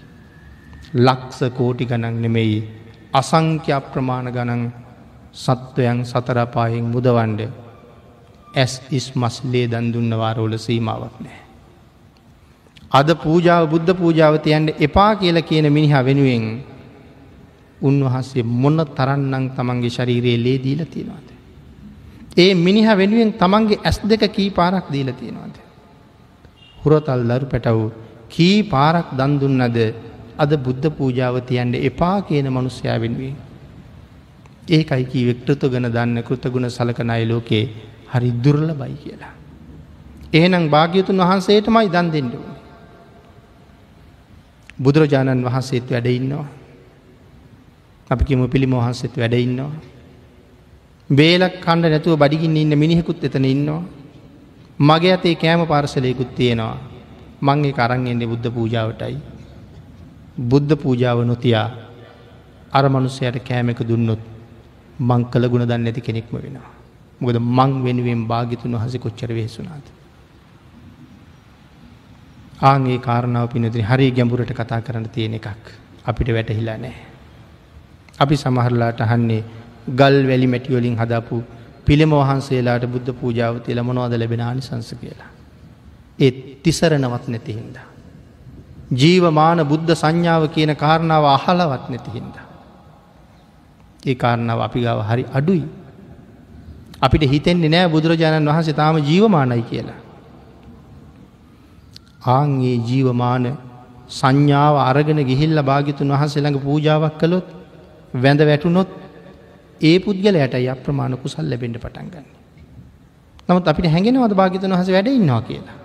ලක්ස කෝටි ගණන් නෙමෙයි අසංක්‍ය අප්‍රමාණ ගණන් සත්වයන් සතරපායෙන් මුදවන්ඩ ඇස් ඉස් මස්ලේ දන්දුන්න වාරෝල සීමාවක් නෑ. අද පූජාව බුද්ධ පූජාව තියන්ට එපා කියල කියන මිනිහා වෙනුවෙන් උන්වහන්සේ මොන්න තරන්නම් තමන්ගේ ශරීරයේ ලේ දීල තියෙනවාද. ඒ මිනිහ වෙනුවෙන් තමන්ගේ ඇස් දෙක කී පාරක් දීල තියෙනවාද. හුරතල් දරු පැටව් කී පාරක් දන්දුන්නද අද බුද්ධ පූජාව තියන්ට එපා කියන මනුස්්‍යයා වෙනුවේ. ඒකයි කීවෙ කෘතගන දන්න කෘතගුණ සලකන අයි ලෝකේ හරි දුර්ල බයි කියලා. එහෙනම් භාග්‍යතුන් වහන්සේටමයි දන් දෙෙන්ඩුව. බුදුරජාණන් වහන්සේත් වැඩ ඉන්නවා. අපි කිම පිළිම වහන්සෙත් වැඩ ඉන්නවා. බේලක් කණ්ඩ නැතුව බඩිගින්න ඉන්න මිනිහෙකුත් එතන ඉන්නවා. මගේ අතේ කෑම පාර්සලයකුත් තියෙනවා. මංගේ කරන්ගෙන්න්නේ බුද්ධ පූජාවටයි. බුද්ධ පූජාව නොතියා අර මනුස්සයට කෑමක දුන්නොත් මං කළ ගුණ දන්න ඇති කෙනෙක්ම වෙනවා. මොකද මං වෙනුවෙන් භාගිතුන් වහස කොච්චර වෙහෙසුනාද. ආගේ කාරණාව පිනතින හරි ගැඹුරට කතා කරන්න තියෙන එකක් අපිට වැටහිලා නෑ. අපි සමහරලාට අහන්නේ ගල් වැලි මැටිවලින් හදපු පිළිම වහන්සේලාට බුද්ධ පූජාව තියල මොනවද ලැබෙන ආනිසංස කියලා. ඒත් තිසරණවත් නැතිහින්ද. ජීවමාන බුද්ධ සංඥාව කියන කාරණාව අහලවත් නැතිහින්ද. ඒ කාරණාව අපි ගාව හරි අඩුයි. අපිට හිතෙන්නේ නෑ බුදුරජාණන් වහන්සේ තාම ජීවමානයි කියලා. ආන්ගේ ජීවමාන සංඥාව අරගෙන ගිහිල්ල භාගිතුන් වහන්සේ ළඟ පූජාවක් කළොත් වැඳ වැටුනොත් ඒ පුද්ගලයට අප්‍රමාණ කුසල් ලැබෙන්ට පටන් ගන්න. නමුත් අපිට හැඟෙනවද භාගිතන හස වැඩ ඉන්නවා කියලා.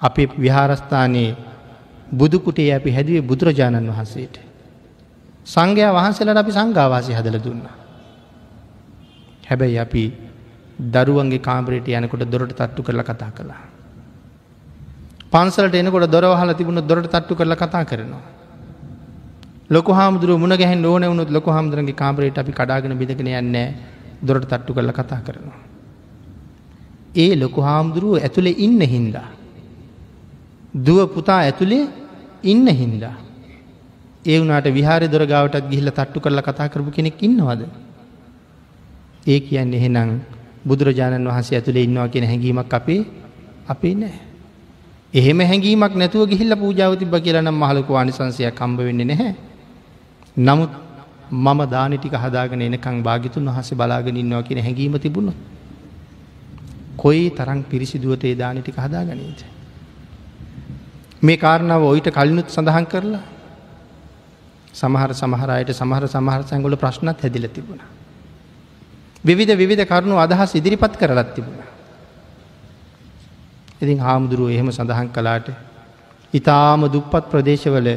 අපේ විහාරස්ථානයේ බුදුකුටේ අපි හැදුවේ බුදුරජාණන් වහන්සේට. සංඝයා වහන්සේලට අපි සංඝාවාසි හදල දුන්න. හැබැයි අපි දරුවන්ගේ කාමරයට යනකොට දොරට තට්ටු කරලා කතා කළා. පන්සලට එනකොට දොරවහල තිබුණ දොරට තට්ටු කරලා කතා කරනවා. ලොක හාමුදුරුව මුණ ගැහෙන් ඕන වුණුත් ලොක හාමුදුරන්ගේ කාමරයට අපි කඩාගෙන බිඳගෙන යන්නේ දොරට තට්ටු කරල කතා කරනවා. ඒ ලොකු හාමුදුරුව ඇතුළේ ඉන්න හින්දා. දුව පුතා ඇතුළේ ඉන්න හින්දා. ඒ වුණට විහාරි දොරගාවටත් ගිහිල්ල තට්ටු කරල කතා කරපු කෙනෙක් ඉන්නවද. ඒ කියන්න එහෙනම් බුදුරජාණන් වහන්සේ ඇතුළේ ඉන්නවා කියෙන හැඟීමක් අපේ අපේ නෑ. එහෙම හැඟීමක් නැතුව ගිහිල්ල පූජාව තිබ කියලනම් මහලකු අනිසංසයක් කම්බ වෙන්නේ නැහැ. නමුත් මම දානටික හදාගෙන එනකං භාගිතුන් වහසේ බලාගෙන ඉන්නවා කියෙන හැඟීම තිබුණ. කොයි තරං පිරිසිදුවත ඒ දානටික හදාගනීද. මේ කාරණාව ඔයිට කලිනුත් සඳහන් කරලා සමහර සමහරයට සමහර සමහර සැංගොල ප්‍රශ්නත් හැදිල තිබුණ. විවිධ විධ කරුණු අදහස් ඉදිරිපත් කරලත් තිබුණ. ඉතින් හාමුදුරුව එහෙම සඳහන් කලාට ඉතාම දුප්පත් ප්‍රදේශවල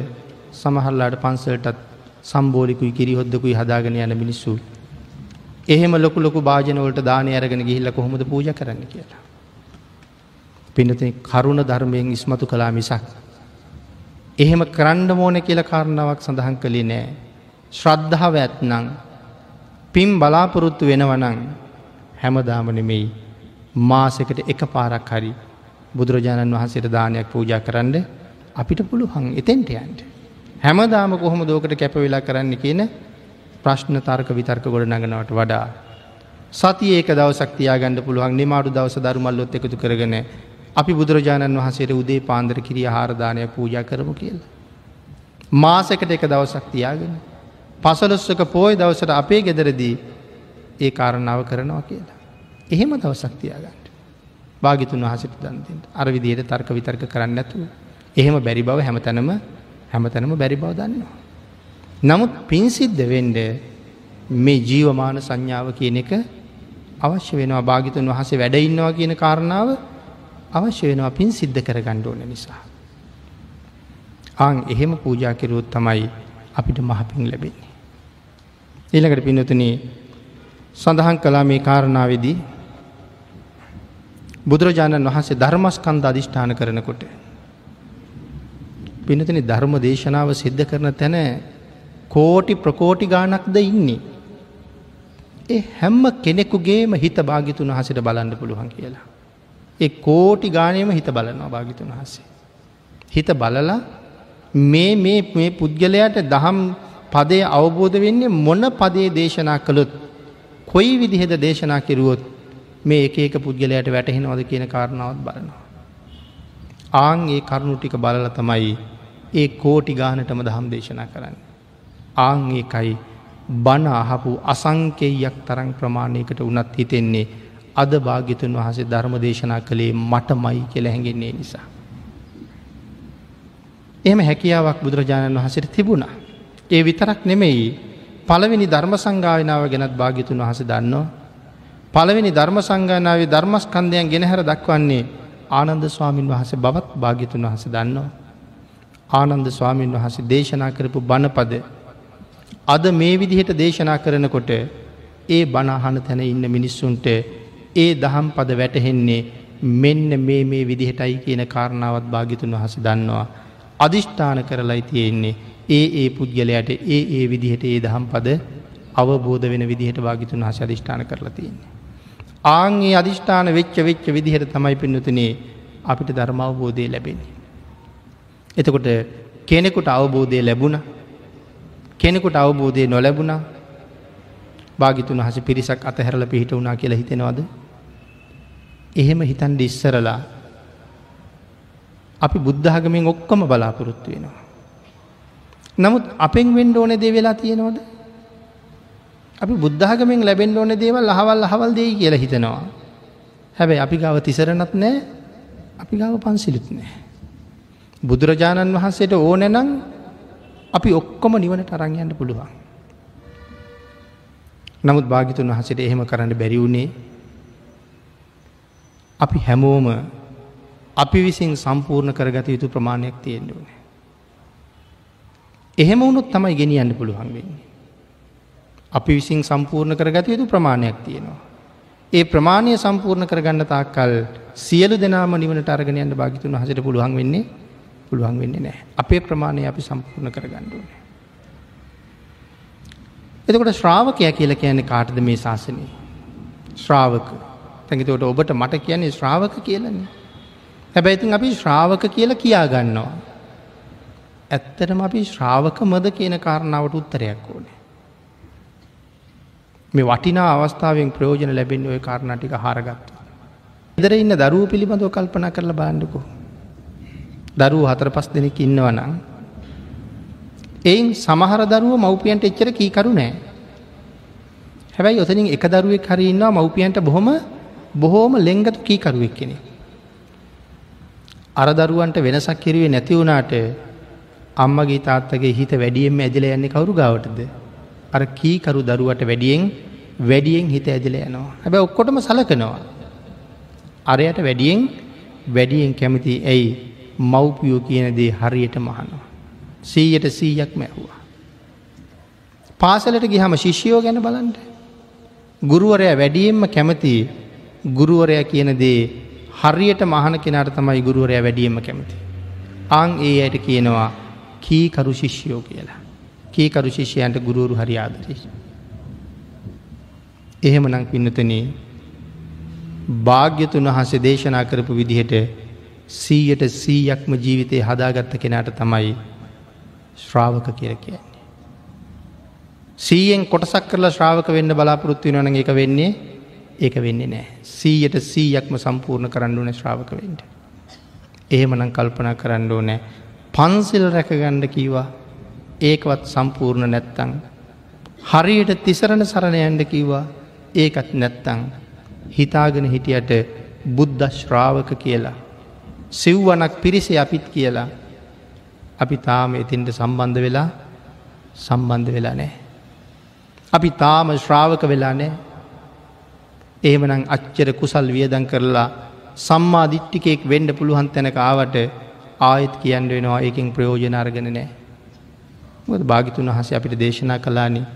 සමහල්ලාට පන්සලටත් සම්බෝලිකුයි කිරි හොද්දකුයි හදාගෙන යන මිනිස්සු. එහෙම ලොකු ලොකු භාජනවලට දානය අරගෙන ගිහිල්ල කොහොමද පූජ කරන්න කියලා. පිනති කරුණ ධර්මයෙන් ඉස්මතු කලා මිසක්. එහෙම කරන්න මෝන කියල කාරණාවක් සඳහන් කළේ නෑ. ශ්‍රද්ධාව ඇත්නං පිම් බලාපොරොත්තු වෙනවනං හැමදාමනෙමෙයි මාසකට එක පාරක් හරි බුදුරජාණන් වහන්සේට දානයක් පූජා කරන්න අපිට පුළුවන් එතෙන්ට යන්ට. හැමදාම කොහොම දෝකට කැප වෙලා කරන්න කියන ප්‍රශ්න තර්ක විතර්ක ගොඩ නගනවට වඩා. සති ඒක දවසක්තියා ගන්න පුළුවන් නිමාඩු දවස දරුමල්ලොත් එකතු කරගෙන අපි බුදුරජාණන් වහන්සේට උදේ පාන්දර කිරිය හාරදානය පූජා කරමු කියල. මාසකට එක දවසක් තියාගෙන. පසලොස්සක පෝය දවසට අපේ ගෙදරදී ඒ කාරණාව කරනවා කියලා. එහෙම දවසක් තියාගන්නට. භාගිතුන් වහසට දන්තිට අර විදියට තර්ක විතර්ක කරන්න ඇතුව. එහෙම බැරි බව හැමතැනම හැමතැනම බැරි බව දන්නවා. නමුත් පින්සිද්ධ වෙන්ඩ මේ ජීවමාන සංඥාව කියන එක අවශ්‍ය වෙනවා භාගිතුන් වහසේ වැඩඉන්නවා කියන කාරණාව අවශ්‍ය වෙනවා පින් සිද්ධ කර ගණ්ඩෝන නිසා. ආං එහෙම පූජා කිරුවොත් තමයි අපිට මහපින් ලැබෙන්නේ. ඊළකට පිනතුන සඳහන් කලා මේ කාරණාවදී බුදුරජාණන් වහන්සේ ධර්මස්කන්ද අධිෂ්ඨාන කරනකොට. පිනතන ධර්ම දේශනාව සිද්ධ කරන තැන කෝටි ප්‍රකෝටි ගානක්ද ඉන්නේ. ඒ හැම්ම කෙනෙකුගේම හිත භාගිතුන් හසට බලන්න පුළුවන් කියලා. ඒ කෝටි ගානයම හිත බලනවා භාගිතුන් වහසේ. හිත බලලා මේ මේ මේ පුද්ගලයට දහම් පදය අවබෝධ වෙන්නේ මොන පදේ දේශනා කළොත් කොයි විදිහෙද දේශනා කිරුවොත් මේ එක එක පුද්ගලයට වැටහෙනවද කියන කාරණාවත් බලනවා. ආං ඒ කරුණු ටික බලල තමයි ඒ කෝටි ගානටම දහම් දේශනා කරන්න. ආං ඒකයි බණ අහපු අසංකෙයක් තරං ප්‍රමාණයකට උනත් හිතෙන්නේ අද භාග්‍යතුන් වහසේ ධර්ම දේශනා කළේ මට මයි කියල හැඟෙන්නේ නිසා. එහම හැකියාවක් බුදුරජාණන් වහසට තිබුණා. ඒ විතරක් නෙමෙයි පළවෙනි ධර්ම සංගායනාව ගැනත් භාගිතුන් වහස දන්නවා. පළවෙනි ධර්ම සංගානාවේ ධර්මස්කන්දයන් ගෙනහැර දක්වන්නේ ආනන්ද ස්වාමීන් වහස බවත් භාගිතුන් වහස දන්නවා. ආනන්ද ස්වාමීන් වහසේ දේශනා කරපු බණපද අද මේ විදිහට දේශනා කරනකොට ඒ බණහන තැන ඉන්න මිනිස්සුන්ට ඒ දහම් පද වැටහෙන්නේ මෙන්න මේ මේ විදිහටයි කියන කාරණාවත් භාගිතුන් වහස දන්නවා. අධිෂ්ඨාන කරලයි තියෙන්නේ ඒ ඒ පුද්ගලයට ඒ ඒ විදිහට ඒ දහම් පද අවබෝධ වෙන විදිහට භාගිතුන් හස අධිෂ්ඨාන කරලා තියෙන්නේ. ආංගේ අධිෂ්ඨාන වෙච්ච වෙච්ච විදිහට තමයි පින්නතුනේ අපිට ධර්මාවබෝධය ලැබෙන්නේ. එතකොට කෙනෙකුට අවබෝධය ලැබුණ කෙනෙකුට අවබෝධය නොලැබුණා භාගිතුන් හස පිරිසක් අතහැරල පිහිට වුණා කියලා හිතෙනවද. එහෙම හිතන්ඩ ඉස්සරලා අපි බුද්ධාගමින් ඔක්කොම බලාපොරොත්තු වෙනවා. නමුත් අපෙන් වෙන්ඩ ඕන දේ වෙලා තියෙනවද. අපි බුද්ධාගමෙන් ලැබෙන් ඕන දේවල් අහවල් අහවල් දෙයි කියලා හිතනවා. හැබැයි අපි ගාව තිසරනත් නෑ අපි ගාව පන්සිලිත් නෑ. බුදුරජාණන් වහන්සේට ඕනැනං අපි ඔක්කොම නිවනට අරංයන්න පුළුවන්. නමුත් භාගිතුන් වහසට එහෙම කරන්න බැරිවුණේ අපි හැමෝම අපි විසින් සම්පූර්ණ කරගත යුතු ප්‍රමාණයක් තියෙන්ට ඕන. එහෙම වුණුත් තමයි ගෙනියන්න පුළුවන් වෙන්නේ. අපි විසින් සම්පූර්ණ කරගත යුතු ප්‍රමාණයක් තියෙනවා. ඒ ප්‍රමාණය සම්පූර්ණ කරගන්න තාක්කල් සියලු දෙනාම නිවනට අරගෙනයන්න භාගිතුන් හසට පුළුවන් වෙන්නේ පුළුවන් වෙන්නේ නෑ. අපේ ප්‍රමාණය අපි සම්පූර්ණ කරගණ්ඩුවන. එතකොට ශ්‍රාවකය කියල කියන්නේ කාටද මේ ශාසනය. ශ්‍රාවක තැඟතවට ඔබට මට කියන්නේ ශ්‍රාවක කියලන්නේ. හැබැයිතින් අපි ශ්‍රාවක කියල කියා ගන්නවා. ඇත්තටම අපි ශ්‍රාවක මද කියන කාරණාවට උත්තරයක් ඕනේ. මේ වටිනා අවස්ථාවෙන් ප්‍රයෝජන ලැබෙන් ඔය කාරණටික හාරගත්තු. ඉදර ඉන්න දරුව පිළිබඳව කල්පන කරලා බාණ්ඩකෝ. දරුව හතර පස් දෙනෙක් ඉන්නවනම්. එයින් සමහර දරුව මව්පියන්ට එච්චර කීකරු නෑ. හැබැයි ඔතනින් එක දරුවෙක් හරි ඉන්නවා මව්පියන්ට බොහොම බොහෝම ලෙංගතු කීකරුවෙක් කෙනෙ. අර දරුවන්ට වෙනසක් කිරුවේ නැති වුණාට අම්මගේ තාත්තගේ හිත වැඩියෙන්ම ඇදිල යන්නේ කවරු ගාවටද. අර කීකරු දරුවට වැඩියෙන් වැඩියෙන් හිත ඇදිල යනවා. හැබැ ඔක්කොටම සලකනවා. අරයට වැඩියෙන් වැඩියෙන් කැමති ඇයි මව්පියෝ කියන දේ හරියට මහනවා. සීයට සීයක් මැහවා. පාසලට ගිහම ශිෂ්‍යයෝ ගැන බලන්ට. ගුරුවරය වැඩියෙන්ම කැමති ගුරුවරය කියන දේ හරියට මහන කෙනට තමයි ගුරුවරය වැඩියෙන්ම කැමති. අං ඒ අයට කියනවා කීකරු ශිෂ්‍යයෝ කියලා. කීකරු ශිෂ්‍යයන්ට ගුරුවරු හරි ආදරී. එහෙම නං පින්නතනේ භාග්‍යතුන් වහසේ දේශනා කරපු විදිහට සීයට සීයක්ම ජීවිතය හදාගත්ත කෙනාට තමයි ශ්‍රාවක කියර කියන්නේ. සීයෙන් කොටසක් කරලා ශ්‍රාවක වෙන්න බලාපොරොත්තු වන එක වෙන්නේ ඒක වෙන්නේ නෑ. සීයට සීයක්ම සම්පූර්ණ කරන්න ඕන ශ්‍රාවක වෙන්ට. එහෙමනම් කල්පනා කරන්න ඕනෑ පන්සිල් රැකගණ්ඩ කීවා ඒකවත් සම්පූර්ණ නැත්තං. හරියට තිසරණ සරණයන්ඩ කිව්වා ඒකත් නැත්තං. හිතාගෙන හිටියට බුද්ධ ශ්‍රාවක කියලා. සිව්වනක් පිරිසේ අපිත් කියලා අපි තාම එතින්ට සම්බන්ධ වෙලා සම්බන්ධ වෙලා නෑ. අපි තාම ශ්‍රාවක වෙලා නෑ එහෙමනම් අච්චර කුසල් වියදන් කරලා සම්මා දිට්ටිකෙක් වෙන්ඩ පුළුවන් තැනක ආවට ආයත් කියන්න වෙනවා ඒකින් ප්‍රයෝජන අර්ගන නෑ. මොද භාගිතුන් වහස අපිට දේශනා කලානේ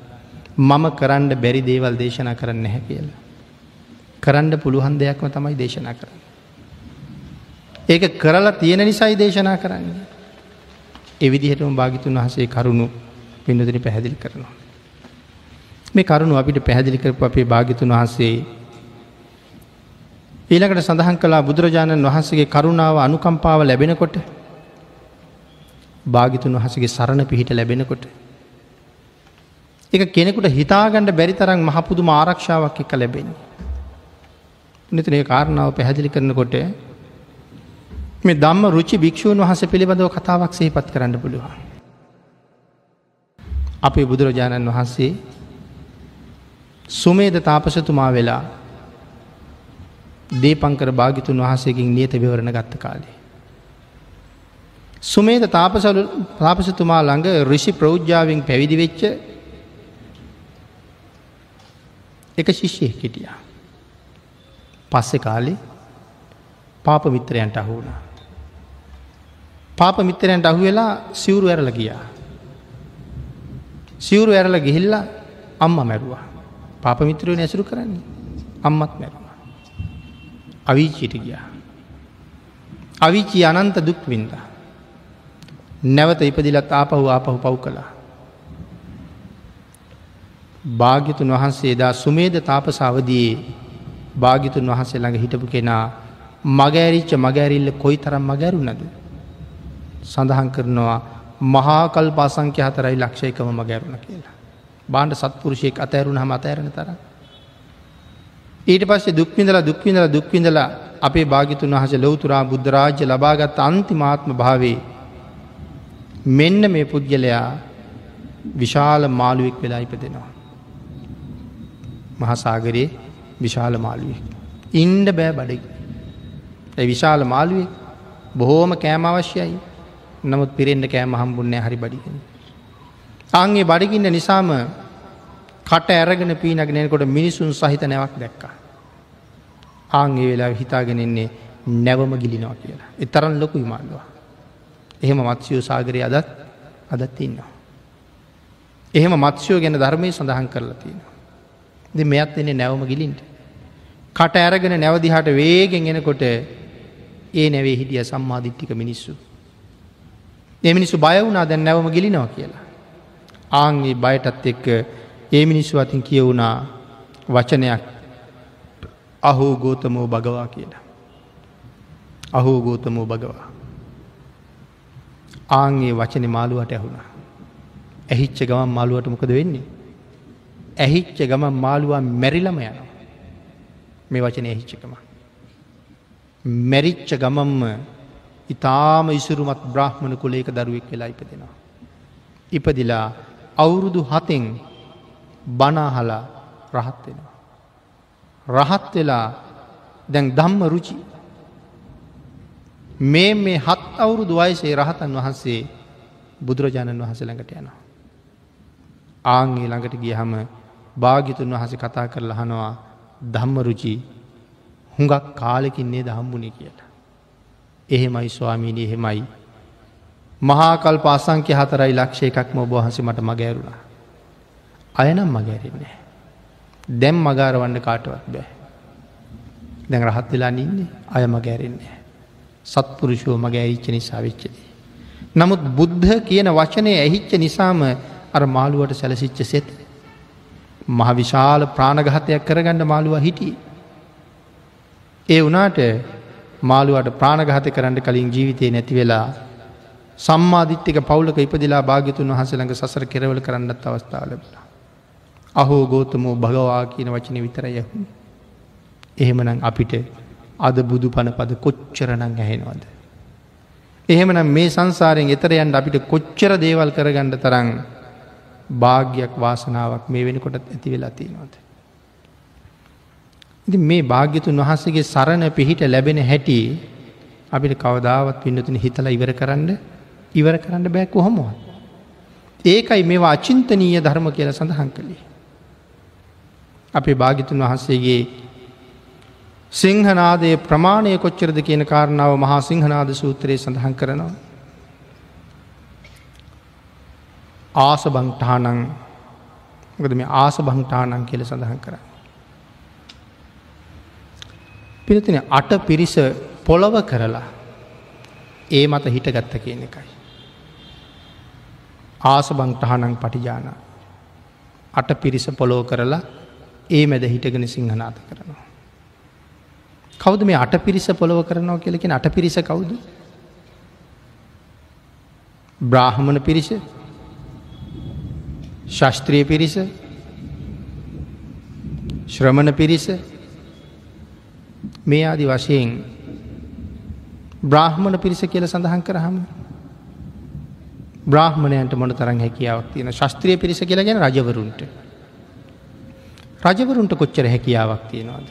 මම කරන්න බැරි දේවල් දේශනා කරන්න නැහැ කියලා. කරන්න පුළුවන් දෙයක්ම තමයි දේශනා කරන්න. ඒක කරලා තියෙන නිසයි දේශනා කරන්නේ. එවිදිහටම භාගිතුන් වහසේ කරුණු පින්නදිරි පැහැදිලි කරනවා. මේ කරුණු අපිට පැහැදිලි කරපු අපේ භාගිතුන් වහන්සේ ඊළඟට සඳහන් කලා බුදුරජාණන් වහන්සගේ කරුණාව අනුකම්පාව ලැබෙනකොට භාගිතුන් වහසගේ සරණ පිහිට ලැබෙනකොට. එක කෙනෙකුට හිතාගණඩ බැරි තරම් මහපුදු ආරක්ෂාවක් එක ලැබෙන්නේ. නිතනේ කාරණාව පැහැදිලි කරනකොට මේ දම්ම රුචි භික්‍ෂූන් වහස පිළිබඳව කතාවක් සහිපත් කරන්න පුළුවන්. අපේ බුදුරජාණන් වහන්සේ සුමේද තාපසතුමා වෙලා දීපංකර භාගිතුන් වහසකින් නියත විවරණ ගත්ත කාලේ. සුමේද තාපසලු තාපසතුමා ළඟ රිෂි ප්‍රෞද්ජාවෙන් පැවිදි වෙච්ච එක ශිෂ්‍යය හිටියා. පස්සෙ කාලේ පාප මිත්‍රයන්ට අහුුණා. පාප මිත්‍රයන්ට අහු වෙලා සිවුරු ඇරල ගියා. සිවුරු ඇරල ගිහිල්ල අම්ම මැරුවා. පාප මිත්‍රයෝ නැසුරු කරන්නේ අම්මත් මැරුවා. අවිචීට ගියා. අවිචී අනන්ත දුක් වින්ද. නැවත ඉපදිලත් ආපහු ආපහු පව් කළා. භාග්‍යතුන් වහන්සේ දා සුමේද තාපසාවදයේ භාගිතුන් වහන්සේ ළඟ හිටපු කෙනා මගෑරිච්ච මගෑරිල්ල කොයි තරම් මගැරුණද. සඳහන් කරනවා මහාකල් පාසංක්‍ය හතරයි ලක්ෂයකම මගැරුණ කියලා. බාණ්ඩ සත්පුරුෂයෙක් අතෑරුණ හම අතෑරණ තර. ඊට පස්සේ දුක්විඳලා දුක්විඳලා දුක්විඳලා අපේ භාගිතුන් වහස ලොවතුරා බුද්ධරාජ්‍ය ලබාගත් අන්තිමාත්ම භාවේ මෙන්න මේ පුද්ගලයා විශාල මාළුවෙක් වෙලා ඉපදෙනවා. මහසාගරයේ විශාල මාළුවෙක්. ඉන්ඩ බෑ බඩග. ඇ විශාල මාළුවෙක් බොහෝම කෑම අවශ්‍යයි නමුත් පිරෙන්ට කෑම හම්බුන්නේ හරි බඩිගෙන. අන්ගේ බඩිගින්න නිසාම කට ඇරගෙන පීනගෙනකොට මිනිසුන් සහිත නැවක් දැක්කා. ආංගේ වෙලා හිතාගෙනෙන්නේ නැවම ගිලිනවා කියලා. එතරන් ලොකු ඉමාල්ලවා. එහෙම මත්ස්යෝ සාගරය අදත් අදත් ඉන්නවා. එහෙම මත්ස්යෝ ගැන ධර්මය සඳහන් කරලා තියෙනවා. දෙ මෙයත් එන්නේ නැවම ගිලින්ට. කට ඇරගෙන නැවදිහට වේගෙන් එනකොට ඒ නැවේ හිටිය සම්මාධිට්ටික මිනිස්සු. එමිනිස්සු බය වුණා දැන් නැවම ගිලිනවා කියලා. ආංගේ බයටත් එක්ක ඒ මිනිස්සු අතින් කියවුණා වචනයක් අහෝ ගෝතමෝ භගවා කියලා. අහෝ ගෝතමෝ භගවා. ආංගේ වචන මාළුවට ඇහුණා. ඇහිච්ච ගමන් මාළුවට මොකද වෙන්නේ. ඇහිච්ච ගමන් මාළුවා මැරිලම යනවා. මේ වචන ඇහිච්චකම. මැරිච්ච ගමම්ම ඉතාම ඉසුරුමත් බ්‍රහ්මණ කුලේක දරුවෙක් වෙලා ඉපදෙනවා. ඉපදිලා අවුරුදු හතෙන් බනාහලා රහත් වෙනවා. රහත් වෙලා දැන් දම්ම රුචි මේ මේ හත් අවුරුදු වයසේ රහතන් වහන්සේ බුදුරජාණන් වහස ළඟට යනවා. ආංගේ ළඟට ගිය හම භාගිතුන් වහස කතා කරලා හනවා ධම්මරුචි හුඟක් කාලෙකින්නේ දහම්බුණි කියලා. එහෙමයි ස්වාමීණී එහෙමයි. මහාකල් පාසංක්‍ය හතරයි ලක්ෂය එකක්ම ඔබහන්ස මට මගෑරුණා. අයනම් මගෑරෙන්නේ. දැම් මගාරවන්න කාටවත් බෑ. දැන් රහත් වෙලා නින්නේ අය මගෑරෙන්නේ. සත්පුරුෂෝ මගෑරිච්ච නිසා වෙච්චදී. නමුත් බුද්ධ කියන වචනය ඇහිච්ච නිසාම අර මාළුවට සැලසිච්ච සෙත් මහ විශාල ප්‍රාණගහතයක් කරගන්න මාළුව හිටිය. ඒ වනාට මාළුවට ප්‍රාණගහත කරන්න කලින් ජීවිතය නැති වෙලා සම්මාධිත්්‍යක පවුලක ඉපදිලා භාගතුන් වහසළඟ සසර කෙරවල කරන්නත් අවස්ථාව ලැබලා. අහෝ ගෝතමෝ භගවා කියන වචන විතර යහුණ. එහෙමනම් අපිට අද බුදු පන පද කොච්චරනං ඇහෙනවද. එහෙමනම් මේ සංසාරයෙන් එතරයන්ට අපිට කොච්චර දේවල් කරගන්න තරං භාග්‍යයක් වාසනාවක් මේ වෙනකොට ඇති වෙලා තියෙනවද. ඉති මේ භාග්‍යතුන් වහන්සේගේ සරණ පිහිට ලැබෙන හැටි අපිට කවදාවත් පින්නතුන හිතල ඉවර කරන්න ඉවර කරන්න බෑ කොහොමවත්. ඒකයි මේවා අචින්තනීය ධර්ම කියල සඳහන් කළේ. අපේ භාගිතුන් වහන්සේගේ සිංහනාදයේ ප්‍රමාණය කොච්චරද කියන කාරණාව මහා සිංහනාද සූත්‍රයේ සඳහන් කරනවා. ආස බංටානං ගද මේ ආස බංටානං කියල සඳහන් කර. පිනතින අට පිරිස පොළොව කරලා ඒ මත හිටගත්ත කියන එකයි. ආස බංටහනං පටිජාන අට පිරිස පොලෝ කරලා ඒ මැද හිටගෙන සිංහනාත කරනවා. කවද මේ අට පිරිස පොළොව කරනවා කියලකින් අට පිරිස කවුද. බ්‍රාහ්මණ පිරිස ශස්ත්‍රිය පිරිස ශ්‍රමණ පිරිස මේ ආදි වශයෙන් බ්‍රාහ්මණ පිරිස කියල සඳහන් කරහම බ්‍රාහ්මණයන්ට මොන තරන් හැකියාවක් තියෙන ශස්ත්‍රිය පිරිස කියලා ගැන රජවරුන්ට රජවරුන්ට කොච්චර හැකියාවක් තියෙනවාද.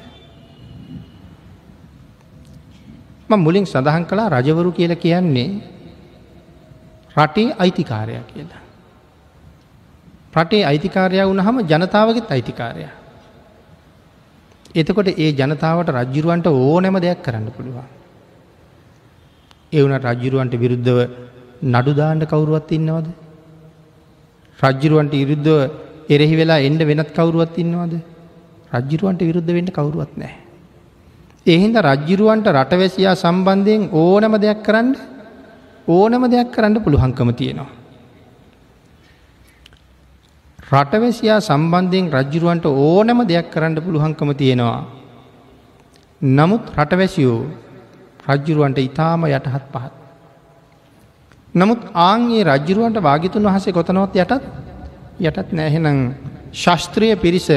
මුලින් සඳහන් කලා රජවරු කියල කියන්නේ රටේ අයිතිකාරයක් කියලා. රටේ අයිතිකාරය වුණහම ජනතාවගෙත් අයිතිකාරය. එතකොට ඒ ජනතාවට රජ්ජුරුවන්ට ඕනෑම දෙයක් කරන්න පුළුවන්. එවුන රජ්ජුරුවන්ට විරුද්ධව නඩුදාන්න කවුරුවත් ඉන්නවද. රජ්ජුරුවන්ට ඉරුද්ධව එරෙහි වෙලා එන්ඩ වෙනත් කවුරුවත් ඉන්නවද. රජ්ජිරුවන්ට විරුද්ධ වෙන්න කවුරුවත් නෑ. එහින්ද රජ්ජිරුවන්ට රටවැසියා සම්බන්ධයෙන් ඕනම දෙයක් කරන්න ඕනම දෙයක් කරන්න පුළුහංකම තියෙනවා. රටවැසියා සම්බන්ධයෙන් රජ්ජුරුවන්ට ඕනම දෙයක් කරන්න පුළුහංකම තියෙනවා. නමුත් රටවැසියෝ රජ්ජුරුවන්ට ඉතාම යටහත් පහත්. නමුත් ආන්ගේ රජ්ජුරුවන්ට භාගිතුන් වහසේ කොතනොත් යටත් යටත් නෑහෙනම් ශස්ත්‍රය පිරිස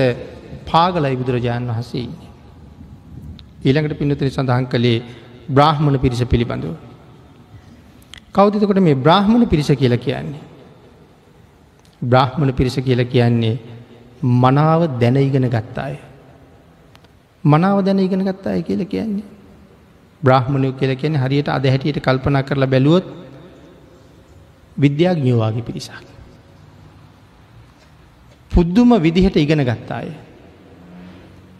පාගලයි බුදුරජාණන් වහසේ. ඊළඟට පින්නතිරි සඳහන් කළේ බ්‍රාහ්මණ පිරිස පිළිබඳව. කෞතිතකොට මේ බ්‍රාහ්මණ පිරිස කියල කියන්නේ. බ්‍රාහ්මණ පිරිස කියල කියන්නේ මනාව දැන ඉගෙන ගත්තාය. මනාව දැන ඉගෙන ගත්තාය කියල කියන්නේ. බ්‍රාහ්මණය කියල කියන්නේ හරියට අද හැටියට කල්පනා කරලා බැලුවොත් විද්‍යාඥෝවාගේ පිරිසක්. පුද්දුම විදිහට ඉගෙන ගත්තාය.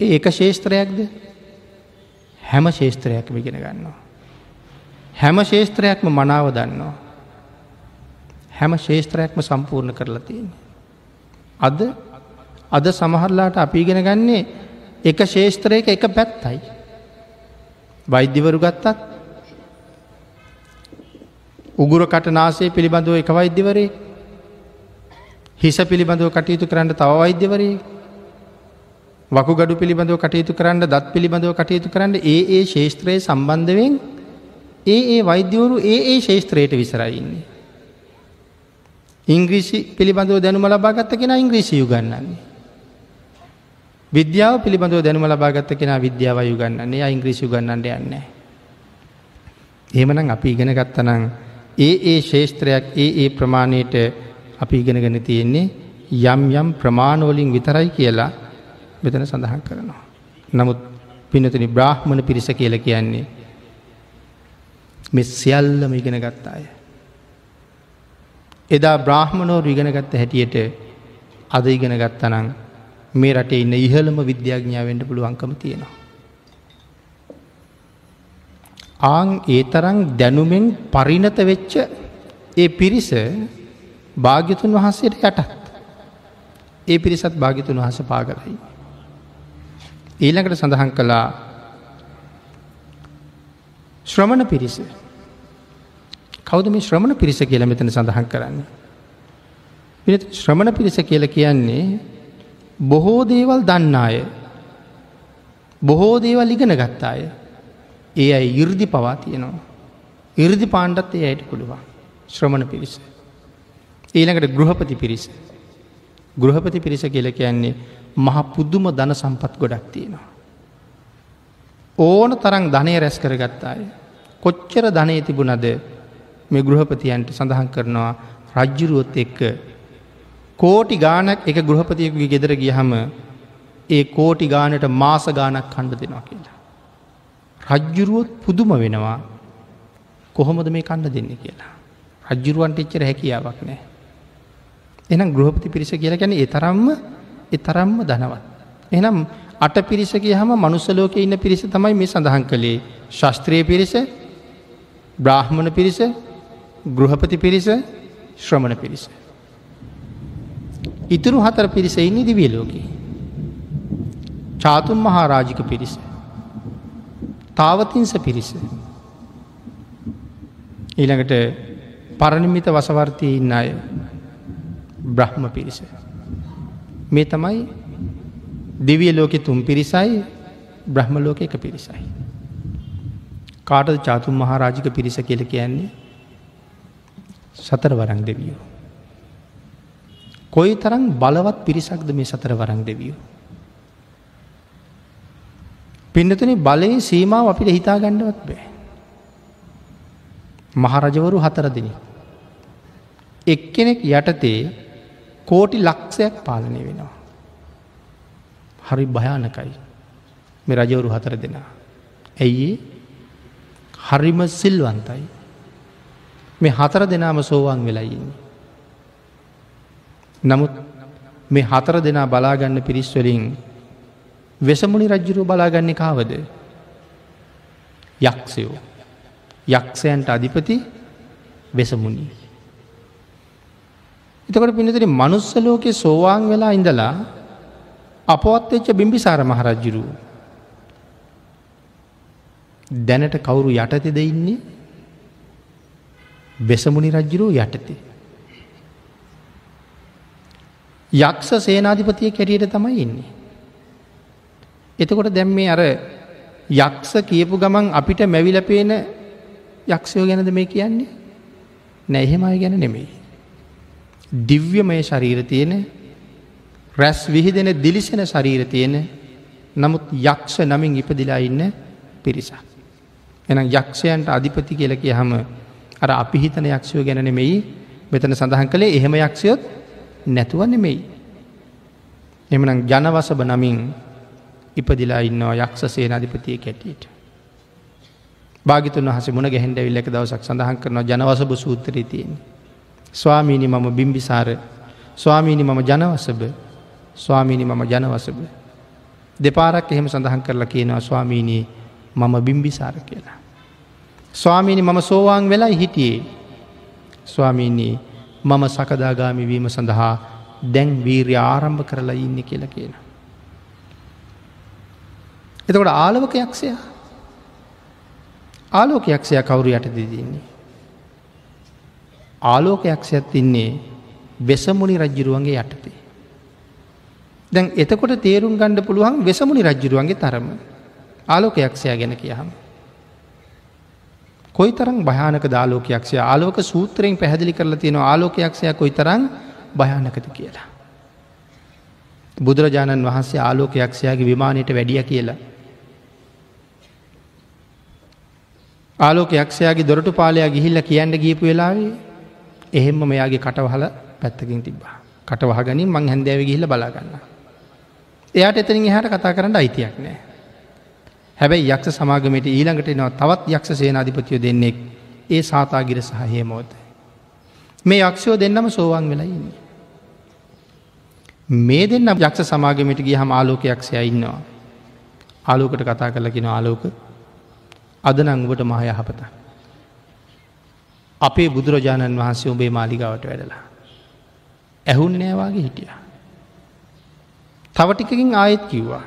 ඒ එක ශේස්ත්‍රයක්ද හැම ශේස්ත්‍රයක්ම ඉගෙන ගන්නවා. හැම ශේස්ත්‍රයක්ම මනාව දන්නවා. හැම ශේස්ත්‍රයක්ම සම්පූර්ණ කරලා තියෙන්නේ. අද අද සමහරලාට අපි ඉගෙන ගන්නේ එක ශේෂත්‍රයක එක පැත්තයි. වෛද්‍යවරු ගත්තත් උගුර කටනාසේ පිළිබඳව එක වෛද්‍යවරේ හිස පිළිබඳව කටයුතු කරන්න තව වෛද්‍යවරේ වකුගඩු පිළිබඳව කටයුතු කරන්න දත් පිළිබඳව කටයුතු කරන්න ඒ ඒ ශේෂත්‍රයේ සම්බන්ධවෙන් ඒ ඒ වෛද්‍යවරු ඒ ඒ ශේෂත්‍රයට විසරයින්නේ. ඉංග්‍රීසි පිළිබඳව දැනුම ලබාගත්ත කෙන ඉංග්‍රීසි යුගන්නන්නේ. විද්‍යාව පිළිබඳව දැනුම ලබාගත්ත කෙන විද්‍යාව යුගන්නන්නේ ඉංග්‍රීසි ගන්නට යන්න. එහෙමනම් අපි ඉගෙන ගත්තනං ඒ ඒ ශේෂත්‍රයක් ඒ ඒ ප්‍රමාණයට අපි ඉගෙනගෙන තියෙන්නේ යම් යම් ප්‍රමාණවලින් විතරයි කියලා මෙතන සඳහන් කරනවා. නමුත් පිනතනි බ්‍රාහ්මණ පිරිස කියල කියන්නේ මෙ සියල්ලම ඉගෙන ගත්තාය. එදා බ්‍රාහ්මණෝරු ඉගෙනගත්ත හැටියට අද ඉගෙන ගත්තනං මේ රටේ ඉන්න ඉහළම විද්‍යාඥාවෙන්ට පුළුවන්කම තියෙනවා. ආං ඒ තරං දැනුමෙන් පරිණත වෙච්ච ඒ පිරිස භාග්‍යතුන් වහන්සේට යටත්. ඒ පිරිසත් භාගිතුන් වහස පාගලයි. ඊළඟට සඳහන් කළා ශ්‍රමණ පිරිස කෞද මේ ශ්‍රමණ පිරිස කියල මෙතන සඳහන් කරන්න. ශ්‍රමණ පිරිස කියල කියන්නේ බොහෝ දේවල් දන්නාය බොහෝ දේවල් ඉගෙන ගත්තාය ඒ අයි ඉර්දි පවා තියෙනවා. ඉර්දි පාණ්ඩත් ඒ අයට පුළුවන් ශ්‍රමණ පිරිස. ඊළඟට ගෘහපති පිරිස. ගෘහපති පිරිස කියල කියන්නේ මහ පුද්දුම ධන සම්පත් ගොඩක් තියෙනවා. ඕන තරං ධනය රැස් කරගත්තාය. කොච්චර ධනය තිබුණද මේ ගෘහපතියන්ට සඳහන් කරනවා රජ්ජුරුවොත් එක්ක කෝටි ගානක් එක ගෘහපතියකුගේ ගෙදර ගියහම ඒ කෝටි ගානට මාස ගානක් කණ්ඩ දෙනවා කියලා. රජ්ජුරුවොත් පුදුම වෙනවා කොහොමද මේ කණ්ඩ දෙන්න කියලා. රජ්ජුරුවන්ට එච්චර හැකියාවක් නෑ. එනම් ගෘහපති පිරිස කියලා ගැන එතරම්ම එතරම්ම දනවත්. එනම් අට පිරිසගේ හම මනුස්සලෝක ඉන්න පිරිස තමයි මේ සඳහන් කළේ ශස්ත්‍රය පිරිස බ්‍රාහ්මණ පිරිස ගෘහපති පිරිස ශ්‍රමණ පිරිස. ඉතුරු හතර පිරිස ඉන්නේ දිවිය ලෝකේ. චාතුම් මහාරාජික පිරිස. තාවතින්ස පිරිස. ඊළඟට පරණිමිත වසවර්තය ඉන්න අය බ්‍රහ්ම පිරිස. මේ තමයි දෙවිය ලෝකෙ තුන් පිරිසයි බ්‍රහ්ම ලෝක එක පිරිසයි. කාටද චාතුම් මහාරාජික පිරිස කියල කියන්නේ සතර වරං දෙවියෝ. කොයි තරම් බලවත් පිරිසක්ද මේ සතර වරං දෙවියෝ. පින්නතුන බලයේ සීමාව අපිට හිතා ගණ්ඩවත් බෑ. මහරජවරු හතර දෙන. එක්කෙනෙක් යටතේ කෝටි ලක්ෂයක් පාලනය වෙනවා. හරි භයානකයි මේ රජවරු හතර දෙනා. ඇයි හරිම සිල්වන්තයි. මේ හතර දෙනාම සෝවාන් වෙලයින්නේ. නමුත් මේ හතර දෙනා බලාගන්න පිරිස්වලින් වෙසමුණි රජ්ජුරුව බලාගන්නේ කාවද යක්ෂයෝ යක්ෂයන්ට අධිපති වෙසමුණී. එතකොට පිනතර මනුස්සලෝකෙ සෝවාන් වෙලා ඉඳලා අපවත් වෙච්ච බිම්බිසාර මහරජ්ජුරුව. දැනට කවුරු යටතෙද ඉන්නේ වෙසමුණි රජ්ජුරුව යටතේ. යක්ෂ සේනාධිපතිය කැරියට තමයි ඉන්නේ. එතකොට දැම් මේ අර යක්ෂ කියපු ගමන් අපිට මැවිලපේන යක්ෂයෝ ගැනද මේ කියන්නේ නැහෙමයි ගැන නෙමෙයි. දිව්‍යමය ශරීර තියෙන රැස් විහිදෙන දිලිසෙන ශරීර තියෙන නමුත් යක්ෂ නමින් ඉපදිලා ඉන්න පිරිසක්. එනම් යක්ෂයන්ට අධිපති කියල කිය හම අර අපි හිතන යක්ෂයෝ ගැන නෙමෙයි මෙතන සඳහන් කළේ එහෙම යක්ෂයොත් නැතුව නෙමෙයි. එමනම් ජනවසභ නමින් ඉපදිලා ඉන්නවා යක්ෂ සේනාධිපතිය කැටියට. භාගිතුන් වහස මුණ ගැහෙන්ඩ විල්ලක දවසක් සඳහන් කරනවා ජනවසභ සූත්‍රී තියෙන්. ස්වාමීනි මම බිම්බිසාර ස්වාමීනි මම ජනවසභ ස්වාමීනි මම ජනවසභ. දෙපාරක් එහෙම සඳහන් කරලා කියනවා ස්වාමීනී මම බිම්බිසාර කියලා. ස්වාමීනි මම සෝවාන් වෙලා හිටියේ ස්වාමීනී මම සකදාගාමි වීම සඳහා දැන් වීර්ය ආරම්භ කරලා ඉන්න කියලා කියන. එතකොට ආලවක යක්ෂයා ආලෝකයක්ෂය කවුරු යට දෙදන්නේ. ආලෝකයක්ෂයත් ඉන්නේ වෙසමුණි රජ්ජුරුවන්ගේ යටතේ. දැන් එතකොට තේරුම් ගණ්ඩ පුළුවන් වෙසමුණි රජ්ජුරුවන්ගේ තරම ආලෝකයක්ෂය ගැන කියහම. කොයි තරම් භයානක දාලෝකයක්ෂය ආලෝක සූත්‍රයෙන් පැහැදිලි කරලා තියෙන ආලෝකයක්ෂය කොයි තරම් භයානකත කියලා. බුදුරජාණන් වහන්සේ ආලෝකයක්ෂයාගේ විමානයට වැඩිය කියලා ආලෝක යක්ෂයාගේ දොරටු පාලයා ගිහිල්ල කියන්න ගීපු වෙලාවේ එහෙම මෙයාගේ කටවහල පැත්තකින් තිබා කටවහගනින් මං හැන්දෑව ගිහිල බලාගන්න. එයාට එතනින් එහට කතා කරන්න අයිතියක් නෑ. හැබැයි යක්ෂ සමාගමට ඊළඟට නව තවත් යක්ෂ සේනාධිපතියෝ දෙන්නෙක් ඒ සාතාගිර සහ හේමෝත. මේ යක්ෂයෝ දෙන්නම සෝවන් වෙලා ඉන්නේ. මේ දෙන්න යක්ෂ සමාගමට ගිය හම ආලෝකයක්ෂය ඉන්නවා. ආලෝකට කතා කරලකින ආලෝක අදනං ඔබට මහ යහපත. අපේ බුදුරජාණන් වහන්සේ ඔබේ මාලිගාවට වැඩලා. ඇහුන් නෑවාගේ හිටිය. තවටිකකින් ආයෙත් කිව්වා.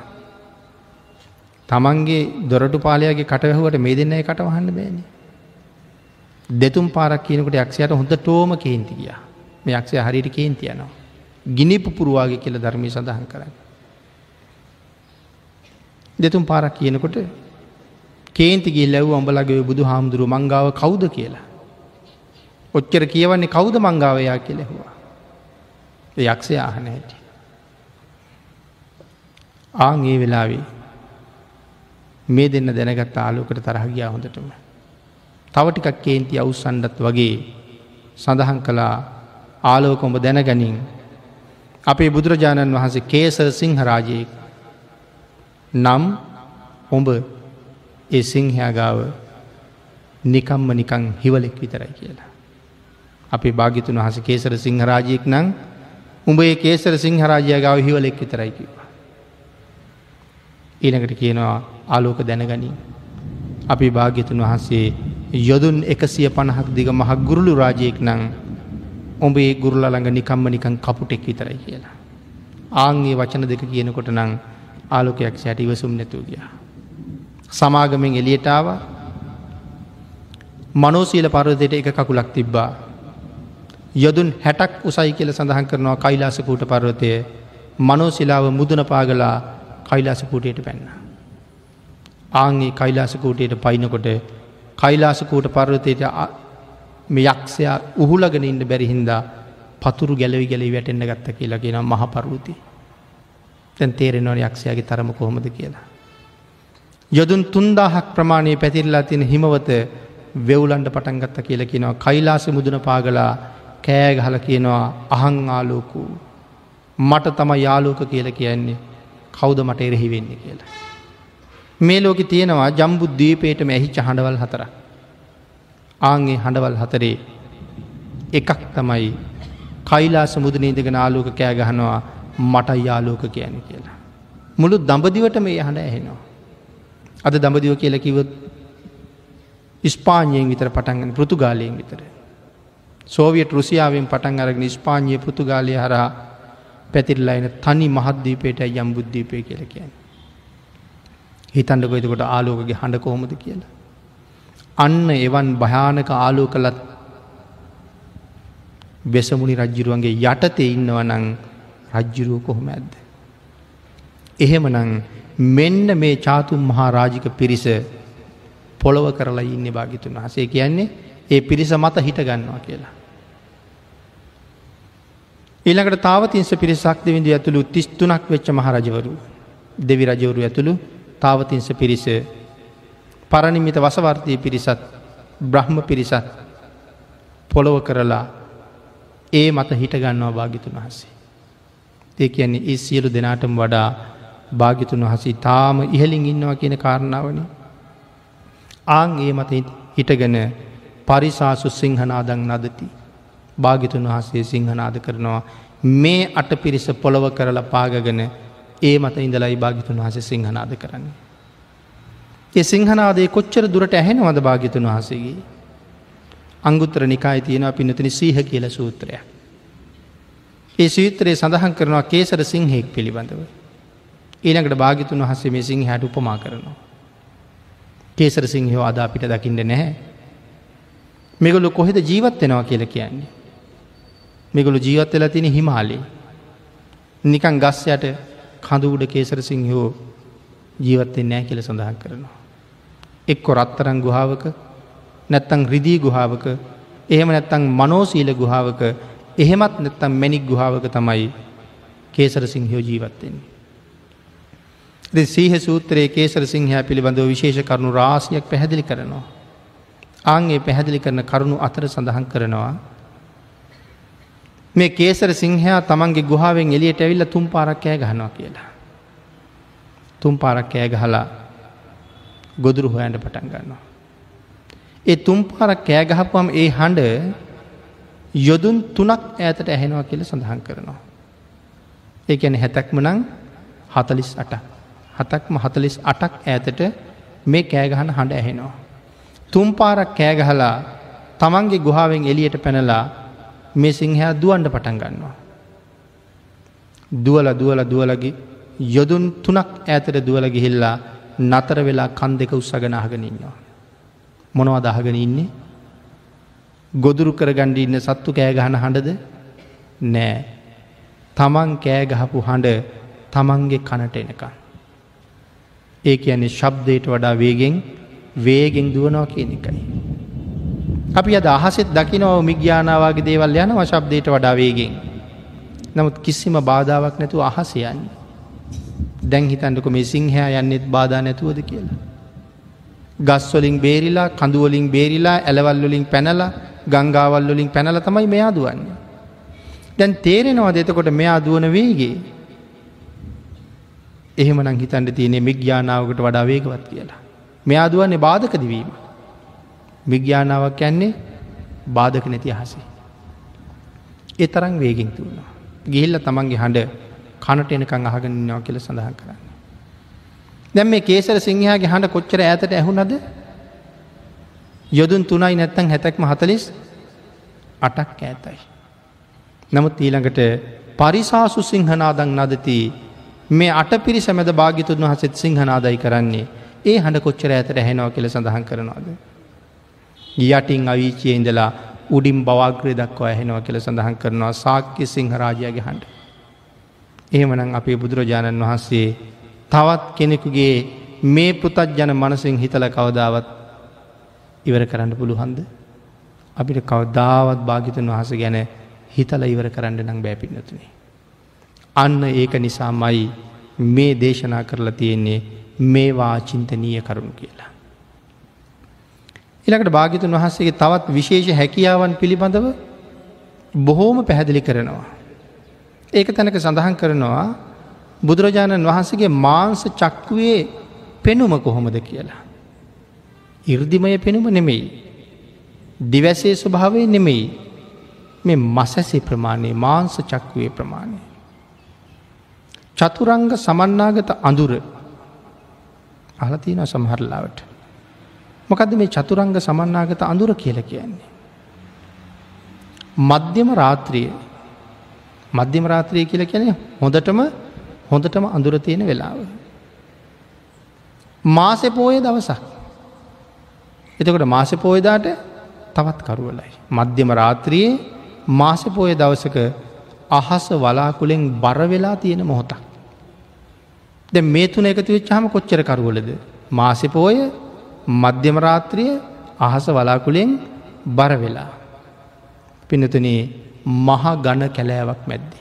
තමන්ගේ දොරටු පාලයාගේ කටවැහුවට මේ දෙන්න කටවහන්න බෑනි. දෙතුම් පාරක් කියනකට යක්ෂයට හොඳ ටෝම කේන්ති කිය මේ යක්ෂය හරිට කේන්තියනවා. ගිනි පුපුරුවාගේ කියල ධර්මී සඳහන් කරන්න. දෙතුම් පාරක් කියනකොට කේන්තිගේ ලැව් අඹලගේ බුදු හාමුදුරුව මංගාව කවුද කියලා. ඔච්චර කියවන්නේ කවුද මංගාවයා කෙලෙහවා. යක්ෂය ආහන හැටි. ආං ඒ වෙලාවේ මේ දෙන්න දැනගත් ආලෝකට තරහගියා හොඳටම. තවටිකක් කේන්ති අවුස්සන්ඩත් වගේ සඳහන් කළා ආලෝකොඹ දැනගනින් අපේ බුදුරජාණන් වහන්සේ කේසර සිංහරාජයෙක් නම් ඔඹ ඒ සිංහයා ගාව නිකම්ම නිකං හිවලෙක් විතරයි කියලා. අපි භාගිතුන් වහස කේසර සිංහරාජයෙක් නං උඹේ කේසර සිංහරාජය ගව හිවලෙක් විතරයිකිව. ඊනකට කියනවා ආලෝක දැනගනින්. අපි භාග්‍යතුන් වහන්සේ යොදුන් එකසිය පණහක් දිග මහක් ගුරුලු රාජයෙක් නං ඔඹේ ගුරුල ළඟ නිකම්ම නිකං කපුටෙක් විතරයි කියලා. ආංගේ වචන දෙක කියනකොට නං ආලෝකයක් සැට ඉවසුම් නැතුව ගිය. සමාගමෙන් එලියටාව මනෝසීල පරවතයට එක කකුලක් තිබ්බා. යොදුන් හැටක් උසයි කියල සඳහන් කරනවා කයිලාසකූට පර්වතය මනෝසිලාව මුදන පාගලා කයිලාසකූටයට පැන්න. ආංගේ කයිලාසකූටයට පයිනකොට කයිලාසකූට පර්වතයට මේ යක්ෂයා උහුලගෙන ඉන්න බැරිහින්දා පතුරු ගැලවි ගැලි වැටෙන්න්න ගත්ත කියලා කියෙන මහ පරුති. තැන් තේරෙනවන යක්ෂයාගේ තරම කොහොමද කියලා. යොදුන් තුන්දාහක් ප්‍රමාණය පැතිරලා තියෙන හිමවත වෙවුලන්ට පටන්ගත්ත කියල කියනවා කයිලාස මුදන පාගලා කෑ ගහල කියනවා අහං ආලෝකු මට තම යාලෝක කියල කියන්නේ කෞද මට එරෙහි වෙන්න කියලා. මේ ලෝක තියෙනවා ජම්බුද්ධීපයට මැහි චහඬවල් හතරක්. ආන්ගේ හඬවල් හතරේ එකක් තමයි කයිලාස මුදනීදගෙන ආලෝක කෑ ගහනවා මට යාලෝක කියන කියලා. මුළු දඹදිවට මේ හඬ ඇහෙනවා. අද දඹදිව කියල කිවත් ස්පාඥයෙන් විතර පටන්ගන්න පෘතුගාලයෙන් විතර. සෝවියට රුසියාවෙන් පටන් අරගෙන ස්පාඥය පෘතුගාලය හරහා පැතිරලයින තනි මහද්දීපයට යම් බුද්ධීපය කියල කියන. හිතන්ඩ කොයිතකොට ආලෝකගේ හඬ කොහොමද කියලා. අන්න එවන් භයානක ආලෝ කළත් වෙසමුණි රජ්ජිරුවන්ගේ යටතේ ඉන්නවනං රජ්ජිරුව කොහොම ඇද්ද. එහෙමනං මෙන්න මේ චාතුම් මහා රාජික පිරිස පොළොව කරලා ඉන්න භාගිතුන් වහසේ කියන්නේ ඒ පිරිස මත හිට ගන්නවා කියලා. ඊළඟට තාවතින්ස පිරිසක් දෙවිඳ ඇතුළු තිස්තුනක් වෙච්ච මහරජවරු දෙවි රජවරු ඇතුළු තාවතින්ස පිරිස පරණිමිත වසවර්තය පිරිසත් බ්‍රහ්ම පිරිසත් පොළොව කරලා ඒ මත හිටගන්නවා භාගිතුන් වහසේ. ඒ කියන්නේ ඒ සියලු දෙනාටම වඩා භාගිතුන් වහසි තාම ඉහලින් ඉන්නවා කියන කාරණාවන. ආං ඒ මත හිටගෙන පරිසාසු සිංහනාදං නදති. භාගිතුන් වහසේ සිංහනාද කරනවා මේ අට පිරිස පොළොව කරලා පාගගෙන ඒ මත ඉඳලයි භාගිතුන් වහස සිංහනාද කරන්නේ. ඒ සිංහනාදේ කොච්චර දුරට ඇහෙනවද භාගිතුන් වහසගේ. අංගුත්තර නිකායි තියෙනවා පිනතින සීහ කියල සූත්‍රයක්. ඒ සීත්‍රයේ සඳහන් කරනවා කේසර සිංහෙක් පිළිබඳව. ඊළඟට භාගිතුන් වහසේ මේ සිංහ හැට උපමා කරනවා. කේසර සිංහෝ අදා අපිට දකිින්ට නැහැ. මෙගොලු කොහෙද ජීවත් වෙනවා කියල කියන්නේ. මෙගොලු ජීවත් වෙලා තින හිමාලේ. නිකන් ගස් යට කඳුඩ කේසර සිංහෝ ජීවත්තෙන් නෑ කියල සඳහන් කරනවා. එක්කො රත්තරං ගුහාාවක නැත්තං රිදී ගුහාාවක එහෙම නැත්තං මනෝසීල ගුහාාවක එහෙමත් නැත්තම් මැනික් ගුහාාවක තමයි කේසර සිංහයෝ ජීවත්තෙන්නේ. සීහ සූත්‍රයේ කේසර සිංහයා පිළිබඳව විශේෂ කරුණු රාසියක් පැහැදිලි කරනවා. ආන්ගේ පැහැදිලි කරන කරුණු අතර සඳහන් කරනවා. මේ කේසර සිංහයා තමන්ගේ ගුහාාවෙන් එලියට ඇවිල්ල තුම් පාරක් කෑ ගහනවා කියලා. තුම් පාරක් කෑ ගහලා ගොදුරු හොයන්ට පටන් ගන්නවා. ඒ තුම් පාරක් කෑගහපුම් ඒ හඬ යොදුන් තුනක් ඇතට ඇහෙනවා කියල සඳහන් කරනවා. ඒ ඇන හැතැක්ම නං හතලිස් අට. හතක්ම හතලිස් අටක් ඇතට මේ කෑගහන හඬ ඇහෙනවා. තුම් පාරක් කෑගහලා තමන්ගේ ගුහාාවෙන් එලියට පැනලා මේ සිංහයා දුවන්ඩ පටන් ගන්නවා. දුවල දුවල දුවලගේ යොදුන් තුනක් ඇතට දුවල ගිහිල්ලා නතර වෙලා කන් දෙක උත්සගෙන අහගෙන ඉන්නවා. මොනව දහගෙන ඉන්නේ ගොදුරු කරගණ්ඩ ඉන්න සත්තු කෑගහන හඬද නෑ තමන් කෑගහපු හඬ තමන්ගේ කනට එනකන්. ඒ කියන්නේ ශබ්දයට වඩා වේගෙන් වේගෙන් දුවනවා කියන එකයි. අපි අද අහසෙත් දකිනව මිග්‍යානාවගේ දේවල් යන වශබ්දයට වඩා වේගෙන්. නමුත් කිසිම බාධාවක් නැතු අහසයන්නේ. දැන් හිතන්ටක මේ සිංහයා යන්නෙත් බාධා නැතුවද කියලා. ගස්වලින් බේරිලා කඳුවලින් බේරිලා ඇලවල්වලින් පැනල ගංගාවල්වලින් පැනල තමයි මෙයා දුවන්නේ. දැන් තේරෙනවා දෙතකොට මෙයා දුවන වේගේ එහෙම නං හිතන්ට තියනෙ මිග්‍යානාවකට වඩා වේගවත් කියලා. මෙයා දුවන්නේ බාධක දිවීම. මිග්‍යානාවක් යන්නේ බාධක නැති අහසේ. එතරම් වේගින් තුුණා. ගිහිල්ල තමන්ගේ හඬ කනට එනකං අහගෙන නව කියල සඳහන් කරන්න. දැම් මේ කේසර සිංහයාගේ හඬ කොච්චර ඇතට ඇහුනද යොදුන් තුනයි නැත්තං හැතැක්ම හතලිස් අටක් ඇතයි. නමුත් ඊළඟට පරිසාසු සිංහනාදං නදති මේ අට පිරි සැමද භාගිතුන් වහසෙත් සිංහනාදයි කරන්නේ ඒ හඬ කොච්චර ඇතට හැනව කියල සඳහන් කරනවාද. යටින් අවිචිය ඉඳලා උඩින් බවාග්‍රය දක්වා ඇහෙනවා කියල සඳහන් කරනවා සාක්‍ය සිංහරාජයාගේ හඬ. එහෙමනං අපේ බුදුරජාණන් වහන්සේ තවත් කෙනෙකුගේ මේ පෘතත් ජන මනසින් හිතල කවදාවත් ඉවර කරන්න පුළුහන්ද. අපිට කවදාවත් භාගිතන් වහස ගැන හිතල ඉවර කරන්න නං බෑපින්නතුනේ. අන්න ඒක නිසා මයි මේ දේශනා කරලා තියෙන්නේ මේවා චින්තනීය කරුණු කියලා. ඉළකට භාගිතුන් වහන්සේගේ තවත් විශේෂ හැකියාවන් පිළිබඳව බොහෝම පැහැදිලි කරනවා. ඒක තැනක සඳහන් කරනවා බුදුරජාණන් වහන්සේගේ මාංස චක්කුවේ පෙනුම කොහොමද කියලා. ඉර්දිමය පෙනුම නෙමෙයි. දිවැසේ ස්වභාවය නෙමෙයි මේ මසැසි ප්‍රමාණය මාංස චක්කුවේ ප්‍රමාණය. චතුරංග සමන්නාගත අඳුර අහලතියන සමහරලාවට. මොකද මේ චතුරංග සමන්නාගත අඳුර කියල කියන්නේ. මධ්‍යම රාත්‍රිය මධ්‍යම රාත්‍රය කියල කියන හොඳටම හොඳටම අඳුර තියෙන වෙලාව. මාසෙ පෝය දවසක්. එතකොට මාසෙ පෝයදාට තවත් කරුවලයි. මධ්‍යම රාත්‍රයේ මාසෙ පෝය දවසක අහස වලාකුළෙන් බරවෙලා තියෙන මොහොතක්. ද මේ තුන එකතු වෙච්චාම කොච්චර කරුවලද. මාසෙපෝය මධ්‍යම රාත්‍රිය අහස වලාකුළෙන් බර වෙලා. පිනතුනේ මහා ගණ කැලෑවක් මැද්දි.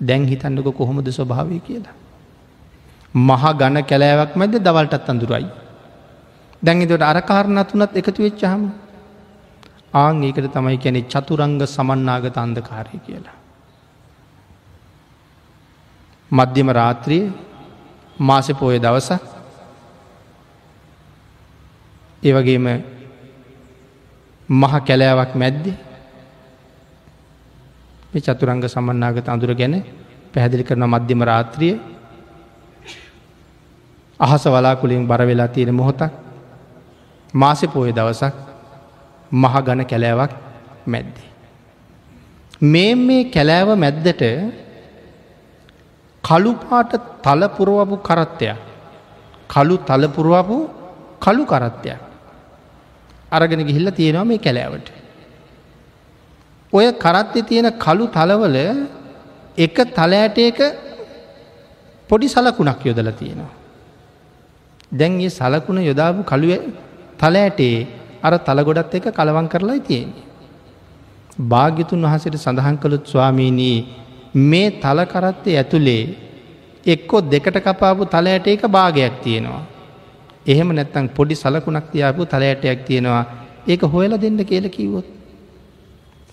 දැන් හිතන්නක කොහොමද ස්වභාවය කියලා. මහා ගණ කැලෑවක් මැද දවල්ටත් අඳුරයි. දැන්ගතට අරකාරණතුනත් එකතු වෙච්චහම ආං ඒකට තමයි කැනෙ චතුරංග සමන්නාගත අන්දකාරය කියලා. මධ්‍යම රාත්‍රිය මාස පෝය දවසක් ඒවගේම මහ කැලෑවක් මැද්දි මේ චතුරංග සමන්නාගත අඳුර ගැන පැහැදිලි කරන මධ්‍යම රාත්‍රිය අහස වලාකුලින් බරවෙලා තියෙන මොහොතක් මාසෙ පෝය දවසක් මහ ගණ කැලෑවක් මැද්දේ. මේ මේ කැලෑව මැද්දට කළුපාට තලපුරුවපු කරත්තයක් කළු තලපුරුවපු කළු කරත්තයක් අරගෙන ගිහිල්ල තියෙනවා මේ කැලෑවට. ඔය කරත්තෙ තියෙන කළු තලවල එක තලෑටයක පොඩි සලකුණක් යොදල තියෙනවා. දැන් ඒ සලකුණ යොදාපු කළුව තලෑටේ අර තලගොඩත් එක කලවන් කරලා තියෙන්නේ. භාග්‍යතුන් වහසට සඳහන් කළුත් ස්වාමීනී මේ තලකරත්තේ ඇතුළේ එක්කො දෙකට කපාපු තලයට එක භාගයක් තියෙනවා. එහෙම නැත්තං පොඩි සලකුණක් තියාපු තලයටයක් තියෙනවා ඒක හොයල දෙන්න කියල කිවොත්.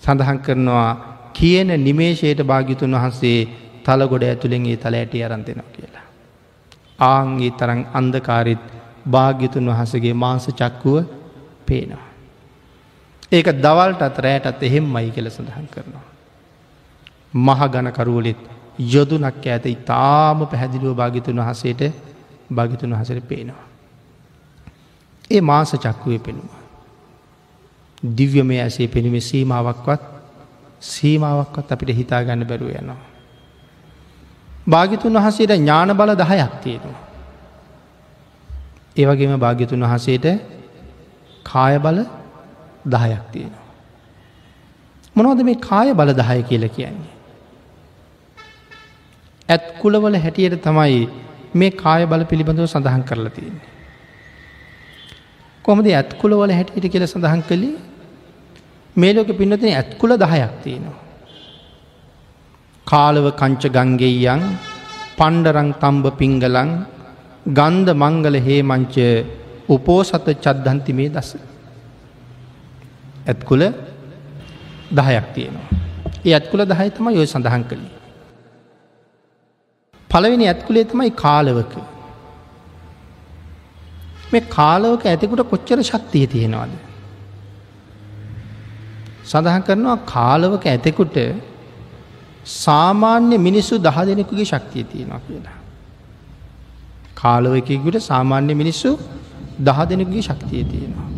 සඳහන් කරනවා කියන නිමේශයට භාගිතුන් වහන්සේ තලගොඩ ඇතුළෙන් ඒ තලයට අරන්තෙනවා කියලා. ආංගේ තරං අන්දකාරිත් භාග්‍යතුන් වහසගේ මාංස චක්කුව පේනවා. ඒක දවල්ටත් රෑටත් එහෙම් මයි කියල සඳහන් කරනවා. මහ ගණකරුවලෙත් යොදුනක් ඇත ඉතාම පැහැදිලුව භාගිතුන් වහසේට භාගිතුන් වහසට පේනවා. ඒ මාස චක්කුවේ පෙනුම. දිව්‍යමය ඇසේ පෙනුමේ සීමාවක්වත් සීමාවක්වත් අපිට හිතා ගන්න බැරුව යනවා. භාගිතුන් වහසේට ඥාන බල දහයක් තියෙනවා. ඒවගේම භාග්‍යතුන් වහසේට කාය බල දහයක් තියෙනවා. මොනවද මේ කාය බල දහය කියල කියන්නේ. ඇත් කුලවල හැටියට තමයි මේ කාය බල පිළිබඳව සඳහන් කරලා තියන්නේ. කොමද ඇත් කුලවල හැටියට කියල සඳහන් කළේ මේලෝක පින්නතින ඇත් කුල දහයක් තියෙනවා. කාලව කංච ගංගෙයන් පණ්ඩරං තම්බ පිංගලං ගන්ධ මංගල හේමංච උපෝසත චද්ධන්තිමේ දස. ඇත්කුල දහයක් තියෙනවා. ඒ ඇත්කුල දහය තම යොය සඳහන් කළේ. පළවෙනි ඇත්කුලේ තමයි කාලවක. මේ කාලවක ඇතිකුට කොච්චර ශක්තිය තියෙනවාද. සඳහන් කරනවා කාලවක ඇතෙකුට සාමාන්‍ය මිනිස්සු දහ දෙනෙකුගේ ශක්තිය තියෙනවා කියලා. කාලවකකුට සාමාන්‍ය මිනිස්සු දහ දෙනෙකුගේ ශක්තිය තියෙනවා.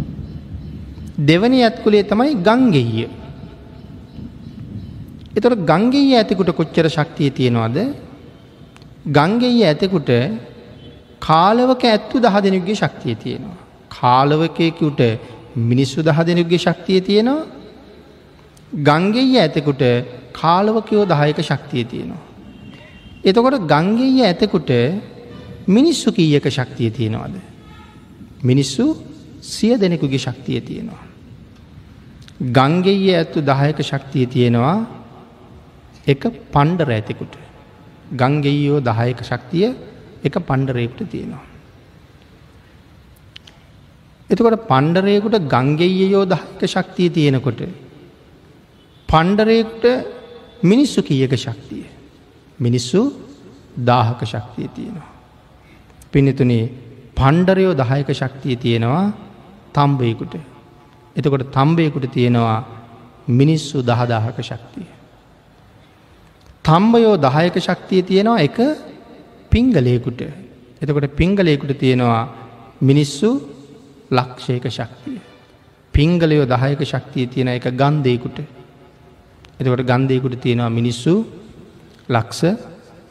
දෙවනි ඇත්කුලේ තමයි ගංගෙය. එතොට ගංගෙය ඇතිකුට කොච්චර ශක්තිය තියෙනවාද ගංගෙය ඇතෙකුට කාලවක ඇත්තු දහ දෙනෙකුගේ ශක්තිය තියෙනවා. කාලවකයකුට මිනිස්සු දහ දෙනෙකුගේ ශක්තිය තියෙනවා ගංගෙය ඇතෙකුට කාලවකයෝ දහයක ශක්තිය තියෙනවා. එතකොට ගංගෙය ඇතෙකුට මිනිස්සු කීයක ශක්තිය තියෙනවාද. මිනිස්සු සිය දෙනෙකුගේ ශක්තිය තියෙනවා. ගංගෙය ඇත්තු දහයක ශක්තිය තියෙනවා එක පණ්ඩර ඇතෙකුට. ගංගෙයෝ දහයක ශක්තිය එක පණ්ඩරයෙකුට තියෙනවා. එතකොට පණ්ඩරයකුට ගංගෙයයෝ දහක ශක්තිය තියෙනකොට පණ්ඩරයෙක්ට මිනිස්සු කියක ශක්තිය. මිනිස්සු දාහක ශක්තිය තියෙනවා. පිනිතුනේ පණ්ඩරයෝ දහයක ශක්තිය තියෙනවා තම්බයකුට. එතකොට තම්බයකුට තියෙනවා මිනිස්සු දහදාහක ශක්තිය. තම්බයෝ දහයක ශක්තිය තියෙනවා එක පිංගලයකුට එතකොට පිංගලයකුට තියෙනවා මිනිස්සු ලක්ෂයක ශක්තිය. පිංගලයෝ දහයක ශක්තිය තියෙන එක ගන්දයකුට එතකොට ගන්ධයකුට තියෙනවා මිනිස්සු ලක්ස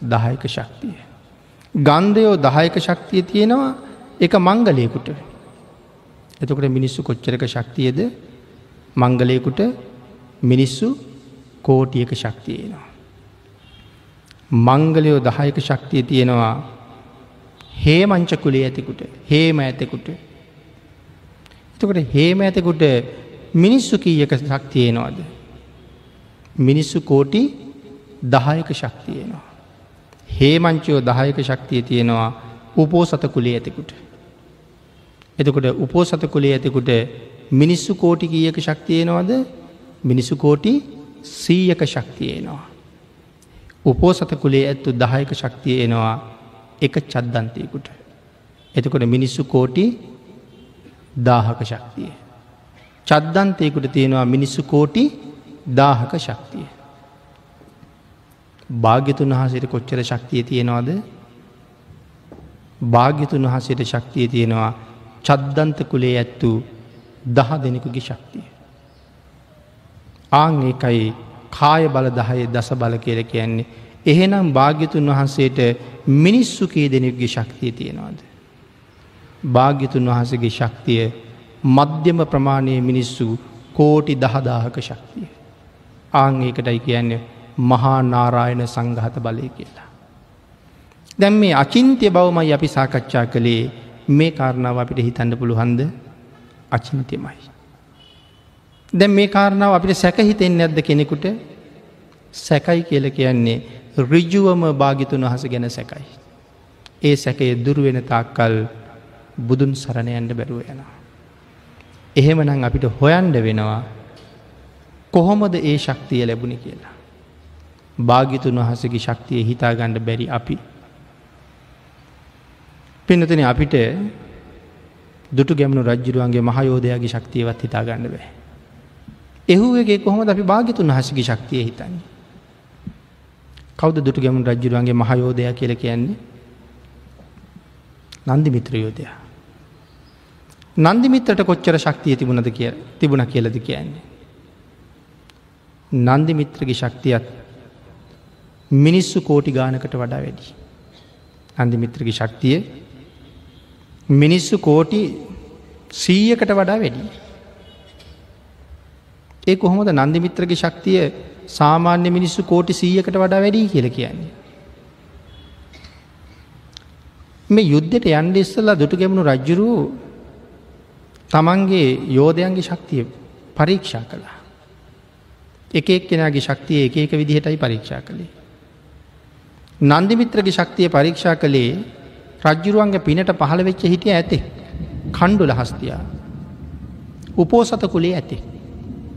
දහයක ශක්තිය. ගන්ධයෝ දහයක ශක්තිය තියෙනවා එක මංගලයකුට එතකොට මිනිස්සු කොච්චරක ශක්තියද මංගලයකුට මිනිස්සු කෝටියක ශක්තියනවා. මංගලයෝ දහයක ශක්තිය තියෙනවා හේ මංචකුලේ ඇතිකුට හේම ඇතෙකුට එතකොට හේම ඇතෙකුට මිනිස්සු කීයක ශක්තියනවාද මිනිස්සු කෝටි දහයක ශක්තියනවා. හේමංචයෝ දහයක ශක්තිය තියෙනවා උපෝසත කුලේ ඇතිකුට. එතකොට උපෝසත කුලේ ඇතිකුට මිනිස්සු කෝටි කියක ශක්තියනවාද මිනිස්සු කෝටි සීයක ශක්තියනවා. උපෝසත කුලේ ඇත්තු දහයක ශක්තිය එනවා එක චද්දන්තයකුට. එතකොට මිනිස්සු කෝටි දාහක ශක්තිය. චද්දන්තයකුට තියෙනවා මිනිස්සු කෝටි දාහක ශක්තිය. භාග්‍යතුන් වහසට කොච්චර ශක්තිය තියෙනවාද භාග්‍යතුන් වහසට ශක්තිය තියෙනවා චද්දන්ත කුලේ ඇත්තු දහ දෙනෙකුගේ ශක්තිය. ආං ඒකයි කාය බල දහය දස බල කියල කියන්නේ. එහෙනම් භාග්‍යතුන් වහන්සේට මිනිස්සු කී දෙනෙකුගේ ශක්තිය තියෙනවාද. භාග්‍යතුන් වහසගේ ශක්තිය මධ්‍යම ප්‍රමාණය මිනිස්සු කෝටි දහදාහක ශක්තිය. ආං ඒකටයි කියන්නේ මහා නාරායන සංඝහත බලය කියලා. දැම් මේ අචින්ත්‍ය බවමයි අපි සාකච්ඡා කළේ මේ කාරණාව අපිට හිතන්න පුළුහන්ද අචින්තයමයි. දැම් මේ කාරණාව අපිට සැක හිතෙන් ඇද්ද කෙනෙකුට සැකයි කියල කියන්නේ රිජුවම භාගිතුන් වහස ගැන සැකයි. ඒ සැකය දුරුවෙන තාක්කල් බුදුන් සරණයන්ට බැරුව යනවා. එහෙමනම් අපිට හොයන්ඩ වෙනවා කොහොමද ඒ ශක්තිය ලැබුණ කියලා. භාගිතුන් වහසගේ ශක්තිය හිතා ගණ්ඩ බැරි අපි. පිනතන අපිට දුටු ගැමනු රජ්ජුරුවන්ගේ මහයෝධයාගේ ශක්තියවත් හිතා ගන්න බෑ. එහුවගේ කොහොම අපි භාගිතුන් වහසගේ ශක්තිය හිතන්නේ. කවද දුටු ගැමුණු රජ්ජුරුවන්ගේ මහයෝධය කියල කියන්නේ නන්දි මිත්‍රයෝධයා. නන්දිමිත්‍රට කොච්චර ශක්තිය තිබුණද කිය තිබුණ කියලද කියන්නේ. නන්දි මිත්‍රගේ ශක්තියත් මිනිස්සු කෝටි ගානකට වඩා වැඩි. අන්දි මිත්‍රගේ ශක්තිය මිනිස්සු කෝටි සීයකට වඩා වැඩි. ඒ කොහොමද නන්දිමිත්‍රගේ ශක්තිය සාමාන්‍ය මිනිස්සු කෝටි සීයකට වඩා වැඩි කියල කියන්නේ. මේ යුද්ධයට යන්ඩ ඉස්සල්ලා දුටු ගැමුණු රජ්ජුරුව තමන්ගේ යෝධයන්ගේ ශක්තිය පරීක්ෂා කළා. එක එක් කෙනගේ ශක්තිය එක එක විදිහටයි පරීක්ෂා කළේ. නන්දිමිත්‍රගේ ශක්තිය පරීක්ෂා කළේ රජ්ජුරුවන්ගේ පිනට පහළ වෙච්ච හිටිය ඇතෙක් කණ්ඩුල හස්තියා. උපෝසත කුලේ ඇතෙක්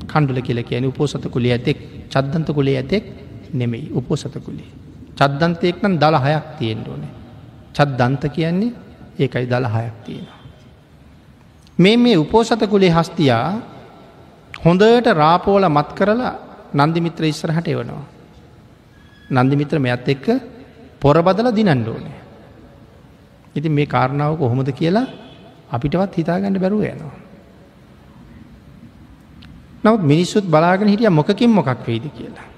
කණ්ඩුල කියල කියන උපෝසත කුලේ ඇතෙක් චද්දන්ත කුලේ ඇතෙක් නෙමෙයි උපෝසත කුලේ. චද්දන්තයෙක් නම් දළ හයක් තියෙන් ඕනේ. චද්දන්ත කියන්නේ ඒකයි දළ හයක් තියෙනවා. මේ මේ උපෝසත කුලේ හස්තියා හොඳට රාපෝල මත් කරලා නන්දිමිත්‍ර ඉස්සරහට එවනවා. නන්දිමිත්‍ර මෙයත් එක්ක පොරබදල දිනන්න ඕනේ. ඉති මේ කාරණාව කොහොමද කියලා අපිටවත් හිතාගන්න බැරුව යනවා. නවත් මිනිස්සුත් බලාගෙන හිටිය මොකින් මොකක් වෙයිද කියලා.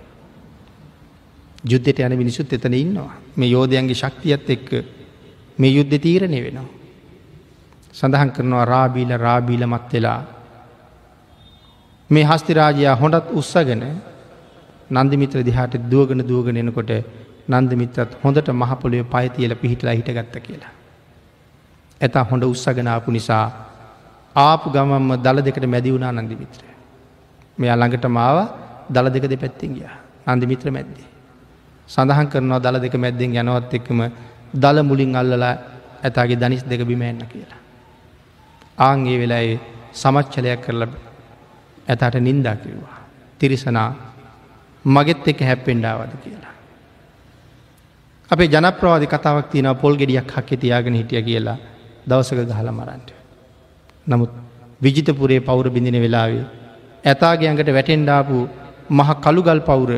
යුද්ධයට යන මිනිසුත් එතන ඉන්නවා මේ යෝධයන්ගේ ශක්තියත් එක්ක මේ යුද්ධ තීරණය වෙනවා. සඳහන් කරනවා රාබීල රාබීල මත් වෙලා මේ හස්තිරාජයා හොඳත් උත්සගෙන නන්දිමිත්‍ර දිහාට දුවගෙන දුවගෙන එනකොට නන්දමිත්‍රත් හොඳට මහපොලිය පයතියල පිහිටලා හිටගත්ත කියලා. ඇතා හොඳ උත්සගෙනාපු නිසා ආපු ගමම්ම දල දෙකට මැදි වුණා නන්දිමිත්‍ර. මෙයා ළඟට මාව දල දෙක දෙ පැත්තිෙන් ගිය නන්දිමිත්‍ර මැද්දේ. සඳහන් කරනවා දල දෙක මැද්දෙන් යනවත් එක්කම දල මුලින් අල්ලලා ඇතාගේ දනිස් දෙක බිමෑන්න කියලා. ආන්ගේ වෙලායි සමච්චලයක් කරල ඇතට නින්දා කිව්වා. තිරිසනා මගෙත් එක හැප්පෙන්ඩාවද කියලා. අපේ ජනප්‍රවාදි කතාවක් තියන පොල් ගෙඩියක් හක්කෙ තියාගෙන හිටිය කියලා දවසක ගහල මරන්ට. නමුත් විජිතපුරේ පවුර බිඳින වෙලාවේ ඇතාගේ ඇඟට වැටෙන්ඩාපු මහ කළුගල් පවුර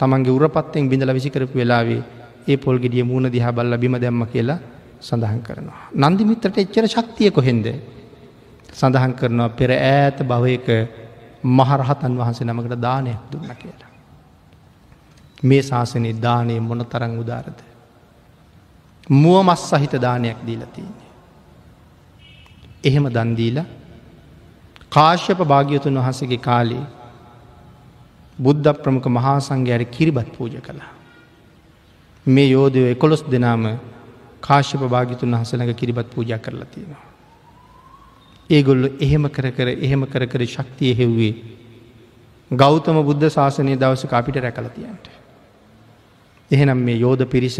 තමන්ගේ උරපත්තෙන් බිඳල විසිකරපු වෙලාවේ ඒ පොල් ගෙඩිය මූුණ දිහා බල්ල බිම දැම්ම කියලා සඳහන් කරනවා. නන්දිමිත්‍රට එච්චර ශක්තිය කොහෙන්ද. සඳහන් කරනවා පෙර ඈත භවයක මහරහතන් වහන්සේ නමකට දානයක් දුන්න කියලා. මේ ශාසනයේ දානය මොන තරං උදාරද. මුව මස් සහිත දානයක් දීලතින්නේ. එහෙම දන්දීලා කාශ්‍යප භාග්‍යතුන් වහසගේ කාලේ බුද්ධ ප්‍රමුඛ මහා සංඝයාර කිරිබත් පූජ කළා. මේ යෝධයෝ එකොළොස් දෙනාම කාශ්‍යප භාගිතුන් වහසලඟ කිරිබත් පූජ කරලා තියෙනවා. ඒගොල්ල එහෙම කර කර එහෙම කර කර ශක්තිය හෙව්වේ ගෞතම බුද්ධ ශාසනය දවසක අපිට රැකලතියන්ට. එහෙනම් මේ යෝධ පිරිස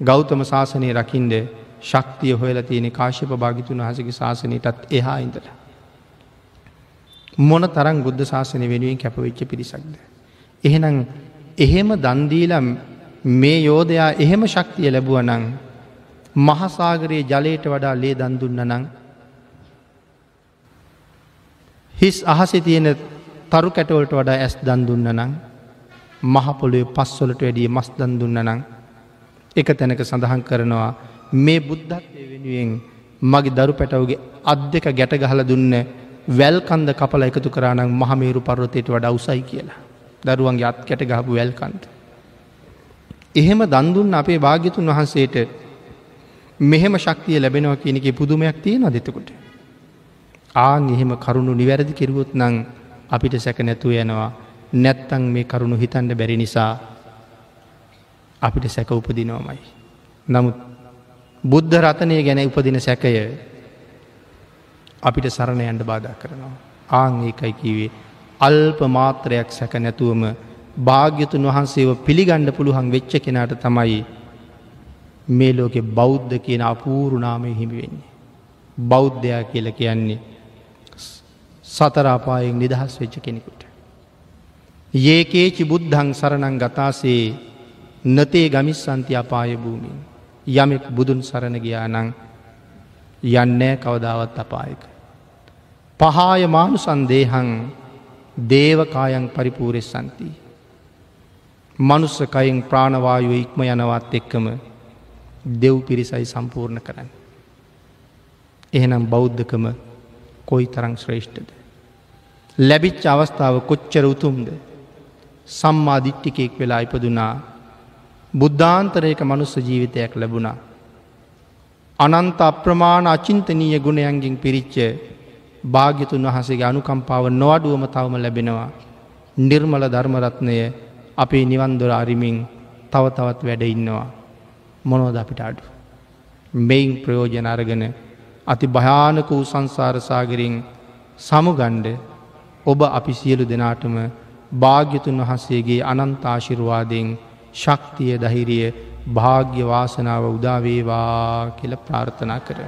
ගෞතම ශාසනය රකින්ඩ ශක්තිය හොයල තියෙන කාශ්‍යප භාගිතුන් වහසගේ ශාසනයටත් එහා ඉඳලා. මොන තරම් බුද්ධ ශාසනය වෙනුවෙන් කැපවෙච්ච පිරිසක්ද. එහෙනම් එහෙම දන්දීලම් මේ යෝධයා එහෙම ශක්තිය ලැබුව නං මහසාගරයේ ජලයට වඩා ලේ දන්දුන්න නං හිස් අහසි තියෙන තරු කැටවලට වඩා ඇස් දන්දුන්න නං මහපොළොය පස්වලට වැඩිය මස් දන්දුන්න නං එක තැනක සඳහන් කරනවා මේ බුද්ධත්වය වෙනුවෙන් මගේ දරු පැටවගේ අත් දෙක ගැට ගහල දුන්න වැල්කන්ද කපල එකතු කරානම් මහමේරු පර්වතයට වඩ අවසයි කියලා. දරුවන්ගේ අත් කැට ගහපු වැල්කන්ත. එහෙම දන්දුන්න අපේ භාග්‍යතුන් වහන්සේට මෙහෙම ශක්තිය ලැබෙනවා කියන එක පුදුමයක් තියෙන දෙතකොට. ආන් එහෙම කරුණු නිවැරදි කිරුවොත් නං අපිට සැක නැතුව යනවා නැත්තං මේ කරුණු හිතන්ඩ බැරි නිසා අපිට සැක උපදිනවමයි. නමුත් බුද්ධ රතනය ගැන උපදින සැකය අපිට සරණ යන්ඩ බාධා කරනවා. ආං ඒකයි කිවේ අල්ප මාත්‍රයක් සැක නැතුවම භාග්‍යතුන් වහන්සේව පිළිගණ්ඩ පුළුවන් වෙච්ච කෙනාට තමයි මේ ලෝකෙ බෞද්ධ කියන අපූරුනාමය හිමිවෙන්නේ. බෞද්ධයා කියල කියන්නේ සතරාපායෙන් නිදහස් වෙච්ච කෙනෙකුට. ඒකේචි බුද්ධං සරණං ගතාසේ නතේ ගමිස් සන්ති අපාය භූමින් යමෙක් බුදුන් සරණ ගියා නං යන්නෑ කවදාවත් අපායක. පහාය මානු සන්දේහන් දේවකායන් පරිපූරෙස් සන්ති. මනුස්සකයින් ප්‍රාණවායුව ඉක්ම යනවත් එක්කම දෙව් පිරිසයි සම්පූර්ණ කරන්න. එහෙනම් බෞද්ධකම කොයි තරං ශ්‍රේෂ්ඨද. ලැබිච්ච අවස්ථාව කොච්චර උතුම්ද සම්මාධිට්ටිකෙක් වෙලා ඉපදුනා බුද්ධාන්තරයක මනුස්ස ජීවිතයක් ලැබුණා. අනන්ත අප්‍රමාණ අචින්තනීය ගුණයන්ගින් පිරිච්ච භාග්‍යතුන් වහසගේ අනුකම්පාව නොවඩුවම තවම ලැබෙනවා. නිර්මල ධර්මරත්නය අපේ නිවන්දොර අරිමින් තව තවත් වැඩ ඉන්නවා. මොනෝද අපිට අඩු. මෙයින් ප්‍රයෝජන අරගෙන අති භයානක වූ සංසාරසාගරින් සමුගණ්ඩ ඔබ අපි සියලු දෙනාටම භාග්‍යතුන් වහන්සේගේ අනන්තාශිරවාදයෙන් ශක්තිය දහිරිය භාග්‍ය වාසනාව උදාවේවා කියල ප්‍රාර්ථනා කර.